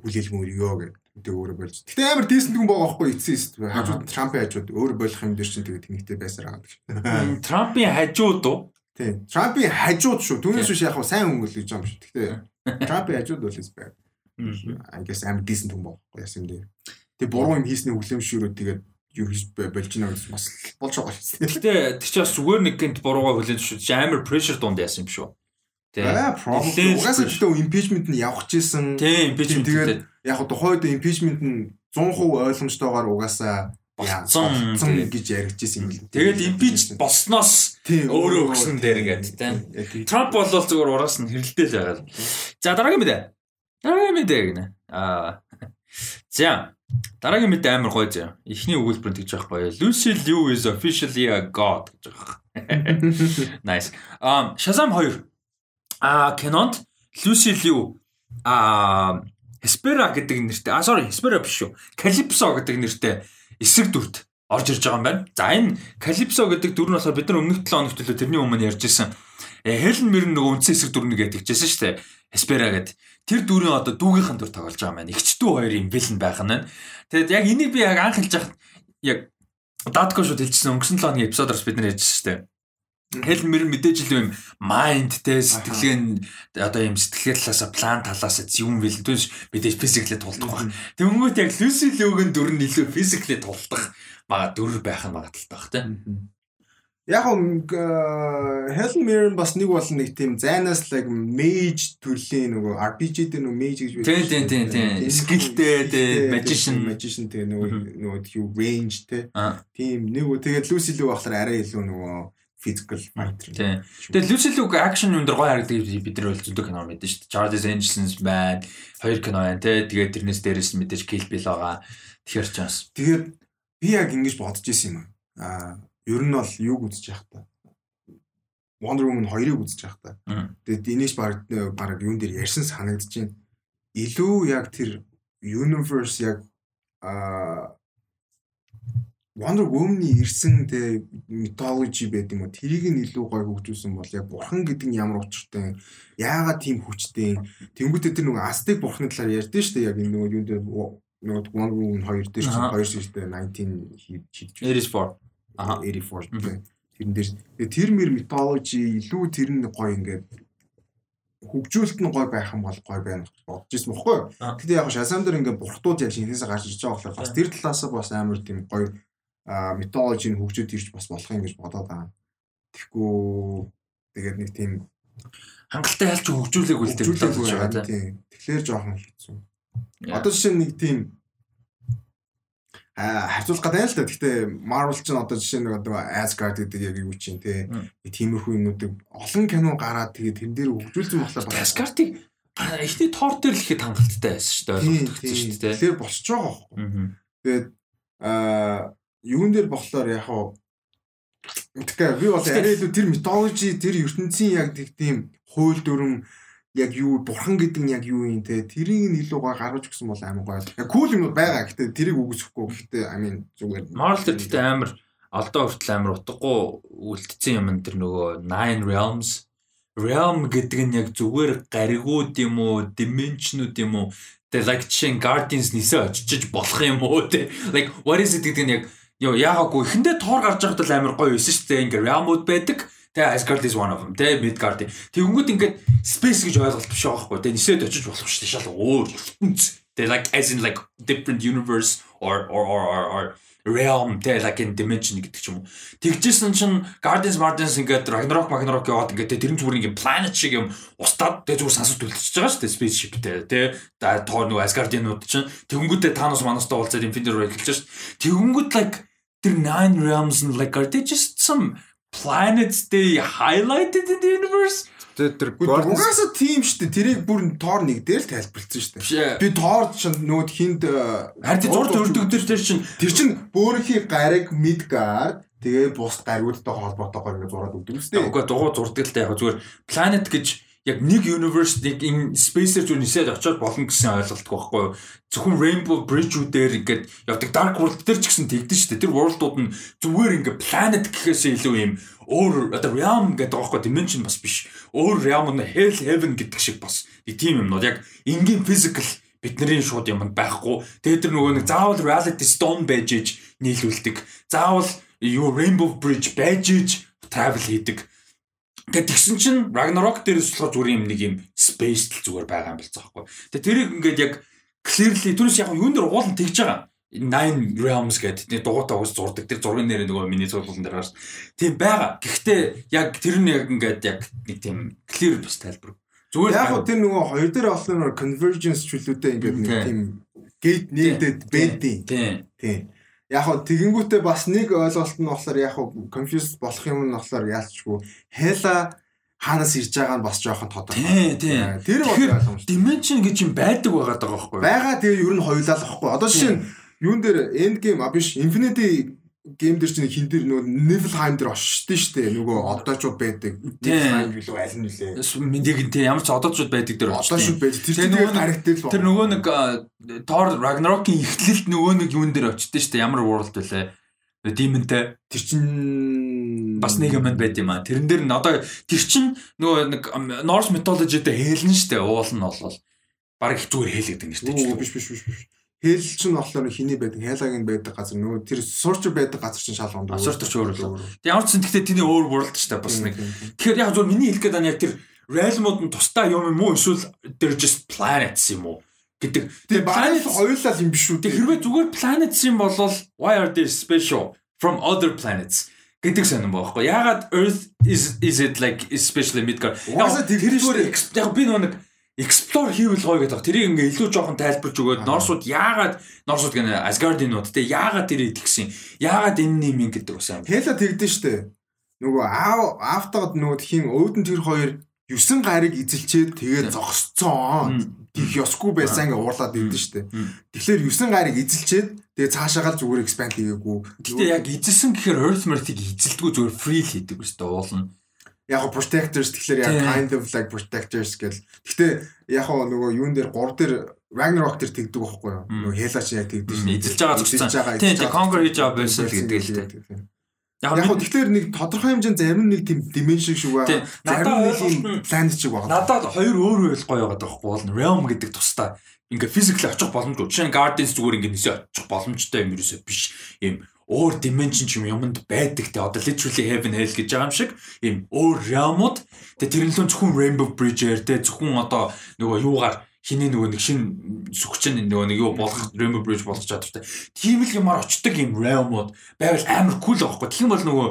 хүлээлт мөрийгөө гэдэг өөрө болж. Гэтэ амар дийсэнт хүн байгаа байхгүй эцсийн хажууд Трампын хажууд өөр болох юм дээр чинь тэгээд тэнэгтэй байсаар байгаа. Трампын хажууд уу? Тийм. Трампын хажууд шүү. Түүнээс биш яг сайн хүн л гэж юм шүү. Гэтэ Трампын хажууд бол эс байг. I guess амар decent хүн байхгүй яасан дээр. Тэгээ буруу юм хийсний хүлэмжшүүрөө тэгээд юу хийж болж байна гэж бас болж байгаа шүү. Гэтэ тэр чинь бас зүгээр нэг гинт буруугаа хүлээж шүү. Амар pressure дунд яасан юм шүү. Тэгээ. Probably угаасаа гэхдээ impeachment нь явах гэсэн. Тийм, impeachment тэгээд яг хөө тухайд impeachment нь 100% ойлгомжтойгоор угаасаа болцсон гэж яригдчихсэн юм л. Тэгээд импич болсноос өөрөө өгсөн дээр ингээд тийм. Трамп бол зүгээр ураас нь хэрэлдээл байгаа. За дараагийн мэдээ. Дараагийн мэдээ гинэ. Аа. За дараагийн мэдээ амар гоё зэ. Эхний өгүүлбэр тэгж байхгүй. Lucy Liu is officially a god гэж байгаа. Nice. Um Shazam 2. А кинонд Lucy Liu а Hespera гэдэг нэртэй. А sorry, Hespera биш шүү. Calypso гэдэг нэртэй эсрэг дүрд орж ирж байгаа юм байна. За энэ Calypso гэдэг дүр нь болохоор бид нар өмнөх 7 хоногт төлөө тэрний өмнө ярьж исэн. Helen Mirren нөгөө үндсэн эсрэг дүрнийг ядчихжсэн шүү дээ. Hespera гэдэг. Тэр дүрийн одоо дүүгийнхэн дүр тоглож байгаа юм байна. Игчдүү хоёр юм villain байх нь. Тэгэд яг энийг би яг анх хэлж яхад яг Датко шууд хэлчихсэн өнгөрсөн 7 хоногийн эпизодоос бид нар ярьжсэн шүү дээ. Хэл мэр мэдээж л юм. Майнд те сэтгэлгээ одоо юм сэтгэлгээ талаасаа план талаасаа юм бил түүш мэдээж физиклээ тулдах баг. Тэнгүүт яг Люси Лүгэн дүр нь илүү физиклээ тулдах мага дүр байх нь магадaltaй баг те. Яг э, Helen Mirren бас нэг бол нэг тийм зайнаас л яг mage төрлийн нөгөө RPG дээр нөгөө mage гэж байдаг. Тийм тийм тийм. Skillтэй тийм magician. magician тийм нөгөө нөгөө range тийм нэг үү тэгээд Lucy Liu болохоор арай илүү нөгөө physical fighter. Тэгээ Lucy Liu action юм дээр гоё харагддаг бид нар бол зөндөө кино мэдэн шүү дээ. Charles Angels байна. Хоёр кино байна тий. Тэгээд тэрнээс дээрээс нь мэдээж Kill Bill байгаа. Тэгэхээр ч бас. Тэгээд би яг ингэж бодож исэн юм аа. Ер нь бол юуг үзэж явах та. Wonder Woman 2-ыг үзэж явах та. Тэгээд энэш баг баг юун дээр ярьсан санагдаж байна. Илүү яг тэр universe яг аа Wonder Woman-ы ирсэн тэ mythology байд юм уу? Тэрийг нь илүү гой хөгжүүлсэн бол яг бурхан гэдэг нь ямар учиртай яагаад тийм хүчтэй? Тэнгуүтээ тэр нөгөө Aztec бурхны талаар ярьдэн шүү дээ яг энэ нөгөө юу дээр нөгөө Wonder Woman 2 дээр чинь 2 ширтээ 19 хийж 84 аа 84 тэрэн дээр тэр мэр mythology илүү тэр нь гой ингээд хөгжүүлэлт нь гой байх юм бол гой байна бодож ирсэн бохгүй. Гэтэ яг Shazam дээр ингээд бурхтууд яг шинээс гарч ирж байгаа болохоор бас тэр талаас бас амар тийм гой методологийн хөгжөөд ирж бас болох юм гэж бодоод байгаа. Тэгэхгүй тэгээд нэг тийм хангалттай ялч хөгжүүлээг үлдээ хөгжүүлээгүй байгаа байгаа тийм. Тэгэхээр жоохон хэцүү. Одоо жишээ нэг тийм аа харьцуулах гэдэг л да. Гэхдээ Marvel ч одоо жишээ нэг одоо Asgard гэдэг яг юу чинь те. Тиймэрхүү юмнуудыг олон кино гараад тэгээд тэн дээр хөгжүүлсэн болохоор Таскартыг эхний тоор дээр л ихэд хангалттай байсан шүү дээ. Ойлгогдсон шүү дээ. Тэгэхээр босч байгаа. Аа. Тэгээд аа юун дээр болохоор яг хаа Тэгэхээр би бол арай илүү тэр методологи тэр ертөнцийн яг тийм хууль дүрм яг юу бурхан гэдэг нь яг юу юм те тэрийг нь илүү гой гаргаж өгсөн бол амар гоё. Яг кул юм байгаа. Гэхдээ тэрийг үгүйсэхгүй. Гэхдээ I mean зүгээр. Дээр гэхдээ амар алдаа хүртэл амар утгагүй үлдсэн юм энэ нөгөө Nine Realms Realm гэдэг нь яг зүгээр гаригууд юм уу, dimensionуд юм уу? Тэгээ like чинь Guardians нисээ очиж болох юм уу те. Like what is it гэдэг нь яг ёо яагаагүй эхэндээ тоор гарч байхад л амар гоё байсан шүү дээ. Ингээ Realm-ууд байдаг. Тэгээ Asgard is one of them. Тэгээ Midgard. Тэгэнгүүт ингээд space гэж ойлголт биш байгаа байхгүй. Тэгээ нисээд очиж болох шүү дээ. Шал өөр ертөнц. Тэгээ like as in like different universe or or or or, or realm тэгээ like in dimension гэдэг ч юм уу. Тэгжсэн чинь Guardians Martins ингээд Ragnarok Ragnarok яваад ингээд тэр нь зүгээр ингээд planet шиг юм устдаад тэгээ зүгээр сансууд үлдчихэж байгаа шүү дээ spaceshipтэй тэгээ да тоо нөгөө Asgardianууд чинь тэгэнгүүтээ Thanos Manosтой уулзаад Infinity War эхэлж шүү. Тэгэнгүүт like тэр nine realms and like are they just some planets they highlighted in the universe? Тэр Угаасаа тийм шүү дээ. Тэрийг бүр тоор нэг дээр л тайлбарлсан шүү дээ. Би тоор чинь нүүд хинд Харин зур зурдаг дээр тэр чинь Тэр чинь бөөрийнхий гариг Midgard тэгээ бус гаригуудтай холбоотойгоор ингэ зураад өгдөг үстэй. Угаа дугуй зурдаг л та яг зүгээр planet гэж яг нэг universe нэг энэ space-ээр зүгээр нисээд очиод болно гэсэн ойлголт байхгүй юу? Зөвхөн Rainbow Bridge-үүдээр ингээд явдаг Dark World дээр ч гэсэн тэгдэж дээ. Тэр world-ууд нь зүгээр ингээд planet гэхээсээ илүү юм өөр одоо realm гэдэг байгаа байхгүй dimension бас биш. Өөр realm нь hell heaven гэдэг шиг бас нэг тийм юмнууд яг энгийн physical бидний шууд юм байхгүй. Тэгээд тэр нөгөө нэг заавал reality stone байж иж нийлүүлдэг. Заавал юу Rainbow Bridge байж иж travel хийдэг. Тэгээд тэгсэн чинь Ragnarok дээрээс болохоор зүгээр юм нэг юм space л зүгээр байгаа юм болцоо байхгүй. Тэгээд тэрийг ингээд яг clearly түрүүс яг юун дээр уулан тэгж байгаа. Nine Realms гэдэг нэг дугуйтаа уус зурдаг. Тэр зургийн нэр нөгөө миний цуглуулсан дээр гарсан. Тийм байгаа. Гэхдээ яг тэр нь яг ингээд яг нэг тийм clear бас тайлбар. Зүгээр Яг гоо тэр нөгөө хоёр дээр нөгөө convergence чөлөөтэй ингээд нэг Тийм. gate нийлдэд бэдий. Тийм. Тийм яг хөө тэгэнгүүтээ бас нэг ойлголт нь болохоор яг хөө confused болох юм нь болохоор яалчгүй хела хаанаас ирж байгаа нь бас жоохон тодорхой. Тийм тийм. Э, тэр бол ойлгомжтой. Dimension гэж юм байдаг байгаад байгаа байхгүй юу? Бага тэгээ ер нь хоёулаа л байхгүй. Одоо жишээ нь юун дээр end game а биш infinity гейм дээр чинь хин дээр нөгөө Niflheim дээр очсон шүү дээ. Нөгөө одоочууд байдаг. Niflheim билүү аль нь үлээ. Мэдэг тийм ямар ч одоочуд байдаг дээр шүү очсон. байж. Тэр Тэгээ чинь нөгөө харагддаг л Тэр нөгөө нэг Thor Ragnarok-ийн эхлэлд нөгөө нэг юун дээр очдөө штэ ямар world вүлээ. Demon-тэй тэр чинь бас нэг юм байд юм а. Тэрэн дээр нь одоо тэр чин нөгөө нэг Norse mythology-тэй хэлнэ штэ уул нь болвол баг их зүгээр хэлээд байна штэ. Оо биш биш биш биш. Хэл чинь болохоор хиний байдаг, Хелагийн байдаг газар нөгөө тэр Sorcerer байдаг газар чинь шал гонд. Sorcerer ч өөр л. Ямар ч зэн гэхдээ тэний өөр world штэ бас нэг. Тэгэхээр яг зөв миний хэлэх гээд байна яг тэр realm-ууд нь тусдаа юм юм уу эсвэл they're just planets юм уу гэдэг. Planets planets хоёулаа юм биш үү? Тэг хэрвээ зүгээр planets юм бол why are they special from other planets гэдэг сонирн байхгүй. Ягаад Earth is is it like especially Midgard. Яг тэр ex- яг би нөгөө нэг explore хийвэл гоё гэдэг. Тэрийг ингээ илүү жоохон тайлбарч өгөөд Норсууд яагаад Норсууд гэнэ Asgardianууд те яагаад тэрийг тэгсэн. Яагаад энэ юм гэдэг бас юм. Хела тэгдэн штэ. Нөгөө аав аавтаад нөгөө тхийн өвдөн тэр хоёр 9 гарыг эзэлчээд тэгээд зогсцсон. Тих ёсгүй байсан ингээ уурлаад ирдэн штэ. Тэгэхээр 9 гарыг эзэлчээд тэгээд цаашаагаа л зүгээр expand хийгээгүй. Гэтэ яг эзэлсэн гэхээр Earth Earth-ийг эзэлдэггүй зүгээр free хийдэг үстэй уулна. Яг protectors тэгэхээр яг kind of like protectors гэл. Гэхдээ яг нөгөө юун дээр 3 дээр Ragnarok дээр тэгдэг байхгүй юу? Нөгөө Hela чи яг тэгдэг Мм, эзэлж байгаа зогссон. Тийм, тийм, conquer хийж байгаа байсан л гэдэг л дээ. Яг нь тэгэхээр нэг тодорхой хэмжээнд зарим нэг тийм dimension шиг байгаа. Зарим нэг юм planet шиг байгаа. Надад хоёр өөр үйл гоё байгаа даахгүй бол realm гэдэг тусдаа ингээ physically очих боломжгүй. Жишээ нь Guardians зүгээр ингээ нисээ очих боломжтой юм ерөөсөө биш. Ийм өөр dimension ч юм юмд байдаг те одоо literally heaven hell гэж байгаа юм шиг ийм өөр realmуд те тэрнлэн зөвхөн rainbow bridge-ээр те зөвхөн одоо нөгөө юугаар хиний нөгөө нэг шин сүхчин нөгөө нэг юу болох rainbow bridge болох чадвартай тийм л юмар очдөг ийм realmуд байвал амар cool байхгүй тийм бол нөгөө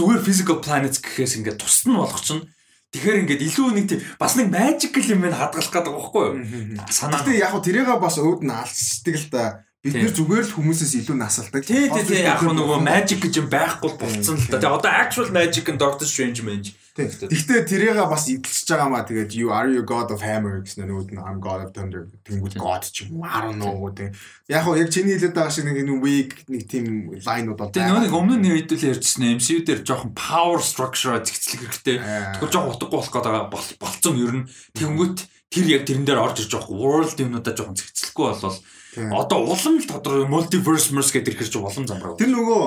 зүгээр physical planets гэхээс ингээд тусна болгох чинь Тэгэхээр ингээд илүү нэг тийм бас нэг magical юм хадгалах гэдэг байгаа байхгүй юу? Санаа. Гэтэ яг хөө тэрийгээ бас өөд нь алцдаг л да. Бид нэр зүгээр л хүмүүсээс илүү насалдаг. Тий, тий, тий. Яг нөгөө magic гэж юм байхгүй болцсон л да. Тэгээ одоо actual magic and Doctor Strange мэнж. Гэхдээ тэрийгээ бас идэлж байгаа маа тэгээд you are you god of hammer гэсэн нүүд нь I'm god of thunder тэнгүүд god ч юм I don't know тий. Яг хоо яг чиний хэлээд байгаа шиг нэг нэг weak нэг тийм лайнууд бол. Тэгээ нөгөө нэг өмнө нь хэдүүл ярьжсэн MCU дээр жоохон power structure зэгцлэх хэрэгтэй. Тэгвэл жоохон утгагүй болох гэдэг болцсон ер нь. Тэнгүүд тэр яг тэрэн дээр орж ирж байгаа world юмудаа жоохон зэгцлэхгүй болол Одоо улам л тодорхой multiverse merge гэдэг ихэр чи улам замраа. Тэр нөгөө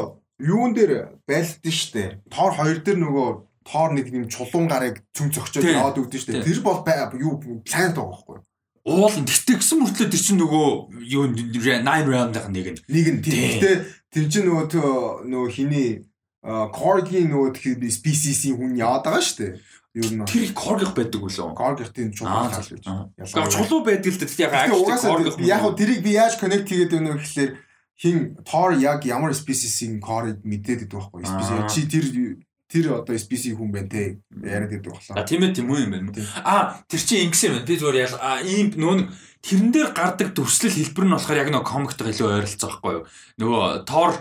юун дээр байлдсан шүү дээ. Тор 2 дээр нөгөө тор нэг юм чулуун гарыг цөм зөгчөөд яваад өгдөн дээ. Тэр бол юу планет байгаа байхгүй юу? Уул нь тэгтээ гисэн мөртлөө тэр чинь нөгөө юу 9 round-ын нэг нь. Нэг нь тэгтээ тэр чинь нөгөө нөгөө хиний Коргийн нөгөө species-ийн хүн яваад байгаа шүү дээ. Юу нь тэр коргих байдаг үлээ. Коргих тийм чулуу тал гэж. Ялгаа чулуу байдаг л дээ. Яг акт яг хөө тэрийг би яаж коннект хийгээд өгнө гэхэлэр хин Тор яг ямар спесисийн корыг мэдээд идэх байхгүй. Спеси чи тэр тэр одоо спеси хүн байна те яриад идэх болохоор. А тийм ээ тийм үү юм байна. А тэр чи ингэсэн юм. Би зүгээр ял ийм нөө тэрэн дээр гардаг төрслөл хэлбэр нь болохоор яг нэг комиктойгоо илүү ойролцоо байхгүй юу. Нөгөө Тор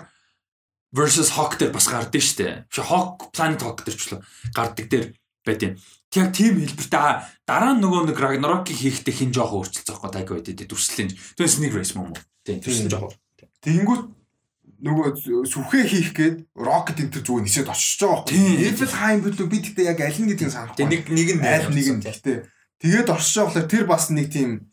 versus Hawk дээр бас гардаг шүү дээ. Hawk Planet Hawk дээр ч л гардаг дээр юм. Яг тийм хэлбэртэй дараа нь нөгөө нэг Ragnarok-ийг хийхдээ хин жоох өөрчлөлт захгүй таг байд дээ дүрслэн. Тэгээс нэг race мөн үү? Тийм дүрслэн жоох. Тэгэнгүүт нөгөө сүхээ хийх гээд rocket энэ төр зүгээр нисээд очиж байгаа байхгүй. Evil хаан бүлүү би тэгтээ яг аль нь гэдгийг санахгүй. Нэг нэг нь аль нэг нь тэгтээ. Тэгээд очиж байгаа тэр бас нэг тийм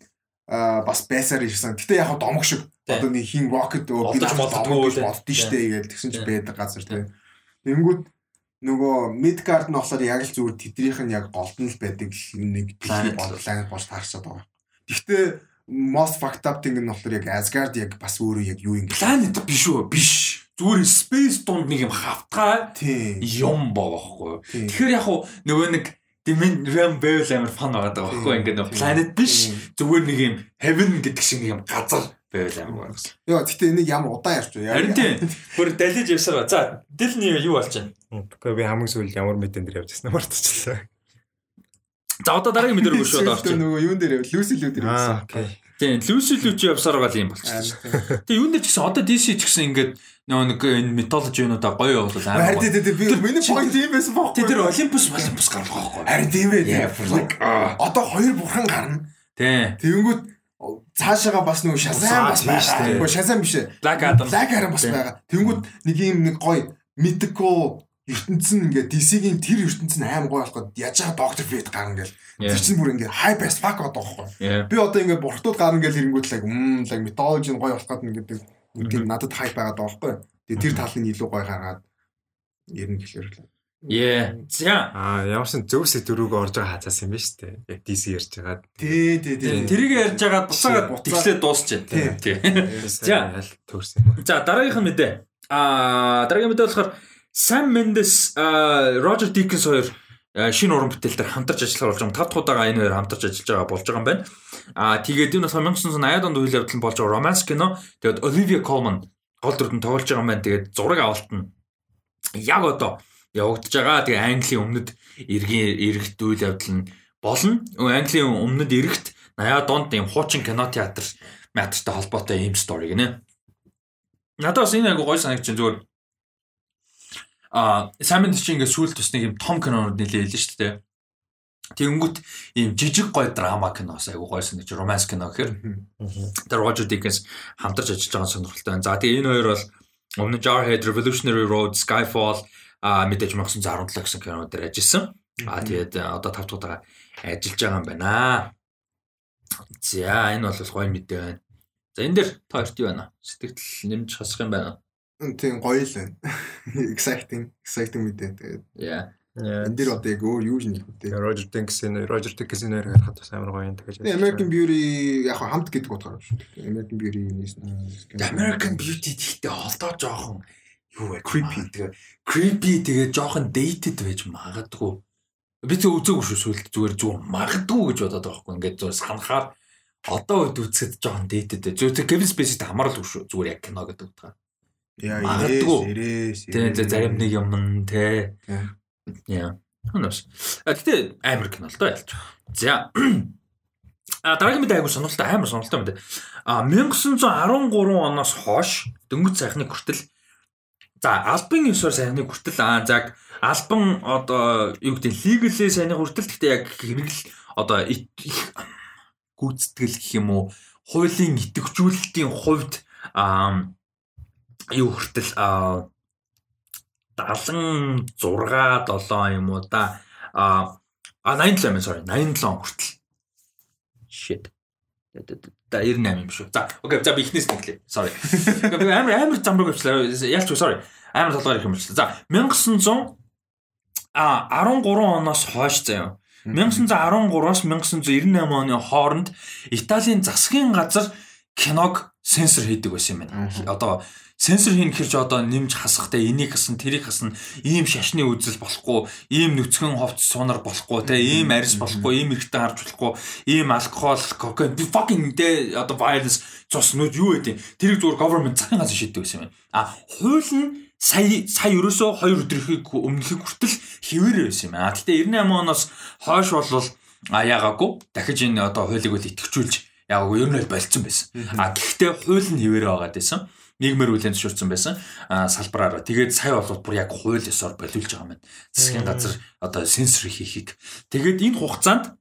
а бас байсаар ирсэн. Гэтэ яг домог шиг одоо нэг хин rocket өө би боддгоо боддоо штэ гэж тэгсэн чи байдаг газар тийм. Тэнгүүд нөгөө Midgard нь болохоор яг л зүгээр тэднийх нь яг голд нь л байдаг нэг планет планет болж таарчаад байгаа. Гэхдээ most fucked up thing нь болохоор яг Asgard яг бас өөрөө яг юу юм планет биш үү? Биш. Зүгээр space дунд нэг юм хавтгай юм байхгүй. Тэгэхээр яг нөгөө нэг Dimen Ram Bevel амар фан байгаа байхгүй. Ингээд планет биш. Зүгээр нэг юм heaven гэдэг шиг юм газар байвал амар гэсэн. Йоо гэтээ энийг ямар удаан ярьж вэ? Харин тийм. Бүр далиж явсаар ба. За, дэлний юу болж байна? Тэгэхгүй би хамгийн сүүл ямар мэдэн дээр явж байснаа мартчихлаа. За одоо дараагийн мэдэр өгөх шууд орчих. Нөгөө юун дээр явл Люси лүү дээр явсан. Окей. Тийм, Люси лүү чи явсаар байгаа юм болчихсон. Тэгээ юун дээр ч гэсэн одоо DC ч гэсэн ингээд нөгөө нэг энэ металлж юунуудаа гоё явуулал амар. Харин тийм би миний point тийм байсан бохоо. Тэр Олимпус Олимпус гарах байхгүй. Харин тийм ээ. Одоо хоёр бурхан гарна. Тийм. Тэнгүүт цаашаага бас нөгөө шазам бас байгаа. Нөгөө шазам биш. Black Adam. Black Adam бас байгаа. Тэнгүүд нэг юм нэг гоё mythical ертөнцийн ингээ DC-гийн тэр ертөнцийн аим гоё болоход яаж байгаа доктор Фейт гарна гэл. Тэр чинь бүр ингээ hype as fuck одоо байхгүй. Би одоо ингээ бурхтууд гарна гэл хэрэггүүт лаг мм лаг mythology гоё болох гэдэг ингээд тийм надад hype байгаа даа байхгүй. Тэгээ тэр талын илүү гоё гаргаад ер нь гэхэлэр л Яа. За. Аа, ямарсан зөвс дөрөв орж байгаа хацаас юм ба штэ. Яг DC ярьж байгаа. Тий, тий, тий. Тэрийг ярьж байгаа буцаагаад тэгслээ дуусч байна. Тий. За, төрсөн юм. За, дараагийнх нь мэдээ. Аа, дараагийн мэдээ болохоор Sam Mendes, Roger Deakins хоёр шинэ уран бүтээл дээр хамтарч ажиллах болж байгаа. Тав дахь удаага энэ хоёр хамтарч ажиллаж байгаа болж байгаа юм байна. Аа, тэгээд энэ бас 1980-аад онд үйл явдал болж байгаа романс кино. Тэгээд Olivia Colman гол дүрдэн тоглож байгаа юм байна. Тэгээд зураг авалт нь яг одоо явагдаж байгаа. Тэгээ Английн өмнөд иргэн иргэд үйл явдал нь болно. Английн өмнөд иргэд 80-аад онд юм хуучин кино театр театртай холбоотой ийм стори гинэ. Надад бас энэ айгу гой санагч зүгээр а Саймон чи ингээд сүүл тус нэг юм том кинонууд нэлээ хэлсэн шүү дээ. Тэнгүүт ийм жижиг гой драма киноос айгу гой санагч романс кино гэхээр тэр Roger Deakins хамтарч ажиллаж байгаа сонирхолтой байна. За тэгээ энэ хоёр бол өмнө Jarhead, Revolutionary Road, Skyfall а мэдээж 1917 гэсэн кино дээр ажилласан. А тэгээд одоо 5 дахь удаа ажиллаж байгаа юм байна. За энэ бол гоё мэдээ байна. За энэ дээр та хоёрт юу байна? Сэтгэл нэмж хасах юм байна. Тийм гоё л байна. Exciting, exciting мэдээ. Тэгээд яа. Энэ дээр одоо яг өөр юу нэг үү? Roger Deakins-ийн Roger нэр харахад бас амар гоё юм тэгэж. American Beauty яг хамт гэдэг утгаар шүү. American Beauty American Beauty гэхдээ олдоо жоохон юу вэ? Creepy тэгээ creepy тэгээ жоохон dated байж магадгүй. Би тэг үзээгүй шүү сүлд зүгээр зүгээр магадгүй гэж бодоод байгаа байхгүй. Ингээд зүгээр санахаар одоо үед үзэхэд жоохон dated. Зүгээр Kevin Spacey-тэй хамаарал шүү. Зүгээр яг кино гэдэг утгаар. Яа, Магадгүй. ирээс. Тэ зарим нэг юм нь тэ. Яа. Хонос. А гэтээ амар кино л доо ялч. За. А дараагийн мэдээ айгу сонирхолтой амар сонирхолтой мэдээ. А 1913 оноос хойш дөнгөж сайхны хүртэл за альбан 9-оор сайхны хүртэл а за альбан одоо юу гэдэг лиглээ сайхны хүртэл гэхдээ яг хэрэгэл одоо гүйцэтгэл гэх юм уу хуулийн идэвхжүүлэлтийн хувьд а юу хүртэл а 76 7 юм уу да а 87 юм sorry 87 хүртэл. Shit да 98 юм шүү. За окей за би ихнээс нэглээ. Sorry. Амар амар замбар гөвчлээ. Ялч sorry. Амар толгойр их юм болчихлоо. За 1900 а 13 оноос хойш заяа. 1913-аас 1998 оны хооронд Италийн засгийн газар киног сенсор хийдэг байсан юм байна. Одоо сенсор хийн гэхэр ч одоо нэмж хасахтай энийг хасан тэрийг хасан ийм шашны үзэл болохгүй ийм нүцгэн ховц сунар болохгүй те ийм арьс болохгүй ийм эргэтэн харж болохгүй ийм алкогол кокаин fucking те одоо violence цус нүд юу гэдэг тэрийг зүгээр government газар шийддэг байсан юм. А хууль нь сая сая ерөөсөө 2 өдрийнхийг өмнөхийг хүртэл хിവэр байсан юм. А гэтээ 98 оноос хойш бол а яагаагүй дахиж энэ одоо хуулийг үл итгэжүүлж яг ер нь бол болцсон байсан. А гэхдээ хууль нь хിവэр байгаад байсан нийгмээр хүлэн зөвшөөрсөн байсан салбараар. Тэгээд сая болоод бүр яг хууль ёсоор болиулж байгаа юм байна. Засгийн газар одоо сенсор хийхийг. Тэгээд энэ хугацаанд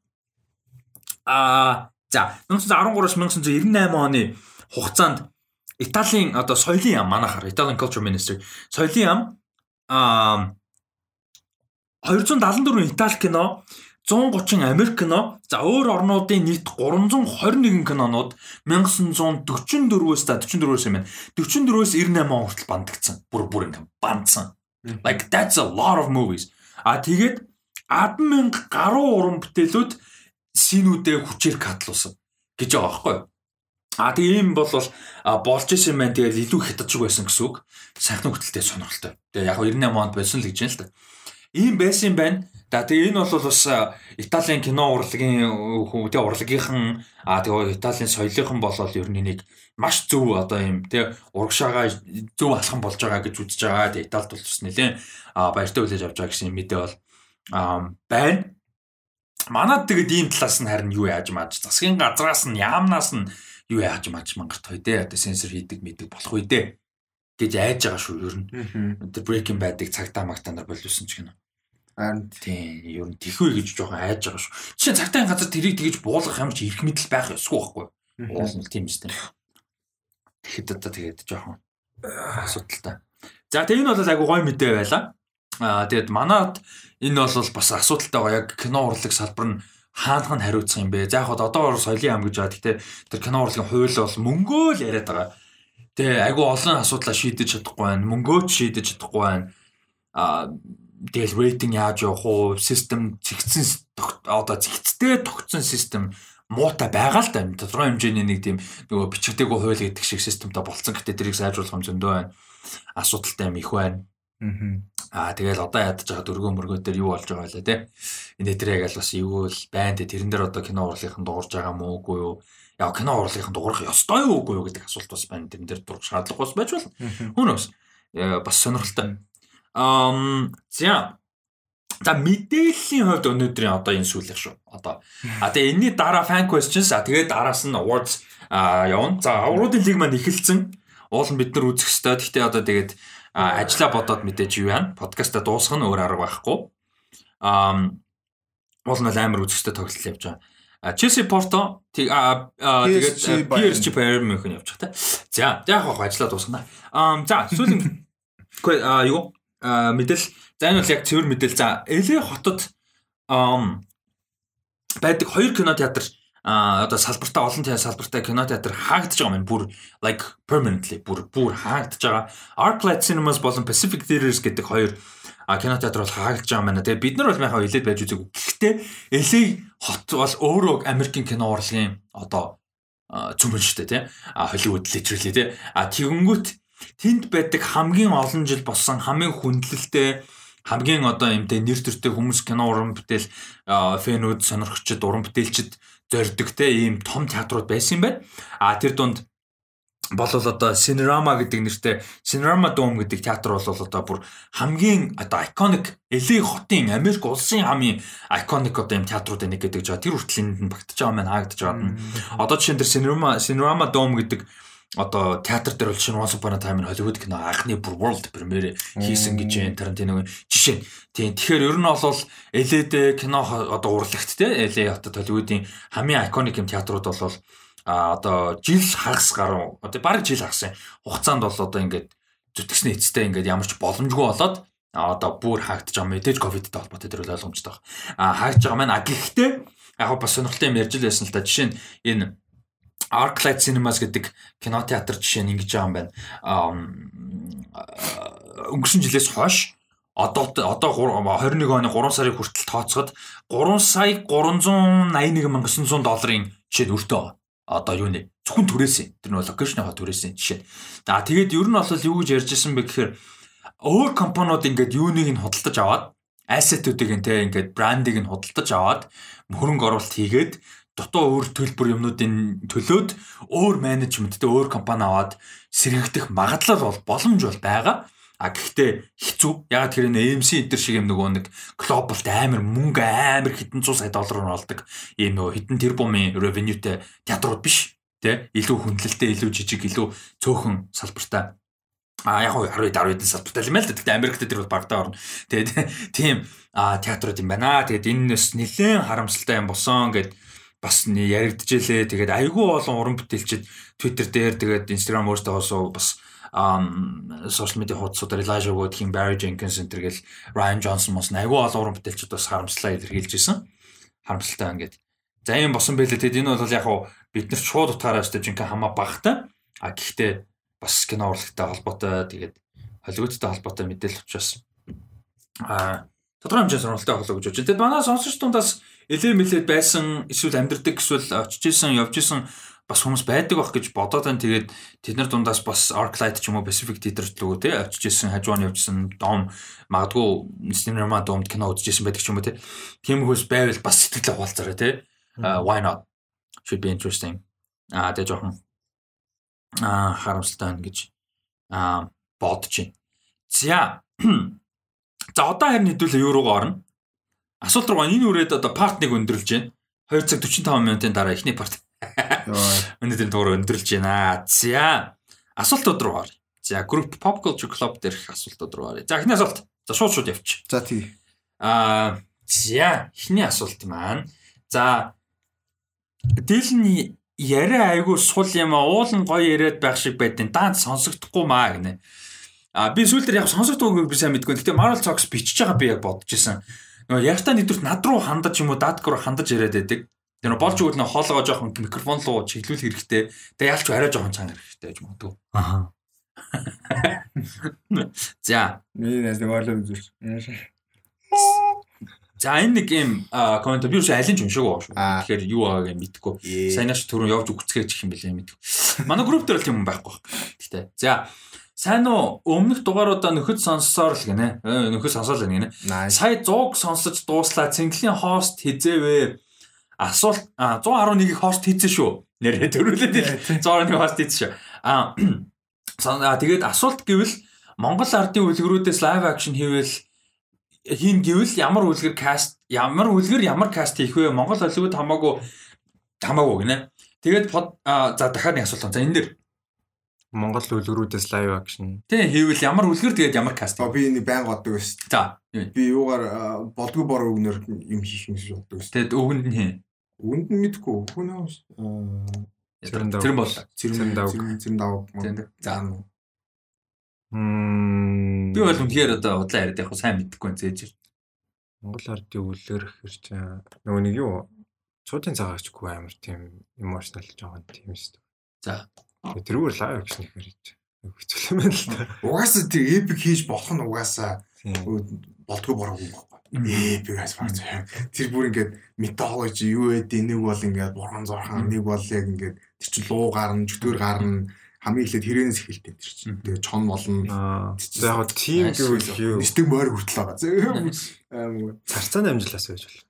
а за 1913-аас 1998 оны хугацаанд Италийн одоо соёлын яам манахаар Italian Culture Ministry соёлын яам а 274 Итали кино 130 Америк кино, за өөр орнуудын нийт 321 кинонууд 1944-өөс та 44-өөс юм байна. 44-өөс 98 он хүртэл бандагдсан. Бүр бүр ингэ бандсан. Like that's a lot of movies. А тэгээд 100000 гаруй уран бүтээлүүд синүүдээ хүчээр катлуулсан гэж байгаа байхгүй юу? А тэгээ ийм бол болж исэн юм байна. Тэгээд илүү хятадчг байсан гэсэн үг. Сайхан хөтөлтэй сонирхолтой. Тэгээ яг 98 онд болсон л гэж байна л да. Ийм байсан юм байна. За тэгээ энэ бол бас Италийн кино урлагийн тэгээ урлагийнхан аа тэгээ Италийн соёлынхан болол ер нь нэг маш зөв одоо юм тэгээ урагшаага зөв алхам болж байгаа гэж үзэж байгаа. Тэгээ Италид бол бас нэлээд баяртай хүлээж авч байгаа гэсэн мэдээ бол байна. Манад тэгэд ийм талаас нь харин юу яаж мааж засгийн газраас нь яамнаас нь юу яаж мааж мангарт хой дээ. Одоо сенсор хийдэг мэдэг болох үе дээ гэж айж байгаа шүү ер нь. Тэр Breaking Bad-ыг цагтаа магтаанаар боловсон ч гэнэ. Харин Тийм, ер нь тэхвэ гэж жоохон айж байгаа шүү. Жишээ цагтаа газар тэрийг тэгэж буулгах юм чи ирэх мэдэл байх ёсгүй байхгүй. Уулна л тийм үстэй. Тэгэхэд одоо тэгээд жоохон асуудалтай. За тэг энэ бол айгу гой мэдээ байлаа. Аа тэгээд манад энэ бол бас асуудалтай байгаа. Яг кино урлаг салбар нь хаанах нь хариуцсан юм бэ? За яг одоо соёлын ам гэж байгаа. Гэтэ тэр кино урлагийн хууль бол мөнгөө л яриад байгаа. Тэгээ айгу олон асуудлаа шийдэж чадахгүй байна. Мөнгөө ч шийдэж чадахгүй байна. Аа тэгэл рейтинг яаж явах уу систем зэгцэн одоо зэгцтэй тогтсон систем муутай байгаа л да тодорхой хэмжээний нэг тийм нөгөө бичигдээгүй хууль гэдэг шиг системтэй болцсон гэхдээ тэрийг сайжруулах юм зөндөө байна асуудалтай юм их байна Аа тэгэл одоо ядаж байгаа дөргөө мөргөө дээр юу болж байгаа вэ те. Энэ дээр яг л бас юу л байна те. Тэрэн дээр одоо кино урлагийнхан дуурж байгаа мó үгүй юу? Яг кино урлагийнхан дуурах ёстой юу үгүй юу гэдэг асуулт бас байна. Тэрэн дээр дурах шаардлага бас байж болно. Хүн ус бас сонирхолтой. Ам за За мэдээллийн хувьд өнөөдрийн одоо энэ сүүлэх шүү. Одоо а тэгээ энэний дараа fan questions а тэгээ дараас нь awards явна. За авруудын лиг маань эхэлсэн. Уул нь бид нар үзэх ёстой. Гэхдээ одоо тэгээд ажилла бодоод мэдээж юу яана. Подкаста дуусгах нь өөр арга байхгүй. Аа уул нь амар үзэх ёстой тоглолт явж байгаа. Челси Порто тэгээд PSG Bayern München явж байгаа те. За яг яг ажилла дуусгана. Аа за сүүлийн юу мэдээлэл за энэ бол яг цэвэр мэдээлэл. За LA хотод байдаг хоёр кино театр а одоо салбартаа олон театр салбартай кино театр хаагдж байгаа юм бүр like permanently бүр бүр хаагдж байгаа Arclight Cinemas болон Pacific Theatres гэдэг хоёр кино театр бол хаагдж байгаа юм байна. Тэгээ бид нар бол яхаа хилээд байж үзээгүй. Гэхдээ LA хот бол өөрөө Америкийн кино урлагийн одоо цөмөн шүү дээ тий. А Hollywood literally тий. А тэгэнгүүт тэнд байдаг хамгийн олон жил болсон хамгийн хүндлэлтэй хамгийн одоо юмтэй нэр төртэй хүмүүс кино уран бүтээл фэнүүд сонирхчид уран бүтээлчид зорддог те ийм том театрууд байсан юм байна. А тэр дунд болол одоо Cinerama гэдэг нэртэй Cinerama Dome гэдэг театр бол одоо бүр хамгийн одоо iconic LA хотын Америк улсын хамгийн iconic одоо юм театрууд нэг гэдэг жаа тэр хүртэл энд нь багтаж байгаа маань хаагдаж байгаа нь одоо жишээн дээр Cinerama Cinerama Dome гэдэг одоо театр дээр бол шинэ Once Upon a Time in Hollywood кино анхны бүр world premiere хийсэн гэж байна Тарантиногийн жишээ. Тийм тэгэхээр ер нь бол LA-д кино одоо урлагт те LA хотод Hollywood-ийн хамгийн iconic юм театрууд бол а одоо жил хагас гаруй одоо бараг жил хагас хугацаанд бол одоо ингээд зүтгэсний эцтэй ингээд ямар ч боломжгүй болоод одоо бүр хаагдж байгаа мэдээж ковидтэй холбоотой тэр ойлгомжтой байна. А хаагдж байгаа маань а гэхдээ яг бас сонирхолтой юм ярьж л байсан л та жишээ нь энэ Arclight Cinemas гэдэг кинотеатр жишээ нь ингэж байгаа юм байна. Өнгөрсөн жилээс хойш одоо одоо 21 оны 3 сарын хүртэл тооцоход 3 сая 381 мянга 900 долларын жишээ өртөө одоо юу нэ зөвхөн түрээсэн. Тэр нь локейшныхоо түрээсэн жишээ. За тэгээд ер нь бол юу гэж ярьж исэн бэ гэхээр өөр компаниуд ингээд юуныг нь худалдаж аваад ассетүүдийг нь те ингээд брендийг нь худалдаж аваад хөрөнгө оруулалт хийгээд дотоо өөр төлбөр юмнуудын төлөөд өөр менежменттэй өөр компани аваад сэргэгдэх магадлал бол боломж бол байгаа. А гэхдээ хэцүү. Яг тэр энэ AMC энэ шиг юм нөгөө нэг глобалт амар мөнгө амар хэдэн зуун сая доллараар олдог ийм нөгөө хэдэн тэрбумын ревенютэй театрууд биш. Тэ илүү хүндлэлтэй, илүү жижиг, илүү цөөхөн салбартай А яг хоо 10 10 салбартай юм л да. Тэгтээ Америкт тэр бол багтаа орно. Тэгээд тийм театрууд юм байна. Тэгээд энэ нэс нэлээд харамсалтай юм босон гэд бас яригдчихлээ. Тэгээд айгүй олон уран бүтээлчид Twitter дээр тэгээд Instagram өөртөө бас сошиал медиа хуудасуудаар Elijah Wood, Kim Barry Jenkins энэ гэл Ryan Johnson мос айгүй олон уран бүтээлчид бас харамслаа илэрхийлж исэн. Харамсалтай ингээд. За юм босон байлээ. Тэгээд энэ бол яг хуу бид нар шууд утгаараа өстэй жинхэнэ хамаа багтай. А гэхдээ бас кино урлагтай холбоотой тэгээд Холливуудтай холбоотой мэдээлэл учраас а тодорхой хэмжээний сонирхолтой болоо гэж бодож. Тэгэд манай сонсогч дундаас элэ мэлээд байсан эсвэл амьдрдаг эсвэл очиж исэн явж исэн бас хүмүүс байдаг байх гэж бодоод байна. Тэгээд тэд нар дундаас бас Arclight ч юм уу Pacific Theater лгөө те очиж исэн хажууны явжсэн дом магадгүй Cinema Dome кино үзэж исэн байдаг ч юм уу те. Тийм хөөс байвал бас сэтгэлээ хуваалцаарай те. Why not? Should be interesting. Аа тэгээ жоохон аа харамсалтай байна гэж аа бодож байна. За. За одоо харин хэдүүлээ юу руугаа орно. Асуулт руу энэ үрээд одоо part 1 өндөрлж байна. 2 цаг 45 минутын дараа эхний part. Өнөөдрийн дугаар өндөрлж байна. За асуултууд руу оръё. За group pop culture club дээрх асуултууд руу оръё. За эхний асуулт. За шууд шууд явчих. За тий. Аа за эхний асуулт маань. За дээлний яриа айгүй сул юм аа уулын гоё яриад байх шиг байдیں۔ Даант сонсогдохгүй маа гинэ. А би сүүлд яг сонсогдоогүй би сайн мэдгүй. Гэтэ Marvel Talks бичиж байгаа би яг бодож исэн нөгөө яртаа нэдвэрт над руу хандаж юм уу датк руу хандаж яриад байдаг. Тэр нөгөө болж өгөл нөө хоолгоо жоохон микрофон руу чиглүүлэх хэрэгтэй. Тэгээ ялч арай жоохон цаана хэрэгтэй гэж магадгүй. Аха. За. Миний нэг орлоо үзүүлж. За энэ нэг юм коммент би юу алин ч уншаагүй байгаа шүү. Тэгэхээр юу байгааг мэдэхгүй. Саянааш түрүү явж үгцгээч гэх юм бэлээ мэдэхгүй. Манай групп дээр л юм байхгүй байна. Гэтэ. За Сайн уу? Өмнөх дугааруудаа нөхөд сонссоор л гинэ. Э, нөхөд сонсоол гинэ. Сая 100-г сонсож дууслаа. Цэнгэлийн хост хизээвэ? Асуулт 111-ийг хост хийсэн шүү. Нэрээ төрүүлээд 111 хост хийсэн шүү. А тэгээд асуулт гэвэл Монгол ардын үлгэрүүдээс лайв акшн хийвэл хийн гэвэл ямар үлгэр каст ямар үлгэр ямар каст хийх вэ? Монгол Холливуд хамаагүй хамаагүй гинэ. Тэгээд за дахиад нэг асуулт. За энэ дэр Монгол үлгэрүүдээс live action. Тий, хийвэл ямар үлгэр тэгээд ямар каст. Би энэ байнга боддог байсан. За. Би юугаар болдгоо бор өгнөр юм хийх юм шиг боддог байсан. Тэгээд өгөнд нь хин. Өгөнд нь мэдгүй. Хүнээс Зэрэн тэр бол зэрэн давг. Зэрэн давг. За. Мм. Би бол үнэхээр одоо удлаа яриад яг сайн мэдэхгүй зээж. Монгол ардын үлгэр хэрч нөгөө нэг юу цуудын цагаагчгүй амар тийм эмоционал жоохон тийм шүү дээ. За. Тэрүүгээр лайв акшн хийхээр хэцүү юм байна л та. Угаасаа тэр эпик хийж болох нь угаасаа болдгоо бороогүй байхгүй. Эпик ас баг. Тэр бүр ингээд метологи юу вэ? Нэг бол ингээд бурхан зорхон, нэг бол яг ингээд тэр чинь луу гарна, чөтгөр гарна, хамгийн эхлээд хэрээнээс эхэлдэг тэр чинь. Тэгээ чон болно. За яг тийм гэвэл? Нэстэг морь хүртэл байгаа. Аа. Зарцааны амжилтаас байж болох.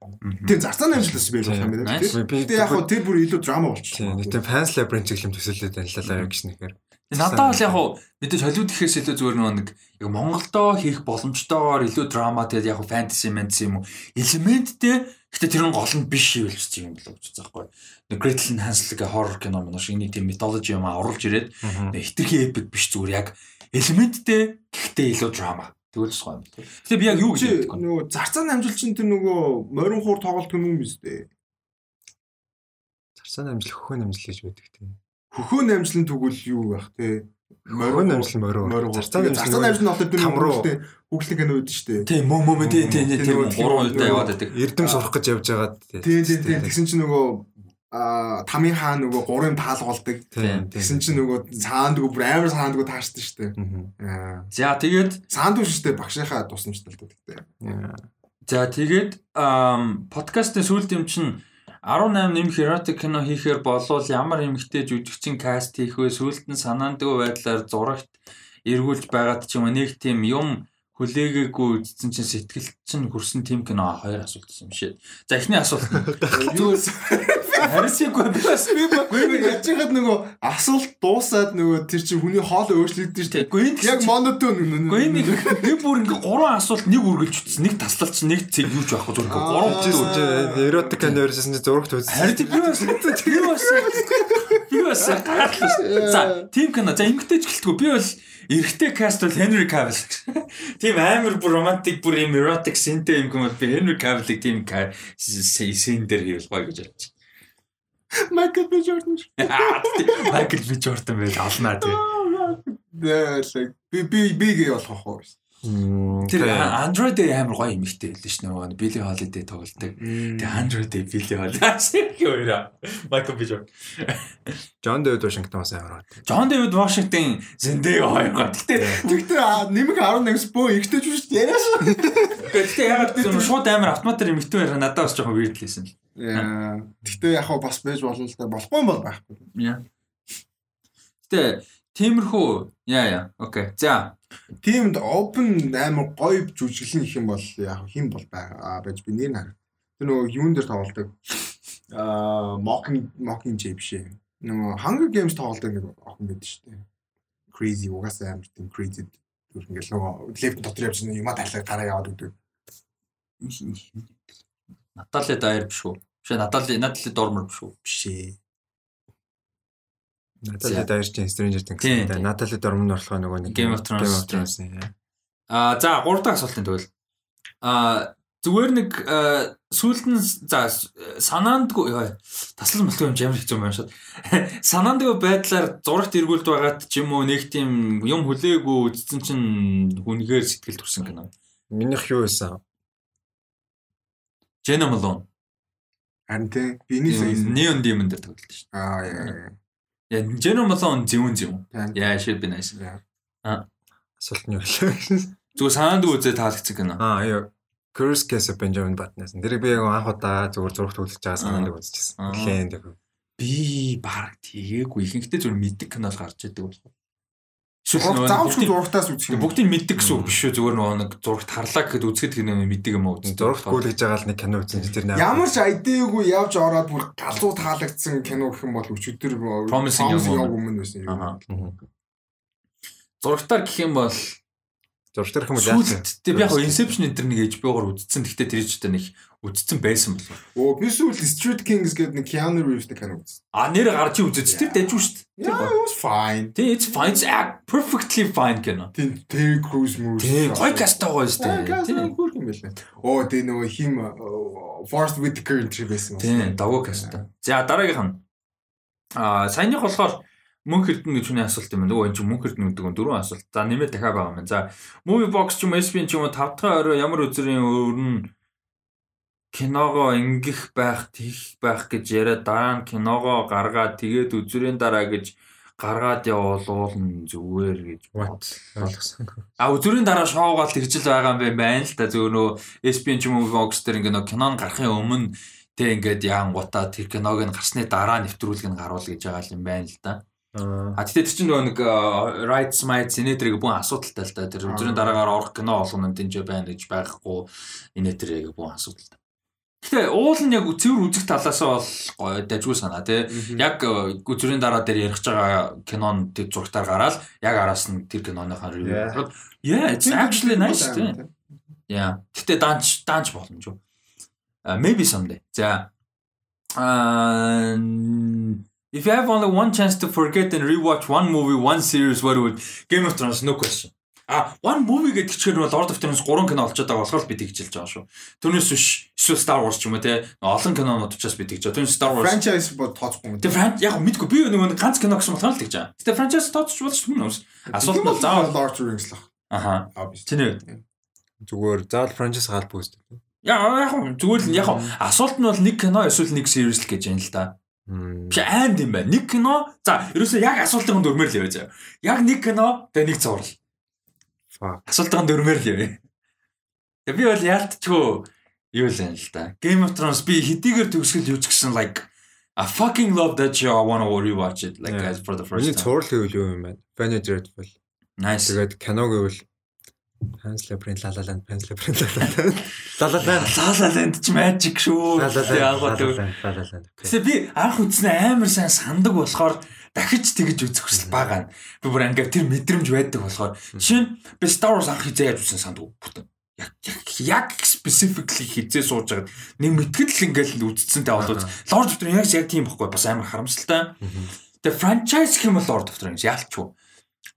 Тийм зарцааны амжилтаас байж болох юм байна. Тэгээ яг тэр бүр илүү драма болчих. Тийм. Фанс лабринт чиглэм төсөөлөд танилцалаа гэж нэхэр. Надад бол яг хуу мэдээж Холливуд гэхээс илүү зүгээр нэг яг Монголдоо хийх боломжтойгоор илүү драма тэгээд яг фэнтези мэнс юм уу элементтэй Гэтэ тэр нь гол нь биш юм л юм болоо гэж байгаа байхгүй. Нэг Gretel Hansel гэх horror кино мөн шиг нэг тийм mythology юм оруулж ирээд хитрхи epic биш зүгээр яг элементтэй гэхдээ илүү драма. Тэгвэл сухай юм. Гэтэ би яг юу гэж нөгөө зарцааны амжилт чинь тэр нөгөө морин хуур тоглолт юм биз дээ. Зарцааны амжилт хөхөн амжилт гэж байдаг тийм. Хөхөн амжилт тэгвэл юу байх те? Морин амжилт морин. Зарцааны амжилт нь болохоор тэр нөгөө Хүүхлэг кино үүд шүү дээ. Тийм мөн мөн тийм тийм тийм 3 удаа яваад байдаг. Эрдэм сурах гэж явж байгаад тийм тийм тийм тэгсэн чинь нөгөө а тамийн хаа нөгөө гурын таалгалдаг. Тэгсэн чинь нөгөө цаандгүй бүр амар цаандгүй таашдаг шүү дээ. За тэгээд цаандгүй шүү дээ багшийнхаа тусламжтай л дээ. За тэгээд подкастын сүүлд юм чинь 18 нэмэх erotic кино хийхээр болвол ямар эмгтэй жүжигчин каст хийх вэ? Сүүлд нь санаандгүй байдлаар зурагт эргүүлж байгаад ч юм нэг тийм юм хүлээгээгүй үзсэн чинь сэтгэл чинь хүрсэн тим кино хоёр асуулт юм шээ. За эхний асуулт юу харисгүй бас би би яаж яагаад нөгөө асуулт дуусаад нөгөө тэр чинь хүний хоол өөрчлөгдөн шүү дээ. Яг монотон үнэ. Гүй нэг би бүр ингээ гурван асуулт нэг үргэлж утсан. Нэг таслалт чинь нэг цэг юуч байхгүй зүгээр гурван утсан. Эротик ерөөсөн чинь зурагт үзсэн. Харин би бас би бас би бас За тим кино за эмгтээч гэлтгүү би бол Эрэгтэй каст бол Henry Cavill. Тийм амар бүр романтик бүр erotic синтэй юм хүмүүс би Henry Cavill-ыг тийм син дээр хийвэл гоё гэж бодчих. Michael B Jordan. Michael B Jordan байл олнаа тий. Би би би гээ болох уу? Тэр Android амар гоё юм ихтэй хэлсэн ш нь нөгөө Billy Holiday тоглолдог. Тэгээ Android Billy Holiday хоёроо Michael B Jordan. John David Washington бас амар гоё. John David Washington Zendaya хоёр гоё. Гэтэ тэгтээ нэмэг 11-с бөө ихтэй ч биш яриаш. Гэтэ ягаад тэр шууд амар автоматар юм ихтэй байхаа надад бас жоохон weird лээсэн. Яа. Гэтэ яг бас байж болно л да болохгүй бол байхгүй. Яа. Гэтэ тиймэрхүү яа яа. Окей. За Тиймд open амар гоё жүжиглэн их юм бол яг хим бол байгаа байж би нэр хараг. Тэр нөгөө юун дээр тоглолдог. Аа Mocking Mocking Jay биш ээ. Нөгөө Hunger Games тоглолдог нэг охин байдаг шүү дээ. Crazy угаасаа амар тийм crazy түр ингээл нөгөө лефт дотор явж юма тайлаа гараа яваад өгдөг. Натали даяр биш үү? Биш Натали Натали Дормер биш үү? Биш ээ. Натали Дайрч Stranger Things гэдэг. Натали Дормон орлогоо нөгөө нэг Game of Thrones. Аа за 3 дахь асуултын тэгвэл аа зүгээр нэг сүүлд нь за санаандгүй таслан болтго юм ямар хэцүү юм байна шууд. Санаандгүй байдлаар зурагт эргүүлд байгаад ч юм уу нэг тийм юм хүлээгүй үзсэн чинь хүнгээр сэтгэл төрсэн кино. Минийх юу байсан? Jenna Malone. Харин тийм биний Neon Demon дээр тоглолт шүү. Аа яа. Yeah, Jenna Malone зөвүүн зөв. Yeah, should be nice. Аа. Асуулт нь юу вэ? Зүгээр санаанд үзээ таалагдсан кино. Аа, яа. Curse Case of Benjamin Button-аас. Тэр би яг анх удаа зүгээр зурагт үзэж байгаа санаанд үзчихсэн. Хэн тэг. Би баг тгээгүй. Ихэнхдээ зүгээр мэддэг кинол гарч идэг болох. Эсвэл заавч зурагтаас үзэх юм. Бүгдийг мэддэг гэсэн үг биш үү? Зүгээр нөгөө нэг зурагт харлаа гэхэд үзэхэд кино мэддэг юм уу? Зурагт гүйлгэж байгаа л нэг кино үзсэн чи тэр нээр. Ямар ч айдээгүй явж ороод бүр галзуу таалагдсан кино гэх юм бол өчигдөр Promising Young Woman байсан юм. Зурагтаар гэх юм бол зурагтаар хүмүүс яах вэ? Тэг би яг Inception энэ төр нэг HBO-гоор үзсэн. Гэхдээ тэр ч гэдэг нэг үзсэн байсан болов. Оо би сүүл Street Kings гэдэг нэг Keanu Reeves-тэй кино үзсэн. А нэр гарч үзэж тэр дайжгүй шүү дээ. Yeah, it was fine. Тий, it's fine. It's perfectly fine кино. Тий, Terry Crews мөр. Тий, гой кастаа гоё шүү дээ. Тий, гүр юм байлаа. Оо, тий нөгөө хим Forest Whitaker энэ байсан. Тий, давуу кастаа. За дараагийнх нь а саяных болохоор мөнх эрдэнэ гэж хүний асуулт юм. Нөгөө энэ чинь мөнх эрдэнэ гэдэг нь дөрвөн асуулт. За нэмээд дахиад байгаа юм. За movie box ч юм уу SPN ч юм уу 5 дахь орой ямар үзрийн өрн киногоо ингэх байх, тийх байх гэж яриад дараа нь киногоо гаргаад тэгээд үзүрийн дараа гэж гаргаад явуулвал зүгээр гэж ойлгосон. А үзүрийн дараа шоугаал тэгжил байгаа юм байна л да зөв нөө SPN ч юм уу Vox дээр ингээ нөө кинон гарахын өмнө тэг ингээд яан гутаа тэр киног нь гарсны дараа нэвтрүүлэг нь гаруул гэж байгаа юм байна л да. А тэгтээ тэр чинь нөгөө нэг rights mites инээдрийг бүхэн асуудалтай л да. Тэр үзрийн дараагаар орох кино олгоно тэнцээ байна гэж байхгүй инээдрийг бүхэн асуудалтай. Гэтэ уул нь яг цэвэр үзэх талаас бол дажгүй санаа тий. Яг үзрийн дараа дээр ярих байгаа кинон тэр зургатаар гараад яг араас нь тэр киноныхаа review. Yeah, it's actually nice тий. Yeah. Гэтэ данч данч боломж юу. Maybe someday. За. Аа If you have only one chance to forget and rewatch one movie, one series, what would Game of Thrones no question. А one movie гэдэг чинь бол Lord of the Rings 3 кино олцоод байгаа болохоор би тэгж хэлж байгаа шүү. Түүнээс биш эсвэл Star Wars ч юм уу те олон кинонууд учраас би тэгж байгаа. Түүнээс Star Wars franchise бод тооцохгүй юм. Тэгээ франч яг мэдгүй би нэг ганц кино гэсэн болохоор л тэгж байгаа. Гэтэ franchise тооцож болж юм. Асуулт нь заавал Lord of the Rings л баг. Аха. Тэний зүгээр заавал franchise гаалбгүй үстэй. Яа яг зүгээр л яг асуулт нь бол нэг кино эсвэл нэг series л гэж юм л да. Биш айнд юм байна. Нэг кино за ерөөсөө яг асуултын дөрмөр л яваа заа. Яг нэг кино тэгээ нэг зурвал. Асуултын дөрмөр л яваа. Тэгээ би бол яалтчгүй юу л юм л да. Game of Thrones би хэдийгээр төгсгөл юуч гэсэн like I fucking love that show. I want to rewatch it like yeah. guys for the first time. Энэ цуврал гэвэл юу юм бэ? Fanny Dreadful. Nice. Тэгээд кино гэвэл Pan's Labyrinth La La Land Pan's Labyrinth La La Land La La Land ч magic шүү. Тэгсэн би анх үзснээ амар сайн сандаг болохоор дахиж тэгэж үзэх хүсэл байгаа. Би бүр ингээд тэр мэдрэмж байдаг болохоор жишээ нь би Star Wars анх хизээ яаж үзсэн сандаг бүтэн. Яг яг specifically хизээ сууж байгаа. Нэг мэтгэл л ингээд үзцэнтэй болоод Lord of the Rings яг тийм байхгүй бас амар харамсалтай. Тэгээ franchise гэх юм бол Lord of the Rings яалчгүй.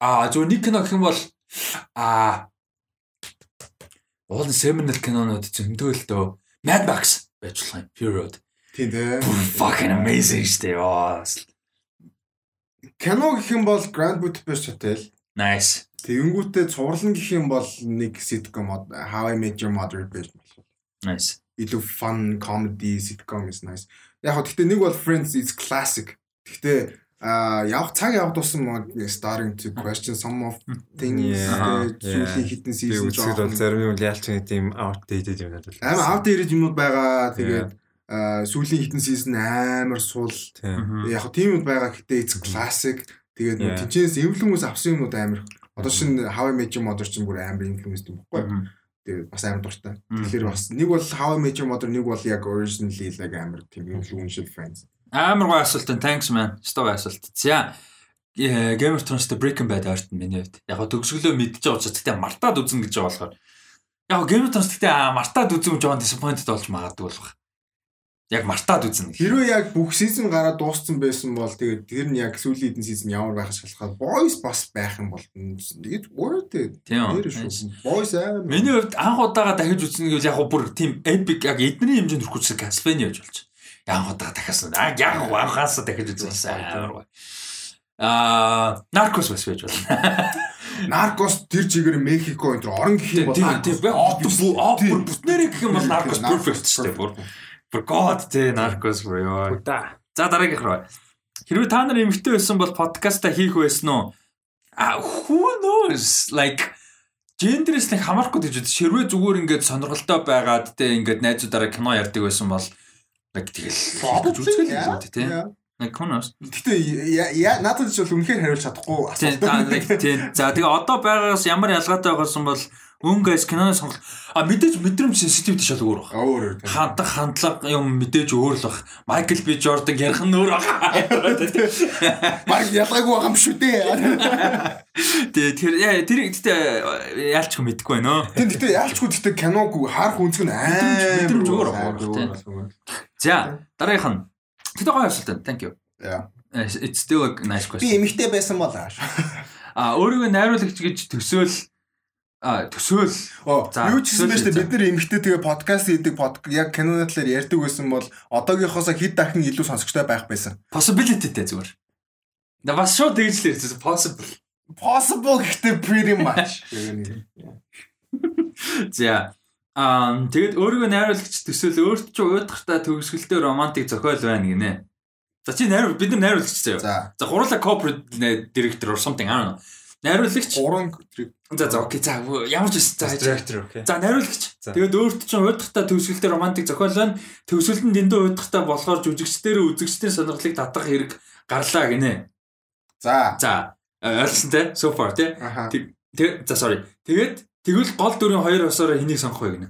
Аа зөв нэг кино гэх юм бол аа Уул seminal кинонууд зөндөө л дөө Mad Max байж болох юм. Road. Тийм дээ. Fucking amazing штэ. Кино гэх юм бол Grand Budapest Hotel. Nice. Тэгэнгүүтээ цувралн гэх юм бол нэг sitcom How I Met Your Mother байж болох. Nice. Илүү fun comedy sitcom is nice. Яг хөө гэхдээ нэг бол Friends is classic. Гэхдээ а явах цаг явах тусам starting to question some of things сүүлийн хитэн season жоо бол зарим юм нэг тийм outdated юм надад амар outdated юмуд байгаа. Тэгээд сүүлийн хитэн season амар сул. Яг тийм юм байгаа гэхдээ it's classic. Тэгээд тэнцээс influence авсан юмуд амар. Одоо шинэ How I Met Your Mother ч бүр амар influence юм баггүй тэгээд бас амар дуртай. Тэгэхээр бас нэг бол How I Met Your Mother нэг бол яг originally like амар тийм influential friends Амар гой асуулт энэ thanks man. Стог асуулт. За Game of Thrones-тэй Breaking Bad арт нь миний хувьд. Яг төгсгөлөө мэдчихэж байгаа учраас тэгтээ мартаад үзэн гэж байгаа болохоор. Яг Game of Thrones тэгтээ мартаад үзэн жоон disappointed болж магадгүй болох. Яг мартаад үзэн. Хэрвээ яг бүх season гараад дууссан байсан бол тэгээд тэр нь яг сүүлийн хэдэн season ямар байх шалтгаан boys бас байх юм бол тэгээд worth it. Тэр шүү. Boys аа. Миний хувьд анх удаага дахиж үзсэн гэж яг бүр тийм epic яг эдний хэмжээнд хүрэх гэсэн Castlevania гэж болж яг удаа дахиас аа яг анхаас дахиж үзсэн. Аа наркос бас байж болно. Наркос тэр чигээр Мехико энэ орон гэх юм бол бүр бүтнээрээ гэх юм бол наркос perfect шүү дээ бүр. For god тий наркос бүр ёо. За дараагийнх руу. Хэрвээ та нар эмгтэй байсан бол подкаста хийх байсан уу? А who knows like гендерээс нэг хамаарахгүй гэж үү. Хэрвээ зүгээр ингээд сонирхолтой байгаад те ингээд найзуудаараа кино ярьдаг байсан бол Нэг тэгэл үзэл л үү тий. Нэг конос. Гэтэ надад ч бол үнэхээр хариулж чадахгүй асуулт. Тий. За тэгээ одоо байгаагаас ямар ялгаатай байгуулсан бол өн гайс киноны сонголт а мэдээж мэдрэмж сенситивтэй шал өөр баг. Өөр. Хандаг хандлага юм мэдээж өөр л баг. Майкл Би Жордан ярих нь өөр баг. Баг ялгаагүй байгаа юм шүү дээ. Тэгээ тэр тэр гэхдээ яалчгүй мэдгүй байна. Тэг гэхдээ яалчгүй гэхдээ киног харах үнцг нь аа мэдрэмж өөр баг. За дараагийнх нь. Тэгтээ гоё асуулт. Thank you. Yeah. It's still a nice question. Би эмэгтэй байсан бол аа. А өөрийгөө найруулагч гэж төсөөл А төсөөл. Юу ч гэсэн байж та бид нар эмгтэй тэгээ подкаст хийдэг яг киноны талаар ярьдаг байсан бол одоогийнхоос хэд дахин илүү сонсогчтой байх байсан. Possibilityтэй зүгээр. Да бас шууд тэгж л ярьсан possible. Possible гэхдээ pretty much. За Аа тэгэд өөрийгөө найруулагч төсөөл өөрт ч уйдахтай төгсгөлтэй романтик зохиол байна гинэ. За чи найруул бид нар найруулагч заяа. За хуруула corporate director or something I don't know. Найруулагч. Гурван За за окей. За ямар ч байсан. За директор окей. За найруулагч. Тэгээд өөрт чинь уйдахтай төгсгөлтэй романтик зохиол байна. Төгсгөлд нь дэндүү уйдахтай болохоор жүжигчдэр үзэгчдийн сонирхлыг татах хэрэг гарлаа гинэ. За. За ойлгосон те so far те. Тэг за sorry. Тэгээд тэгвэл гол дүрийн хоёр осоороо хэнийг сонгох вэ гэнэ?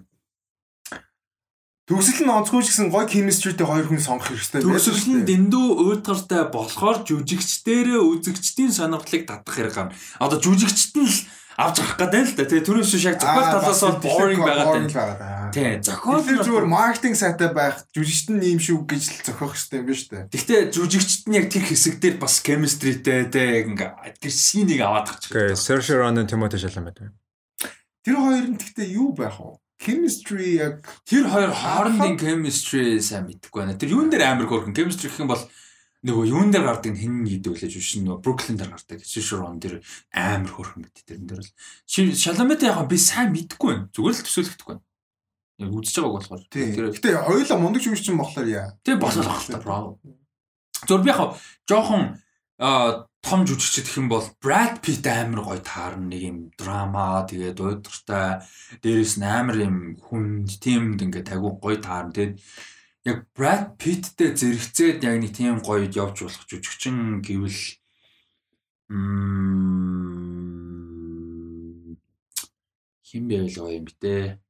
Төгсөл нь онцгүй ч гэсэн гоё chemistryтэй хоёр хүн сонгох хэрэгтэй. Төгсөл нь дэндүү өөдгартай болохоор жүжигчдэрээ үзэгчдийн сонирхлыг татах хэрэг гарна. Одоо жүжигчд нь л авч авах гэдэг л да. Тэгээ түрүүс шиг яг зохиол талаас бол boring байгаад байна. Тий, зохиол Тэр зүгээр маркетинг сайтай байх, жүжигчт нь ийм шүү гэж л зохиох хэрэгтэй юм ба штэ. Гэхдээ жүжигчд нь яг тэр хэсэг дээр бас chemistryтэй те яг ингээ тэр синийг аваад гарч Saoirse Ronan Timothée Chalamet. Тэр хоёр нь гэхдээ юу байх вэ? Chemistry яг Тэр хоёр хоорондын chemistry сайн мэдэхгүй байна. Тэр юун дээр амар хөөрхөн chemistry гэх юм бол нөгөө юун дээр гардаг нь хин үлээж биш нөгөө Brooklyn дээр гардаг. Shishron дээр амар хөөрхөн мэд тэрэн дээр л. Шаламет яг би сайн мэдэхгүй байна. Зүгээр л төсөөлөхдөггүй байна. Яг үзэж байгааг болохоор. тэр гэхдээ хоёулаа мундаг жүжигч юм болохоор яа. Тэг болох байх та браво. Зөв би яг жоохон том жүжигчд гэх юм бол Brad Pitt амар гоё таарна. Нэг юм драма тэгээд уйдгартай дээрээс нь амар юм хүнд тиймд ингээд агуу гоё таарна. Тэгээд яг Brad Pittтэй зэрэгцээд яг нэг тийм гоёд явж болох жүжигчин гэвэл хин байвал гоё юм битээ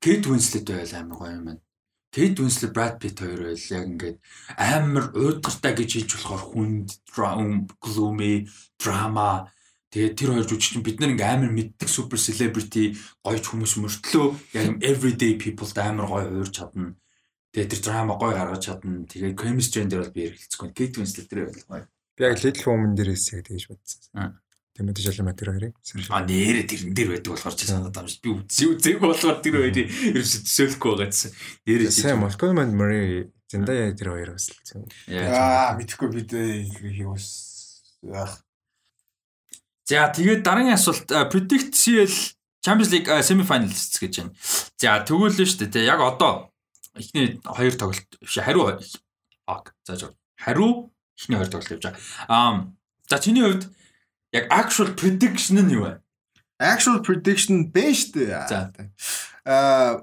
Кейт Уинслет байл амар гоё юм байна. Кейт Уинслет Brad Pitt хоёр байл яг ингээд амар уйдгартай гэж хэлж болохоор хүнд gloomy drama тэгээд тэр хоёр жүжигчин бид нар ингээм амар мэддэг супер celebrity гоёч хүмүүс мөртлөө яг everyday people амар гоё уурч чадна. Тэгээд тэр драма гоё гаргаж чадна. Тэгээд chemistry дээр бол би ярилцгүй. Кейт Уинслет тэр байл гоё. Би яг Little Woman дээрээс яг тэгж бодсон. Аа. Тимоти Шаламет тэр хоёрыг. А нэрэ тэрэн дээр байдаг болохоор чи санаад байгаа юм. Би үзээ үзээг болохоор тэр хоёрыг ерөөсө төсөөлөхгүй байгаа гэсэн. Нэрэ чи. Сайн Malcolm and Marie Zendaya тэр хоёр бас л зөв. Аа мэдхгүй бид хийх ус. Яах. За тэгээд дараагийн асуулт а, predict CL Champions League semi-finals гэж байна. За тэгвэл л шүү дээ. Яг одоо эхний хоёр тоглолт биш хариу fuck. За за. Хариу эхний хоёр тоглолт явж байгаа. Аа за чиний хувьд яг actual prediction нь юу вэ? Actual prediction бэ штэ. За. Аа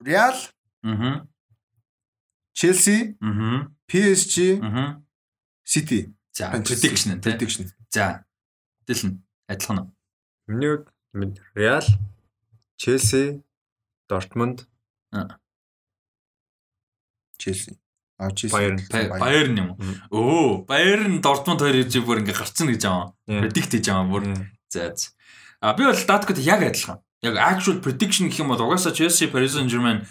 Real, Аа. Chelsea, Аа. PSG, Аа. City. За prediction нь. Prediction. За. Дэлэн адилхан уу? Миний хувьд Real, Chelsea, Dortmund. Аа Chelsea. Bayern. Баяр юм уу? Өө, Баяр нь Дортмунд хоёр ирж бүр ингээ гарцсан гэж. Yeah. Predict хийж байгаа бүр. За. за. А би бол Даткот яг адилхан. Яг actual prediction гэх юм бол угаасаа Chelsea, Paris Saint-Germain,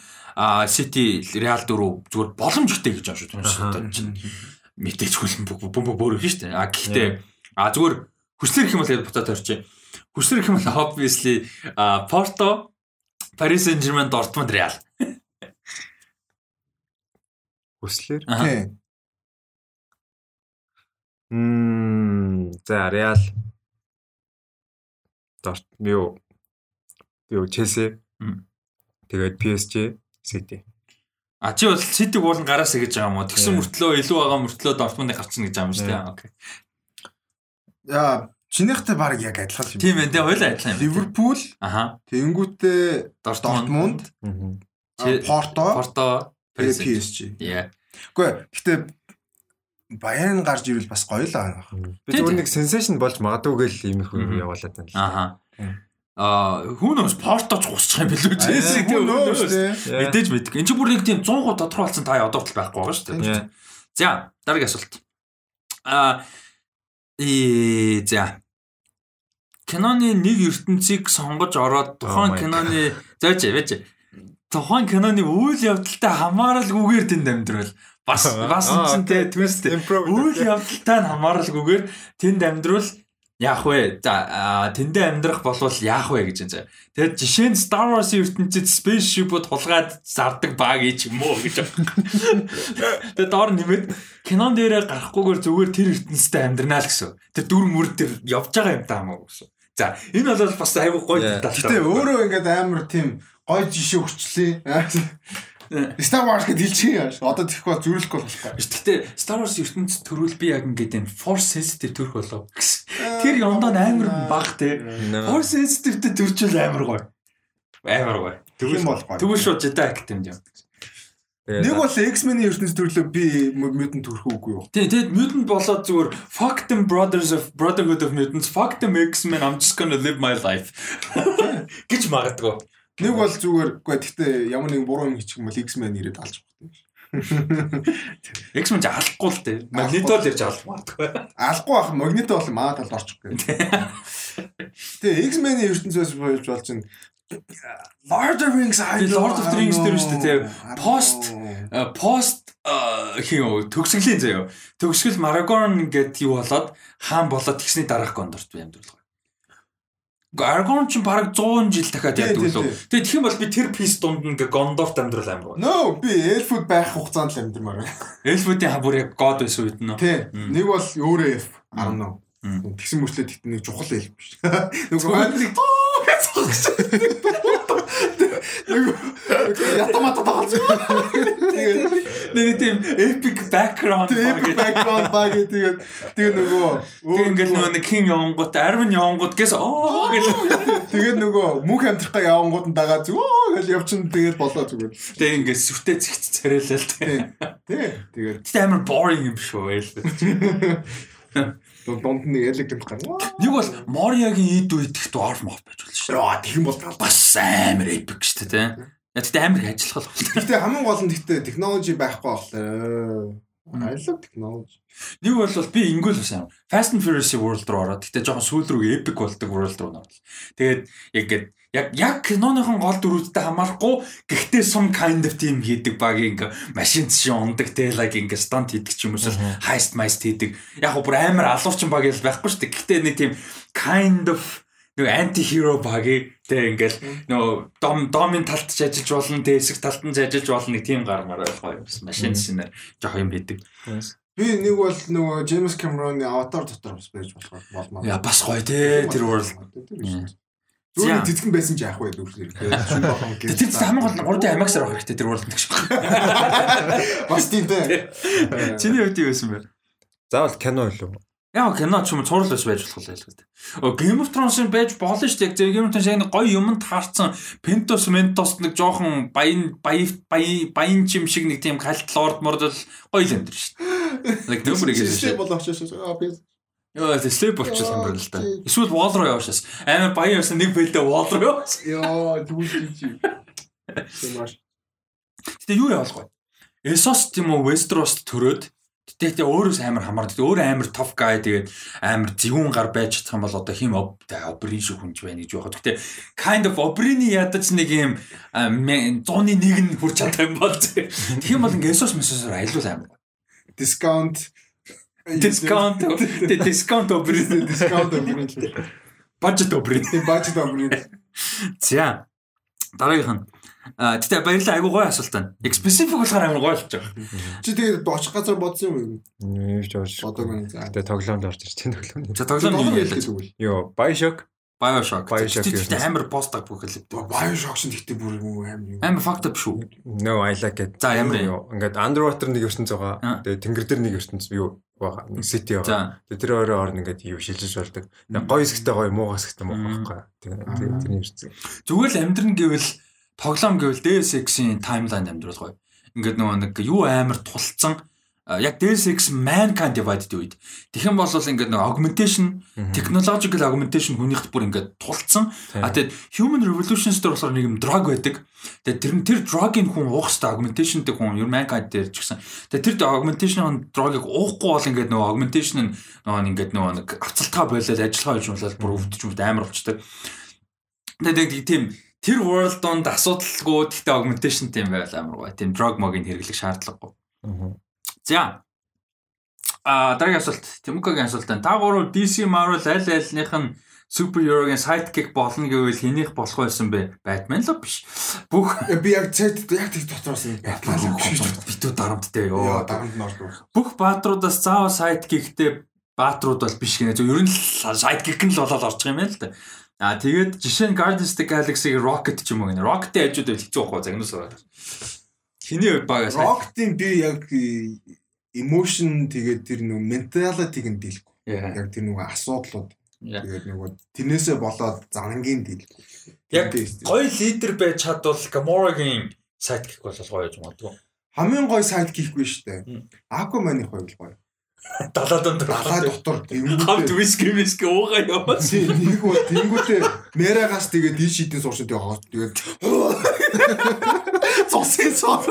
City, Real дөрөв зүгээр боломжтой гэж байгаа шүү. Одоо чинь мэдээж хүлэн бөмбөг бөөрөх шүү дээ. А гэхдээ а зүгээр хүслэр гэх юм бол буцаад орчих. Хүслэр гэх юм бол obviously Porto, Paris Saint-Germain, Dortmund, Real. Хүслэр. Аа. Тий. Мм за Real. Дорт юу юу. Мм. Тэгээд PSG, City. А чи бол City буулан гараасаа гэж байгаа юм уу? Тэгсэн мөртлөө илүү байгаа мөртлөө Дортмундыг гарцсан гэж байгаа юм шүү дээ. Окей. Яа, чинийхтэй баг яг адилхан юм. Тийм ээ, тэ хоёлаа адилхан юм. Ливерпул, Аха. тэнгүүтээ Дортмунд, Порто, Порто, тэгээ PSG. Яа. Гэхдээ гэтээ Баян гарч ирвэл бас гоё л аа. Би зөвхөн нэг sensation болж магадгүй л ийм их Мгм. явуулаад байна л. Тийм. Аа, хүн өөс Порточ гусчих юм билүү чи. Хүн нөөс тий. Мэдээж мэдгүй. Энд чи бүр нэг тийм 100% тодорхойлсон та одоо хүртэл байхгүй байгаа шүү дээ. За, дараагийн асуулт. Аа, и за. Киноны нэг ертөнцийг сонгож ороод тухайн киноны зөөч вэж. Тухайн киноны үйл явдалтай хамааралгүйгээр тэнд амьдрал. Бас бас үнцэнтэй. Improv. Үйл явдалтай нь хамааралгүйгээр тэнд амьдрал яах вэ? За тэндээ амьдрах болвол яах вэ гэж байна. Тэгээд жишээ нь Star Wars-ийн ертөнцид spaceship-ууд хулгайд зардаг баг ч юм уу гэж. Тэгээд доор нэмээд кинон дээрээ гарахгүйгээр зүгээр тэр ертөнцтэй амьдрнаа л гэсэн. Тэр дүр мөр тэр явж байгаа юм даа мó гэсэн. За энэ бол бас айгүй гоё талтай. Гэтэ өөрөө ингээд амар тийм гоё жишээ өгчлээ. Star Wars гэдээ хэлчих юм яаш. Одоо тэгэх бол зүрлэхгүй болохгүй. Гэхдээ Star Wars ертөнцид төрүүл би яг ингээд энэ force sensitive төрөх болов гэсэн. Тэр юмдаа амар баг те. No. Force sensitive-тэй төрчүүл амар гоё. Амар гоё. Тийм бол гоё. Тэгвэл шууд Jedi Academy юм. Нэг бол X-Men-ийн ертөнц төрлөө би mutant төрөх үгүй юу? Тий, тэгэд mutant болоод зүгээр fuck them brothers of brotherhood of mutants, fuck them X-Men I'm just gonna live my life. гэж магадгүй. Нэг бол зүгээр үгүй гэхдээ ямар нэгэн буруу юм хийчих юм бол X-Men ирээд алж багтана. X-Men ч алахгүй л дээ. Magneto л ярьж алах магадгүй. Алахгүй бах Magneto бол маа талд орчих гээ. Тэгээ X-Men-ийн ертөнцөөс болж болж чинь Lord of the Rings Lord of the Rings дээр шүү дээ. Post пост хин төгсгөлийн заяа. Төгсгөл Maragorn гэд юу болоод хаан болоод тэгсний дараах гондорт би амьдрал. Argon ч бараг 100 жил дахиад яадаг лөө. Тэгээ тэгэх юм бол би тэр пис дунд нь гондорт амьдрал амар. No, би Elfwood байх хугацаанд л амьдрмаар байна. Elfwood-ийн хабар яг god байсан үед нь. Тий. Нэг бол өөрөө Elf 18. Тэгсэн мөрчлөө тэгтэн нэг чухал Elf биш. Нөгөө хандлыг ятамата таалж. Тэгээд нэг тийм epic background epic background баг тэгээд тэгээд нөгөө ингээл нөгөө нэг king явангууд Arwen явангууд гэс оо гэж тэгээд нөгөө мөнх амьдрахгаа явангууд нь дагаа зүгөө гэж явчин тэгээд болоо зүгээр. Тэгээд ингээд сүртэй зэгц царайлал тий. Тий. Тэгээд амар boring юм шүү байл. дунд нь elegant гар. Нэг бол Moria-гийн ид их dwarf mob байж болно шүү. Яа, тэгэн бол бас амар epic шүү дээ. Тэгтээ амар ажиллах бол. Тэгтээ хамгийн гол нь тэгтээ технологи байхгүй болохоор I love technology. Нэг бол би ингүүл бас амар. Fast and Furious World руу ороод тэгтээ жоохон сүүл рүү epic болдог World руу ороод. Тэгээд яг гээд яг яг киноныхон гол дүрүүдтэй хамаарахгүй гэхдээ some kind of team хийдэг баг ингээ машин шиг ундаг те лаг ингээ stunt хийдэг ч юм уу heist heist хийдэг. Яг бүр амар алуурчин баг ял байхгүй шүү дээ. Гэхдээ нэг тийм kind of нэг анти хиро баг те ингээл нөө дом домын талд ч ажиллаж болно те эсрэг талд нь ажиллаж болно нэг тийм гармаар байхгүй машин шинээр жоох юм хийдэг Би нэг бол нөгөө Джеймс Кэмероны аватар дотор бас байж болох болмоо. Яа бас гоё те тэр world. Зүгээр цэцгэн байсан ч яах вэ дүүрсээр. Тэр хамгийн гол нь 3D IMAX-аар авах хэрэгтэй тэр ууланд гэж. Бас тийм дээ. Чиний хувьд юу байсан бэ? Заавал кино илүү. Яг кино ч юм уу цуврал бас байж болох л байлгүй. Оо Game of Thrones-ын байж болно шүү дээ. Game of Thrones яг нэг гоё юмд таарсан Pentos Mentos нэг жоохон баян баян баян чим шиг нэг тийм калт лорд мордол гоё л амьдрын шүү дээ. Like нөмрийг хэлсэн. Болооч шээ. Аа Яа, слеп болчихсон юм байна л да. Эсвэл wall руу яваашаас. Амар баян явсан нэг бэлдээ wall руу явсан. Яа, дүүл чи. Сэмаш. Гэтэ юу вэ? Эсос тийм үү Westeros төрөөд тэгтээ өөрөөс амар хамаардаг. Өөр амар tough guy тэгээд амар зэвүүн гар байж юм бол одоо хим обрин шиг хүнж байна гэж байгаа. Гэтэ kind of обрины ядаж нэг юм 100-ны 1 нь хүрч чадах юм бол тэг юм бол ингээ эсос мессосоор айлуул амар. Discount Дискаунт дискаунт обрин дискаунт обрин бажет обрин бажет обрин За дараагийнх нь Гэтэ баярлалаа айгуу гоё асуулт байна. Специфик болохоор амар гоё болж байгаа. Чи тэгээд очих газар бодсон юм уу? Нэрч орж. Бодоогүй. Гэтэ тоглоомд орж ирж тэн тоглоом. За тоглоом юу ялээ. Йоо, Bioshock Bioshock. Bioshock Гэтэ амар постаг бүхэл. Bioshock шин гэтээ бүр юм амар. Амар fucked up шүү. No, I like it. За ямар юм. Ингээд underwater нэг ертөнц байгаа. Тэгээ тэнгэр дээр нэг ертөнц юу City байгаа. Тэгээ тэр өөрөө орн ингээд юу шилжиж болдог. Гоё хэсэгтэй гоё, муу хэсэгтэй муу байхгүй. Тэгээ тэрний ертөнц. Зүгээр л амьдрын гэвэл тоглоом гэвэл DSX-ийн таймлайн амьдрал гоё. Ингээд нөгөө нэг юу амар тулцсан яг DSX mankind divided үед. Тэгэх юм бол ингээд нэг augmentation technological augmentation хүнийхд бүр ингээд тулцсан. А тэгээд human revolutions дээр болохоор нэг юм drug байдаг. Тэгээд тэр нь тэр drug-ийн хүн уух хэвээр augmentation дэх хүн ер mankind дээр ч гэсэн. Тэгээд тэр augmentation drug-ыг уухгүй бол ингээд нөгөө augmentation нь нөгөө ингээд нөгөө нэг авцалтаа болоод ажиллагаа хийж болоод бүр өвдөж өвд амар болчтой. Тэгээд тийм тэр world донд асуудалгүй гэхдээ augmentation тийм байл амар гоо тийм drug mog-ийн хэрэглэх шаардлагагүй За. А дараагийн асуулт Тимукагийн асуулт байна. Та гурав DC Marvel аль альных нь суперхерогийн sidekick болно гэвэл хэнийх болох байсан бэ? Batman л биш. Бүх би яг цайд яг тэг дотроос юм. Битүү дарамттай ёо. Дарамт нь ордог. Бүх баатруудаас заавал sidekickтэй баатрууд бол биш гэнэ. Зөв ер нь sidekick нь л болоод орчих юм байна л да. А тэгээд жишээ нь Guardians of the Galaxy Rocket ч юм уу гэнэ. Rocket-ийн хажууд хэцүү байхгүй загнуус байгаа. Хиний багаас Rocket-ийн би яг emotion тэгээд тэр нэг mentality-г нь дийлэхгүй. Яг тэр нэг асуудлууд. Тэгээд нөгөө тэрнээсээ болоод зангийн дийлэхгүй. Яг гоё лидер байж чадвал Gamora-гийн sidekick бол гоё гэж магадгүй. хамгийн гоё сайд гихгүй штэ. Aquaman-ийн хувь гоё. Далаа дотор Далаа дотор хамт виски виски уугаа яваа. нэг бол тэнгүүтээ мерагаас тэгээд дий шидийн сууршид яваа. Тэгээд цосын цоо.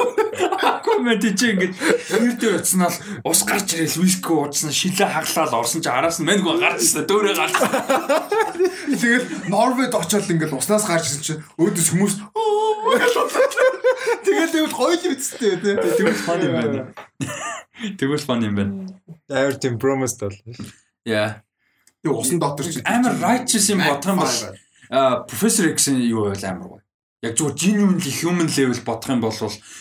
Коммент чи ингэж хэрдээ утснаа л ус гарч ирэл виски уудсан шилээ хаглаад орсон чи араас нь мэнгүй гарч ирсэн дөөрэ гарч. Тэгээд Норвегид очиод ингээл уснаас гарч ирсэн чинь өөдөөс хүмүүс Тэгээд тэгвэл гоё л үсттэй тий. Тэгвэл фан юм байна. Тэгвэл фан юм байна. Амар тийм promise бол. Яа. Тэг усан дотор чи Амар righteous юм бодох юм бол а профессор X-ийн юу байл амар гоё. Яг зүгээр genuinely human level бодох юм бол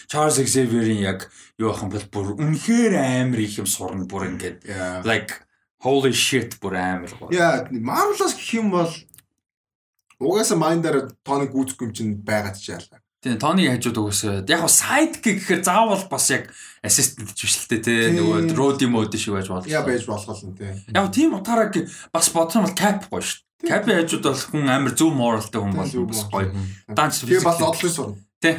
Charles Xavier-ийн яг юу ах юм бол бүр үнэхээр амар их юм сурна бүр ингээд like holy shit бүр амар гоё. Яа, Marvel-аас гэх юм бол угаасаа майндаар тооны гүйцэхгүй юм чинь байгаа ч яалаа. Тийм тооны хажууд угсаа яг хаа sidekick гэхээр заавал бас яг assistant биш л тээ тий нөгөө road mode шиг байж болно. Яа байж болох юм тий. Яг тийм утгаараа г- бас бодсон бол cap гоё шүү. Cap-ийн хажууд бол хүн амар зөв moralтай хүн бол бас гоё. Данч Тэгээ бас одлын сурна. тий.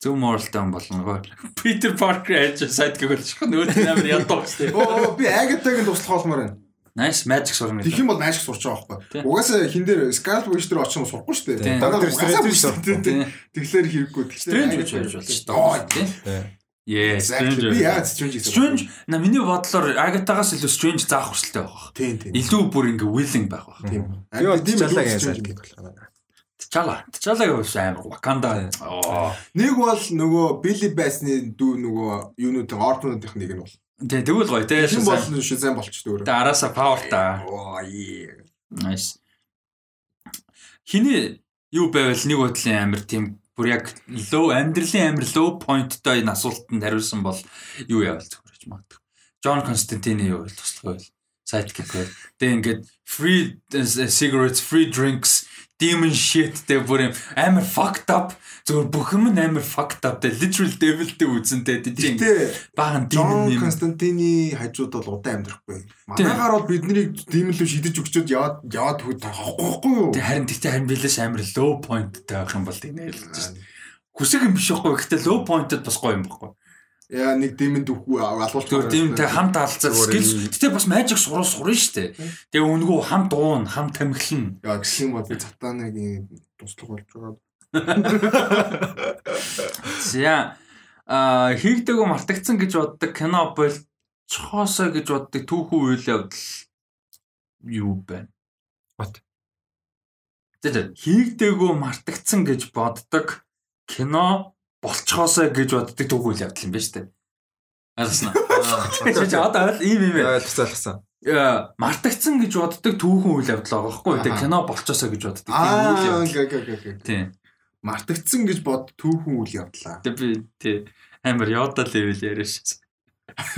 Зөв moralтай хүн болно гоё. Peter Parker хажууд sidekick бол шиг нөгөө амар ядуу шүү. дээ. Оо би Агатагийн туслах болмоор байна. Nice magic сурна. Тэгэх юм бол наашиг сурч байгаа байхгүй. Угаасаа хин дээр Scarlet Witch дээр очих юм сурахгүй шүү дээ. Дараа нь Strange дээ. Тэгэхээр хэрэггүй. Strange гэж байж болж шүү. Оо, дээ. Тий. Yes, Exactly. Strange. Би яагаад Strange гэсэн. Strange на миний бодлоор Agatha-гаас илүү Strange заах хүсэлтэй байх. Тийм тийм. Илүү бүр ингээ willing байх байх. Тийм. Би бол Тийм л T'Challa-гийн Strange сайд юм. гэх болох. T'Challa. T'Challa-гийн хувьд амар Wakanda. Оо. Нэг бол нөгөө Billy Bass-ны дүү нөгөө юунуудын орднуудынх нэг нь бол. Тэ тэгвэл гоё те. Тийм бол шизэн болчтой өөрөө. Тэ араасаа power та. Оо yeah. Nice. Хиний юу байвал нэг бодлын амир тийм бүр яг low амьдралын амир low point-той энэ асуултанд хариулсан бол юу явал зүгээр гэж магадгүй. John Constantine юу байл туслах байл. Sidekick байл. Тэ ингээд free uh, cigarettes, free drinks, demon shit тэ бүр юм амар fucked up зүгээр бүх юм амар fucked up тэ literal devil-тэй үзэнтэй тийм баахан demon юм. Константины хажууд бол удаан амьдрахгүй. Манайгаар бол биднийг димэлүү шидэж өгчөөд яваад яваад хүүд авахгүй юу? Харин тэгтээ харин билээс амар low point-тай байх юм бол тийм шүү дээ. Хүсэг юм биш байхгүй. Гэхдээ low point-д бас гоё юм байхгүй. Яа нэг димэнд үхүү алуулах. Зүгээр тийм тэ хамт алцаа юм. Гэтэ бас magic суруу сурна шүү дээ. Тэгээ өнгөө хамт уун, хамт тамхилна. Яа гэх юм бол би цатанагийн туслах болж байгаа. За а хийгдэгөө мартагдсан гэж боддог кино болцохоосоо гэж боддог түүхэн үйл явдал юу байна? Бат. За хийгдэгөө мартагдсан гэж боддог кино болцохоосоо гэж боддог үйл явдал юм байна шүү дээ. Ойлгосноо. Чи одоо ойл ийм юм байна. Ойлгосон мартагдсан гэж боддог түүхэн үйл явдал байгаа байхгүй юу? Тэгээ Аха. кино болцоосоо гэж боддог. Тийм үйл Аа явдал. окей окей окей. Тийм. Мартагдсан гэж бод түүхэн үйл явдлаа. Тэгээ би тий амар яода левел яриаш.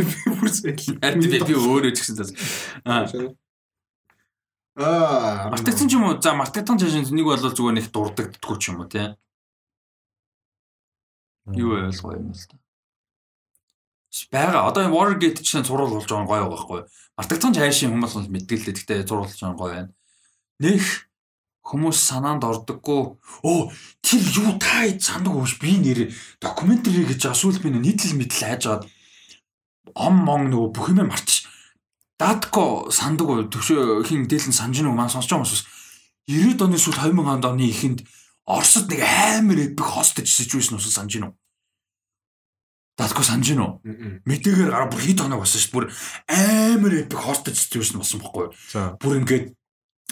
Би бүр зээл. Харин би би өөрөө ч гэсэн зас. Аа. Аа Мартагдсан ч юм уу? За мартагдсан жишээнд нэг бол зүгээр нэг дурддаггүй ч юм уу тий. Юу гоё юм л та. Бага одоо Watergate чинь зурвал болж байгаа гоё байхгүй? Мартагдсан чайшийн хүмүүс бол мэдгэлээ. Гэхдээ зурвалж байгаа нь гоё байна. Нэх хүмүүс санаанд ордоггүй. Оо тэр юу та сандаг ууш би нэр докюментари гэж асуул би нийтлэл мэтэл хайж аваад ом мон нөгөө бүх юм мартчих. Датко сандаг уу төвшөө хин дээлэн санаж нэг маань сонсож байгаа хүмүүс 90-ад оны сүүл 2000-ад оны эхэнд Оросд нэг амар эпик хостэж situation ус санаж гинөө. Датко санаж гинөө. Мэдээгээр гараа бүр хит хоног болсон шүү дээ. Бүр амар эпик хостэж situation болсон байхгүй юу? Бүр ингээд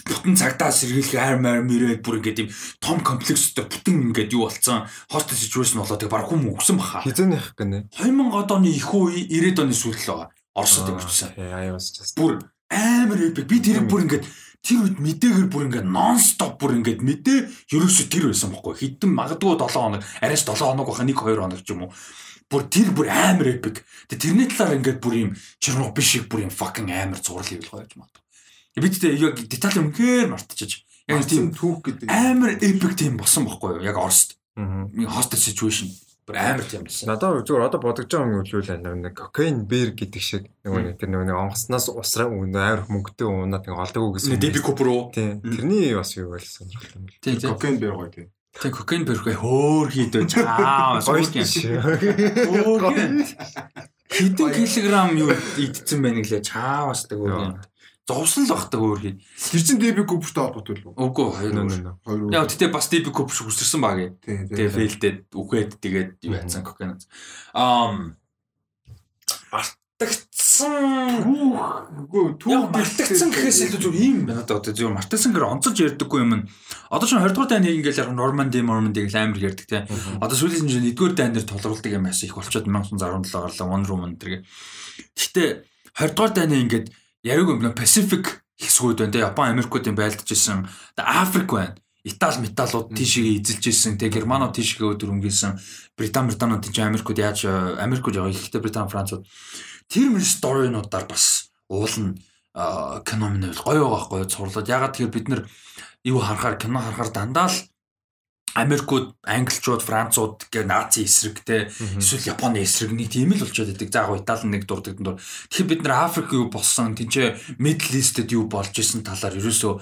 бүтэн цагтаа сэргийлэх аймаар мөрөөд бүр ингээд юм том комплекстэй бүтэн ингээд юу болцсон хостэж situation болоод тэг баг хүм өгсөн баха. Хизээнийх гэнэ. 2000 оны их үе 90-ад оны сүүлд л байгаа. Was just. Бүр амар эпик. Би тэрийг бүр ингээд тэр үед мэдээгээр бүр ингээд нон стоп бүр ингээд мэдээ ерөөсө тэр байсан байхгүй. Хитэн магадгүй 7 хоног, арайс 7 хоног баха 1 2 хоног ч юм уу. Бүр тэр бүр амар эпик. Тэгээ тэрний талаар ингээд бүр юм чирног биш шиг бүр юм fucking амар зурлал хийвэл гоё юм аа. Бид тэ яг деталь үнээр мартчихж. Яг тийм түүх гэдэг. амар эпик тийм болсон байхгүй юу? Яг Оросд. Мгм. Hostage situation бүр амар тийм байсан. Надад зүгээр одоо бодож байгаа юм үлүүл байна. Нэг кокаин бэр гэдэг шиг нөгөө нэг тэр нөгөө нэг онгоцноос усраа амар хөнгөтэй уунаад ингээ олдог уу гэсэн. Дэби Купер уу? Тийм. Тэрний бас юу байл сонирхолтой юм бэл. Тийм. Кокейн бэр гоё тийм. Тэг кокаин перхэ хөөр хийдөө чаа. Шүү. Хэдэн килограмм юу идсэн байх гэлээ чаавасдаг өөр юм. Зовсон л багтаг өөр хий. Тэр чин DB Cooper-тэй холбоотой л үү? Үгүй хоёр? Яг тэгтээ бас DB Cooper шиг үсэрсэн баг. Тэгээ фейлдээд үхээд тэгээд юу яцсан кокаин. Ам мартагдсан түүх Яг мартагдсан гэхээс илүү зүгээр юм байна одоо одоо зүгээр мартагдсан гэхээр онцолж ярьдаггүй юм. Одоо ч 20 дугаар дайны ингээл яг Норманди Норманди гэл амар ярьдаг те. Одоо сүүлийн чинь 1-р дайн дээр толруулдаг юм байсан их болчиход 1917 гарлаа One Room энэ Гэхдээ 20 дугаар дайны ингээд яриаг юм Pacific хэсгүүд байна те. Япон Америкуудын байлдаж исэн. Африк байна. Итали металлууд тийшээ эзэлж исэн. Тэгээ Германууд тийшээ өдөр өнгөсөн. Британи Британууд тийч Америкууд яаж Америкууд яг ихтэй Британи Францууд тэр мөр сторинуудаар бас уулна кино минь гоё байгаа гоё цуурлаад ягаад тэгэхээр бид нар юу харахаар кино харахаар дандаа л Америкууд, Англичууд, Францууд гэ наци эсрэгтэй эсвэл Японы эсрэг нэг тийм л болчиход байдаг. За яг Итали нэг дурдаг дур. Тэгэхээр бид нар Африк юу болсон, тэнцээ Middle East-д юу болж исэн талаар ерөөсөө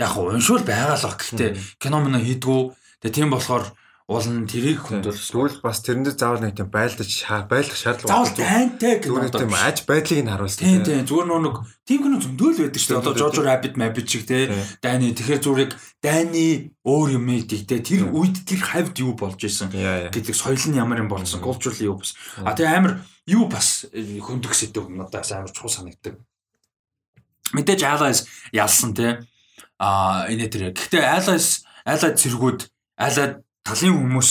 яг уншвал байгаа л баг. Гэхдээ кино мөн хийдгүү. Тэгээ тийм болохоор уулын тэрийг хөндөөл. Тэгвэл бас тэрэндээ заавал нэг тийм байлдаж байлах шаардлага Заавал дайнтай Зүгээр кино тийм аж байдлыг нь харуулсан. Тийм тийм зүгээр нөө нэг тийм кино зөндөл байдаг шүү дээ. Одоо Jojo Rabbit Rabbit шиг те Дайны тэгэхээр зүрийг Дайны өөр юм те тэр үед тэр хавьд юу болж исэн гэдэг соёл нь ямар юм болсон cultural юу бас. А тэгээ амар юу бас э, хөндөг сэдв юм надаас амар чухал санагддаг. Мэдээж Allies ялсан те. А энэ тэр. Гэхдээ Allies Allied цэргүүд Allied талын хүмүүс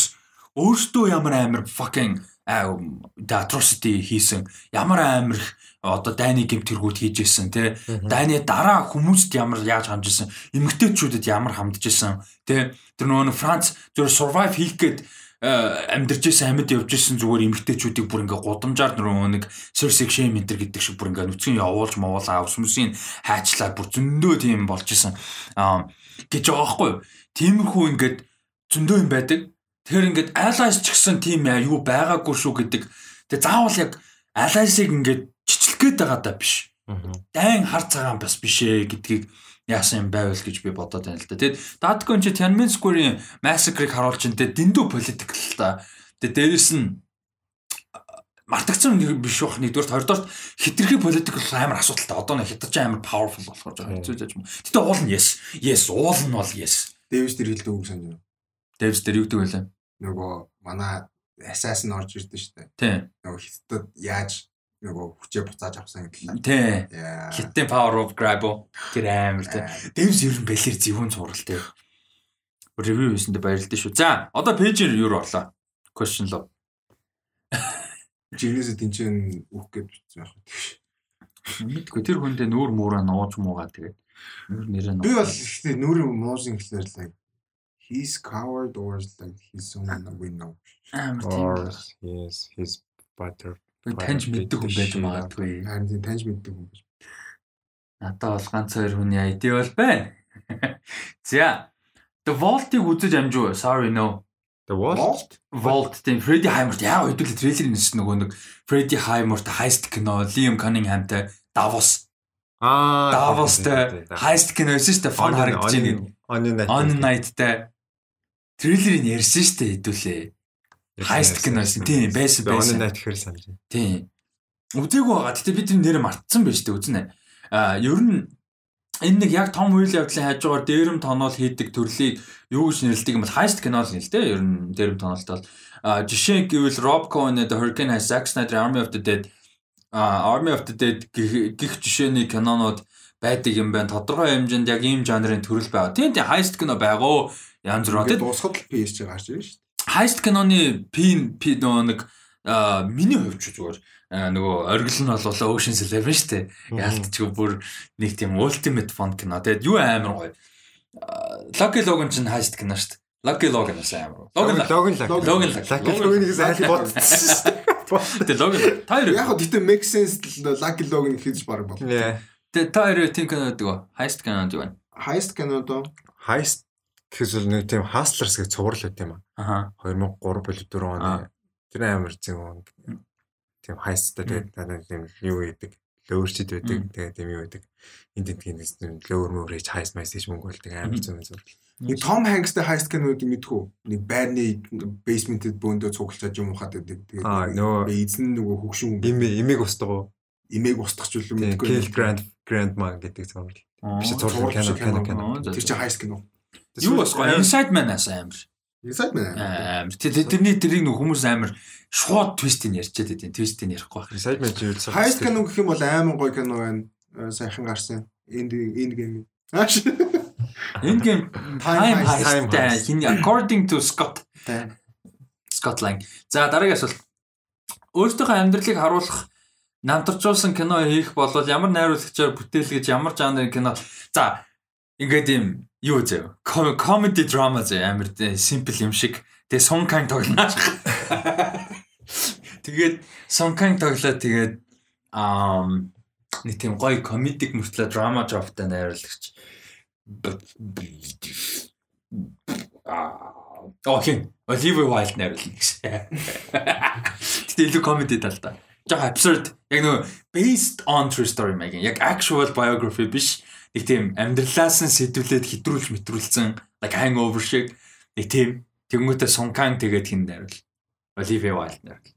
өөрсдөө ямар амар fucking atrocity хийсэн ямар амар одоо дайны гэмт тэргүүд хийж исэн те дайны дараа хүмүүст ямар яаж хамж исэн эмгтээчүүдэд ямар хамдж исэн те. Тэр нөгөө Франц зөв survive хийх гээд амьдарч исэн амьд явж исэн зүгээр эмгтээчүүдийг бүр ингээ гудамжаар нөгөө нэг сэрсэг шэм энтер гэдэг шиг бүр ингээ нүцгэн явуулж мовуулаа хүмүүсийн хайчлаа бүр зөндөө тийм болж исэн гэж байгаа байхгүй тиймэрхүү ингээд зөндөө юм байдаг Тэгэхээр ингээд allies ч гэсэн тийм юу байгаагүй шүү гэдэг. Тэгээ заавал яг allies-ыг ингээд чичлэх гээд байгаа даа биш. Дайн хар цагаан бас биш ээ гэдгийг яасан юм байвал гэж би бодоод байна л да. Тэгэд Dadcon чи Tiananmen Square-ийн massacre-ыг харуулж ин тэ дэндүү political л та. Тэгээ дээрэс нь мартагцсан биш бах нэгдүгээр хоёрдугаар хитрхи политик амар асуудалтай. Одоо нэг хятад амар powerful болохоор жоо хэцүү зааж юм. Гэтэ уул нь yes. Yes, уул нь бол yes. Дэвис тэр хэлдэг үг санаж байна. Дэвс дээр юу гэдэг вэ? Нөгөө манай assassin орж ирдэ штэ. Тийм. Нөгөө хиттад яаж нөгөө хүчээ буцааж авсан гэдэг. Тийм. Хиттийн power of grab тэр амар тий. Дэвс ер нь бэлэр зөвүүн цуврал тий. Ревю хийсэндээ баярлалаа шүү. За, одоо пэйжээр юу орлоо? Question log. Жигнэсээ тэнцэн үг гэж бичсэн байх. Мэдгүй тэр хүндээ нүүр муураа нууж муугаа тэгээд нүүр нэрээ Би бол ихтэй нүрийн муузын гэхлээр like he's coward or like we know. амар Or тийм. yes, his butter. Таньж мэддэг хүн байж магадгүй. Харин тийм таньж мэддэг юм биш. Надад бол ганц хоёр хүний ID бол байна. За. The Vault-ыг үзэж амжуу. Sorry no. The Wall. Vault тийм Freddy Heimer яг хэдүүл трейлерын нэс нөгөө нэг Freddy Heimer heist кино Liam Cunningham-тай Davos Аа. Davos-тай heist кино байсан шүү дээ. Фон харагдаж байна. On Night-тай трейлерыг ярьсан шүү дээ хэдүүлээ. Heist кино байсан. Тийм байсан байсан. night гэхэр санаж байна. Тийм. Үзээгүй байгаа. Гэтэ би тэр нэр мартсан байж тээ үзнэ. Аа ер нь энэ нэг яг том үйл явдлын хажуугаар дээрэм тоноол хийдэг төрлийг юу гэж нэрлэдэг юм бол heist кино л нэлтэй. Ер нь дээрэм тоноолт бол аа жишээ гэвэл Rob Cohen The Hurricane has Zack Snyder Army of the Dead аа Army of the Dead гих жишээний кинонууд байдаг юм байна. Тодорхой хэмжээнд яг ийм жанрын төрөл байгаа. Тийм тийм heist кино байгоо янз бүр. Тэгээд дуусахад л PSG гарч ирнэ шүү дээ. Heist киноны пин пи нөгөө нэг аа миний хувьд ч зүгээр аа, нөгөө оргил нь бол Ocean's Eleven шүү дээ. Яалтчгүй бүр нэг тийм ultimate fun кино. Тэгээд юу амар гоё. Lucky Logan ч heist кино шүү дээ. Lucky Logan бас амар. Logan логин Logan Лаки Логинээс айл бодсон. Тэгээд Logan та хоёр Яг хөө гэтээ make sense л Lucky Logan хийж баг бол. Тэгээд та хоёр тийм кино гэдэг? Heist кино гэдэг байна. Heist кино доо. Heist гэхэл нэг тийм Hustlers гэх цуврал байт юм аа. 2003 болов 4 Аа. оны. Тэр амар зэн. Тийм Heistтай тэгээд надад тийм юу гэдэг. лөөрчд байдаг. Тэгээд тийм юу байдаг. Энд тентгийн лөөр мөр хийж хайс хийж мөнгө болдог амар зүүн зүүн. Нэг Том Хэнкстэй хайст кинод мэдхүү. Нэг байрны basement-д бөөндөө цуглаж юм ухаад байдаг. Аа, нөгөө- тэгээд эзэн нөгөө хөгшин Имээ имийг устдаг уу? имийг устгах үлээ Тийм, Kill Grand Grandma гэдэг зураг. Биш зураг кино кино кино. Тэр чинь хайст кино. Юу бас гоё Inside Man-аас амар. Inside Man. Амар. Тэр- тэр- Тэрний тэрийг нэг хүмүүс амар шууд твистийг ярьчаад байдیں۔ Твистийг ярихгүй байх. Side man юу л Хайст кино гэх юм бол амар гоё кино байна. Э, Сайхан гарсан. Энд энд гэм. Ааш. End game time Heist. Heist Heist. хин according to Scott. Scott Lang. За дараагийн асуулт. Өөртөөхөө амьдралыг харуулах намтарчуулсан кино хийх болвол ямар найруулагчаар бүтээл гэж ямар жанрын кино. За ингээд юм юу зөө. Comedy drama зөө амар simple юм шиг. Тэгээ Kang тоглоно. Тэгээд Kang тоглоо тэгээд аа нэг тийм гоё комедик мөртлөө драма жоптай найруулагч. Аа Окей. Оливер Вайлд найруулна гэсэн. Гэтэ илүү комеди талтай. Жог absurd. Яг нөгөө based on true story маяг. Яг actual biography биш. Нэг тийм амьдралаас нь сэтвлээд хэдрүүлж мэтрүүлсэн like hangover шиг нэг тийм тэнгуүтэ Суnkан тэгээд хин найруул. Оливер Вайлд найруул.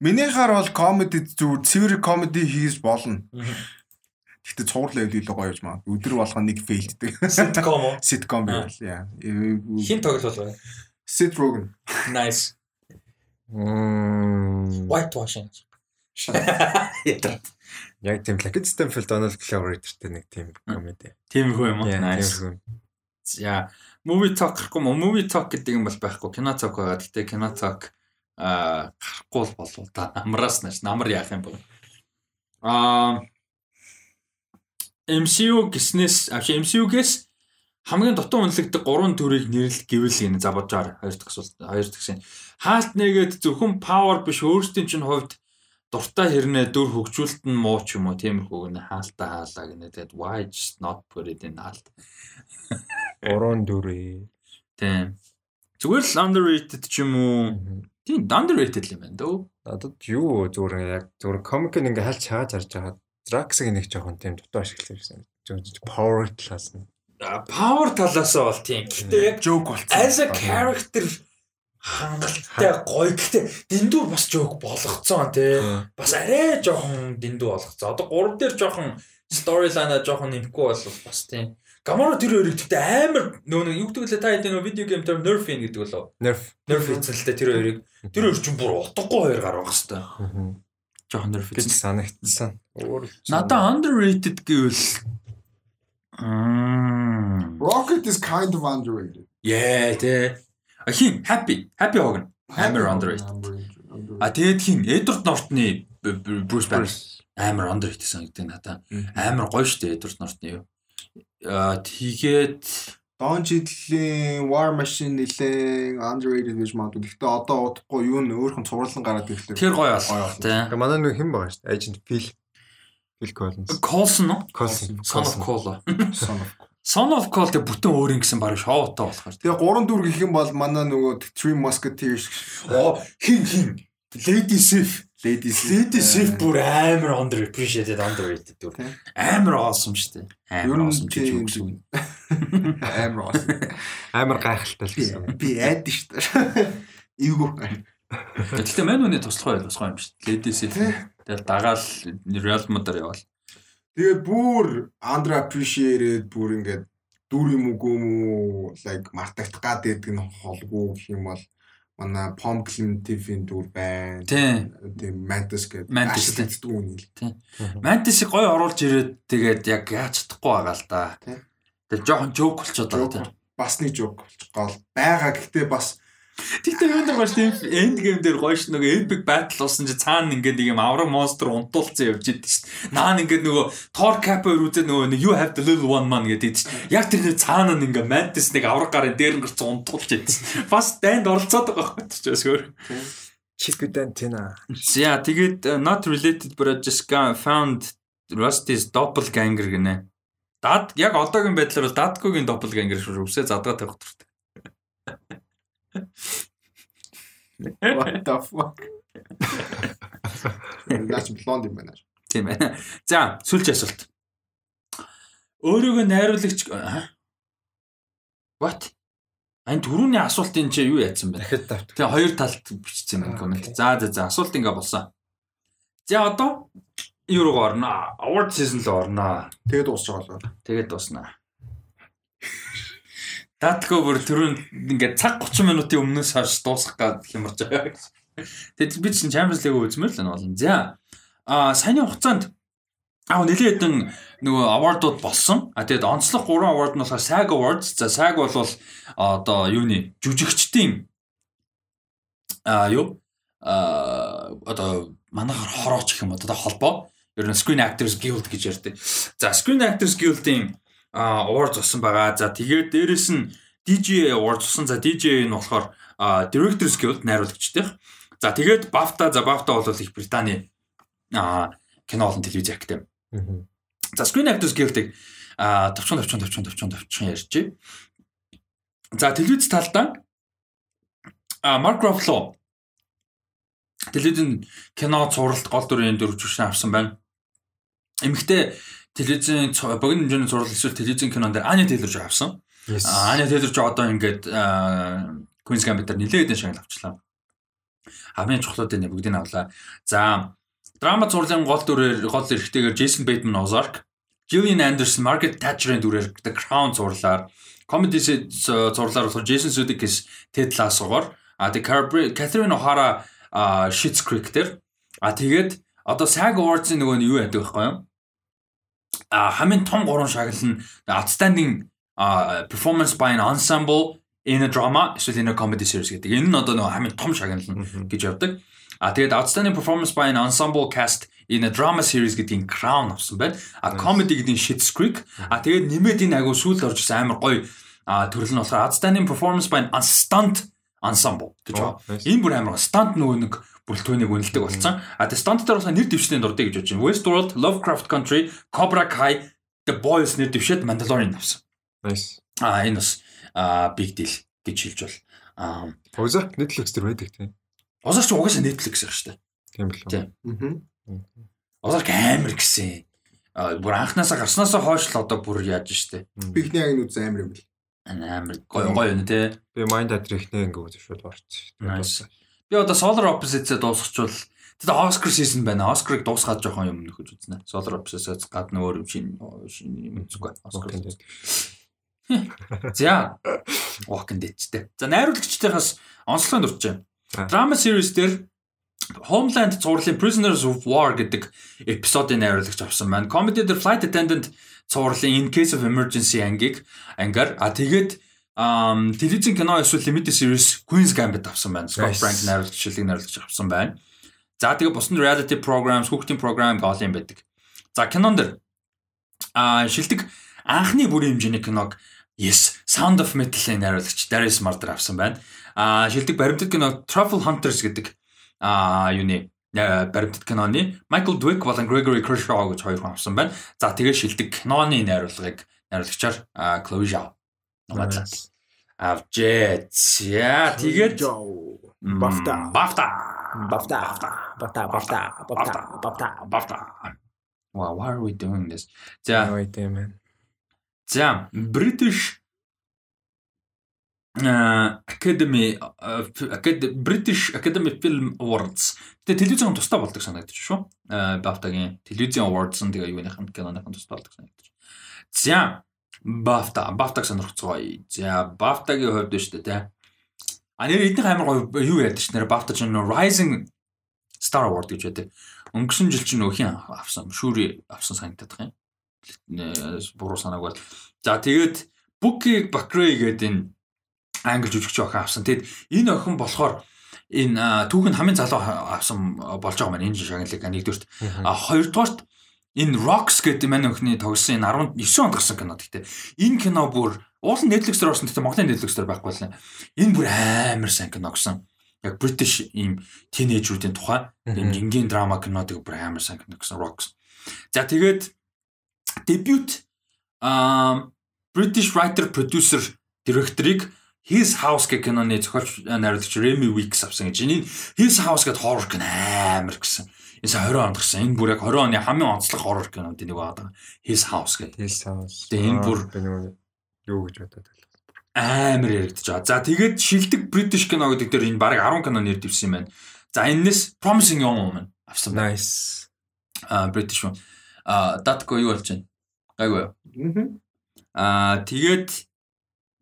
Минийхаар бол comedy зүгээр цэвэр comedy хийж болно. Гэхдээ цуврал level илүү гоё гэж маа. Өдөр болгоо нэг failддэг. Sitcom уу? Sitcom байвал яа. Хин тоглол байна. Seth Rogen. Nice. Мм. White washing. Яг тийм Lucky Stanfield Donald Glover гэдэг нэг тийм комеди. Тийм хөө юм уу? Nice. За movie talk гэхгүй мó movie talk гэдэг юм бол байхгүй кино talk байгаа. Гэтэ кино talk аа гарахгүй л болов та намраас нааш намар яах юм бол. Аа MCU гиснээс авши MCU-гээс хамгийн дутуу үнэлэгдэх гурван төрийг нэрлэл гэвэл энэ за бодожаар хоёр дахь асуулт хоёр дахь шин хаалт нэгээд зөвхөн power биш өөрсдийн чинь хувьд дуртай хэрнээ дүр хөгжүүлэлт нь муу ч юм уу тиймэрхүү гэнэ хаалтаа хаалаа гэнэ тэгээд why just not put it in хаалт Уран дүрээ. Тийм. Зүгээр л underrated ч юм уу. Тийм underrated л юм байна дөө. Надад юу зүгээр яг зүгээр комик ингээ хальт чааж харж байгаа. Drax-ыг нэг жоохон тийм дутуу ашиглаж байсан. Зөв power талаас нь. Power талаас нь бол тийм. Гэтэ яг Joke болсон. as a character хангалттай гоё. Гэтэ дэндүү бас жоок болгоцсон тий. Бас арай жоохон дэндүү болгоцсон. Одоо 3 дээр жоохон storyline-а жоохон нэмэхгүй бол бас тийм. Гамора тэр хоёрыг гэхдээ амар нөө нэг юу гэдэг лээ та хэдийн нөө видео гейм дээр nerf in гэдэг болов. Nerf. Nerf дээ тэр хоёрыг. Тэр хоёр чинь бүр утгагүй хоёр гарах хэвээр. Мгм. Жоохон nerf гэж хийсэн. санагдсан. Надаа underrated гэвэл. Rocket is kind of underrated. Yeah, тэ. А хин happy, happy Hogan. Амар underrated. А тэгээд хин Б- Б- Bruce Banner амар underrated санагддаг надаа. Амар гоё штэ Edward Norton юу. А тэгээд Don Cheadle-ийн War Machine нэлээ underrated гэж магадгүй. Гэхдээ одоо удахгүй юу н өөрхөн цувралан гараад ирэхлээр. тэр гоё Гоё бол болсон. тэ. Манай нэг хэн байгаа шүү дээ. Agent Phil. Phil Collins. Colson уу? Colson. Son of Cola. Son of. Son of Cola тэг бүтэн өөр юм гэсэн баг шоутай болохоор. Тэгээ гурван дүр гэх юм бол манай нөгөө Three Musketeers Оо хин хин. Lady Sif. Ladies Lady Sif бүр амар under appreciated underrated дүр. Амар awesome штэ. Ер Амар awesome гэж юу гэсэн үг. амар ус. Амар гайхалтай л гэсэн. Би айд шүү дээ. Эвгүй. Гэхдээ мань үний туслах ойлгосгоо юм шүү дээ. Lady Sif. Тэгэл дагаал Real Madrid явал. Тэгээ бүр under appreciated бүр ингээд дүр юм үгүй юм уу like мартагдах гад гэдэг нь холгүй гэх юм бол манай Pom Clementif-ийн дүр байна. Тийм. Тийм Mantis гэдэг. Mantis, тийм. гэдэг үн л. Mantis-ийг гоё оруулж ирээд тэгээд яг яаж чадахгүй байгаа л да. Тийм. Тэгээд жоохон joke болчиход байгаа тийм. Бас нэг жок болж гол байгаа. Гэхдээ бас Тэгтээ нэг баш тийм end game дээр гоё ш нөгөө epic battle болсон чи цаана ингээд нэг юм авраг монстр унтуулсан явж идэв ш. Наан ингээд нөгөө Thor cap өрөөдөө нөгөө нэг you have the little one man гэдэг ш. Яг тэр нэг цаана нь ингээд mantis нэг авраг гарын дээр нь гарч унтуулж идэв ш. Бас дайнд оролцоод байгаа байхгүй ч өөр. Chicken Tina. За тэгээд uh, not related but just found Rusty's doppelganger гинэ. Дад яг одоогийн байдлаар бол Dadko-гийн doppelganger шүү өвсөө задгаа тавих дуртай. What the fuck. Наач блонд юм байна. Тийм байна. За, сүүлч асуулт. Өөрөөгөө найруулагч What? Ань түрүүний асуултын чи юу яатсан бэ? Дахиад давт. Тэгээ хоёр талд бичсэн байна комент. За за за асуулт ингээ болсон. За одоо юу руу орно? Award season руу орно. Тэгээд байгаа л. Тэгээд дуусна. Даатко бүр түрүүн ингээ цаг 30 минутын өмнөөс хойш дуусгах гад хямарч байгаа. Тэгээд би чинь Champions League үзмээр л байна. За а саяны хугацаанд Аа нэлээд хэдэн нөгөө awardууд болсон. А тэгээд онцлог 3 award нь болохоор SAG Awards. За SAG бол одоо юуны жүжигчдийн а юу а одоо манайхаар хорооч гэх юм одоо холбоо. Ер нь Screen Actors Guild гэж ярьдаг. За Screen Actors Guild-ийн award зосон байгаа. За тэгээд дээрэс нь DJ award зосон. За DJ нь болохоор Directors Guild найруулагчдын. За тэгээд BAFTA за BAFTA бол их Британий кино болон телевиз актив. За Screen Actors Guild-ыг а товчхон товчхон товчхон товчхон товчхон ярьж. За телевиз талдаа а Mark Ruffalo телевизэн кино цувралт гол дүрийн дөрвжүүлсэн авсан байна. Эмэгтэй телевизэн богино хэмжээний цуврал эсвэл телевизэн кинон дээр Anya Taylor-Joy авсан. Anya Taylor-Joy одоо ингээд Queen's Gambit-аар нэлээд шагнал авчлаа. Хамгийн чухлуудын бүгдийг авлаа. За Драма зурлын гол дүрээр гол эрэгтэйгээр Jason Bateman Ozark, Gillian Anderson, Margaret Thatcher-ийн дүрээр The Crown зурлаар, comedy зурлаар болохоор Jason Sudeikis Ted Lasso-гоор, а тэгээ Catherine O'Hara Schitt's Creek дээр, а тэгээд одоо SAG Awards-ийн нөгөө нь юу яадаг вэ хөөе? Хамгийн том гурван шагнал нь outstanding performance by an ensemble in a drama эсвэл in a comedy series гэдэг. Энэ нь одоо нөгөө хамгийн том шагнал нь гэж явдаг. А тэгээд outstanding performance by an ensemble cast in a drama series гэдгийн crown авсан байна. А comedy гэдгийн Schitt's Creek. А тэгээд нэмээд энэ агуу сүүлд орж ирсэн амар гоё төрөл нь болохоор outstanding performance by an stunt ensemble гэж байна. Энэ бүр амар stunt нөгөө нэг бүрэлдэхүүнийг үнэлдэг болсон. А тэгээд stunt дээр бас нэр дэвшний дурдъя гэж бодож байна. Westworld, Lovecraft Country, Cobra Kai, The Boys нэр дэвшээд Mandalorian авсан. Nice. А энэ бас big deal гэж хэлж бол. Аа Ozark Netflix дээр байдаг тийм. Озарч угаасаа Netflix байх штэ. Тийм билүү. Тийм. Озарк амар гэсэн. Бүр анханасаа гарснасаа хойш л одоо бүр яаж штэ. Бигний аг нь үз амар юм бэл. Амар гоё гоё юм те. Би Mind Atrix-ний ингээ шууд орчих. Би одоо Solar Opposites-ээ дуусчихвал тэгээд Oscar season байна. Oscar-ыг дуусгаад жоохон юм нөхөж үзнэ. Solar Opposites-ээс гадна өөр юм шин юм зүггүй. Oscar. За. Walking Dead-тэй. За найруулагчдынхаас онцлог дурч байна. Drama series дээр Homeland цувралын Prisoners of War гэдэг эпизодын найруулагч авсан байна. Comedy дээр Flight Attendant цувралын In Case of Emergency ангийг ангаар а тэгээд телевизэн кино эсвэл limited series Queen's Gambit авсан байна. Scott Frank найруулагч шилдэг найруулагч авсан байна. За тэгээд бусад reality programs, хүүхдийн program гол юм байдаг. За кинон дэр а шилдэг анхны бүрийн хэмжээний киног Yes, Sound of Metal-ийн найруулагч Darius Marder авсан байна. А шилдэг баримтат кино Truffle Hunters гэдэг а юуны баримтат киноны Michael Dwick болон Gregory Kershaw гэж хоёр хүн авсан байна. За тэгээ шилдэг киноны найруулгыг найруулагчаар Chloe Zhao Номадлал. Авжээ. За тэгээд бафта. Бафта. Бафта. Бафта. Бафта. Бафта. Бафта. Бафта. Wow, why are we doing this? За. За, British Academy British Academy Film Awards. Тэгээ телевизэн тусдаа болдог санагдаж шүү. Бафтагийн телевизэн awards нь тэгээ юуных нь киноных нь тусдаа болдог санагдаж. За BAFTA, BAFTA-г сонирхцгоё. За, BAFTA-гийн хувьд нь шүү дээ, тэ. А нэр эднийх амар гоё юу яадаг ш нэр BAFTA чинь Rising Star Award гэж байдаг. Өнгөрсөн жил чинь нөхин авсан, шүүри авсан санагдаад байна. Буруу санааг бол. За, тэгээд Буки Бакрей гэдэг энэ англи жүжигч охин авсан. Тэгэд энэ охин болохоор энэ түүх нь хамгийн залуу авсан болж байгаа маань энэ шагналыг нэгдүгürt. А хоёрдугаарт энэ Rocks гэдэг маань охины тогсон энэ 19 онд гарсан кино гэхдээ энэ кино бүр уул нь Netflix дээр орсон гэхдээ Монголын Netflix дээр байхгүй байна. Энэ бүр амар сайн кино гэсэн. Яг British ийм тинейжруудын тухай ийм жингийн драма кинодыг бүр амар сайн кино гэсэн Rocks. За тэгээд debut а British writer producer директорыг His House гэх киноны зохиолч найруулагч Remy Weeks авсан гэж. Энэ His House гэдэг horror кино амар гэсэн. Эс 20 онд гарсан. Энэ бүр яг 20 оны хамгийн онцлог хоррор кинод нэг байгаа. His House гэдэг. His House. Тэгээ энэ бүр юу гэж бодоод амар яригдчих жаа. За тэгээд шилдэг British кино гэдэг дээр энэ баг 10 кино нэр дэвсэн юм байна. За энэс Promising Young Woman авсан. Nice. А British one. А датко юу болж байна? Гайгүй. Аа тэгээд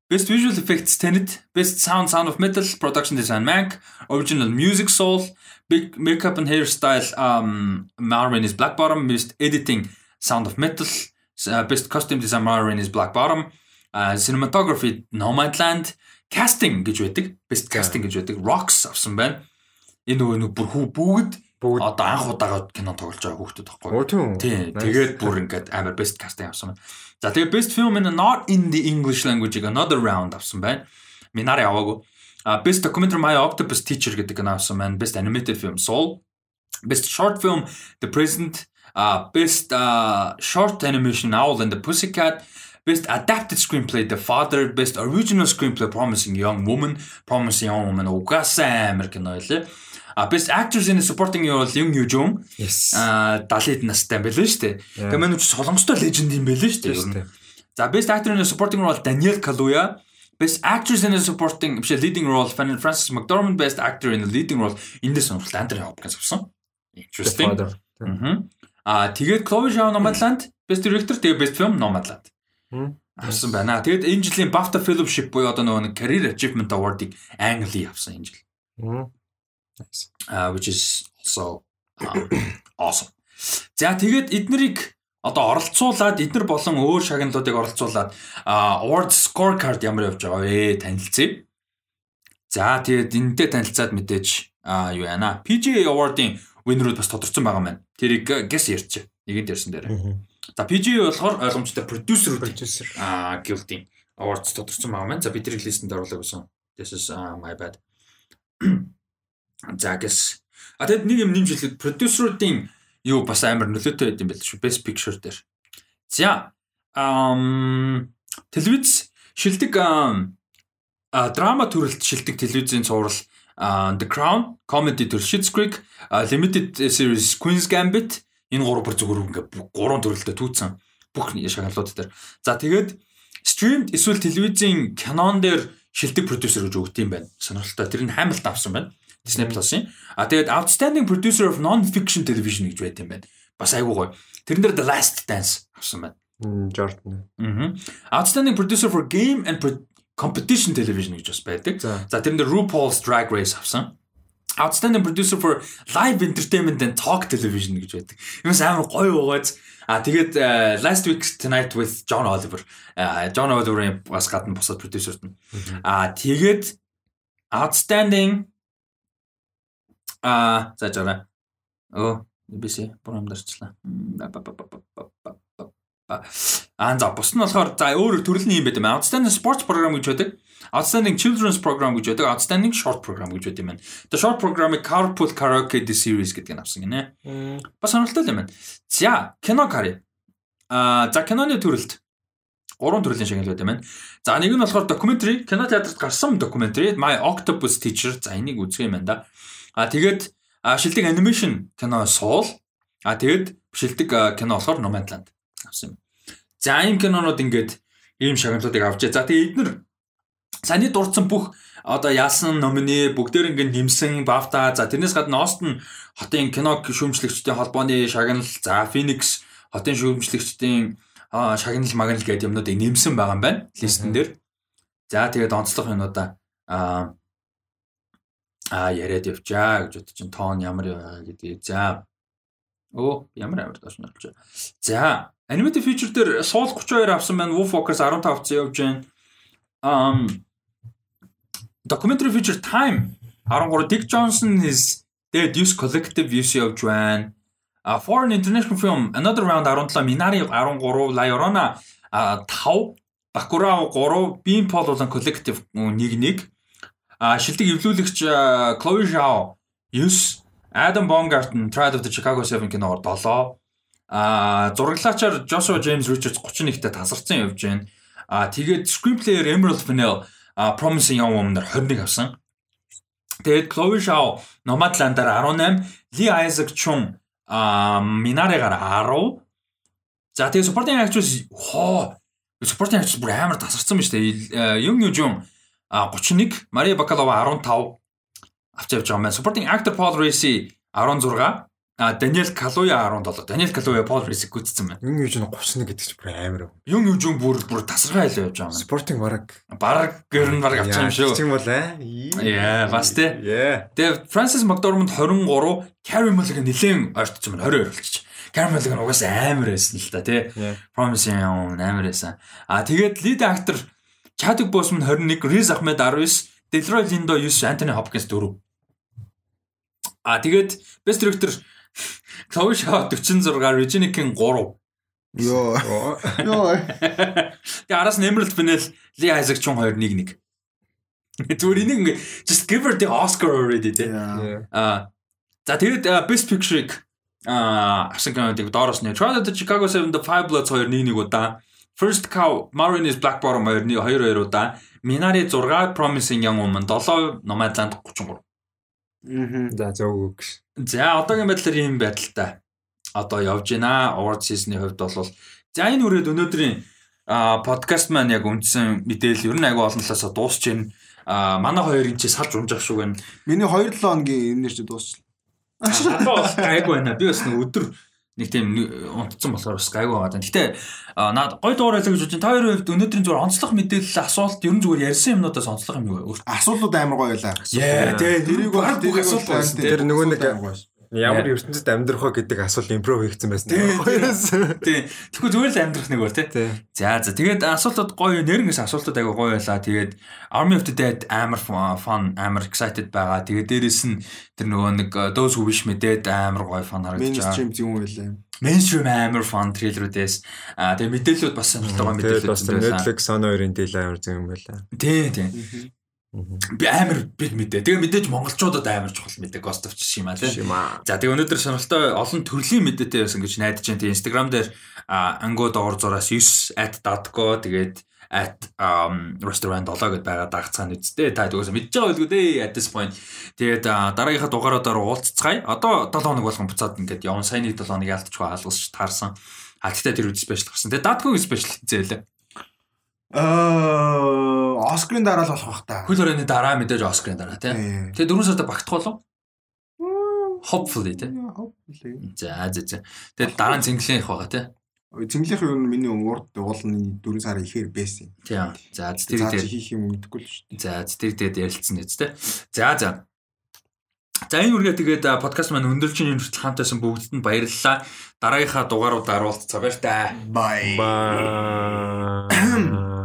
Best Visual Effects Tenet, Best Sound Sound of Metal, Production Design Mank, Original Music Soul, Big Makeup and Hairstyle um, Marvin is Black Bottom, Best Editing Sound of Metal, uh, Best Costume Design Marvin is Black Bottom, uh, Cinematography Nomadland, Casting гэж байдаг. Best Casting гэж байдаг. Rocks авсан байна. Энэ нөгөө нэг бүр хүү бүгд бүгд одоо анх удаага кино тоглож байгаа хүүхдүүд байхгүй. Тийм. Тэгээд бүр ингээд амар best casting авсан байна. За тэгээд best film in not in the English language another round авсан байна. Минаар яваагүй. Best documentary My Octopus Teacher гэдэг кино авсан байна. Best animated film Soul. Best short film The President. Uh, best uh, short animation Owl and the Pussycat. Best Adapted Screenplay The Father, Best Original Screenplay Promising Young Woman, Promising Young Woman угаасаа амар кино байлээ. А Best Actors in a Supporting Role Юм Ю Жун. А 70-д настай байлээ шүү дээ. Тэгээ мань ч солонгостой леженд юм байлээ шүү дээ. За Best Actor in a Supporting Role Daniel Kaluuya. Best Actress in a Supporting биш Leading Role Francis McDormand Best Actor in a Leading Role эндээс сонирхолт Anthony Hopkins авсан. Interesting. Аа тэгээд Chloe Zhao Nomadland Best Director тэгээ Best Film Nomadland авсан байна. Тэгэд энэ жилийн BAFTA Fellowship буюу одоо нөгөө Career Achievement Award-ыг Англи авсан энэ жил. Uh, which is also awesome. За тэгээд эднэрийг одоо оролцуулаад эднэр болон өөр шагналуудыг оролцуулаад award scorecard ямар явж байгаа вэ танилцъя. За тэгээд энэтэй танилцаад мэдээж юу яана. PGA Award-ын winner-ууд бас тодорцсон байгаа маань. Тэрийг guess ярьчих. Нэгэнд ярьсан дээр. За PGA болохоор ойлгомжтой producer producer аа guild-ийн awards тодорцсон байгаа маань. За бидний листэнд оруулаг байсан. This is uh, my bad. За guess. А тэгэд нэг юм нэмж хэлэхэд продюсеруудын юу бас амар нөлөөтэй байд юм байл шүү. Best Picture дээр. За ам телевиз шилдэг а драма төрөлт шилдэг телевизийн цуврал The Crown, Comedy төр Schitt's Creek, Limited Series Queen's Gambit энэ гурав бүр зүгээр ингээ гурван төрөлтөд түүцсэн бүх шагналууд дээр. За тэгээд streamed эсвэл телевизийн кинон дээр шилдэг продюсер гэж өгд юм байна. Сонирхолтой. Тэр нь Hamilton авсан байна. Disney Plus-ын. А тэгээд Outstanding Producer of Non-Fiction Television гэж байт юм байна. Бас айгүй гоё. Тэрэн дээр The Last Dance авсан байна. Jordan. Аа. Outstanding Producer for Game and Competition Television гэж бас байдаг. За тэрэн дээр RuPaul's Drag Race авсан. Outstanding Producer for Live Entertainment and Talk Television гэж байдаг. Юмс амар гоё байгааз. А тэгээд Last Week Tonight with John Oliver. John Oliver-ийн бас гадна босоод продюсерт нь. А тэгээд Outstanding а за жаа. Оо, бисээ програмдарчлаа. Аа за бус нь болохоор за өөр төрөлний юм байт юм. Outstanding Sports Program гэж байдаг. Outstanding Children's Program гэж байдаг. Outstanding Short Program гэж байдаг юм байна. The Short Program-ыг Carpool Karaoke The Series гэдэг нь авсан гинэ. Бас сонирхолтой юм байна. За, кино кари. Аа, за киноны төрөлт гурван төрлийн шагнал байдаг юм байна. За, нэг нь болохоор documentary, кино театрт гарсан documentary My Octopus Teacher. За, энийг үзэх юм байна да. Аа, тэгээд шилдэг анимашн кино Soul. Аа, тэгээд шилдэг кино болохоор Nomadland авсан юм. За, энэ кинонууд ингээд ийм шагналуудыг авчээ. За, тэгээд эдгээр Саяны дурдсан бүх одоо яасан номины бүгдээр ингээд нэмсэн Бафта за тэрнээс гадна Остон хотын кино шүүмжлэгчдийн холбооны шагнал за Phoenix хотын шүүмжлэгчдийн шагнал магнал гэдэг юмнуудыг нэмсэн байгаа юм байна листэн дээр. За тэгээд онцлог юмудаа а яриад явчаа гэж бодож чинь тоон ямар гэдгийг за Оо ямар амар доош нь болж байна. За animated feature дээр Soul 32 авсан байна. Wolf Walkers 15 цаа явж байна. Um documentary feature time 13 Dick Johnson is Dead Use Collective use явж байна. A foreign international film Another Round 17 Minari 13 La Llorona 5 Bacurau 3 Bean болон Collective 1-1 а шилдэг эвлүүлэгч Chloe Zhao 9 Adam Baumgarten Trial of the Chicago 7 киноор 7 а зураглаачаар Joshua James Richards 31-т тасарсан явж байна. А тэгээд screenplayer Emerald Fennell Promising Young Woman-аар 21 авсан. Тэгээд Chloe Zhao Nomadland-аар 18, Lee Isaac Chung а Минарегаар 10. За тэгээ supporting actress хоо supporting actress бүр амар тасарсан ба штэ. Юм юу юм 31, Мария Бакалова 15 авч явж байгаа юм байна. Supporting actor Paul Racy 16, А Даниэл Калуя 17. Даниэл Калуя Пол Рисик гүйтсэн байна. Юм юуж 31 гэдэг чинь бүр амар. Юм юуж бүр бүр тасархай хэлээ явж байгаа юм. Спортинг бараг бараг гэрн бараг авчих юм шүү. Тийм бол аа. Яа, бас тэ. Тэгээ Фрэнсис Макдормонд 23, Кари Муллиган нэлээд ойртсон байна 22 болчих. Кари Муллиган угаасаа амар байсан л та тий. Promising амар байсан. А тэгээд лид актер Chadwick Boseman 21, Riz Ahmed 19, Delroy Lindo 9, Anthony Hopkins 4. А тэгээд Best Director Chloe Shaw 46, Regina King 3. Йоо. Йоо. Тэгээ араас нь Emerald Fennell, Lee Isaac Chung 2 1 1. Зүгээр энийг ингээ just give her the Oscar already тий. Аа. За тэгээд Best Picture-ыг аа асан гэнэдэг доороос нь Trial of the Chicago 7 The Five Bloods 2 1 1 удаа. First Cow Maureen is Black Bottom 2 2 2 удаа. Minari 6 Promising Young Woman 7 Nomadland 33. Аа. За зөв үг. За одоогийн байдлаар ийм байдалтай. Одоо явж байна. Award season-ы хувьд бол за энэ үрээд өнөөдрийн подкаст маань яг үндсэн мэдээлэл ер нь агай олон талаас дуусч байна. А манай хоёрын чи салж унжах шүү гэн. Миний 2-7 хоногийн энэ нэр чи дуусчихлаа. Одоо бас гайгүй байна. Би бас нэг өдөр нэг тийм унтцсан болохоор бас гайгүй байгаа. Гэтэ наад гой дуурайлаа гэж бодчих. Та хоёрын хувьд өнөөдрийн зүгээр онцлог мэдээлэл асуулт ер нь зүгээр ярьсан юмнуудаас онцлог юм юу вэ? Асуултууд амар гоё байлаа. Яа, тэгээ тэрийг бол асуулт байсан. Тэр нөгөө нэг Ямар ертөнцид амьдрах вэ гэдэг асуулт импров хийгдсэн байсан. Тийм. Тэгэхгүй зүгээр л амьдрах нэг өөр тий. За за тэгээд асуултууд гоё нэрнгээс асуултууд аяга гоё байлаа. Тэгээд Army of the Dead амар fun амар excited байгаа. Тэгээд дээрэс нь тэр нөгөө нэг Those Who Wish Me Dead амар гоё fun харагдаж байгаа. Mainstream юм байлаа. Mainstream амар fun трейлерүүдээс аа тэгээд мэдээлэлүүд бас сонирхолтой мэдээлэлүүд байсан. Netflix Son 2-ын дийл амар зөв юм байлаа. Тий, тий. Би амар биг мэдээ. Тэгээ мэдээж монголчуудад амар чухал мэдээ. Ghost of Tsushima тийм. За тэгээ өнөөдөр сонирхолтой олон төрлийн мэдээтэй байсан гэж найдаж байна. Instagram дээр ангуу доор зураас 9 @dadko тэгээд at um restaurant 7 гэдээ байгаа дагцаан үсттэй та тэгээс мэдж байгаа байлгүй дээ at this point. Тэгээд дараагийнхаа дугаараар уулзцгаая одоо 7 хоног болгон буцаад ингээд явна. Саяны 7 хоног ялтчихгүй хаалгасч таарсан а тэгтээ тэр үд спешиал гарсан. Тэгээд дадкогийн спешиал хийzээлээ Аа Оскарын дараа л болох бах та. Хөл хорионы дараа мэдээж Оскарын дараа тийм. Тэгээ дөрөв сарда багтах болов? Hopefully тийм. Hopefully. За за за. Тэгээ дараа нь цэнгэлэн их байгаа тийм. Цэнгэлийнх юу миний урд уулны 4 сарын ихээр байсан. Тийм. За тэр дээр хийх юм мэдэхгүй л шүү дээ. За тэр дээр ярилцсан үст тийм. За за. За энэ үргээ тэгээд подкаст маань өндөрлжин юм хүртэл хамт байсан бүгдд нь баярлалаа. Дараагийнхаа дугааруудаар уулзцаа баяр та. Bye. Bye.